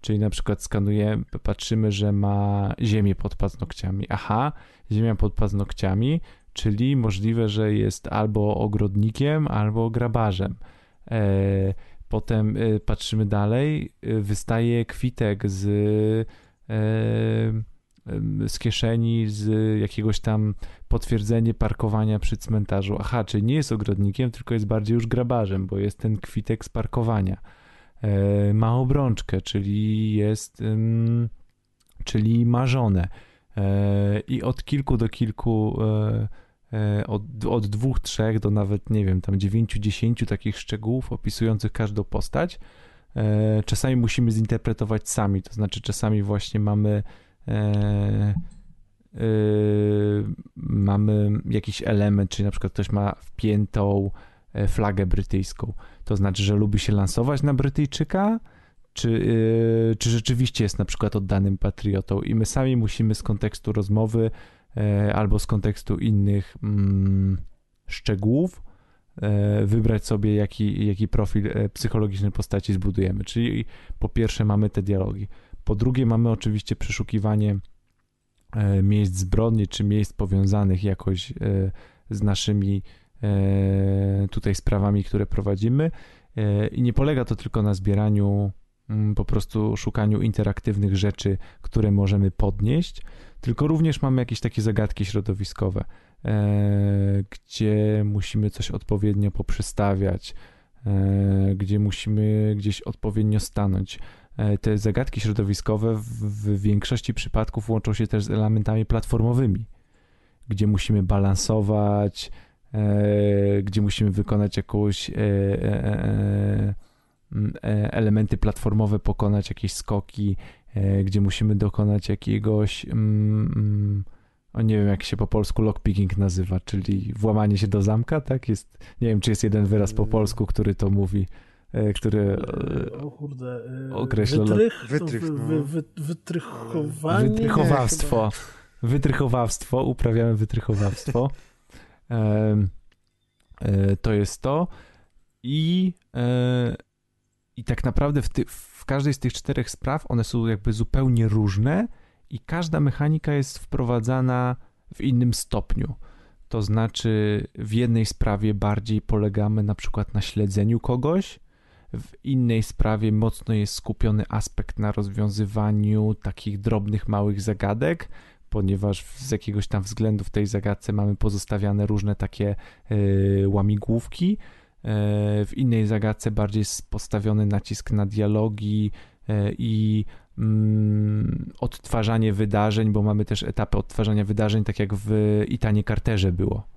Czyli na przykład skanujemy, patrzymy, że ma ziemię pod paznokciami. Aha, ziemia pod paznokciami, czyli możliwe, że jest albo ogrodnikiem, albo grabarzem. E, potem e, patrzymy dalej, e, wystaje kwitek z z kieszeni, z jakiegoś tam potwierdzenie parkowania przy cmentarzu. Aha, czyli nie jest ogrodnikiem, tylko jest bardziej już grabarzem, bo jest ten kwitek z parkowania. Ma obrączkę, czyli jest, czyli ma żonę. I od kilku do kilku, od, od dwóch, trzech do nawet, nie wiem, tam dziewięciu, dziesięciu takich szczegółów opisujących każdą postać. E, czasami musimy zinterpretować sami, to znaczy czasami właśnie mamy e, e, mamy jakiś element, czyli na przykład ktoś ma wpiętą e, flagę brytyjską, to znaczy, że lubi się lansować na Brytyjczyka, czy, e, czy rzeczywiście jest na przykład oddanym patriotą i my sami musimy z kontekstu rozmowy e, albo z kontekstu innych mm, szczegółów e, wybrać sobie, jaki, jaki profil e, psychologiczny postaci zbudujemy. Czyli po pierwsze mamy te dialogi. Po drugie mamy oczywiście przeszukiwanie e, miejsc zbrodni, czy miejsc powiązanych jakoś e, z naszymi e, tutaj sprawami, które prowadzimy. E, I nie polega to tylko na zbieraniu, mm, po prostu szukaniu interaktywnych rzeczy, które możemy podnieść, tylko również mamy jakieś takie zagadki środowiskowe, e, gdzie musimy coś odpowiednio poprzestawiać, e, gdzie musimy gdzieś odpowiednio stanąć. E, Te zagadki środowiskowe w, większości przypadków łączą się też z elementami platformowymi, gdzie musimy balansować, gdzie musimy wykonać jakąś m, e, elementy platformowe, pokonać jakieś skoki, gdzie musimy dokonać jakiegoś, mm, mm, o nie wiem jak się po polsku lockpicking nazywa, czyli włamanie się do zamka, tak? Jest, nie wiem czy jest jeden wyraz po polsku, który to mówi, e, który E, e, O kurde. e, określa- Wytrych, Wytrych, wy, no. wy, wy, wytrychowanie. Wytrychowawstwo. Wytrychowawstwo, uprawiamy wytrychowawstwo. [laughs] E, to jest to. I, e, i tak naprawdę w, ty, w każdej z tych czterech spraw one są jakby zupełnie różne i każda mechanika jest wprowadzana w innym stopniu. To znaczy, w jednej sprawie bardziej polegamy na przykład na śledzeniu kogoś, w innej sprawie mocno jest skupiony aspekt na rozwiązywaniu takich drobnych, małych zagadek, ponieważ z jakiegoś tam względu w tej zagadce mamy pozostawiane różne takie y, łamigłówki. Y, w innej zagadce bardziej postawiony nacisk na dialogi y, i mm, odtwarzanie wydarzeń, bo mamy też etapy odtwarzania wydarzeń, tak jak w Itanie Carterze było.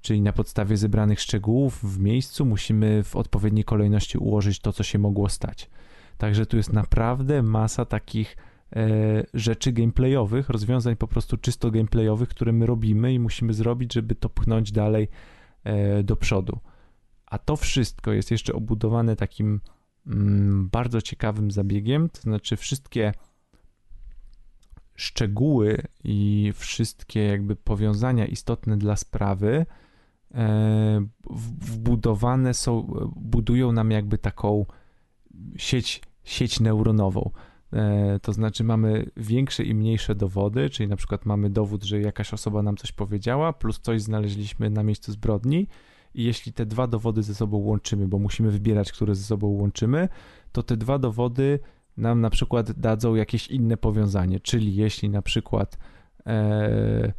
Czyli na podstawie zebranych szczegółów w miejscu musimy w odpowiedniej kolejności ułożyć to, co się mogło stać. Także tu jest naprawdę masa takich e, rzeczy gameplayowych, rozwiązań po prostu czysto gameplayowych, które my robimy i musimy zrobić, żeby to pchnąć dalej e, do przodu. A to wszystko jest jeszcze obudowane takim mm, bardzo ciekawym zabiegiem, to znaczy wszystkie szczegóły i wszystkie jakby powiązania istotne dla sprawy e, wbudowane są, budują nam jakby taką sieć, sieć neuronową. E, To znaczy mamy większe i mniejsze dowody, czyli na przykład mamy dowód, że jakaś osoba nam coś powiedziała, plus coś znaleźliśmy na miejscu zbrodni i jeśli te dwa dowody ze sobą łączymy, bo musimy wybierać, które ze sobą łączymy, to te dwa dowody nam na przykład dadzą jakieś inne powiązanie, czyli jeśli na przykład e,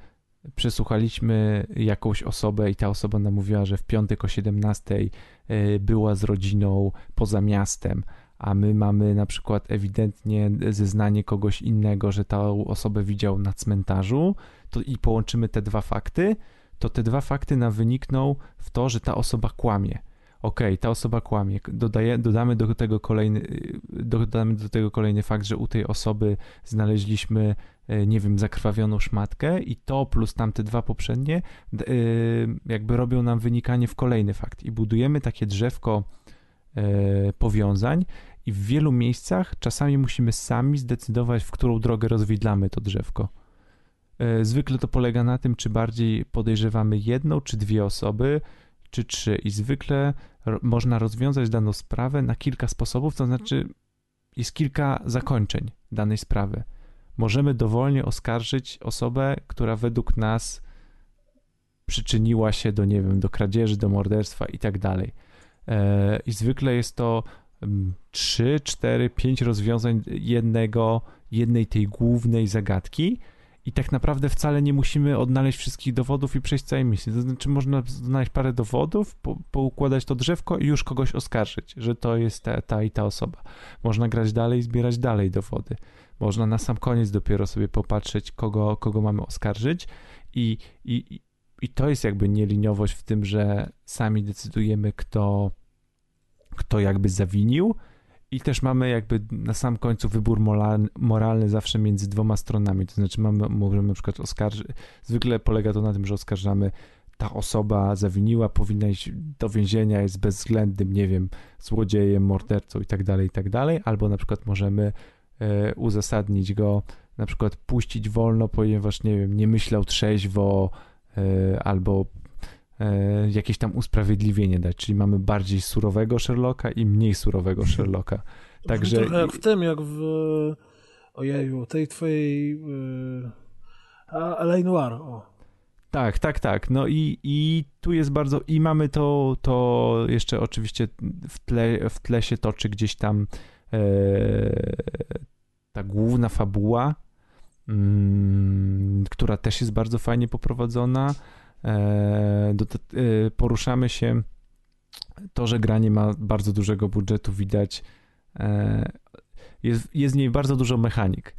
przesłuchaliśmy jakąś osobę i ta osoba nam mówiła, że w piątek o 17 e, była z rodziną poza miastem, a my mamy na przykład ewidentnie zeznanie kogoś innego, że tą osobę widział na cmentarzu, to i połączymy te dwa fakty, to te dwa fakty nam wynikną w to, że ta osoba kłamie. Okej, ta osoba kłamie. Dodaje, dodamy do tego kolejny, y, dodamy do tego kolejny fakt, że u tej osoby znaleźliśmy, e, nie wiem, zakrwawioną szmatkę i to plus tamte dwa poprzednie y, jakby robią nam wynikanie w kolejny fakt i budujemy takie drzewko powiązań i w wielu miejscach czasami musimy sami zdecydować, w którą drogę rozwidlamy to drzewko. E, Zwykle to polega na tym, czy bardziej podejrzewamy jedną czy dwie osoby, czy trzy. I zwykle można rozwiązać daną sprawę na kilka sposobów, to znaczy jest kilka zakończeń danej sprawy. Możemy dowolnie oskarżyć osobę, która według nas przyczyniła się do, nie wiem, do kradzieży, do morderstwa i tak dalej. E, I zwykle jest to mm, trzy, cztery, pięć rozwiązań jednego, jednej tej głównej zagadki i tak naprawdę wcale nie musimy odnaleźć wszystkich dowodów i przejść całej misji. To znaczy można znaleźć parę dowodów, po, poukładać to drzewko i już kogoś oskarżyć, że to jest ta, ta i ta osoba. Można grać dalej, zbierać dalej dowody. Można na sam koniec dopiero sobie popatrzeć, kogo, kogo mamy oskarżyć i, i, i to jest jakby nieliniowość w tym, że sami decydujemy, kto, kto jakby zawinił i też mamy jakby na sam końcu wybór moralny, zawsze między dwoma stronami, to znaczy mamy, możemy na przykład oskarżyć, zwykle polega to na tym, że oskarżamy ta osoba zawiniła, powinna iść do więzienia, jest bezwzględnym, nie wiem, złodziejem, mordercą i tak dalej, i tak dalej, albo na przykład możemy e, uzasadnić go, na przykład puścić wolno, ponieważ, nie wiem, nie myślał trzeźwo, e, albo jakieś tam usprawiedliwienie dać, czyli mamy bardziej surowego Sherlocka i mniej surowego [laughs] Sherlocka. Także Trochę jak w tym, jak w ojeju, tej twojej yy, a, L.A. Noir, o. Tak, tak, tak. No i, i tu jest bardzo. I mamy to, to jeszcze oczywiście w tle, w tle się toczy gdzieś tam e, ta główna fabuła, mm, która też jest bardzo fajnie poprowadzona. E, e, poruszamy się. To, że granie ma bardzo dużego budżetu, widać. E, jest, jest w niej bardzo dużo mechanik.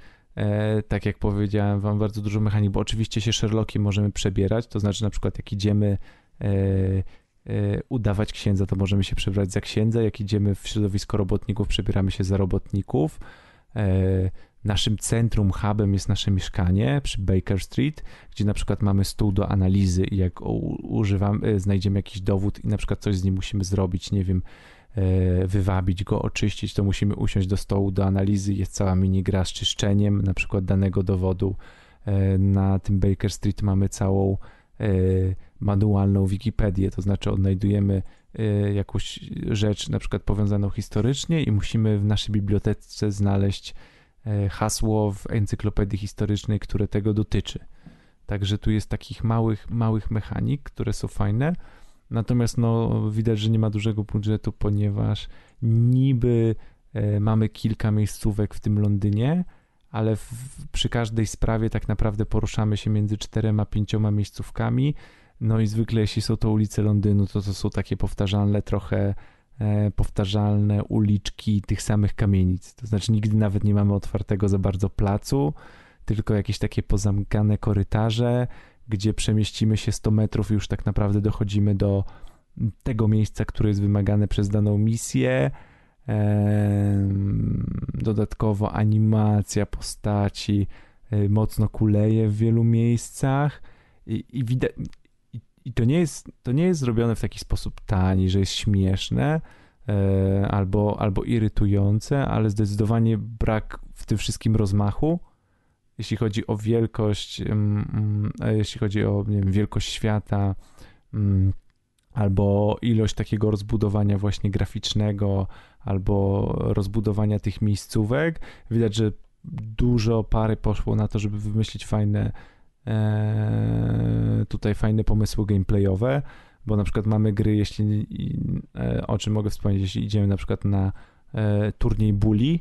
Tak jak powiedziałem wam, bardzo dużo mechanik, bo oczywiście się Sherlockiem możemy przebierać, to znaczy na przykład jak idziemy udawać księdza, to możemy się przebrać za księdza, jak idziemy w środowisko robotników, przebieramy się za robotników. E, naszym centrum, hubem jest nasze mieszkanie przy Baker Street, gdzie na przykład mamy stół do analizy i jak u, używamy, znajdziemy jakiś dowód i na przykład coś z nim musimy zrobić, nie wiem, e, wywabić go, oczyścić, to musimy usiąść do stołu do analizy. Jest cała minigra z czyszczeniem na przykład danego dowodu. E, na tym Baker Street mamy całą e, manualną Wikipedię, to znaczy odnajdujemy jakąś rzecz na przykład powiązaną historycznie i musimy w naszej bibliotece znaleźć hasło w encyklopedii historycznej, które tego dotyczy. Także tu jest takich małych, małych mechanik, które są fajne. Natomiast no, widać, że nie ma dużego budżetu, ponieważ niby e, mamy kilka miejscówek w tym Londynie, ale w, przy każdej sprawie tak naprawdę poruszamy się między czterema, pięcioma miejscówkami. No i zwykle jeśli są to ulice Londynu, to to są takie powtarzalne trochę e, powtarzalne uliczki tych samych kamienic. To znaczy nigdy nawet nie mamy otwartego za bardzo placu, tylko jakieś takie pozamkane korytarze, gdzie przemieścimy się 100 metrów i już tak naprawdę dochodzimy do tego miejsca, które jest wymagane przez daną misję. Dodatkowo animacja postaci e, mocno kuleje w wielu miejscach i, i widać. I, to nie, jest, to nie jest zrobione w taki sposób tani, że jest śmieszne e, albo, albo irytujące, ale zdecydowanie brak w tym wszystkim rozmachu jeśli chodzi o wielkość, jeśli chodzi o nie wiem, wielkość świata, albo ilość takiego rozbudowania właśnie graficznego, albo rozbudowania tych miejscówek. Widać, że dużo pary poszło na to, żeby wymyślić fajne e, tutaj fajne pomysły gameplayowe, bo na przykład mamy gry, jeśli e, o czym mogę wspomnieć, jeśli idziemy na przykład na e, turniej bully,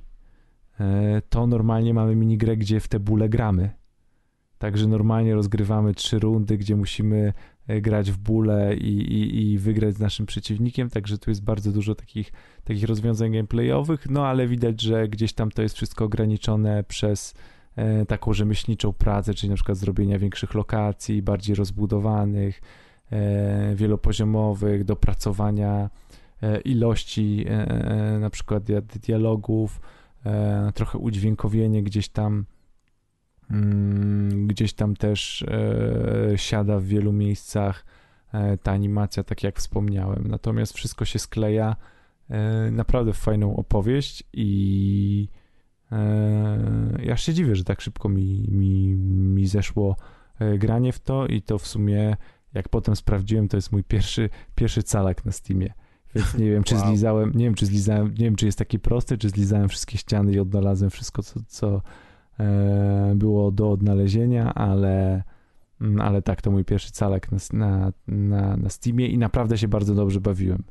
E, to normalnie mamy minigrę, gdzie w te bóle gramy. Także normalnie rozgrywamy trzy rundy, gdzie musimy grać w bóle i, i, i, wygrać z naszym przeciwnikiem, także tu jest bardzo dużo takich, takich rozwiązań gameplayowych, no ale widać, że gdzieś tam to jest wszystko ograniczone przez taką rzemieślniczą pracę, czyli na przykład zrobienia większych lokacji, bardziej rozbudowanych, e, wielopoziomowych, dopracowania e, ilości e, na przykład dialogów, e, trochę udźwiękowienie gdzieś tam mm, gdzieś tam też e, siada w wielu miejscach e, ta animacja, tak jak wspomniałem. Natomiast wszystko się skleja e, naprawdę w fajną opowieść i e, ja się dziwię, że tak szybko mi, mi, mi zeszło e, granie w to i to w sumie jak potem sprawdziłem, to jest mój pierwszy, pierwszy calak na Steamie. Więc nie wiem, czy wow. zlizałem, nie wiem, czy zlizałem, nie wiem, czy jest taki prosty, czy zlizałem wszystkie ściany i odnalazłem wszystko, co, co e, było do odnalezienia, ale, mm, ale tak, to mój pierwszy calek na, na, na, na Steamie i naprawdę się bardzo dobrze bawiłem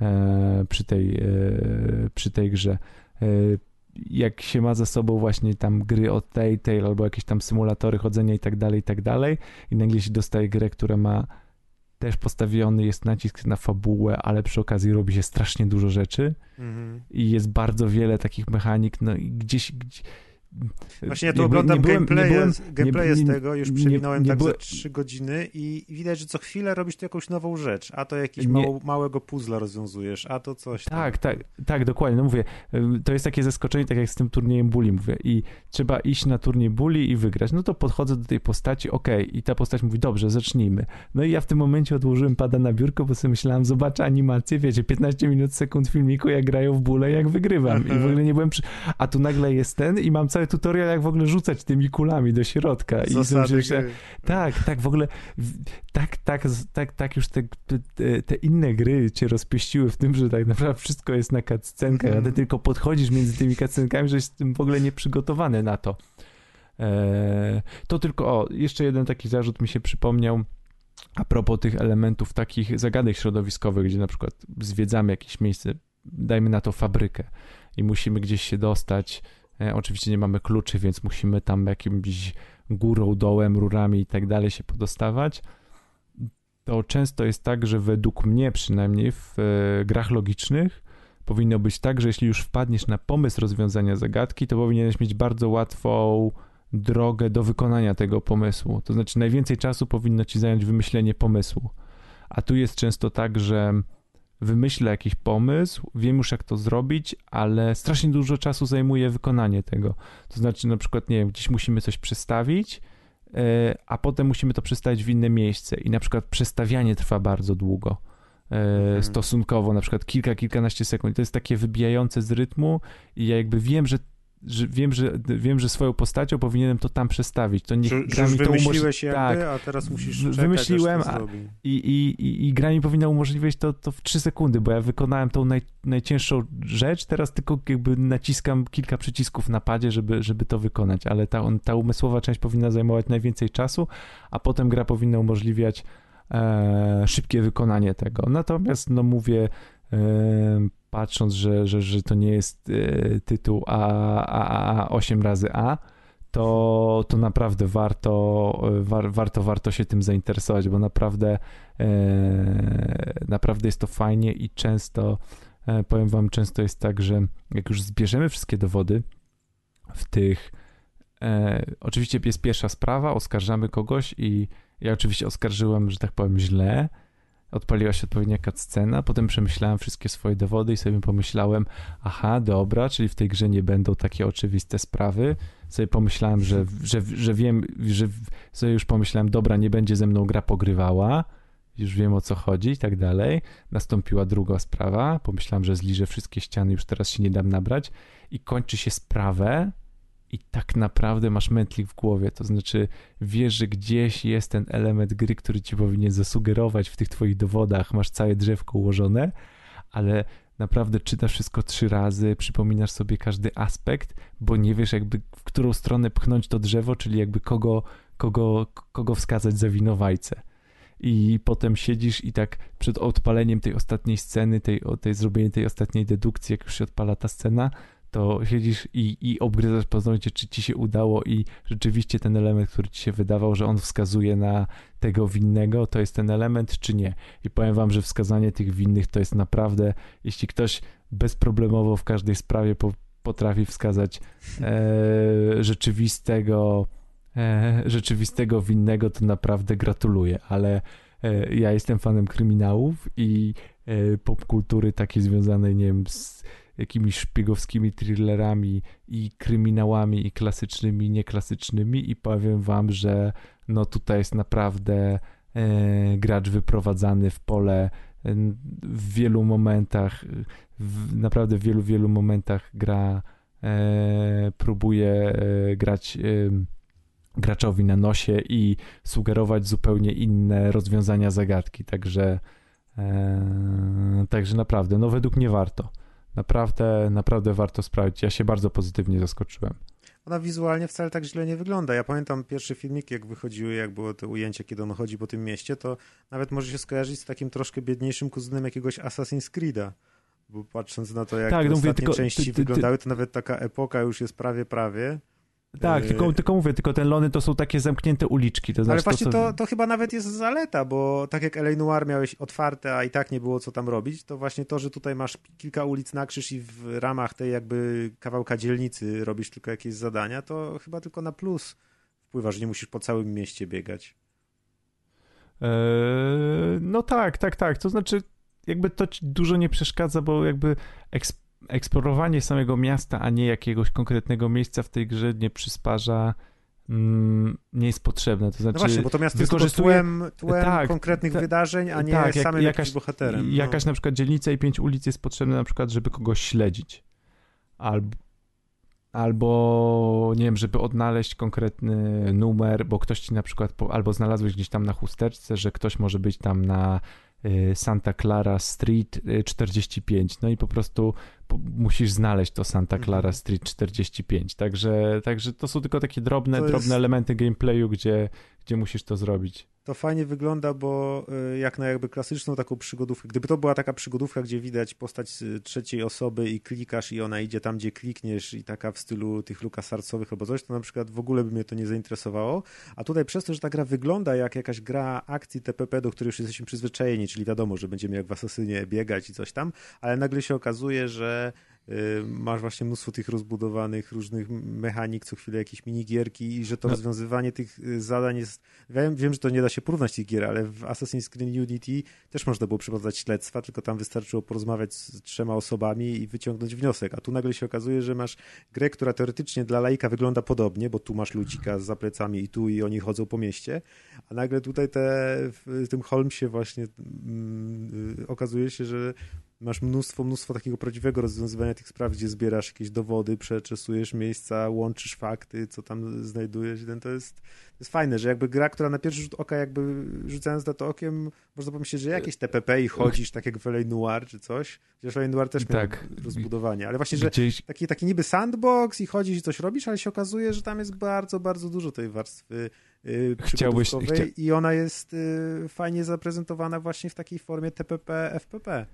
e, przy, tej, e, przy tej grze. Jak się ma za sobą właśnie tam gry od Telltale albo jakieś tam symulatory chodzenia i tak dalej, i tak dalej i nagle się dostaje grę, która ma też postawiony jest nacisk na fabułę, ale przy okazji robi się strasznie dużo rzeczy mm -hmm. i jest bardzo wiele takich mechanik, no i gdzieś, gdzieś Właśnie ja tu nie, oglądam nie gameplaye, gameplaye z tego, już przewinąłem tak byłem... za 3 godziny i widać, że co chwilę robisz tu jakąś nową rzecz, a to jakiś mało, małego puzzla rozwiązujesz, a to coś tam. Tak, tak, tak, dokładnie, no mówię, to jest takie zaskoczenie, tak jak z tym turniejem bully, mówię, i trzeba iść na turniej bully i wygrać, no to podchodzę do tej postaci, okej, okay, i ta postać mówi, dobrze, zacznijmy. No i ja w tym momencie odłożyłem pada na biurko, bo sobie myślałem, zobaczę animację, wiecie, 15 minut, sekund filmiku, jak grają w bóle, jak wygrywam i w ogóle nie byłem, przy... a tu nagle jest ten i mam cały tutorial, jak w ogóle rzucać tymi kulami do środka. I Zasady że, tak, tak, w ogóle tak, tak, tak, tak już te, te, inne gry cię rozpieściły w tym, że tak naprawdę wszystko jest na cutscenkach, a ty mhm. tylko podchodzisz między tymi cutscenkami, że jesteś w ogóle nieprzygotowany na to. E, to tylko, o, jeszcze jeden taki zarzut mi się przypomniał a propos tych elementów takich zagadek środowiskowych, gdzie na przykład zwiedzamy jakieś miejsce, dajmy na to fabrykę i musimy gdzieś się dostać. E, oczywiście nie mamy kluczy, więc musimy tam jakimś górą, dołem, rurami i tak dalej się podostawać. To często jest tak, że według mnie przynajmniej w e, grach logicznych powinno być tak, że jeśli już wpadniesz na pomysł rozwiązania zagadki, to powinieneś mieć bardzo łatwą drogę do wykonania tego pomysłu. To znaczy, najwięcej czasu powinno ci zająć wymyślenie pomysłu. A tu jest często tak, że wymyślę jakiś pomysł, wiem już jak to zrobić, ale strasznie dużo czasu zajmuje wykonanie tego. To znaczy, na przykład, nie wiem, gdzieś musimy coś przestawić, e, a potem musimy to przestawić w inne miejsce i na przykład przestawianie trwa bardzo długo. E, mhm. Stosunkowo, na przykład kilka, kilkanaście sekund. I to jest takie wybijające z rytmu, i ja jakby wiem, że że wiem, że wiem, że swoją postacią powinienem to tam przestawić. To nie że, gra mi to wymyśliłeś jakby, tak, a teraz musisz czekać, Wymyśliłem a, i, i, i, i gra mi powinna umożliwić to, to w 3 sekundy, bo ja wykonałem tą naj, najcięższą rzecz, teraz tylko jakby naciskam kilka przycisków na padzie, żeby, żeby to wykonać, ale ta, on, ta umysłowa część powinna zajmować najwięcej czasu, a potem gra powinna umożliwiać e, szybkie wykonanie tego. Natomiast, no mówię, e, patrząc, że, że, że to nie jest e, tytuł A, A, A 8 razy A, to, to naprawdę warto, e, war, warto, warto się tym zainteresować, bo naprawdę, e, naprawdę jest to fajnie i często, powiem wam, często jest tak, że jak już zbierzemy wszystkie dowody w tych, oczywiście jest pierwsza sprawa, oskarżamy kogoś i ja oczywiście oskarżyłem, że tak powiem, źle, odpaliła się odpowiednia scena, potem przemyślałem wszystkie swoje dowody i sobie pomyślałem, aha, dobra, czyli w tej grze nie będą takie oczywiste sprawy. Sobie pomyślałem, że, że, że wiem, że sobie już pomyślałem, dobra, nie będzie ze mną gra pogrywała, już wiem o co chodzi i tak dalej. Nastąpiła druga sprawa, pomyślałem, że zliżę wszystkie ściany, już teraz się nie dam nabrać i kończy się sprawę, i tak naprawdę masz mętlik w głowie, to znaczy wiesz, że gdzieś jest ten element gry, który ci powinien zasugerować w tych twoich dowodach, masz całe drzewko ułożone, ale naprawdę czytasz wszystko trzy razy, przypominasz sobie każdy aspekt, bo nie wiesz jakby w którą stronę pchnąć to drzewo, czyli jakby kogo, kogo, kogo wskazać za winowajcę. I potem siedzisz i tak przed odpaleniem tej ostatniej sceny, tej, tej zrobieniem tej ostatniej dedukcji, jak już się odpala ta scena, to siedzisz i, i obgryzasz paznokcie, czy ci się udało i rzeczywiście ten element, który ci się wydawał, że on wskazuje na tego winnego, to jest ten element, czy nie. I powiem wam, że wskazanie tych winnych to jest naprawdę, jeśli ktoś bezproblemowo w każdej sprawie po, potrafi wskazać e, rzeczywistego e, rzeczywistego winnego, to naprawdę gratuluję, ale e, ja jestem fanem kryminałów i e, popkultury takiej związanej, nie wiem, z jakimiś szpiegowskimi thrillerami i kryminałami i klasycznymi, nieklasycznymi i powiem wam, że no tutaj jest naprawdę e, gracz wyprowadzany w pole e, w wielu momentach, w, naprawdę w wielu, wielu momentach gra e, próbuje e, grać e, graczowi na nosie i sugerować zupełnie inne rozwiązania zagadki, także także naprawdę, no według mnie warto. Naprawdę, naprawdę warto sprawdzić. Ja się bardzo pozytywnie zaskoczyłem. Ona wizualnie wcale tak źle nie wygląda. Ja pamiętam pierwsze filmiki, jak wychodziły, jak było to ujęcie, kiedy on chodzi po tym mieście, to nawet może się skojarzyć z takim troszkę biedniejszym kuzynem jakiegoś Assassin's Creed'a. Bo patrząc na to, jak tak, no ostatnie tylko, części ty, ty, wyglądały, to nawet taka epoka już jest prawie, prawie. Tak, tylko, tylko mówię, tylko te lony to są takie zamknięte uliczki. To znaczy Ale właśnie to, to, to, chyba nawet jest zaleta, bo tak jak LA Noir miałeś otwarte, a i tak nie było co tam robić, to właśnie to, że tutaj masz kilka ulic na krzyż i w ramach tej jakby kawałka dzielnicy robisz tylko jakieś zadania, to chyba tylko na plus wpływa, że nie musisz po całym mieście biegać. Eee, no tak, tak, tak. To znaczy jakby to ci dużo nie przeszkadza, bo jakby eksp eksplorowanie samego miasta, a nie jakiegoś konkretnego miejsca w tej grze nie przysparza mm, nie jest potrzebne. To znaczy, no właśnie, bo to miasto wykorzystuje... jest tłem, tłem tak, konkretnych ta, wydarzeń, a nie tak, samym jak, jakaś, bohaterem. No. Jakaś na przykład dzielnica i pięć ulic jest potrzebne na przykład, żeby kogoś śledzić. Albo, albo nie wiem, żeby odnaleźć konkretny numer, bo ktoś ci na przykład, albo znalazłeś gdzieś tam na chusteczce, że ktoś może być tam na y, Santa Clara Street y, 45. No i po prostu musisz znaleźć to Santa Clara Mhm. Street 45. Także, także to są tylko takie drobne, To drobne jest- elementy gameplayu, gdzie, gdzie musisz to zrobić. To fajnie wygląda, bo y, jak na jakby klasyczną taką przygodówkę, gdyby to była taka przygodówka, gdzie widać postać z trzeciej osoby i klikasz i ona idzie tam, gdzie klikniesz i taka w stylu tych LucasArtsowych albo coś, to na przykład w ogóle by mnie to nie zainteresowało. A tutaj przez to, że ta gra wygląda jak jakaś gra akcji TPP, do której już jesteśmy przyzwyczajeni, czyli wiadomo, że będziemy jak w Asasynie biegać i coś tam, ale nagle się okazuje, że y, masz właśnie mnóstwo tych rozbudowanych różnych mechanik, co chwilę jakieś minigierki i że to No. rozwiązywanie tych y, zadań jest Wiem, wiem, że to nie da się porównać tych gier, ale w Assassin's Creed Unity też można było przeprowadzać śledztwa, tylko tam wystarczyło porozmawiać z trzema osobami i wyciągnąć wniosek. A tu nagle się okazuje, że masz grę, która teoretycznie dla laika wygląda podobnie, bo tu masz ludzika za plecami i tu i oni chodzą po mieście, a nagle tutaj te, w tym Holmesie właśnie mm, y, okazuje się, że masz mnóstwo, mnóstwo takiego prawdziwego rozwiązywania tych spraw, gdzie zbierasz jakieś dowody, przeczesujesz miejsca, łączysz fakty, co tam znajdujesz. To jest, to jest fajne, że jakby gra, która na pierwszy rzut oka jakby rzucając na to okiem, można pomyśleć, że jakieś TPP i chodzisz, tak jak w LA Noir czy coś. Chociaż LA Noir też miał Tak. rozbudowanie, ale właśnie, że Gdzieś, taki, taki niby sandbox i chodzisz i coś robisz, ale się okazuje, że tam jest bardzo, bardzo dużo tej warstwy yy, Chciałbyś- chcia- i ona jest yy, fajnie zaprezentowana właśnie w takiej formie TPP, FPP.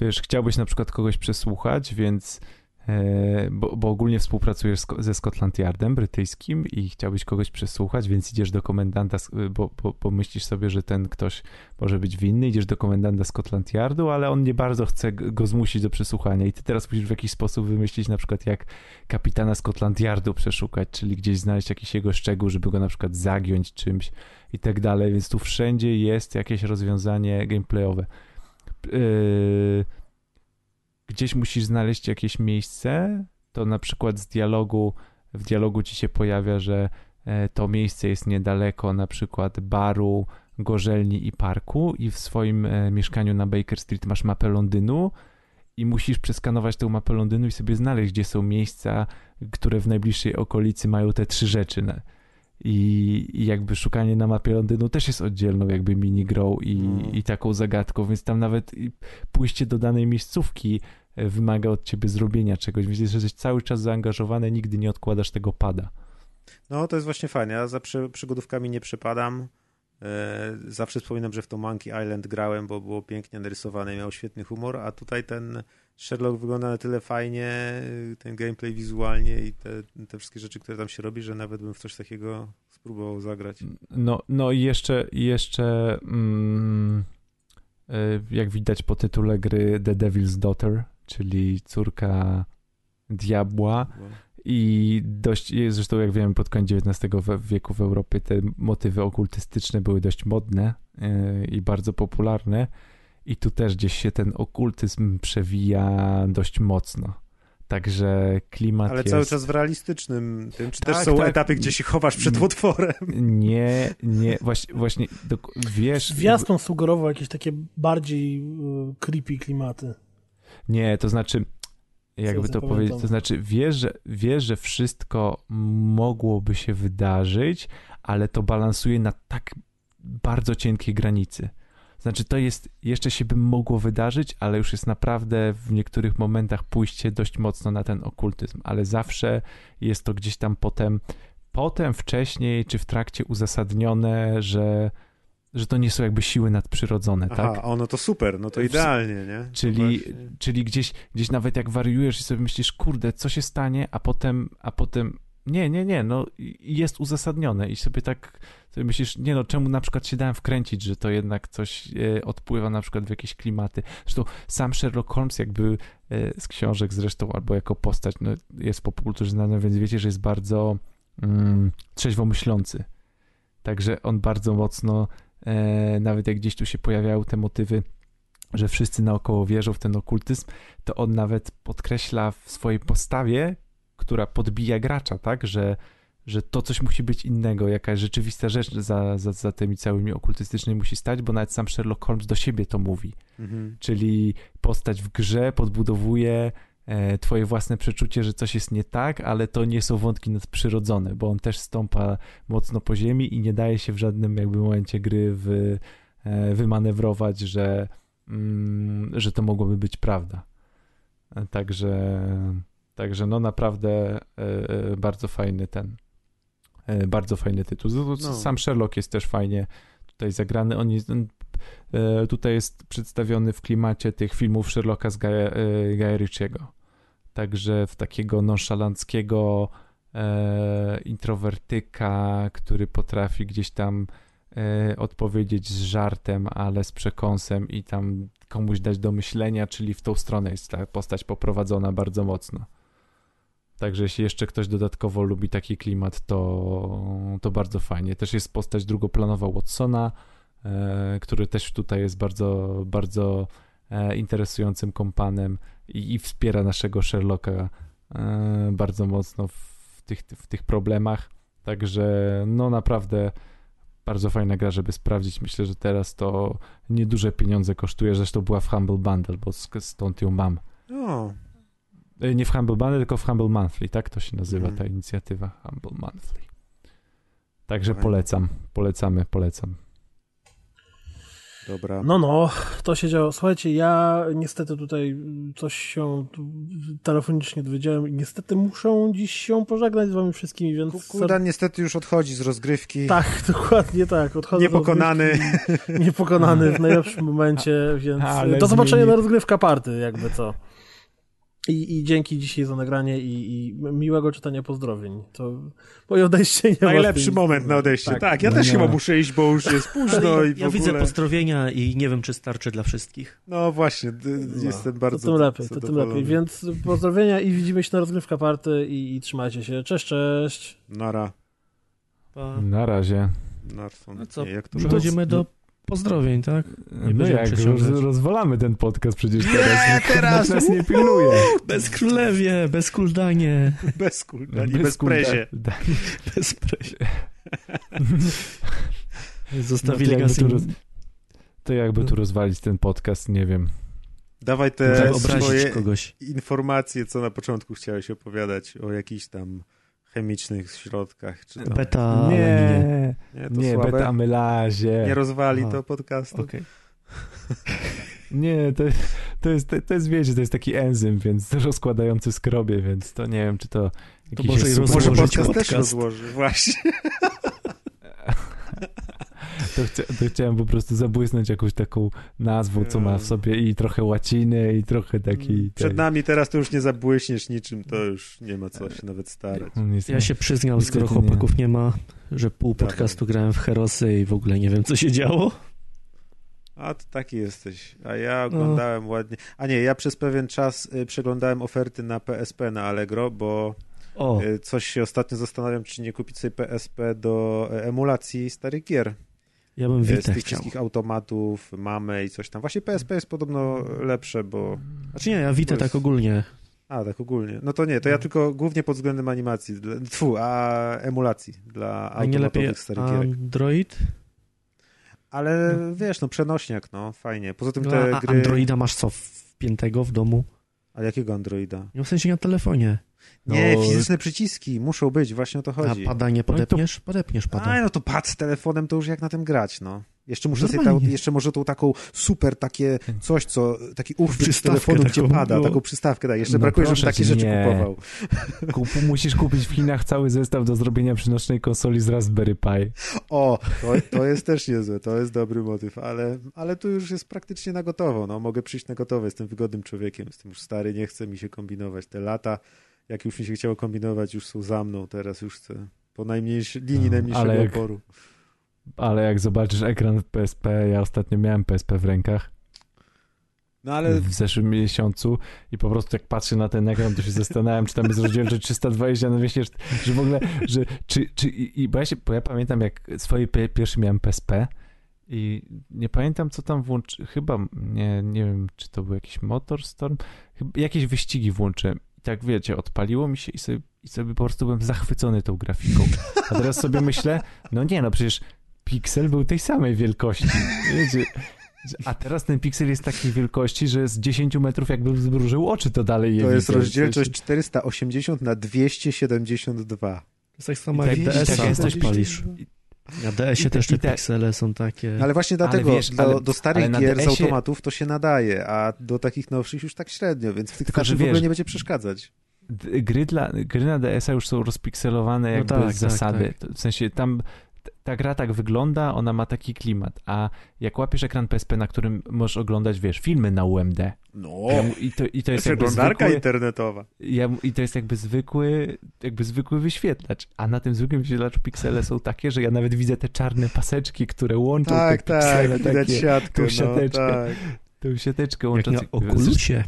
Wiesz, chciałbyś na przykład kogoś przesłuchać, więc e, bo, bo ogólnie współpracujesz ze Scotland Yardem brytyjskim i chciałbyś kogoś przesłuchać, więc idziesz do komendanta, bo, bo, bo myślisz sobie, że ten ktoś może być winny, idziesz do komendanta Scotland Yardu, ale on nie bardzo chce go zmusić do przesłuchania i ty teraz musisz w jakiś sposób wymyślić na przykład jak kapitana Scotland Yardu przeszukać, czyli gdzieś znaleźć jakiś jego szczegół, żeby go na przykład zagiąć czymś i tak dalej, więc tu wszędzie jest jakieś rozwiązanie gameplayowe. Yy, gdzieś musisz znaleźć jakieś miejsce, to na przykład z dialogu, w dialogu ci się pojawia, że e, to miejsce jest niedaleko na przykład baru, gorzelni i parku i w swoim e, mieszkaniu na Baker Street masz mapę Londynu i musisz przeskanować tę mapę Londynu i sobie znaleźć, gdzie są miejsca, które w najbliższej okolicy mają te trzy rzeczy. I, I jakby szukanie na mapie Londynu też jest oddzielną jakby mini grą i, Mm. i taką zagadką, więc tam nawet pójście do danej miejscówki e, wymaga od ciebie zrobienia czegoś. Że jesteś cały czas zaangażowany, nigdy nie odkładasz tego pada. No, to jest właśnie fajne. Ja za przy, przygodówkami nie przepadam. E, zawsze wspominam, że w to Monkey Island grałem, bo było pięknie narysowane, miał świetny humor, a tutaj ten Sherlock wygląda na tyle fajnie, y, ten gameplay wizualnie i te, te wszystkie rzeczy, które tam się robi, że nawet bym w coś takiego spróbował zagrać. No, no i jeszcze, jeszcze mm, e, jak widać po tytule gry The Devil's Daughter, czyli córka diabła i dość, zresztą jak wiemy pod koniec XIX wieku w Europie te motywy okultystyczne były dość modne e, i bardzo popularne i tu też gdzieś się ten okultyzm przewija dość mocno. Także klimat Ale jest... cały czas w realistycznym tym, czy też Tak, są tak. etapy, gdzie się chowasz przed potworem? Nie, nie, właśnie, właśnie dok- wiesz... Zwiastun sugerował jakieś takie bardziej y, creepy klimaty. Nie, to znaczy, jakby to powiedzieć, to znaczy wiesz że, wiesz, że wszystko mogłoby się wydarzyć, ale to balansuje na tak bardzo cienkiej granicy. Znaczy, to jest, jeszcze się by mogło wydarzyć, ale już jest naprawdę w niektórych momentach pójście dość mocno na ten okultyzm, ale zawsze jest to gdzieś tam potem, potem, wcześniej czy w trakcie uzasadnione, że, że to nie są jakby siły nadprzyrodzone, Aha, tak? o, no to super, no to idealnie, nie? Czyli, właśnie. czyli gdzieś, gdzieś nawet jak wariujesz i sobie myślisz, kurde, co się stanie, a potem, a potem nie, nie, nie, no jest uzasadnione i sobie tak sobie myślisz, nie no, czemu na przykład się dałem wkręcić, że to jednak coś e, odpływa na przykład w jakieś klimaty. Zresztą sam Sherlock Holmes jakby e, z książek zresztą, albo jako postać, no, jest po popkulturze znany, więc wiecie, że jest bardzo mm, trzeźwo myślący. Także on bardzo mocno, nawet jak gdzieś tu się pojawiały te motywy, że wszyscy naokoło wierzą w ten okultyzm, to on nawet podkreśla w swojej postawie, która podbija gracza, tak, że, że to coś musi być innego, jakaś rzeczywista rzecz za, za, za tymi całymi okultystycznymi musi stać, bo nawet sam Sherlock Holmes do siebie to mówi. Mhm. Czyli postać w grze podbudowuje e, twoje własne przeczucie, że coś jest nie tak, ale to nie są wątki nadprzyrodzone, bo on też stąpa mocno po ziemi i nie daje się w żadnym jakby momencie gry w, e, wymanewrować, że, mm, że to mogłoby być prawda. E, Także, także no naprawdę e, e, bardzo fajny ten, e, bardzo fajny tytuł. No. Sam Sherlock jest też fajnie tutaj zagrany. On jest, e, tutaj jest przedstawiony w klimacie tych filmów Sherlocka z e, Gaja Ritchiego. Także w takiego nonszalanckiego e, introwertyka, który potrafi gdzieś tam e, odpowiedzieć z żartem, ale z przekąsem i tam komuś dać do myślenia, czyli w tą stronę jest ta postać poprowadzona bardzo mocno. Także jeśli jeszcze ktoś dodatkowo lubi taki klimat, to, to bardzo fajnie. Też jest postać drugoplanowa Watsona, e, który też tutaj jest bardzo, bardzo interesującym kompanem i, i wspiera naszego Sherlocka e, bardzo mocno w tych, w tych problemach. Także no naprawdę bardzo fajna gra, żeby sprawdzić. Myślę, że teraz to nieduże pieniądze kosztuje. Zresztą była w Humble Bundle, bo stąd ją mam. O, E, Nie w Humble Bundle, tylko w Humble Monthly, tak to się nazywa Mhm. ta inicjatywa Humble Monthly. Także polecam, polecamy, polecam. Dobra. No, no, to się działo. Słuchajcie, ja niestety tutaj coś się telefonicznie dowiedziałem i niestety muszę dziś się pożegnać z wami wszystkimi, więc... Ku- Kuldan niestety już odchodzi z rozgrywki. Tak, [laughs] dokładnie tak. Odchodzę Niepokonany. Niepokonany w najlepszym momencie, [laughs] więc Ale do zobaczenia na rozgrywka party, jakby co. I, I dzięki dzisiaj za nagranie i, i miłego czytania pozdrowień. To moje odejście nie ma Najlepszy moment na odejście. Tak, Tak. ja No też nie. chyba muszę iść, bo już jest [laughs] późno i w ja ogóle... widzę pozdrowienia i nie wiem, czy starczy dla wszystkich. No właśnie, d- jestem bardzo to tym lepiej, to tym lepiej. Więc pozdrowienia i widzimy się na rozgrywka party i, i trzymajcie się. Cześć, cześć. Nara. Pa. Na razie. Narfon. No co, Nie, jak to Przechodzimy do pozdrowień, tak? No będziemy jak, roz, rozwalamy ten podcast przecież teraz. Nikt teraz! nas nie pilnuje. Bez królewie, bez kuldanie, [laughs] Bez kulda, i bez prezie. bez prezie. [laughs] No Zostawili to, nas jakby tu, to jakby tu rozwalić ten podcast, nie wiem. Dawaj te obrazić swoje kogoś. informacje, co na początku chciałeś opowiadać o jakichś tam chemicznych środkach, czy tam... Beta, nie. Nie, Nie, to nie, słabe. beta amylazie. Nie rozwali Aha. to podcastu. Okej. [laughs] Nie, to, to, jest, to jest, wiecie, to jest taki enzym, więc [laughs] rozkładający skrobie, więc to nie wiem, czy to jakiś może jest Może Rozłożyć podcast, też podcast. rozłoży, właśnie. [laughs] to, chcia, to chciałem po prostu zabłysnąć jakąś taką nazwą, co ma w sobie i trochę łaciny, i trochę taki... Przed tej- nami teraz to już nie zabłyśniesz niczym, to już nie ma co się nawet starać. Ja się przyznam, skoro chłopaków nie ma, że pół Dawaj. podcastu grałem w Herosy i w ogóle nie wiem, co się działo. A to taki jesteś. A ja oglądałem ładnie. A nie, ja przez pewien czas y, przeglądałem oferty na PSP na Allegro, bo O, y, coś się ostatnio zastanawiam, czy nie kupić sobie PSP do e, emulacji starych gier. Ja bym Y, Z Witę tych chciał. wszystkich automatów, mamy i coś tam. Właśnie PSP jest podobno lepsze, bo... Znaczy nie, ja Bo tak jest- ogólnie. A, tak ogólnie. No to nie, to ja tylko głównie pod względem animacji. Tfu, a emulacji dla A nie lepiej starych. Android? Ale wiesz, no przenośniak, no fajnie. Poza tym No, te a gry... Androida masz co, wpiętego w domu? A jakiego Androida? No w sensie na telefonie. Nie, No, fizyczne przyciski muszą być, właśnie o to chodzi. A pada nie podepniesz? Podepniesz pada. A, no to pad z telefonem to już jak na tym grać, no. Jeszcze muszę sobie ta, jeszcze może tą taką super takie coś, co, taki uchwyt z telefonu, gdzie pada, no. taką przystawkę, tak. Jeszcze No brakuje, żebym takie rzeczy nie. kupował. [laughs] Kup, musisz kupić w Chinach cały zestaw do zrobienia przenośnej konsoli z Raspberry Pi. O, to, to jest też niezłe, to jest dobry motyw, ale, ale tu już jest praktycznie na gotowo, no. Mogę przyjść na gotowe, jestem wygodnym człowiekiem, jestem już stary, nie chce mi się kombinować. Te lata, jak już mi się chciało kombinować, już są za mną, teraz już chcę po najmniejszej linii No, najmniejszego ale jak- oporu. Ale jak zobaczysz ekran w PSP, ja ostatnio miałem PSP w rękach. No ale w zeszłym miesiącu i po prostu jak patrzę na ten ekran, to się zastanawiam, czy tam jest rozdzielczość 320 na 200, że w ogóle, że czy, czy i, i bo, ja się, bo ja pamiętam jak swoje pie- pierwsze miałem PSP i nie pamiętam co tam włączy, chyba, nie, nie wiem, czy to był jakiś Motorstorm, chyba jakieś wyścigi włączyłem i tak wiecie, odpaliło mi się i sobie, i sobie po prostu byłem zachwycony tą grafiką. A teraz sobie myślę, no nie, no przecież piksel był tej samej wielkości. Wiecie, a teraz ten piksel jest takiej wielkości, że z 10 metrów jakby zmrużył oczy, to dalej je to jest rozdzielczość 480 na 272. To jest tak samo jak tak- i DS-a, tak jest palisz. I, Na DS-ie te- też te te- piksele są takie... No Ale właśnie dlatego wiesz, do, ale- do starych ale na gier z automatów to się nadaje, a do takich nowszych już tak średnio, więc w tych starszych w ogóle nie będzie przeszkadzać. Gry, dla, gry na DS-a już są rozpikselowane No jakby tak, z tak, zasady. To W sensie tam ta gra tak wygląda, ona ma taki klimat, a jak łapiesz ekran PSP, na którym możesz oglądać, wiesz, filmy na UMD No, i, to, i to jest jakby przeglądarka zwykły, internetowa. ja, i to jest jakby zwykły, jakby zwykły wyświetlacz, a na tym zwykłym wyświetlaczu piksele są takie, że ja nawet widzę te czarne paseczki, które łączą Tak, te piksele, tak, widać takie, siatkę, tą siateczkę. no, tak. tą siateczkę Jak łączącą. na Oculusie.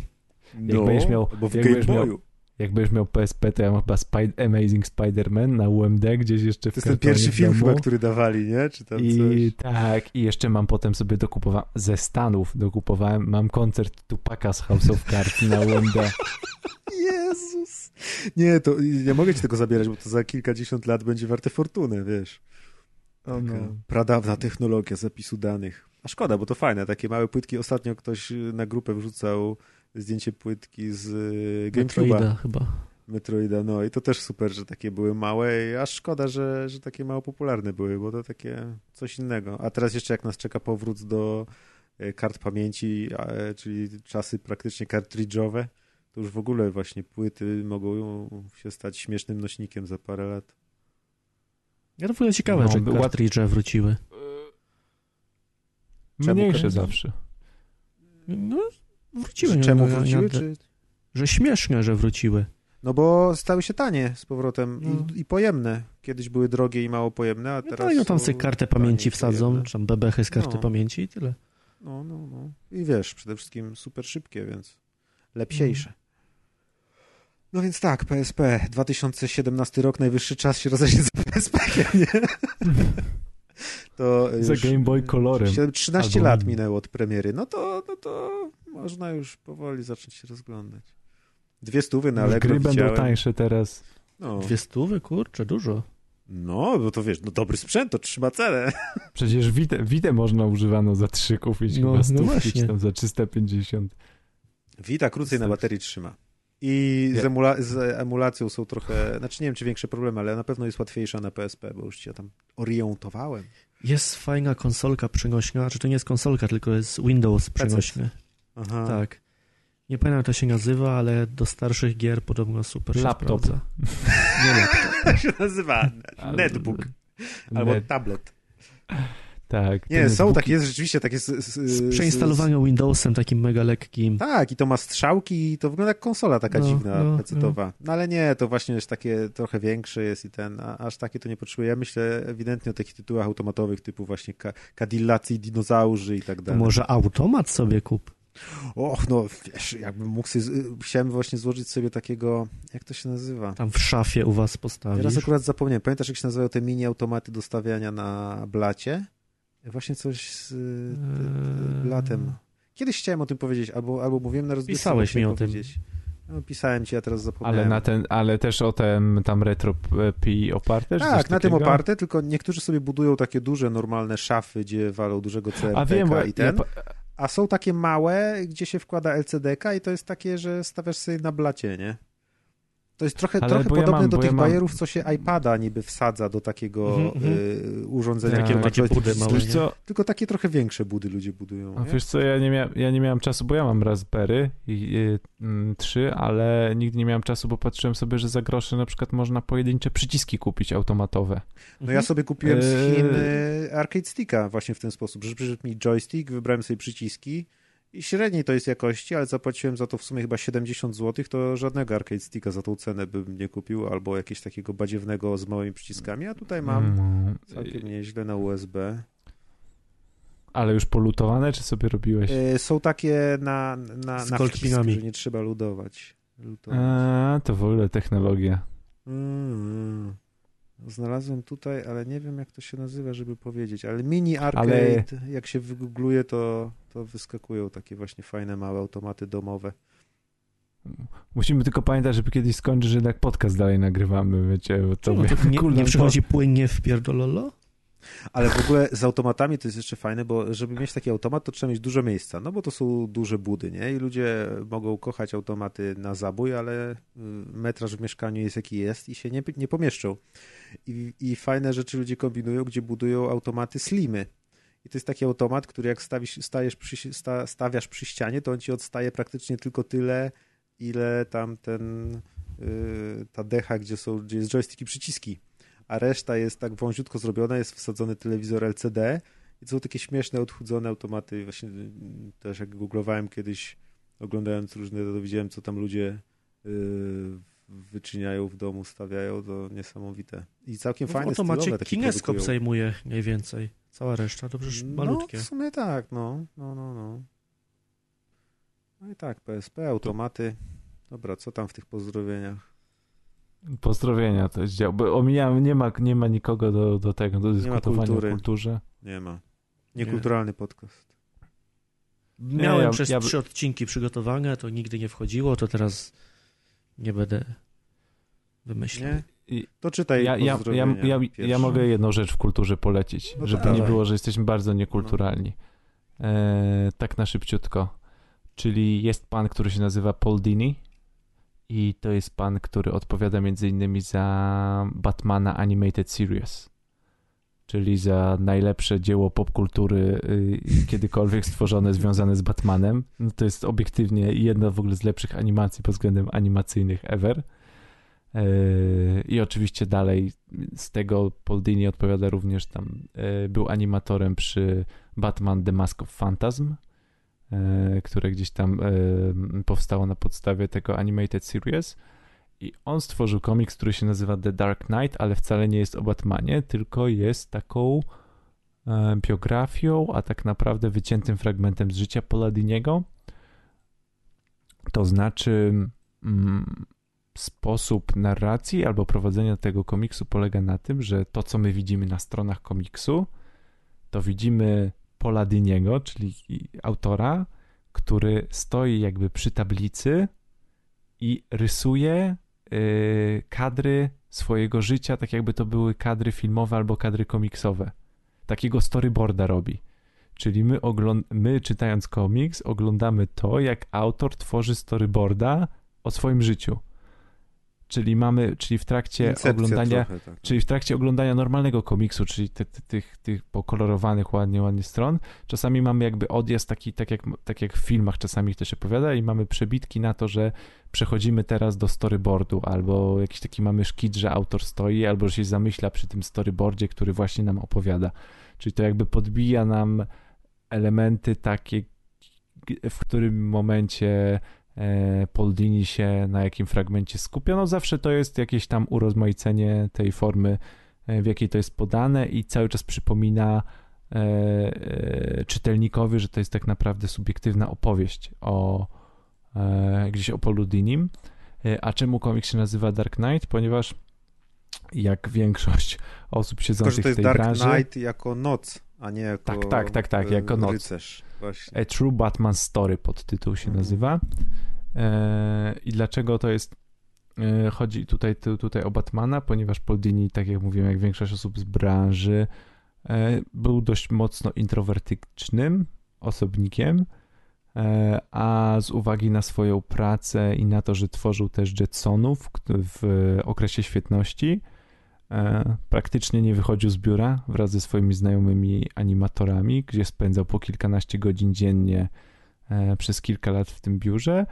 No, będziesz miał- bo w jak Game będziesz miał- Boyu. Jak będziesz miał PSP, to ja mam chyba Amazing Spider-Man na UMD, gdzieś jeszcze w To jest ten pierwszy film chyba, który dawali, nie? Czy tam I coś. tak, i jeszcze mam potem sobie dokupowałem, ze Stanów dokupowałem, mam koncert Tupaka z House of Cards na UMD. [laughs] Jezus! Nie, to nie mogę ci tego zabierać, bo to za kilkadziesiąt lat będzie warte fortunę, wiesz. Taka no. pradawna technologia zapisu danych. A szkoda, bo to fajne, takie małe płytki. Ostatnio ktoś na grupę wrzucał zdjęcie płytki z y, GameCube'a. Metroida chyba. Metroida, no i to też super, że takie były małe, i aż szkoda, że, że takie mało popularne były, bo to takie coś innego. A teraz jeszcze jak nas czeka powrót do e, kart pamięci, e, czyli czasy praktycznie kartridżowe, to już w ogóle właśnie płyty mogą się stać śmiesznym nośnikiem za parę lat. Ja to w ogóle ciekawe, No, że była- cartridge wróciły. Mniejsze zawsze. No, wróciły. Czemu no, ja- wróciły? Czy... Że śmieszne, że wróciły. No bo stały się tanie z powrotem No. i, i pojemne. Kiedyś były drogie i mało pojemne, a No teraz tak, no tam sobie kartę pamięci wsadzą, czy tam bebechy z karty No. pamięci i tyle. No, no, no. I wiesz, przede wszystkim super szybkie, więc lepsiejsze. No więc tak, PSP, 2017 rok, najwyższy czas się rozejść z PSP, nie? [laughs] To Za Game Boy Colorem. 7, 13 Albo lat minęło od premiery, no to, no to można już powoli zacząć się rozglądać. Dwie stówy na Allegro gry będą widziałem. tańsze teraz. No, Dwie stówy, kurczę, dużo. no, bo to wiesz, no dobry sprzęt, to trzyma cenę. [laughs] Przecież Witę, Witę można używano za trzy kupić, No, chyba no właśnie. tam za 350. Vita krócej na baterii trzyma. I z, emula- z emulacją są trochę, znaczy nie wiem, czy większe problemy, ale na pewno jest łatwiejsza na PSP, bo już się tam orientowałem. Jest fajna konsolka przenośna, czy to nie jest konsolka, tylko jest Windows przenośny. Aha. Tak. Nie pamiętam jak to się nazywa, ale do starszych gier podobno super się Laptop. sprawdza. Nie laptop. Jak się nazywa? Netbook. Albo Net, tablet. tak. Nie, są netbooki- takie, jest rzeczywiście takie... Z, z, Z z- przeinstalowanym Windowsem takim mega lekkim. Tak, i to ma strzałki i to wygląda jak konsola taka No, dziwna, no, pecetowa. No ale nie, to właśnie jest takie trochę większe jest i ten, a, aż takie to nie potrzebuję. Ja myślę ewidentnie o takich tytułach automatowych typu właśnie ka- Cadillacy, dinozaurzy i tak To dalej. może automat sobie kup. Och, no wiesz, jakbym mógł sobie, z- chciałem właśnie złożyć sobie takiego, jak to się nazywa? Tam w szafie u was postawisz. Teraz akurat zapomniałem. Pamiętasz, jak się nazywały te mini automaty do stawiania na blacie? Właśnie coś z y, Eee. blatem. Kiedyś chciałem o tym powiedzieć, albo, albo mówiłem na rozgrywce. Pisałeś mi o tym. powiedzieć. No, pisałem ci, ja teraz zapomniałem. Ale, na ten, ale też o tym tam retro P oparte? Tak, na tym oparte, tylko niektórzy sobie budują takie duże, normalne szafy, gdzie walą dużego CRTK A wiem, i ten. ja, A są takie małe, gdzie się wkłada LCD-ka i to jest takie, że stawiasz sobie na blacie, nie? To jest trochę, Ale trochę bo ja podobne mam- do tych ja mam- bajerów, co się iPada niby wsadza do takiego Mhm, mhm. y, urządzenia. Takie które takie budy małe. co, Tylko takie trochę większe budy ludzie budują. A nie? wiesz co, ja nie, mia- ja nie miałem czasu, bo ja mam Raspberry i, y, mm, trzy, ale nigdy nie miałem czasu, bo patrzyłem sobie, że za grosze na przykład można pojedyncze przyciski kupić automatowe. No ja sobie kupiłem z Eee. Chin y, arcade sticka właśnie w ten sposób, że przyszedł mi joystick, wybrałem sobie przyciski i średniej to jest jakości, ale zapłaciłem za to w sumie chyba 70 zł, to żadnego arcade sticka za tą cenę bym nie kupił, albo jakiegoś takiego badziewnego z małymi przyciskami, a tutaj mam Mm, całkiem nieźle na USB. Ale już polutowane, czy sobie robiłeś? Y, są takie na, na, na wcisk, że nie trzeba ludować. lutować. A, to w ogóle technologia. Mm. Znalazłem tutaj, ale nie wiem jak to się nazywa, żeby powiedzieć, ale mini arcade, Ale- jak się wygoogluje, to, to wyskakują takie właśnie fajne małe automaty domowe. Musimy tylko pamiętać, żeby kiedyś skończyć, że jednak podcast dalej nagrywamy, wiecie, bo to No, to nie, nie przychodzi płynnie w pierdololo? Ale w ogóle z automatami to jest jeszcze fajne, bo żeby mieć taki automat, to trzeba mieć dużo miejsca, no bo to są duże budy, nie? I ludzie mogą kochać automaty na zabój, ale y, metraż w mieszkaniu jest jaki jest i się nie, nie pomieszczą. I, I fajne rzeczy ludzie kombinują, gdzie budują automaty slimy. I to jest taki automat, który jak stawisz, stajesz przy, sta, stawiasz przy ścianie, to on ci odstaje praktycznie tylko tyle, ile tam ten, yy, ta decha, gdzie są, gdzie jest joystick i przyciski a reszta jest tak wąziutko zrobiona, jest wsadzony telewizor LCD i to są takie śmieszne, odchudzone automaty. Właśnie mm, też jak googlowałem kiedyś, oglądając różne, to widziałem, co tam ludzie yy, wyczyniają w domu, stawiają, to niesamowite. I całkiem No fajne, automacie stylowe kineskop zajmuje najwięcej. Cała reszta to przecież malutkie. No, w sumie tak, no. No, no, no. No i tak, PSP, automaty. Dobra, co tam w tych pozdrowieniach? Pozdrowienia to jest dział. Bo omijam, nie ma, nie ma nikogo do, do tego, do dyskutowania kultury. o kulturze. Nie ma. Niekulturalny podcast. Miałem ja- przez ja trzy odcinki przygotowania, to nigdy nie wchodziło, to teraz nie będę wymyślał. Nie? To czytaj Ja, ja, ja, ja, mogę jedną rzecz w kulturze polecić, No żeby dawaj. nie było, że jesteśmy bardzo niekulturalni. E, tak na szybciutko. Czyli jest pan, który się nazywa Paul Dini i to jest pan, który odpowiada między innymi za Batmana Animated Series, czyli za najlepsze dzieło popkultury y, kiedykolwiek stworzone związane z Batmanem. No to jest obiektywnie jedna w ogóle z lepszych animacji pod względem animacyjnych ever. Yy, I oczywiście dalej z tego Paul Dini odpowiada również tam, yy, był animatorem przy Batman The Mask of Phantasm, które gdzieś tam yy, powstało na podstawie tego animated series. I on stworzył komiks, który się nazywa The Dark Knight, ale wcale nie jest o Batmanie, tylko jest taką e, biografią, a tak naprawdę wyciętym fragmentem z życia Paula Diniego. To znaczy, mm, sposób narracji albo prowadzenia tego komiksu polega na tym, że to, co my widzimy na stronach komiksu, to widzimy Paula Diniego, czyli autora, który stoi jakby przy tablicy i rysuje y, kadry swojego życia, tak jakby to były kadry filmowe albo kadry komiksowe. Takiego storyboarda robi. Czyli my, my czytając komiks, oglądamy to, jak autor tworzy storyboarda o swoim życiu. Czyli mamy, czyli w trakcie Incepcja oglądania, trochę, tak. czyli w trakcie oglądania normalnego komiksu, czyli ty, ty, tych, tych pokolorowanych ładnie, ładnie stron, czasami mamy jakby odjazd taki, tak jak, tak jak w filmach czasami to się powiada i mamy przebitki na to, że przechodzimy teraz do storyboardu, albo jakiś taki mamy szkit, że autor stoi, albo że się zamyśla przy tym storyboardzie, który właśnie nam opowiada. Czyli to jakby podbija nam elementy takie, w którym momencie e, Paul Dini się na jakim fragmencie skupia. No zawsze to jest jakieś tam urozmaicenie tej formy, e, w jakiej to jest podane i cały czas przypomina e, czytelnikowi, że to jest tak naprawdę subiektywna opowieść o gdzieś o Paulu Dinim. E, A czemu komiks się nazywa Dark Knight? Ponieważ jak większość [laughs] osób Tylko, siedzących że to w jest tej Dark branży... Knight jako noc, a nie jako Tak, tak, tak, tak, jako noc. rycerz. A True Batman Story podtytuł się Mhm. nazywa. E, I dlaczego to jest. E, chodzi tutaj, tu, tutaj o Batmana, ponieważ Paul Dini, tak jak mówiłem, jak większość osób z branży, e, był dość mocno introwertycznym osobnikiem, a z uwagi na swoją pracę i na to, że tworzył też Jetsonów w okresie świetności, praktycznie nie wychodził z biura wraz ze swoimi znajomymi animatorami, gdzie spędzał po kilkanaście godzin dziennie przez kilka lat w tym biurze,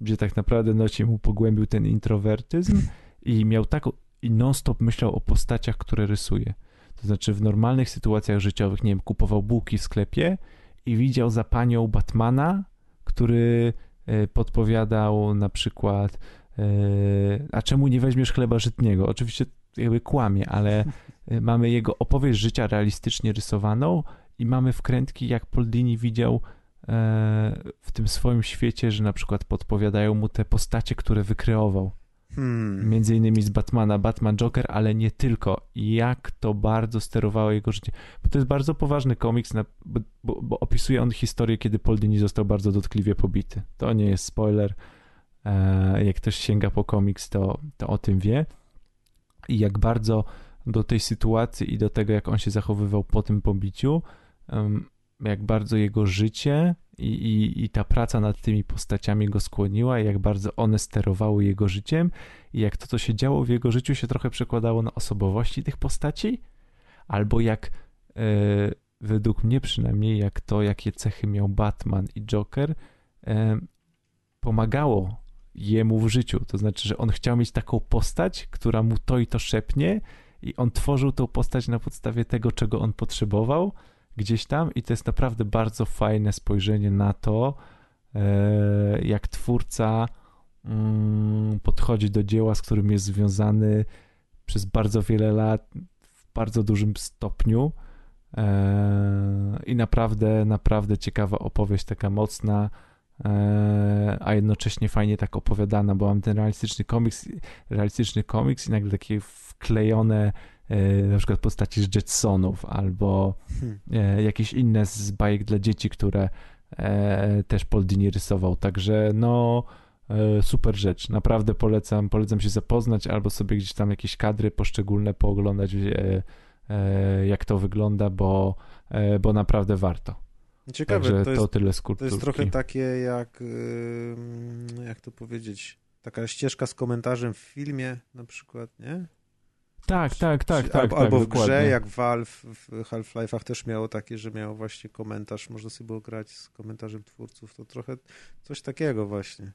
gdzie tak naprawdę no, się mu pogłębił ten introwertyzm i miał taką i non-stop myślał o postaciach, które rysuje. To znaczy w normalnych sytuacjach życiowych, nie wiem, kupował bułki w sklepie i widział za panią Batmana, który e, podpowiadał na przykład e, a czemu nie weźmiesz chleba żytniego? Oczywiście jakby kłamie, ale e, mamy jego opowieść życia realistycznie rysowaną i mamy wkrętki, jak Poldini widział w tym swoim świecie, że na przykład podpowiadają mu te postacie, które wykreował. Hmm. Między innymi z Batmana, Batman Joker, ale nie tylko. Jak to bardzo sterowało jego życie. Bo to jest bardzo poważny komiks, na, bo, bo, bo opisuje on historię, kiedy Paul Dini został bardzo dotkliwie pobity. To nie jest spoiler. E, jak ktoś sięga po komiks, to, to o tym wie. I jak bardzo do tej sytuacji i do tego, jak on się zachowywał po tym pobiciu, em, jak bardzo jego życie i, i, i ta praca nad tymi postaciami go skłoniła, i jak bardzo one sterowały jego życiem, i jak to, co się działo w jego życiu, się trochę przekładało na osobowości tych postaci, albo jak e, według mnie przynajmniej, jak to, jakie cechy miał Batman i Joker, e, pomagało jemu w życiu. To znaczy, że on chciał mieć taką postać, która mu to i to szepnie, i on tworzył tą postać na podstawie tego, czego on potrzebował gdzieś tam, i to jest naprawdę bardzo fajne spojrzenie na to, e, jak twórca mm, podchodzi do dzieła, z którym jest związany przez bardzo wiele lat w bardzo dużym stopniu. E, I naprawdę, naprawdę ciekawa opowieść, taka mocna, e, a jednocześnie fajnie tak opowiadana, bo mam ten realistyczny komiks, realistyczny komiks i nagle takie wklejone na przykład postaci z Jetsonów albo Hmm. e, jakieś inne z bajek dla dzieci, które e, też Paul Dini rysował, także no e, super rzecz, naprawdę polecam, polecam się zapoznać albo sobie gdzieś tam jakieś kadry poszczególne pooglądać, e, e, jak to wygląda, bo, e, bo naprawdę warto. Ciekawe, Także to to, jest, tyle z to jest trochę takie jak, jak to powiedzieć, taka ścieżka z komentarzem w filmie na przykład, nie? Tak, tak, tak, Czy- tak. albo, tak, albo w dokładnie. grze, jak Valve w Half-Life'ach też miało takie, że miało właśnie komentarz, można sobie było grać z komentarzem twórców, to trochę coś takiego właśnie.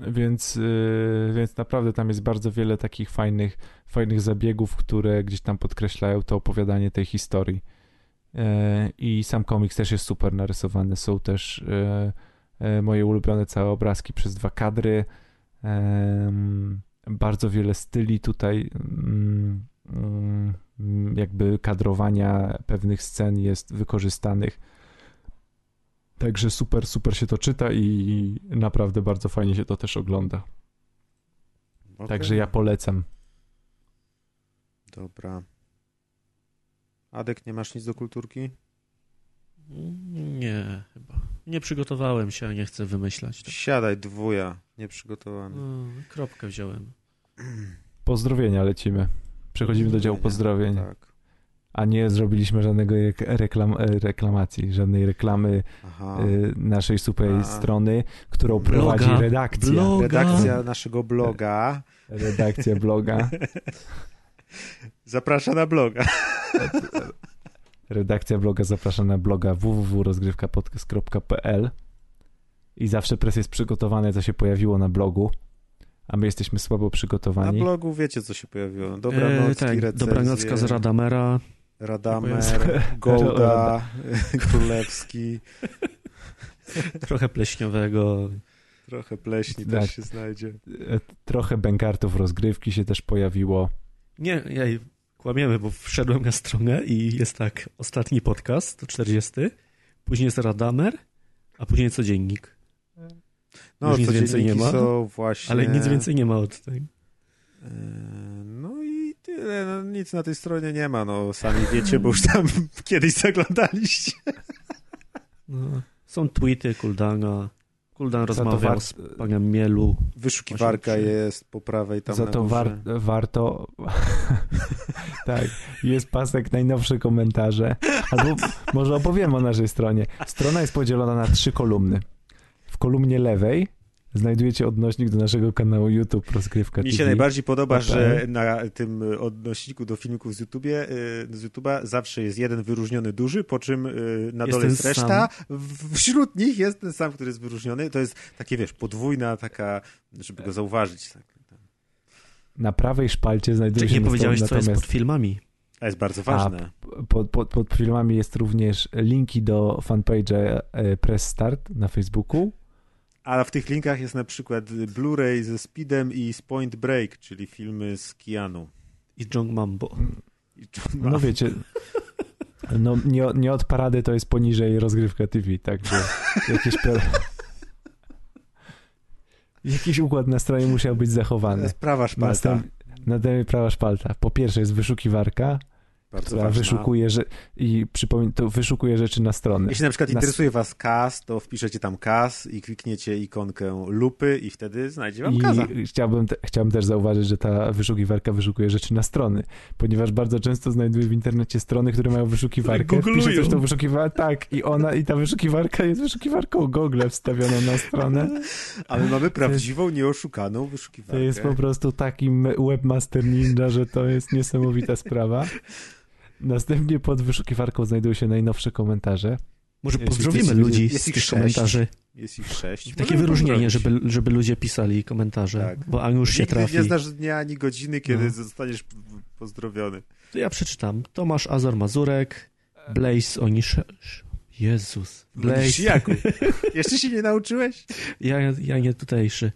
Więc, yy, więc naprawdę tam jest bardzo wiele takich fajnych, fajnych zabiegów, które gdzieś tam podkreślają to opowiadanie tej historii. Yy, I sam komiks też jest super narysowany. Są też yy, yy, moje ulubione całe obrazki przez dwa kadry. Em, bardzo wiele styli tutaj, mm, mm, jakby kadrowania pewnych scen jest wykorzystanych. Także super, super się to czyta i naprawdę bardzo fajnie się to też ogląda. Okej. Także ja polecam. Dobra. Adek, nie masz nic do kulturki? Nie, chyba. Nie przygotowałem się, a nie chcę wymyślać. Siadaj, dwuja, nieprzygotowany. No, kropkę wziąłem. Pozdrowienia lecimy. Przechodzimy do działu pozdrowień, Tak. a nie zrobiliśmy żadnego rek- reklam, e, reklamacji, żadnej reklamy Aha. e, naszej super A. strony, którą Bloga. prowadzi redakcja. Bloga. Redakcja naszego bloga Redakcja bloga. [laughs] zaprasza na bloga. Redakcja bloga zaprasza na bloga www.rozgrywkapodcast.pl i zawsze press jest przygotowane, co się pojawiło na blogu, a my jesteśmy słabo Na przygotowani. blogu wiecie, co się pojawiło. Dobranocki, E, tak, Dobranocka z Radamera. Radamer, [laughs] Golda, [laughs] Królewski, Trochę pleśniowego. trochę pleśni Tak. też się znajdzie. E, Trochę bękartów rozgrywki się też pojawiło. Nie, ja kłamiemy, bo wszedłem na stronę i jest tak, ostatni podcast, to 40, później jest Radamer, a później codziennik. No, Już nic więcej nie ma, właśnie... Ale nic więcej nie ma od tego. E, No i tyle, no, nic na tej stronie nie ma, no sami wiecie, bo już tam [laughs] kiedyś zaglądaliście. No, są tweety Kuldana. Kuldan Za to rozmawiał z panem Mielu. Wyszukiwarka jest po prawej tam Za to war, warto. [laughs] tak, jest pasek najnowsze komentarze. Albo może opowiem o naszej stronie. Strona jest podzielona na trzy kolumny. W kolumnie lewej znajdujecie odnośnik do naszego kanału YouTube Rozgrywka Mi TV. się najbardziej podoba, że na tym odnośniku do filmików z, YouTubie, y, z YouTube'a zawsze jest jeden wyróżniony duży, po czym y, na Jest dole ten jest reszta. W- Wśród nich jest ten sam, który jest wyróżniony. To jest takie, wiesz, podwójna taka, żeby go zauważyć. Tak. Na prawej szpalcie znajduje się nie powiedziałeś, co jest natomiast pod filmami. A jest bardzo ważne. pod, pod, pod filmami jest również linki do fanpage'a e, Press Start na Facebooku. A w tych linkach jest na przykład Blu-ray ze Speedem i z Point Break, czyli filmy z Keanu. I John Mambo. I John No Maff. wiecie, no nie, nie od parady to jest poniżej rozgrywka TV, także jakieś per... Jakiś układ na stronie musiał być To zachowany. jest prawa szpalta. Następ... Następnie prawa szpalta. Po pierwsze jest wyszukiwarka Bardzo która ważna. wyszukuje, że, i przypomnę, to wyszukuje rzeczy na stronę. Jeśli na przykład Na- interesuje was kas, to wpiszecie tam kas i klikniecie ikonkę lupy i wtedy znajdzie wam kaza. I chciałbym, te, chciałbym też zauważyć, że ta wyszukiwarka wyszukuje rzeczy na strony, ponieważ bardzo często znajduję w internecie strony, które mają wyszukiwarkę. Wpiszę coś to wyszukiwa tak i ona i ta wyszukiwarka jest wyszukiwarką Google wstawioną na stronę. Ale mamy prawdziwą, nieoszukaną To wyszukiwarkę. jest po prostu takim webmaster ninja, że to jest niesamowita sprawa. Następnie pod wyszukiwarką znajdują się najnowsze komentarze. Może Jest- pozdrowimy jest- ludzi jest z tych sześć. komentarzy. Jest ich sześć. Takie Możemy wyróżnienie, żeby, żeby ludzie pisali komentarze, Tak. bo Aniusz się Nigdy trafi. nie znasz dnia ani godziny, kiedy No. zostaniesz pozdrowiony. To ja przeczytam. Tomasz Azor Mazurek, Blaze Onisze... Jezus. Blaze. Jaku. [laughs] Jeszcze się nie nauczyłeś? Ja, ja nie tutejszy.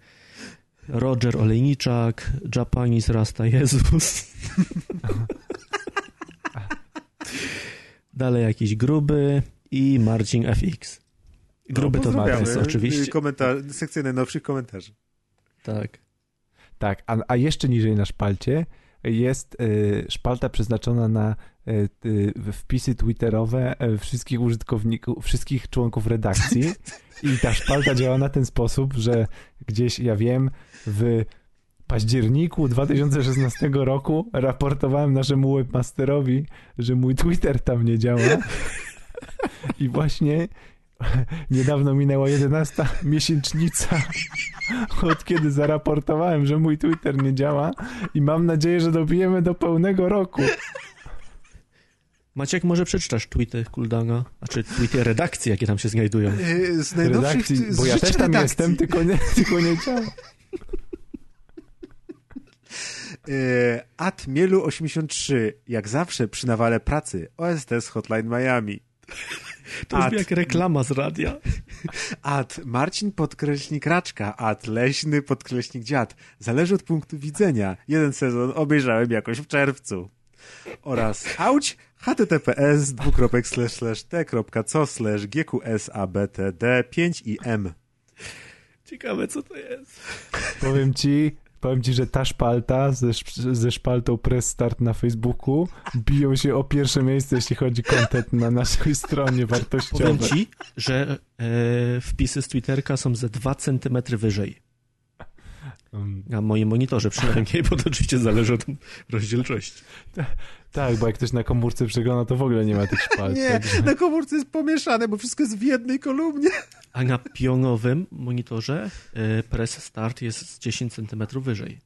Roger Olejniczak, Japanis Rasta Jezus. [laughs] Dalej jakiś gruby i Marcin FX. Gruby to Pozdrawiamy. Marcin oczywiście. Komentarz, sekcję najnowszych komentarzy. Tak. Tak, a, a jeszcze niżej na szpalcie jest y, szpalta przeznaczona na y, y, wpisy twitterowe y, wszystkich użytkowników, wszystkich członków redakcji i ta szpalta działa na ten sposób, że gdzieś, ja wiem, w październiku 2016 roku raportowałem naszemu webmasterowi, że mój Twitter tam nie działa i właśnie niedawno minęła 11 miesięcznica od kiedy zaraportowałem, że mój Twitter nie działa i mam nadzieję, że dobijemy do pełnego roku. Maciek, może przeczytasz tweety Kuldana? Znaczy tweety redakcji, jakie tam się znajdują. Yy, Z najnowszych Redakcji, bo ja też tam redakcji. jestem, tylko nie, tylko nie działa. Yy, At Mielu83. Jak zawsze przy nawale pracy. OST z Hotline Miami. To brzmi At- jak reklama z radia. [laughs] At Marcin podkreśnik Raczka. At Leśny podkreśnik Dziad. Zależy od punktu widzenia. Jeden sezon obejrzałem jakoś w czerwcu. Oraz auć https dwukropek slash slash t.co slash gqsabtd 5 i m. Ciekawe, co to jest. Powiem ci, powiem ci, że ta szpalta ze, ze szpaltą Press Start na Facebooku biją się o pierwsze miejsce, jeśli chodzi o content na naszej stronie wartościowej. Powiem ci, że e, wpisy z Twitterka są ze 2 cm wyżej. Um, Na moim monitorze przynajmniej, bo to oczywiście zależy od rozdzielczości. Tak, bo jak ktoś na komórce przegląda, to w ogóle nie ma tych [laughs] szpalt. Nie, także- na komórce jest pomieszane, bo wszystko jest w jednej kolumnie. A na pionowym monitorze e, press start jest z 10 cm wyżej.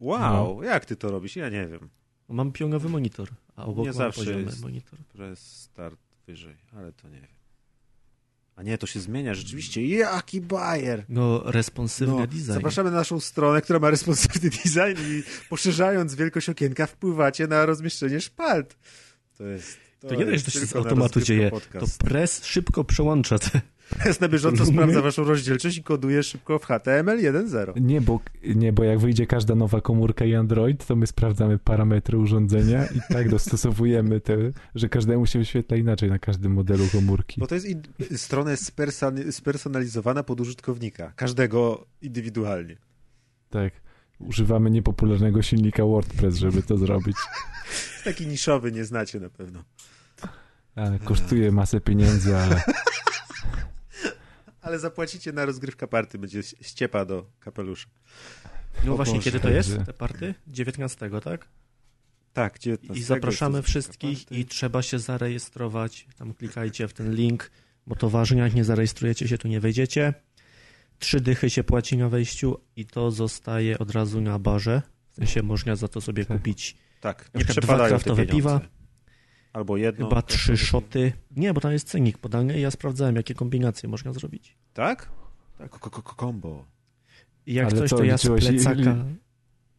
Wow, jak ty to robisz? Ja nie wiem. Mam pionowy monitor, a obok Nie mam zawsze poziomy jest. monitor. Press start wyżej, ale to nie wiem. A nie, to się zmienia rzeczywiście. Jaki bajer! No, responsywny No, design. zapraszamy na naszą stronę, która ma responsywny [laughs] design i poszerzając wielkość okienka wpływacie na rozmieszczenie szpalt. To jest... To nie da się, jest to się z automatu dzieje. To Podcast. press szybko przełącza te. [laughs] Press na bieżąco sprawdza waszą rozdzielczość i koduje szybko w HTML 1.0. Nie bo, nie, bo jak wyjdzie każda nowa komórka i Android, to my sprawdzamy parametry urządzenia i tak dostosowujemy te, że każdemu się wyświetla inaczej na każdym modelu komórki. Bo to jest strona jest sperson... spersonalizowana pod użytkownika. Każdego indywidualnie. Tak. Używamy niepopularnego silnika WordPress, żeby to zrobić. [laughs] Taki niszowy, nie znacie na pewno. Ale kosztuje masę pieniędzy, ale [laughs] Ale zapłacicie na rozgrywka party, będzie ściepa do kapelusza. No O właśnie, Boże, kiedy to jest, te party? 19, tak? Tak, 19. I zapraszamy wszystkich party. i trzeba się zarejestrować. Tam klikajcie w ten link, bo to ważne, jak nie zarejestrujecie się, to nie wejdziecie. Trzy dychy się płaci na wejściu i to zostaje od razu na barze. W sensie można za to sobie Tak. kupić Tak, nie dwa kraftowe pieniądze. piwa. Albo jedno. chyba trzy szoty. Nie, bo tam jest cennik podany i ja sprawdzałem, jakie kombinacje można zrobić. Tak? Tak. Kombo. I jak Ale coś, co, to ja z plecaka...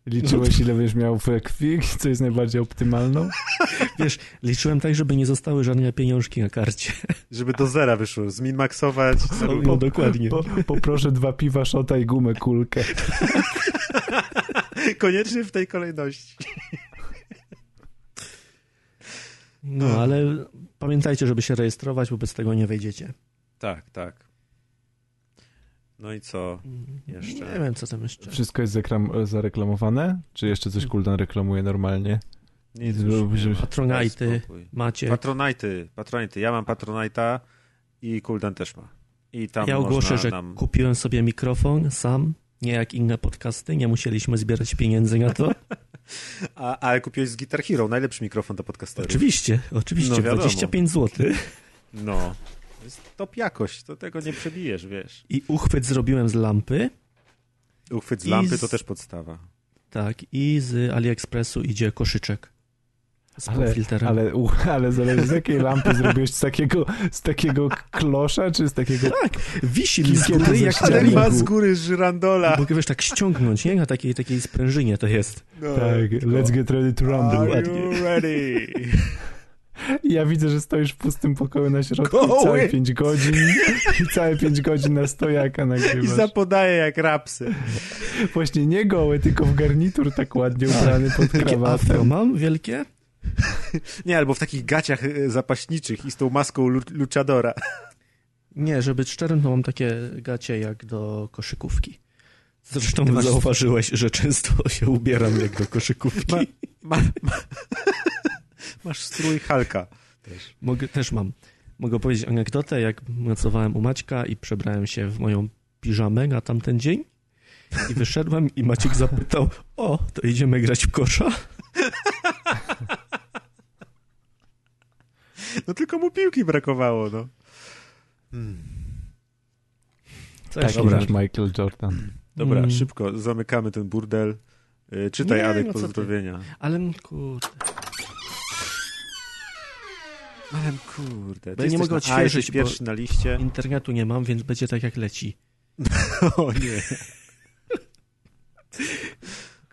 liczyłeś ile będziesz miał we krwi, co jest najbardziej optymalną? [laughs] Wiesz, liczyłem tak, żeby nie zostały żadne pieniążki na karcie. [laughs] Żeby do zera wyszło, zminmaksować. [laughs] No, no dokładnie. Po, poproszę dwa piwa, szota i gumę kulkę. Koniecznie w tej kolejności. No, ale pamiętajcie, żeby się rejestrować, bo bez tego nie wejdziecie. Tak, tak. No i co? Jeszcze. Nie wiem, co tam jeszcze. Wszystko jest zareklamowane? Czy jeszcze coś Kuldan reklamuje normalnie? Nic już nie żeby- ma. Patronajty macie. Patronajty, patronajty. Ja mam Patronajta i Kuldan też ma. I tam Ja ogłoszę, można że nam... kupiłem sobie mikrofon sam, nie jak inne podcasty, nie musieliśmy zbierać pieniędzy na to. [laughs] A, ale kupiłeś z Guitar Hero, najlepszy mikrofon do podcasterów. Oczywiście, oczywiście, No wiadomo. 25 zł. No. To jest top jakość, to tego nie przebijesz, wiesz. I uchwyt zrobiłem z lampy, Uchwyt z lampy z- to też podstawa. tak, i z AliExpressu idzie koszyczek z Ale, filtrem. ale, u, [laughs] ale zależy z jakiej lampy zrobiłeś, z takiego, z takiego klosza, czy z takiego... Tak, wisi z góry jak ścianingu. z góry żyrandola. Mogę wiesz tak ściągnąć, nie? Na takiej, takiej sprężynie to jest. No. Tak, let's get ready to rumble. Are you ready? I [laughs] ja widzę, że stoisz w pustym pokoju na środku i całe 5 godzin [laughs] i całe 5 godzin na stojaka I nagrywasz. zapodaje jak rapsy. Właśnie nie goły, tylko w garnitur tak ładnie ubrany pod Takie afro krawatem. mam wielkie. [laughs] Nie, albo w takich gaciach e, zapaśniczych i z tą maską lu luchadora. [laughs] Nie, żeby być szczerym, to mam takie gacie jak do koszykówki. Zresztą masz- zauważyłeś, że często się ubieram jak do koszykówki. Ma- Ma, ma, [laughs] masz strój Halka. Też. Mogę, też mam. Mogę powiedzieć anegdotę, jak nocowałem u Maćka i przebrałem się w moją piżamę na tamten dzień i wyszedłem i Maciek zapytał, o, to idziemy grać w kosza? No tylko mu piłki brakowało, no. Hmm. Co Taki nasz Michael Jordan. Dobra, Mm. szybko, zamykamy ten burdel. Y, Czytaj, Nie, Adek, no ty. pozdrowienia. Ale kurde, Ale kurde, Bo ja nie mogę na- odświeżyć, A, jesteś bo- pierwszy na liście. internetu nie mam, więc będzie tak jak leci. [laughs] O nie.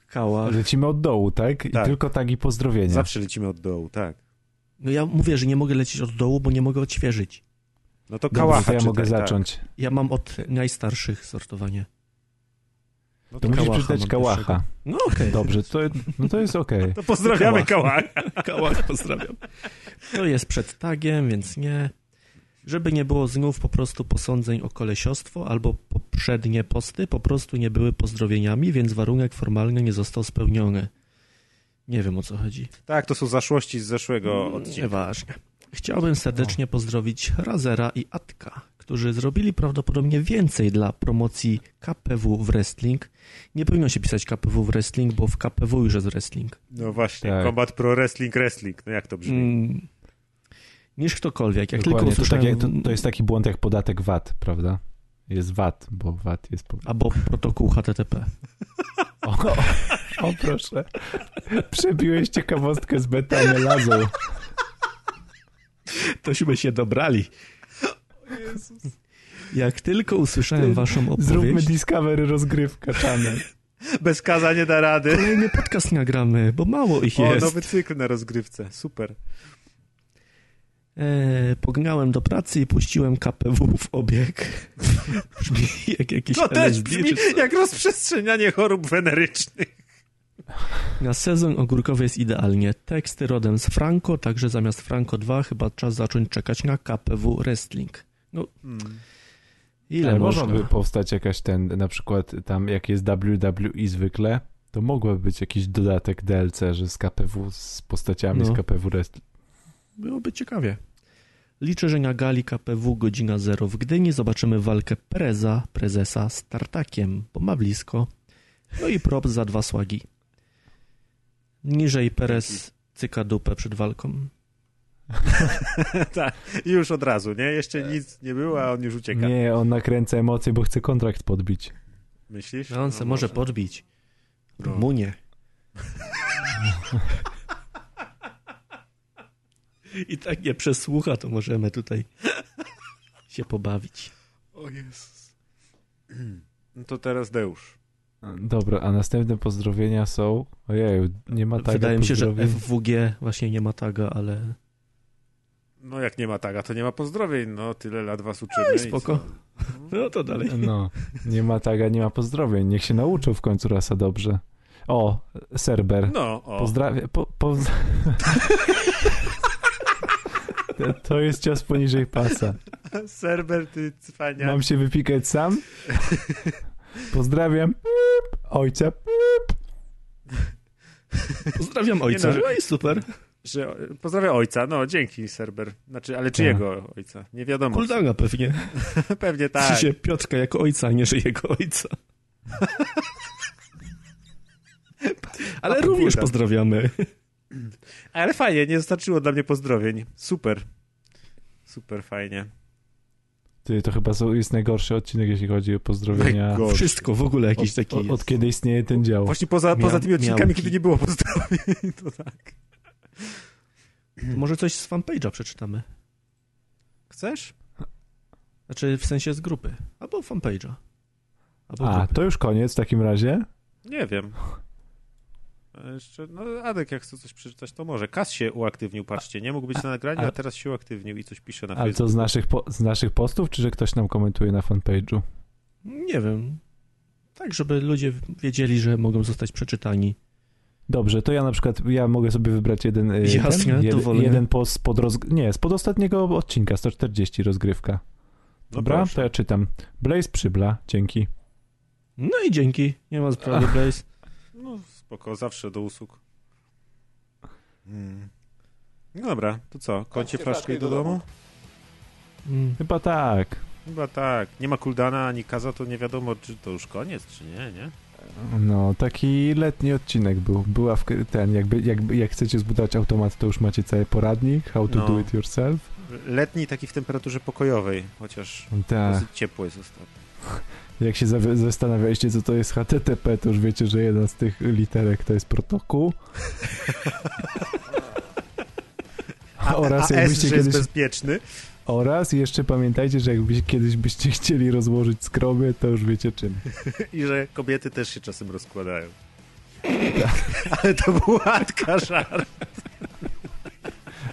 Kała. Lecimy od dołu, tak? I Tak. tylko tak i pozdrowienia. Zawsze lecimy od dołu, tak. No ja mówię, że nie mogę lecieć od dołu, bo nie mogę odświeżyć. No to kałacha to ja czytaj, mogę tak. zacząć. Ja mam od najstarszych sortowanie. No To to, musisz Kałacha przeczytać Kałacha. No okej. Dobrze, to, no to jest okej. [laughs] to pozdrawiamy kałacha. Kałach, [laughs] pozdrawiam. To jest przed tagiem, więc nie. Żeby nie było znów po prostu posądzeń o kolesiostwo albo poprzednie posty po prostu nie były pozdrowieniami, więc warunek formalny nie został spełniony. Nie wiem o co chodzi. Tak, to są zaszłości z zeszłego Mm, odcinka. Nieważne. Chciałbym serdecznie pozdrowić Razera i Atka, którzy zrobili prawdopodobnie więcej dla promocji KPW w wrestling. Nie powinno się pisać KPW w wrestling, bo w KPW już jest wrestling. No właśnie, Tak. Combat Pro Wrestling Wrestling. No jak to brzmi? Mm, niż ktokolwiek. Jak Dokładnie, tylko to, tak usłyszałem... jak, to, to jest taki błąd jak podatek VAT, prawda? Jest VAT, bo VAT jest... Albo protokół HTTP. [laughs] [laughs] O, o, o proszę. Przebiłeś ciekawostkę z betamelazą. Tośmy się dobrali. Jak tylko usłyszałem waszą Zróbmy opowieść, Discovery rozgrywka channel. Bez kaza nie da rady. kolejny podcast nagramy, bo mało ich O, jest. nowy cykl na rozgrywce. Super. E, pognałem do pracy i puściłem KPW w obieg. [laughs] Brzmi jak jakiś To też brzmi jak rozprzestrzenianie chorób wenerycznych. Na sezon ogórkowy jest idealnie. Teksty rodem z Franco, także zamiast Franco 2 chyba czas zacząć czekać na KPW Wrestling. No, Hmm. ile Ale można? mogłaby powstać jakaś ten, na przykład tam jak jest WWE zwykle, to mogłaby być jakiś dodatek DLC, że z KPW, z postaciami No. z KPW Wrestling. Byłoby ciekawie. Liczę, że na gali KPW godzina 0 w Gdyni zobaczymy walkę Preza, prezesa z Tartakiem, bo ma blisko. No i prop za dwa słagi. Niżej Perez cyka dupę przed walką. [laughs] tak, i już od razu, nie? Jeszcze nic nie było, a on już ucieka. Nie, on nakręca emocje, bo chce kontrakt podbić. Myślisz? No on se może podbić. No. Rumunię. [laughs] I tak nie przesłucha, to możemy tutaj się pobawić. O Jezus. [clears throat] No to teraz Deusz. Dobra, a następne pozdrowienia są... Ojej, nie ma taga Wydaje mi się, że. FWG właśnie nie ma taga, ale No jak nie ma taga, to nie ma pozdrowień. No tyle lat was uczymy. No i i spoko. [laughs] no to dalej. No, nie ma taga, nie ma pozdrowień. Niech się nauczył w końcu rasa dobrze. O, Serber. No, o. Pozdrawiam. Po, [laughs] To jest cios poniżej pasa. Serber, ty cwania. Mam się wypikać sam? [laughs] Pozdrawiam. Ojca. Pozdrawiam ojca. Nie no, No i super. Że, pozdrawiam ojca, no dzięki Serber. Znaczy, ale czyjego ojca? Nie wiadomo. Kuldana pewnie. [laughs] Pewnie tak. sensie Piotrka jako ojca, a nie że jego ojca. [laughs] Ale A, również Kuldan. pozdrawiamy. Ale fajnie, nie zostarczyło dla mnie pozdrowień. Super. Super fajnie. Ty, to chyba jest najgorszy odcinek, jeśli chodzi o pozdrowienia. Najgorszy. Wszystko w ogóle jakiś taki od, od kiedy istnieje ten dział. Właśnie poza, Mia- poza tymi odcinkami, miałki. kiedy nie było pozdrowień, to tak. Może coś z fanpage'a przeczytamy. Chcesz? Znaczy w sensie z grupy. Albo fanpage'a. Albo A, grupy. to już koniec w takim razie. Nie wiem. Jeszcze, no Adek, jak chce coś przeczytać, to może. Kas się uaktywnił, patrzcie, nie mógł być na nagraniu, a, a- teraz się uaktywnił i coś pisze na Ale Facebooku. to z naszych, po, z naszych postów, czy że ktoś nam komentuje na fanpage'u? Nie wiem. Tak, żeby ludzie wiedzieli, że mogą zostać przeczytani. Dobrze, to ja na przykład, ja mogę sobie wybrać jeden, y, Jasne, ten, jed, jeden post spod roz, nie, spod ostatniego odcinka, 140 rozgrywka. No Dobra, proszę. to ja czytam. Blaze przybla, dzięki. No i dzięki. Nie ma sprawy, [laughs] Blaze. No spoko, zawsze do usług. Hmm. No dobra, to co? Końcie flaszkę i do domu? Mm. Chyba tak. Chyba tak. Nie ma Kuldana ani Kaza, to nie wiadomo, czy to już koniec, czy nie, nie? No, taki letni odcinek był. Była w, ten, jakby, jakby, jak chcecie zbudować automat, to już macie cały poradnik, how to No. do it yourself. Letni taki w temperaturze pokojowej, chociaż Tak. dosyć ciepło jest ostatnio. Jak się zastanawialiście, co to jest HTTP, to już wiecie, że jedna z tych literek to jest protokół. [laughs] oraz, A S, że jest kiedyś, bezpieczny. oraz jeszcze pamiętajcie, że jakbyście kiedyś byście chcieli rozłożyć skroby, to już wiecie czym. I że kobiety też się czasem rozkładają. [laughs] Ale to był łatka żart.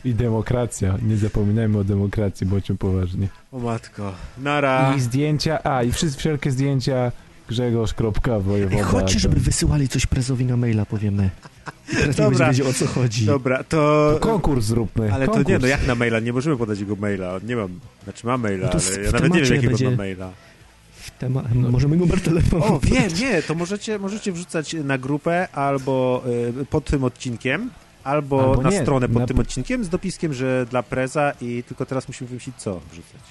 I demokracja. Nie zapominajmy o demokracji, bądźmy poważni. O matko. Nara. I zdjęcia, a i wszystkie wszelkie zdjęcia Grzegorz. Wojewoda. chodźcie, żeby wysyłali coś prezowi na maila, powiemy. Teraz nie Dobra. będzie wiedział, o co chodzi. Dobra, to... To konkurs zróbmy. Ale to konkurs. nie, no jak na maila? Nie możemy podać jego maila. Nie mam, znaczy mam maila, No to ale ja nawet nie wiem, jakiego będzie- mam maila. W tema... Możemy numer telefonu. O, wiem, nie, to możecie, możecie wrzucać na grupę albo y, pod tym odcinkiem, albo, Albo na nie, stronę pod na- tym odcinkiem z dopiskiem, że dla preza i tylko teraz musimy wymyślić co wrzucać.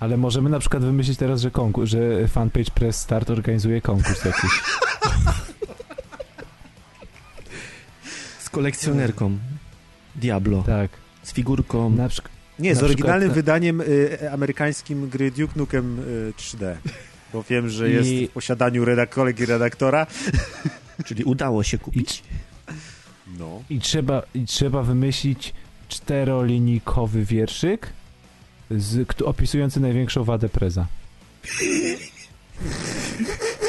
Ale możemy na przykład wymyślić teraz, że konkurs, że fanpage Press Start organizuje konkurs jakiś. [laughs] Z kolekcjonerką. Diablo. tak. Z figurką. Na przykład. Nie, z Na oryginalnym przykład- wydaniem y, amerykańskim gry Duke Nukem y, 3D. Bo wiem, że I- jest w posiadaniu redak kolegi redaktora. Czyli udało się I, kupić. No. i, trzeba, I trzeba wymyślić czterolinijkowy wierszyk z, opisujący największą wadę Preza.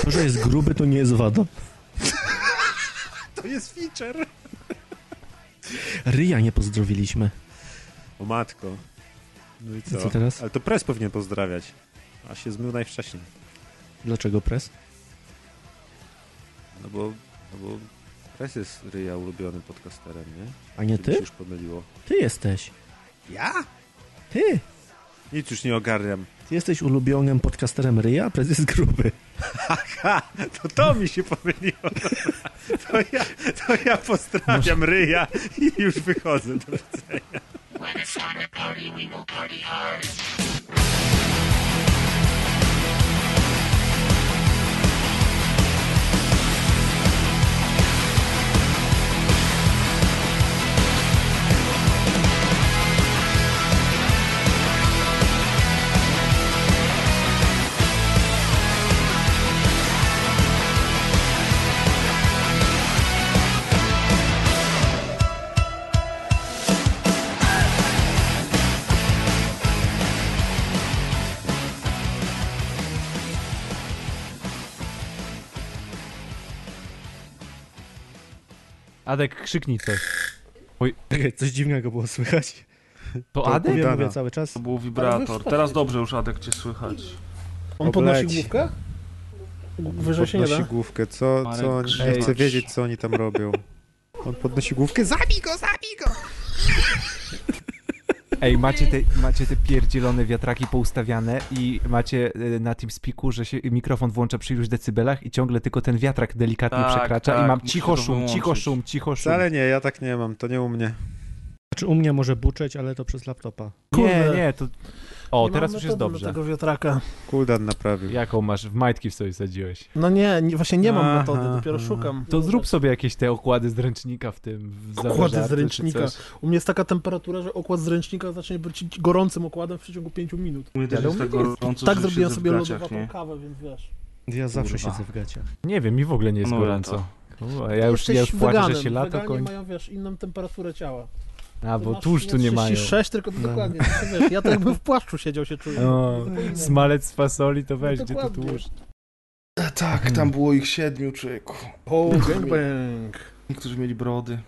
To, że jest gruby, to nie jest wada. To jest feature. Ryja nie pozdrowiliśmy. O matko. No i co? I co teraz? Ale to pres powinien pozdrawiać. A się zmył najwcześniej. Dlaczego pres? No bo, no bo pres jest ryja ulubionym podcasterem, nie? A nie Czy ty? już pomyliło. Ty jesteś. Ja? Ty. Nic już nie ogarniam. Ty jesteś ulubionym podcasterem Ryja, jest gruby. Ha, to to mi się pomyliło. To ja, to ja pozdrawiam ryja i już wychodzę. Do widzenia. Adek, krzyknij coś. Czekaj, coś dziwnego było słychać. To To Adek? Mówię, mówię cały czas. To był wibrator. Teraz dobrze już, Adek, cię słychać. On podnosi Obleć. główkę? Wyżej się nie Podnosi da. główkę. Co, Marek co on, ja Grzegorz. chcę wiedzieć, co oni tam robią. On podnosi główkę. Zabij go, zabij go! Ej, macie te, macie te pierdzielone wiatraki poustawiane i macie y, na TeamSpeaku, że się mikrofon włącza przy iluś decybelach i ciągle tylko ten wiatrak delikatnie Tak, przekracza tak, i mam cicho to szum, cicho szum, cicho szum. Wcale nie, ja tak nie mam, to nie u mnie. Znaczy u mnie może buczeć, ale to przez laptopa. Nie, Kurde. nie, to... O, Nie teraz już jest dobrze. tego wiatraka. Cooldown naprawił. Jaką masz? W majtki w sobie sadziłeś. No nie, nie właśnie nie mam Aha, metody, dopiero aha. szukam. To zrób sobie jakieś te okłady z ręcznika w tym. W Okłady z ręcznika. U mnie jest taka temperatura, że okład z ręcznika zacznie być gorącym okładem w przeciągu 5 minut. U mnie też Ale jest tak gorąco, tak zrobiłem sobie gaciach, lodowatą nie? kawę, więc wiesz. Ja zawsze Kurwa. siedzę w gaciach. Nie wiem, mi w ogóle nie jest No, gorąco. Kurwa, ja już, ja już płaczę, że się lata kończy. mają, wiesz, inną temperaturę ciała. A, bo tłuszczu nie mają. 36, tylko No. dokładnie. to Wiesz, ja to jakbym w płaszczu siedział się czuję. O, Zupełnie innym. smalec z fasoli to weź, gdzie to tłuszcz. Tak, tam było ich siedmiu, człowieku. O, gangbang. Niektórzy mieli brody.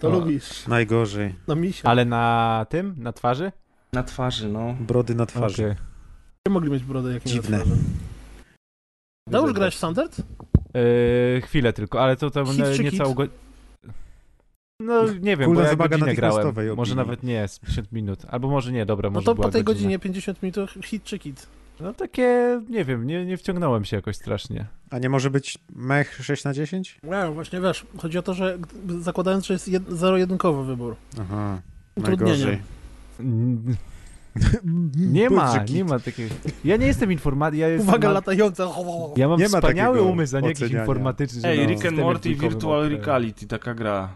To O. lubisz. Najgorzej. Na misia. Ale na tym? Na twarzy? Na twarzy, no. Brody na twarzy. Okej. Nie mogli mieć brodę jak nie na Dziwne. twarzy. Dałeś grać w Standard? Yy, chwilę tylko, ale to tam Hit nie, całą go... No nie wiem, Kula bo ja godzinę grałem. Może nawet nie, z 50 minut. Albo może nie, dobra, No może to była po tej godzina. godzinie 50 minut hit czy kit? No takie, nie wiem, nie, nie wciągnąłem się jakoś strasznie. A nie może być mech 6 na 10? No właśnie wiesz, chodzi o to, że zakładając, że jest jed- zero-jedynkowy wybór. Aha. Utrudnienie. Najgorzej. Nie ma, nie ma takiej... Ja nie jestem informatykiem, ja jestem... Uwaga mam- latająca. Ja mam Nie ma wspaniały takiego umysł, a nie jakiś informatyczny. Ej, na Rick and Morty Virtual. Reality, taka gra.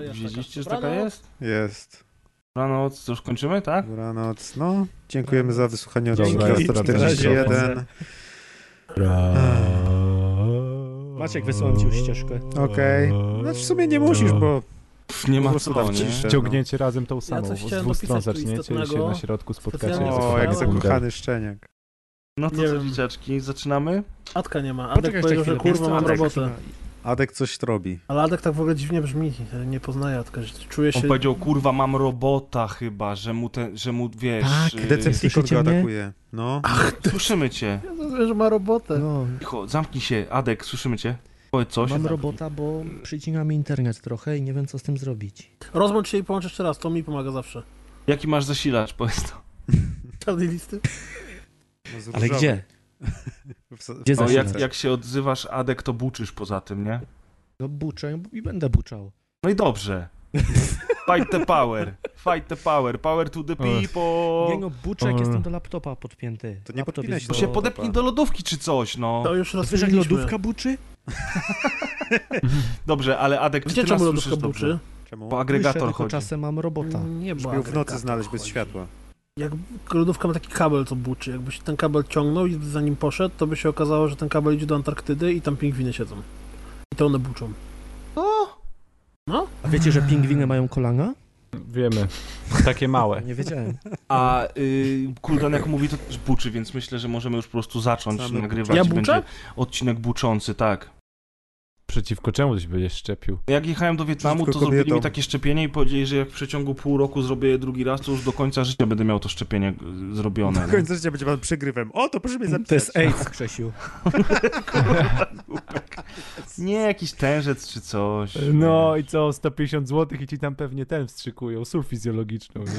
Jest Wiedzieliście, że taka. jest? Jest. Dobranoc, to już kończymy, tak? Dobranoc. No, dziękujemy za wysłuchanie odcinka ja teraz 41. Maciek, wysyłam ci już ścieżkę. Okej. Znaczy w sumie nie musisz, bo Nie ma co, nie? ciszę. Ściągnięcie razem tą samą. coś z dwóch stron zaczniecie i się na środku spotkacie. O, jak zakochany szczeniak. No to co, dzieciaczki, zaczynamy? Adka nie ma. Adek Poczekaj powiedział, jeszcze że kurwa mam Adek, robotę. Adek coś robi. Ale Adek tak w ogóle dziwnie brzmi. Nie poznaje Adka. że Czuje się... On powiedział, kurwa, mam robota chyba, że mu, te, że mu wiesz... Tak, yy, Decepticon go atakuje. No. Słyszymy cię. Ja zrozumiałem, że ma robotę. No, Cicho, zamknij się, Adek, słyszymy cię. Powiedz coś. mam robota, bo przycina mi internet trochę i nie wiem co z tym zrobić. Rozłącz się i połącz jeszcze raz. To mi pomaga zawsze. Jaki masz zasilacz, powiedz to. [laughs] Czarnej listy? No, Ale gdzie? [laughs] Gdzie No, jak, jak się odzywasz, Adek, to buczysz poza tym, nie? No buczę i będę buczał. No i dobrze. Fight the power. Fight the power. Power to the people. Nie no, O. jestem do laptopa podpięty. To nie Laptop podpinaj się To do- się podepnij do lodówki czy coś, no. To już rozmawialiśmy. lodówka buczy? [laughs] Dobrze, ale Adek, czy Wiecie ty czemu nas lodówka buczy? dobrze? Czemu? Bo Słyszę, agregator tylko chodzi. czasem mam robota. Nie, Żeby bo ją w nocy znaleźć bez światła. Jak lodówka ma taki kabel, co buczy. Jakbyś ten kabel ciągnął i za nim poszedł, to by się okazało, że ten kabel idzie do Antarktydy i tam pingwiny siedzą. I to one buczą. A wiecie, że pingwiny mają kolana? Wiemy. Takie małe. Nie wiedziałem. A y, Kuldan jak mówi, to też buczy, więc myślę, że możemy już po prostu zacząć Same nagrywać. Ja i buczę? Będzie odcinek buczący, tak. Przeciwko czemu ty się będziesz szczepił? Jak jechałem do Wietnamu, to zrobili mi takie szczepienie i powiedzieli, że jak w przeciągu pół roku zrobię je drugi raz, to już do końca życia będę miał to szczepienie y, zrobione. Nie? końcu życia będzie pan przegrywem. O, to proszę mnie zapisać. To jest AIDS, Krzesiu. [laughs] Nie, jakiś tężec czy coś. No i co, 150 zł i ci tam pewnie ten wstrzykują, sól fizjologiczną, nie?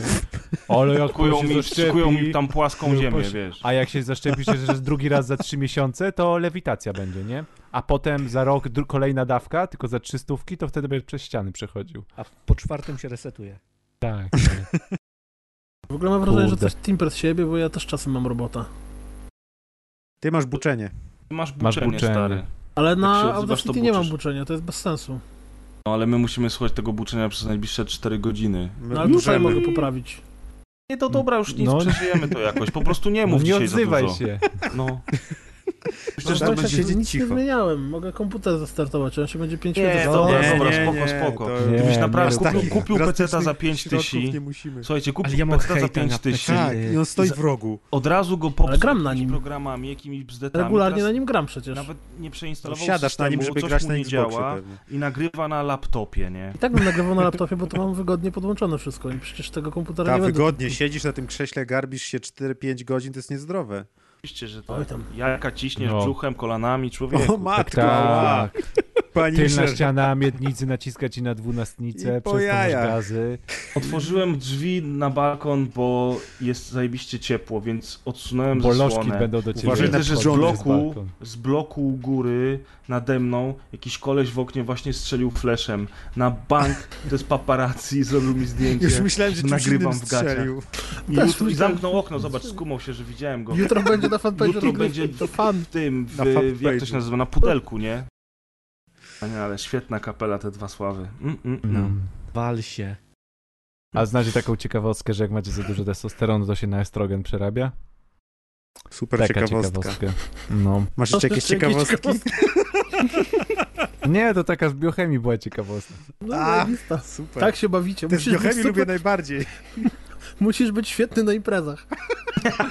Ale jak Kują się mi, zaszczepi- szykują mi tam płaską No, ziemię, posz- wiesz. A jak się zaszczepisz jeszcze drugi raz za 3 miesiące, to lewitacja będzie, nie? A potem za rok dru- kolejna dawka, tylko za 3 stówki, to wtedy będziesz przez ściany przechodził. A po czwartym się resetuje. Tak. [laughs] W ogóle mam wrażenie, że Kurde. to jest Timper z siebie, bo ja też czasem mam robota. Ty masz buczenie. Masz Masz buczenie, buczenie. stary. Ale na Audacity nie mam buczenia, to jest bez sensu. No ale my musimy słuchać tego buczenia przez najbliższe 4 godziny. No ale tutaj mogę poprawić. Nie, to dobra, już nic, No. przeżyjemy to jakoś. Po prostu nie No mów nie dzisiaj za odzywaj dużo. się. No. [laughs] Myślę, No, że to będzie... siedzieć nic cicho. nie zmieniałem. Mogę komputer zastartować, on się będzie 5 Nie, minut dobra, Nie, dobra, nie, spoko, nie, spoko. to- Nie, Gdybyś naprawdę kupił, takich kupił peceta za drastycznych 5 środków tysięcy. Słuchajcie, kupił ja peceta za hejta 5 na tysięcy. Tak, i on stoi w rogu. Od razu go popsuł Ale gram na nim. programami, jakimiś bzdetami. Regularnie Teraz na nim gram przecież. Nawet nie przeinstalował Siadasz na nim, żeby grać na nie działa i nagrywa na laptopie, nie? I tak bym nagrywał na laptopie, bo to mam wygodnie podłączone wszystko i przecież tego komputera Tak, nie będę... wygodnie. Siedzisz na tym krześle, garbisz się 4-5 godzin, to jest niezdrowe. Oczywiście, że Oj tak. tam. Jajka ciśniesz No. brzuchem, kolanami, człowieku. O matko, Tak. Pani Tylna ściana miednicy naciska ci na dwunastnicę, przez to gazy. Otworzyłem drzwi na balkon, bo jest zajebiście ciepło, więc odsunąłem Bo zasłonę. lożki będą do ciebie Uważaj że z bloku, z bloku u góry nade mną jakiś koleś w oknie właśnie strzelił fleszem. Na bank to jest paparazzi, zrobił mi zdjęcie. Już myślałem, że nagrywam w gaciach. strzelił. I, Też jutro, I zamknął okno, zobacz, skumał się, że widziałem go. Jutro będzie na fanpage'u Jutro będzie to fan. w tym, w, w, jak to się nazywa, na pudelku, nie? Nie, ale świetna kapela, te dwa sławy. Mm, mm, No. mm. Wal się. A znacie taką ciekawostkę, że jak macie za dużo testosteronu, to się na estrogen przerabia? Super Taka ciekawostka. ciekawostka. No. Masz jeszcze jakieś ciekawostki? [laughs] Nie, to taka z biochemii była ciekawostka. No, A, zajebista. Super. Tak się bawicie. Te z biochemii lubię super, najbardziej. [laughs] musisz być świetny na imprezach. [laughs]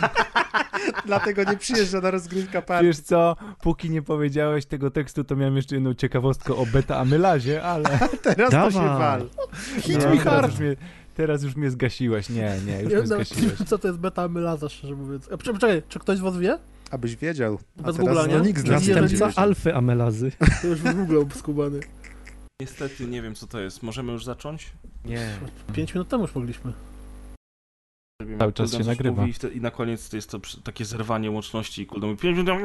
Dlatego nie przyjeżdża na rozgrywka party. Wiesz co, póki nie powiedziałeś tego tekstu, to miałem jeszcze jedną ciekawostkę o beta-amylazie, ale... Teraz to się wal. Hit Nie, mi hard. mnie, teraz już mnie zgasiłeś. Nie, nie, już Nie mnie zgasiłeś. co to jest beta-amylaza, szczerze mówiąc. A, poczekaj, czy ktoś z was wie? Abyś wiedział. A Bez teraz Google'a, nie? no, nikt z nas nie Następca alfy amelazy. [laughs] To już w Google skubany. Niestety nie wiem, co to jest. Możemy już zacząć? Nie. Pięć minut temu już mogliśmy. Cały czas się nagrywa. Mówi i, I na koniec to jest to takie zerwanie łączności i Kuldan mówi 5 minut,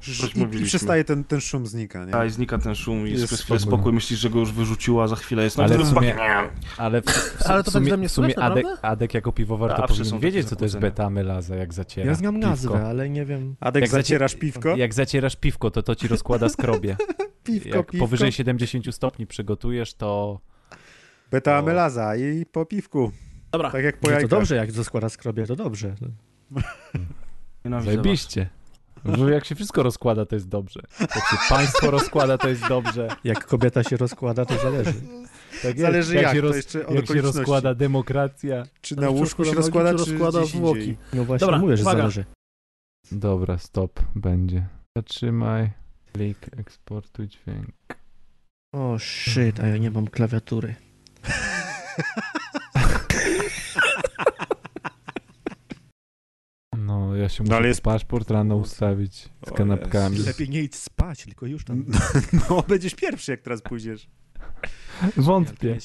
coś I, I przestaje ten, ten szum znika, nie? A i znika ten szum i Jest chwilę spokój. spokój. Myślisz, że go już wyrzuciło, a za chwilę jest... Ale w sumie- Ale w, w, [laughs] Ale to tak ze mnie w sumie słychać, Adek? Adek jako piwowar to powinien są wiedzieć, co to jest beta-amylaza, jak zaciera Ja znam nazwę, ale nie wiem. Adek, Jak zacie- zacierasz piwko? Jak zacierasz piwko, to to ci rozkłada skrobie. [laughs] Piwko, Jak piwko. powyżej 70 stopni przygotujesz, to... Beta amylaza i po piwku. Dobra, Tak jak po No to jajkach. dobrze, jak to składa skrobie, to dobrze. Was. Zajebiście. Bo jak się wszystko rozkłada, to jest dobrze. Jak się państwo rozkłada, to jest dobrze. Jak kobieta się rozkłada, to zależy. Tak. Zależy jak, się, to roz, jak się rozkłada demokracja. Czy na łóżku się rozkłada, czy rozkłada zwłoki? indziej? No właśnie Dobra, mówię, że uwaga. zależy. Dobra, stop, będzie. Zatrzymaj. Klik, eksportuj dźwięk. O shit, a ja nie mam klawiatury. [laughs] No, ja się No, muszę ale ale jest- paszport rano ustawić z kanapkami. Lepiej nie idź spać, tylko już tam. [laughs] No, będziesz pierwszy, jak teraz pójdziesz. Wątpię.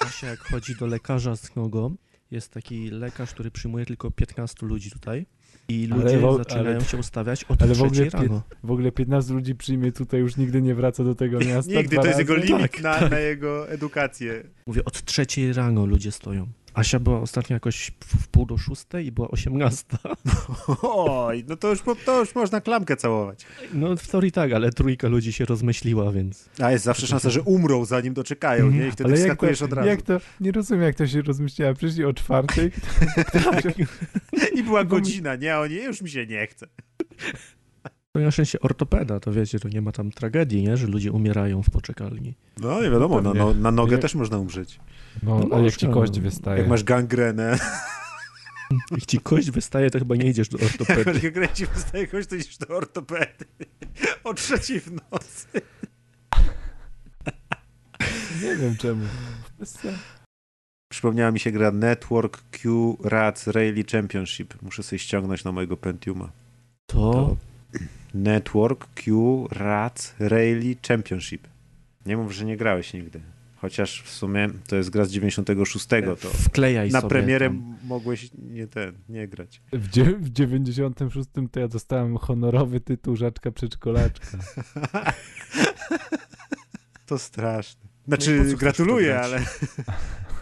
Asia jak chodzi do lekarza z nogą, jest taki lekarz, który przyjmuje tylko 15 ludzi tutaj i Ale ludzie wo- zaczynają ale- się ustawiać o ale w ogóle rano. W ogóle 15 ludzi przyjmie tutaj, już nigdy nie wraca do tego [laughs] miasta. Nigdy, to jest razy. jego limit Tak, na, tak. na jego edukację. Mówię, od trzeciej rano ludzie stoją. Asia była ostatnio jakoś w, pół do szóstej i była 18. Oj, no to już, to już można klamkę całować. No w teorii tak, ale trójka ludzi się rozmyśliła, więc... A jest zawsze szansa, że umrą, zanim doczekają, nie? I wtedy Ale wskakujesz to, od razu. jak to, nie rozumiem jak to się rozmyśliła. Przyszli o czwartej, [laughs] Tak. I była godzina, nie? A oni, już mi się nie chce. To na szczęście ortopeda, to wiecie, to nie ma tam tragedii, nie? Że ludzie umierają w poczekalni. No nie wiadomo, no, no, na nogę Jak- też można umrzeć. no, No a jak ci kość no. wystaje. Jak masz gangrenę, [laughs] Jak ci kość wystaje, to chyba nie idziesz do [laughs] jak ortopedy. masz gangrenę ci wystaje kość, to idziesz do ortopedy. [laughs] O trzeciej w nocy. Nie wiem czemu. Przypomniała mi się gra Network Q Rats Rally Championship. Muszę sobie ściągnąć na mojego Pentiuma. To... Network Q Rats Rally Championship. Nie mów, że nie grałeś nigdy. Chociaż w sumie to jest gra z 96, to Wklejaj na sobie premierę tam. mogłeś nie ten, nie grać. W, dzie- w 96 to ja dostałem honorowy tytuł Żaczka Przedszkolaczka. [laughs] To straszne. No Znaczy, chcesz gratuluję, ale... [laughs]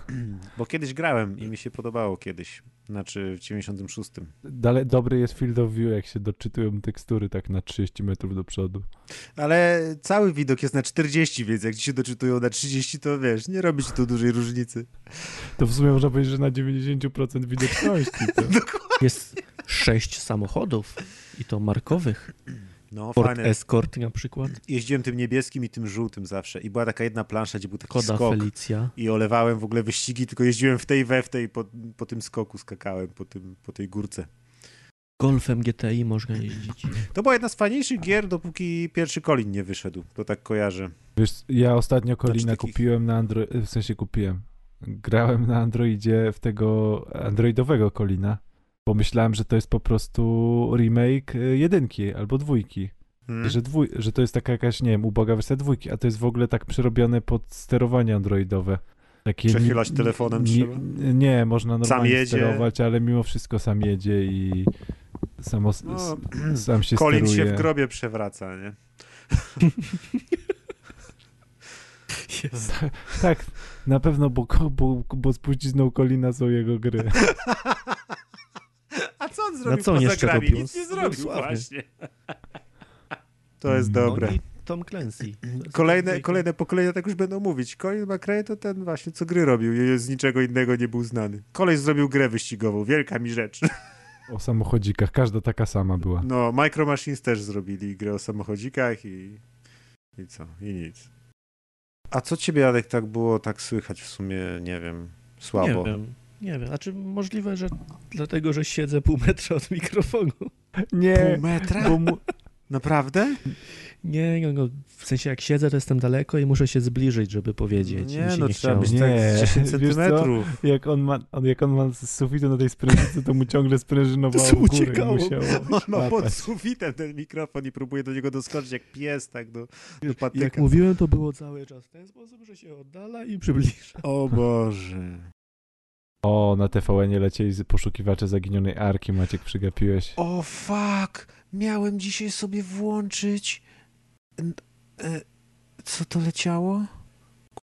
[clears throat] Bo kiedyś grałem i mi się podobało kiedyś. Znaczy w 96. Dalej, dobry jest Field of View, jak się doczytują tekstury tak na 30 metrów do przodu. Ale cały widok jest na 40, więc jak ci się doczytują na 30, to wiesz, nie robi ci to dużej różnicy. To w sumie można powiedzieć, że na 90% widoczności. [laughs] To... Jest sześć samochodów i to markowych. No, Ford fajne. Escort na przykład. Jeździłem tym niebieskim i tym żółtym zawsze. I była taka jedna plansza, gdzie był taki Koda skok. Felicia. I olewałem w ogóle wyścigi, tylko jeździłem w tej we w tej, po, po tym skoku skakałem, po, tym, po tej górce. Golfem GTI można jeździć. To była jedna z fajniejszych gier, dopóki pierwszy Colin nie wyszedł. To tak kojarzę. Wiesz, ja ostatnio Kolina takich- kupiłem na Android, w sensie kupiłem. Grałem na Androidzie w tego androidowego Kolina, bo myślałem, że to jest po prostu remake y, jedynki albo dwójki. Hmm? że, dwój, że to jest taka jakaś, nie wiem, uboga wersja dwójki, a to jest w ogóle tak przerobione pod sterowanie androidowe. Takie Przechylać ni- telefonem ni- trzeba? Nie, można normalnie sterować, ale mimo wszystko sam jedzie i samo, No, sam się Colin steruje. się w grobie przewraca, nie? [laughs] Tak, na pewno, bo, bo, bo spuścizną Colina są jego gry. [laughs] [laughs] A co on zrobił co on jeszcze grami? robił? Nic nie zrobił właśnie. [laughs] To jest dobre. I Tom Clancy. Kolejne, kolejne pokolenia tak już będą mówić. Colin McRae to ten właśnie, co gry robił i z niczego innego nie był znany. Koleś zrobił grę wyścigową, wielka mi rzecz. [laughs] O samochodzikach, każda taka sama była. No, Micro Machines też zrobili grę o samochodzikach i, i co, i nic. A co ciebie, Jadek, tak było tak słychać w sumie, nie wiem, słabo? Nie wiem, nie wiem. Znaczy możliwe, że dlatego, że siedzę pół metra od mikrofonu. Nie, Pół metra? bo mu, Naprawdę? Nie, no, no, w sensie jak siedzę, to jestem daleko i muszę się zbliżyć, żeby powiedzieć. Nie, no nie trzeba chciało. być Nie, tak z 10 wiesz co? centymetrów. jak on ma, on, jak on ma z sufitu na tej sprężycy, to mu ciągle sprężynowało To górę uciekało. musiało On ma pod sufitem ten mikrofon i próbuje do niego doskoczyć jak pies, tak do, do Jak patyka. mówiłem, to było cały czas w ten sposób, że się oddala i przybliża. O Boże. O, na TVN-ie lecieli z poszukiwacze zaginionej Arki, Maciek, przygapiłeś. O fuck, miałem dzisiaj sobie włączyć... E, Co to leciało?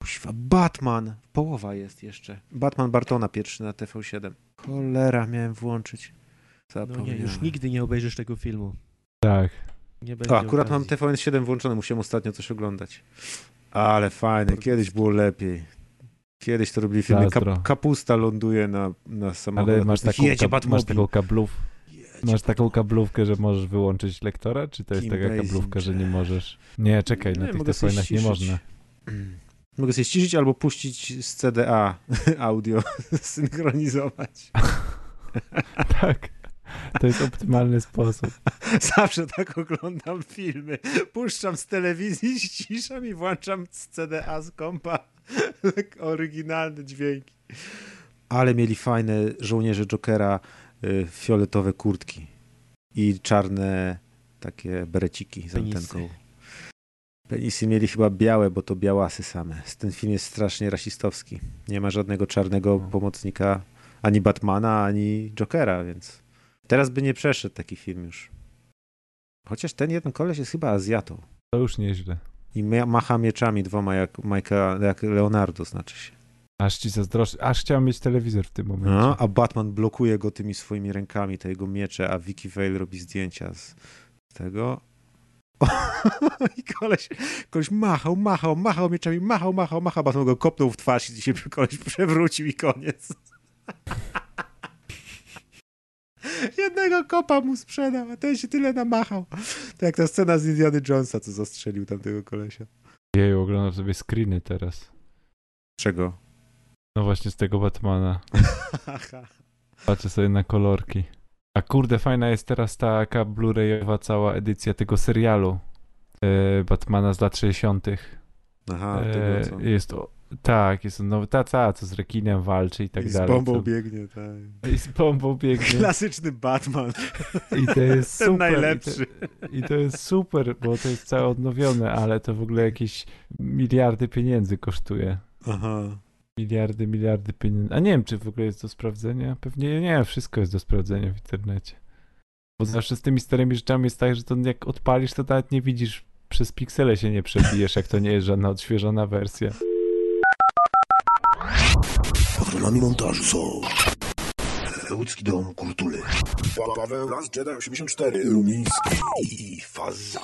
Kuźwa, Batman. Połowa jest jeszcze. Batman Bartona pierwszy na TV7. Cholera, miałem włączyć. No nie, Zapomniałem. już nigdy nie obejrzysz tego filmu. Tak. Nie będzie O, akurat mam okazji. TVN7 włączony, musiałem ostatnio coś oglądać. Ale fajne, kiedyś było lepiej. Kiedyś to robili filmy, kap, kapusta ląduje na, na samochodzie. Ale masz taką, Jedzie kab- masz taką kablów, masz taką kablówkę, że możesz wyłączyć lektora, czy to jest Kim taka kablówka, że nie możesz? Nie, czekaj, na Nie, tych mogę sobie TVN-ach nie można. [clears throat] Mogę sobie ściszyć albo puścić z CDA [laughs] audio, [laughs] synchronizować. [laughs] Tak. To jest optymalny sposób. Zawsze tak oglądam filmy. Puszczam z telewizji, ściszam i włączam z CDA z kompa [laughs] oryginalne dźwięki. Ale mieli fajne żołnierze Jokera y, fioletowe kurtki i czarne takie bereciki z antenką. Penisy mieli chyba białe, bo to białasy same. Ten film jest strasznie rasistowski. Nie ma żadnego czarnego No. pomocnika ani Batmana, ani Jokera, więc teraz by nie przeszedł taki film już. Chociaż ten jeden koleś jest chyba Azjatą. To już nieźle. I macha mieczami dwoma jak, Majka, jak Leonardo, znaczy się. Aż ci zazdroszczę. Aż chciałem mieć telewizor w tym momencie. No, a Batman blokuje go tymi swoimi rękami, te jego miecze, a Vicky Vale robi zdjęcia z, z tego. [laughs] I koleś, koleś machał, machał, machał mieczami, machał, machał, machał, Batman go kopnął w twarz i się koleś przewrócił i koniec. [laughs] Jednego kopa mu sprzedał, a ten się tyle namachał. To jak ta scena z Indiana Jonesa, co zastrzelił tamtego kolesia. Jej, oglądam sobie screeny teraz. Czego? No właśnie z tego Batmana. Patrzę sobie na kolorki. A kurde, fajna jest teraz taka Blu-rayowa cała edycja tego serialu e, Batmana z lat 60. Aha, E, tego co? jest o, tak, jest on nowy, ta, ta, co z rekinem walczy i tak I z dalej. bombą co, biegnie, tak. [laughs] I z bombą biegnie. Klasyczny Batman. I to jest Ten super. najlepszy. I to, I to jest super, bo to jest całe odnowione, ale to w ogóle jakieś miliardy pieniędzy kosztuje. Aha. Miliardy, miliardy pieniędzy. A nie wiem, czy w ogóle jest do sprawdzenia. Pewnie nie, wszystko jest do sprawdzenia w internecie. Bo zawsze z tymi starymi rzeczami jest tak, że to jak odpalisz, to nawet nie widzisz, przez piksele się nie przebijesz, jak to nie jest żadna odświeżona wersja. Patronami montażu są Łódzki Dom Kultury Pa- Paweł Las Jedi 84 Lumiński i Faza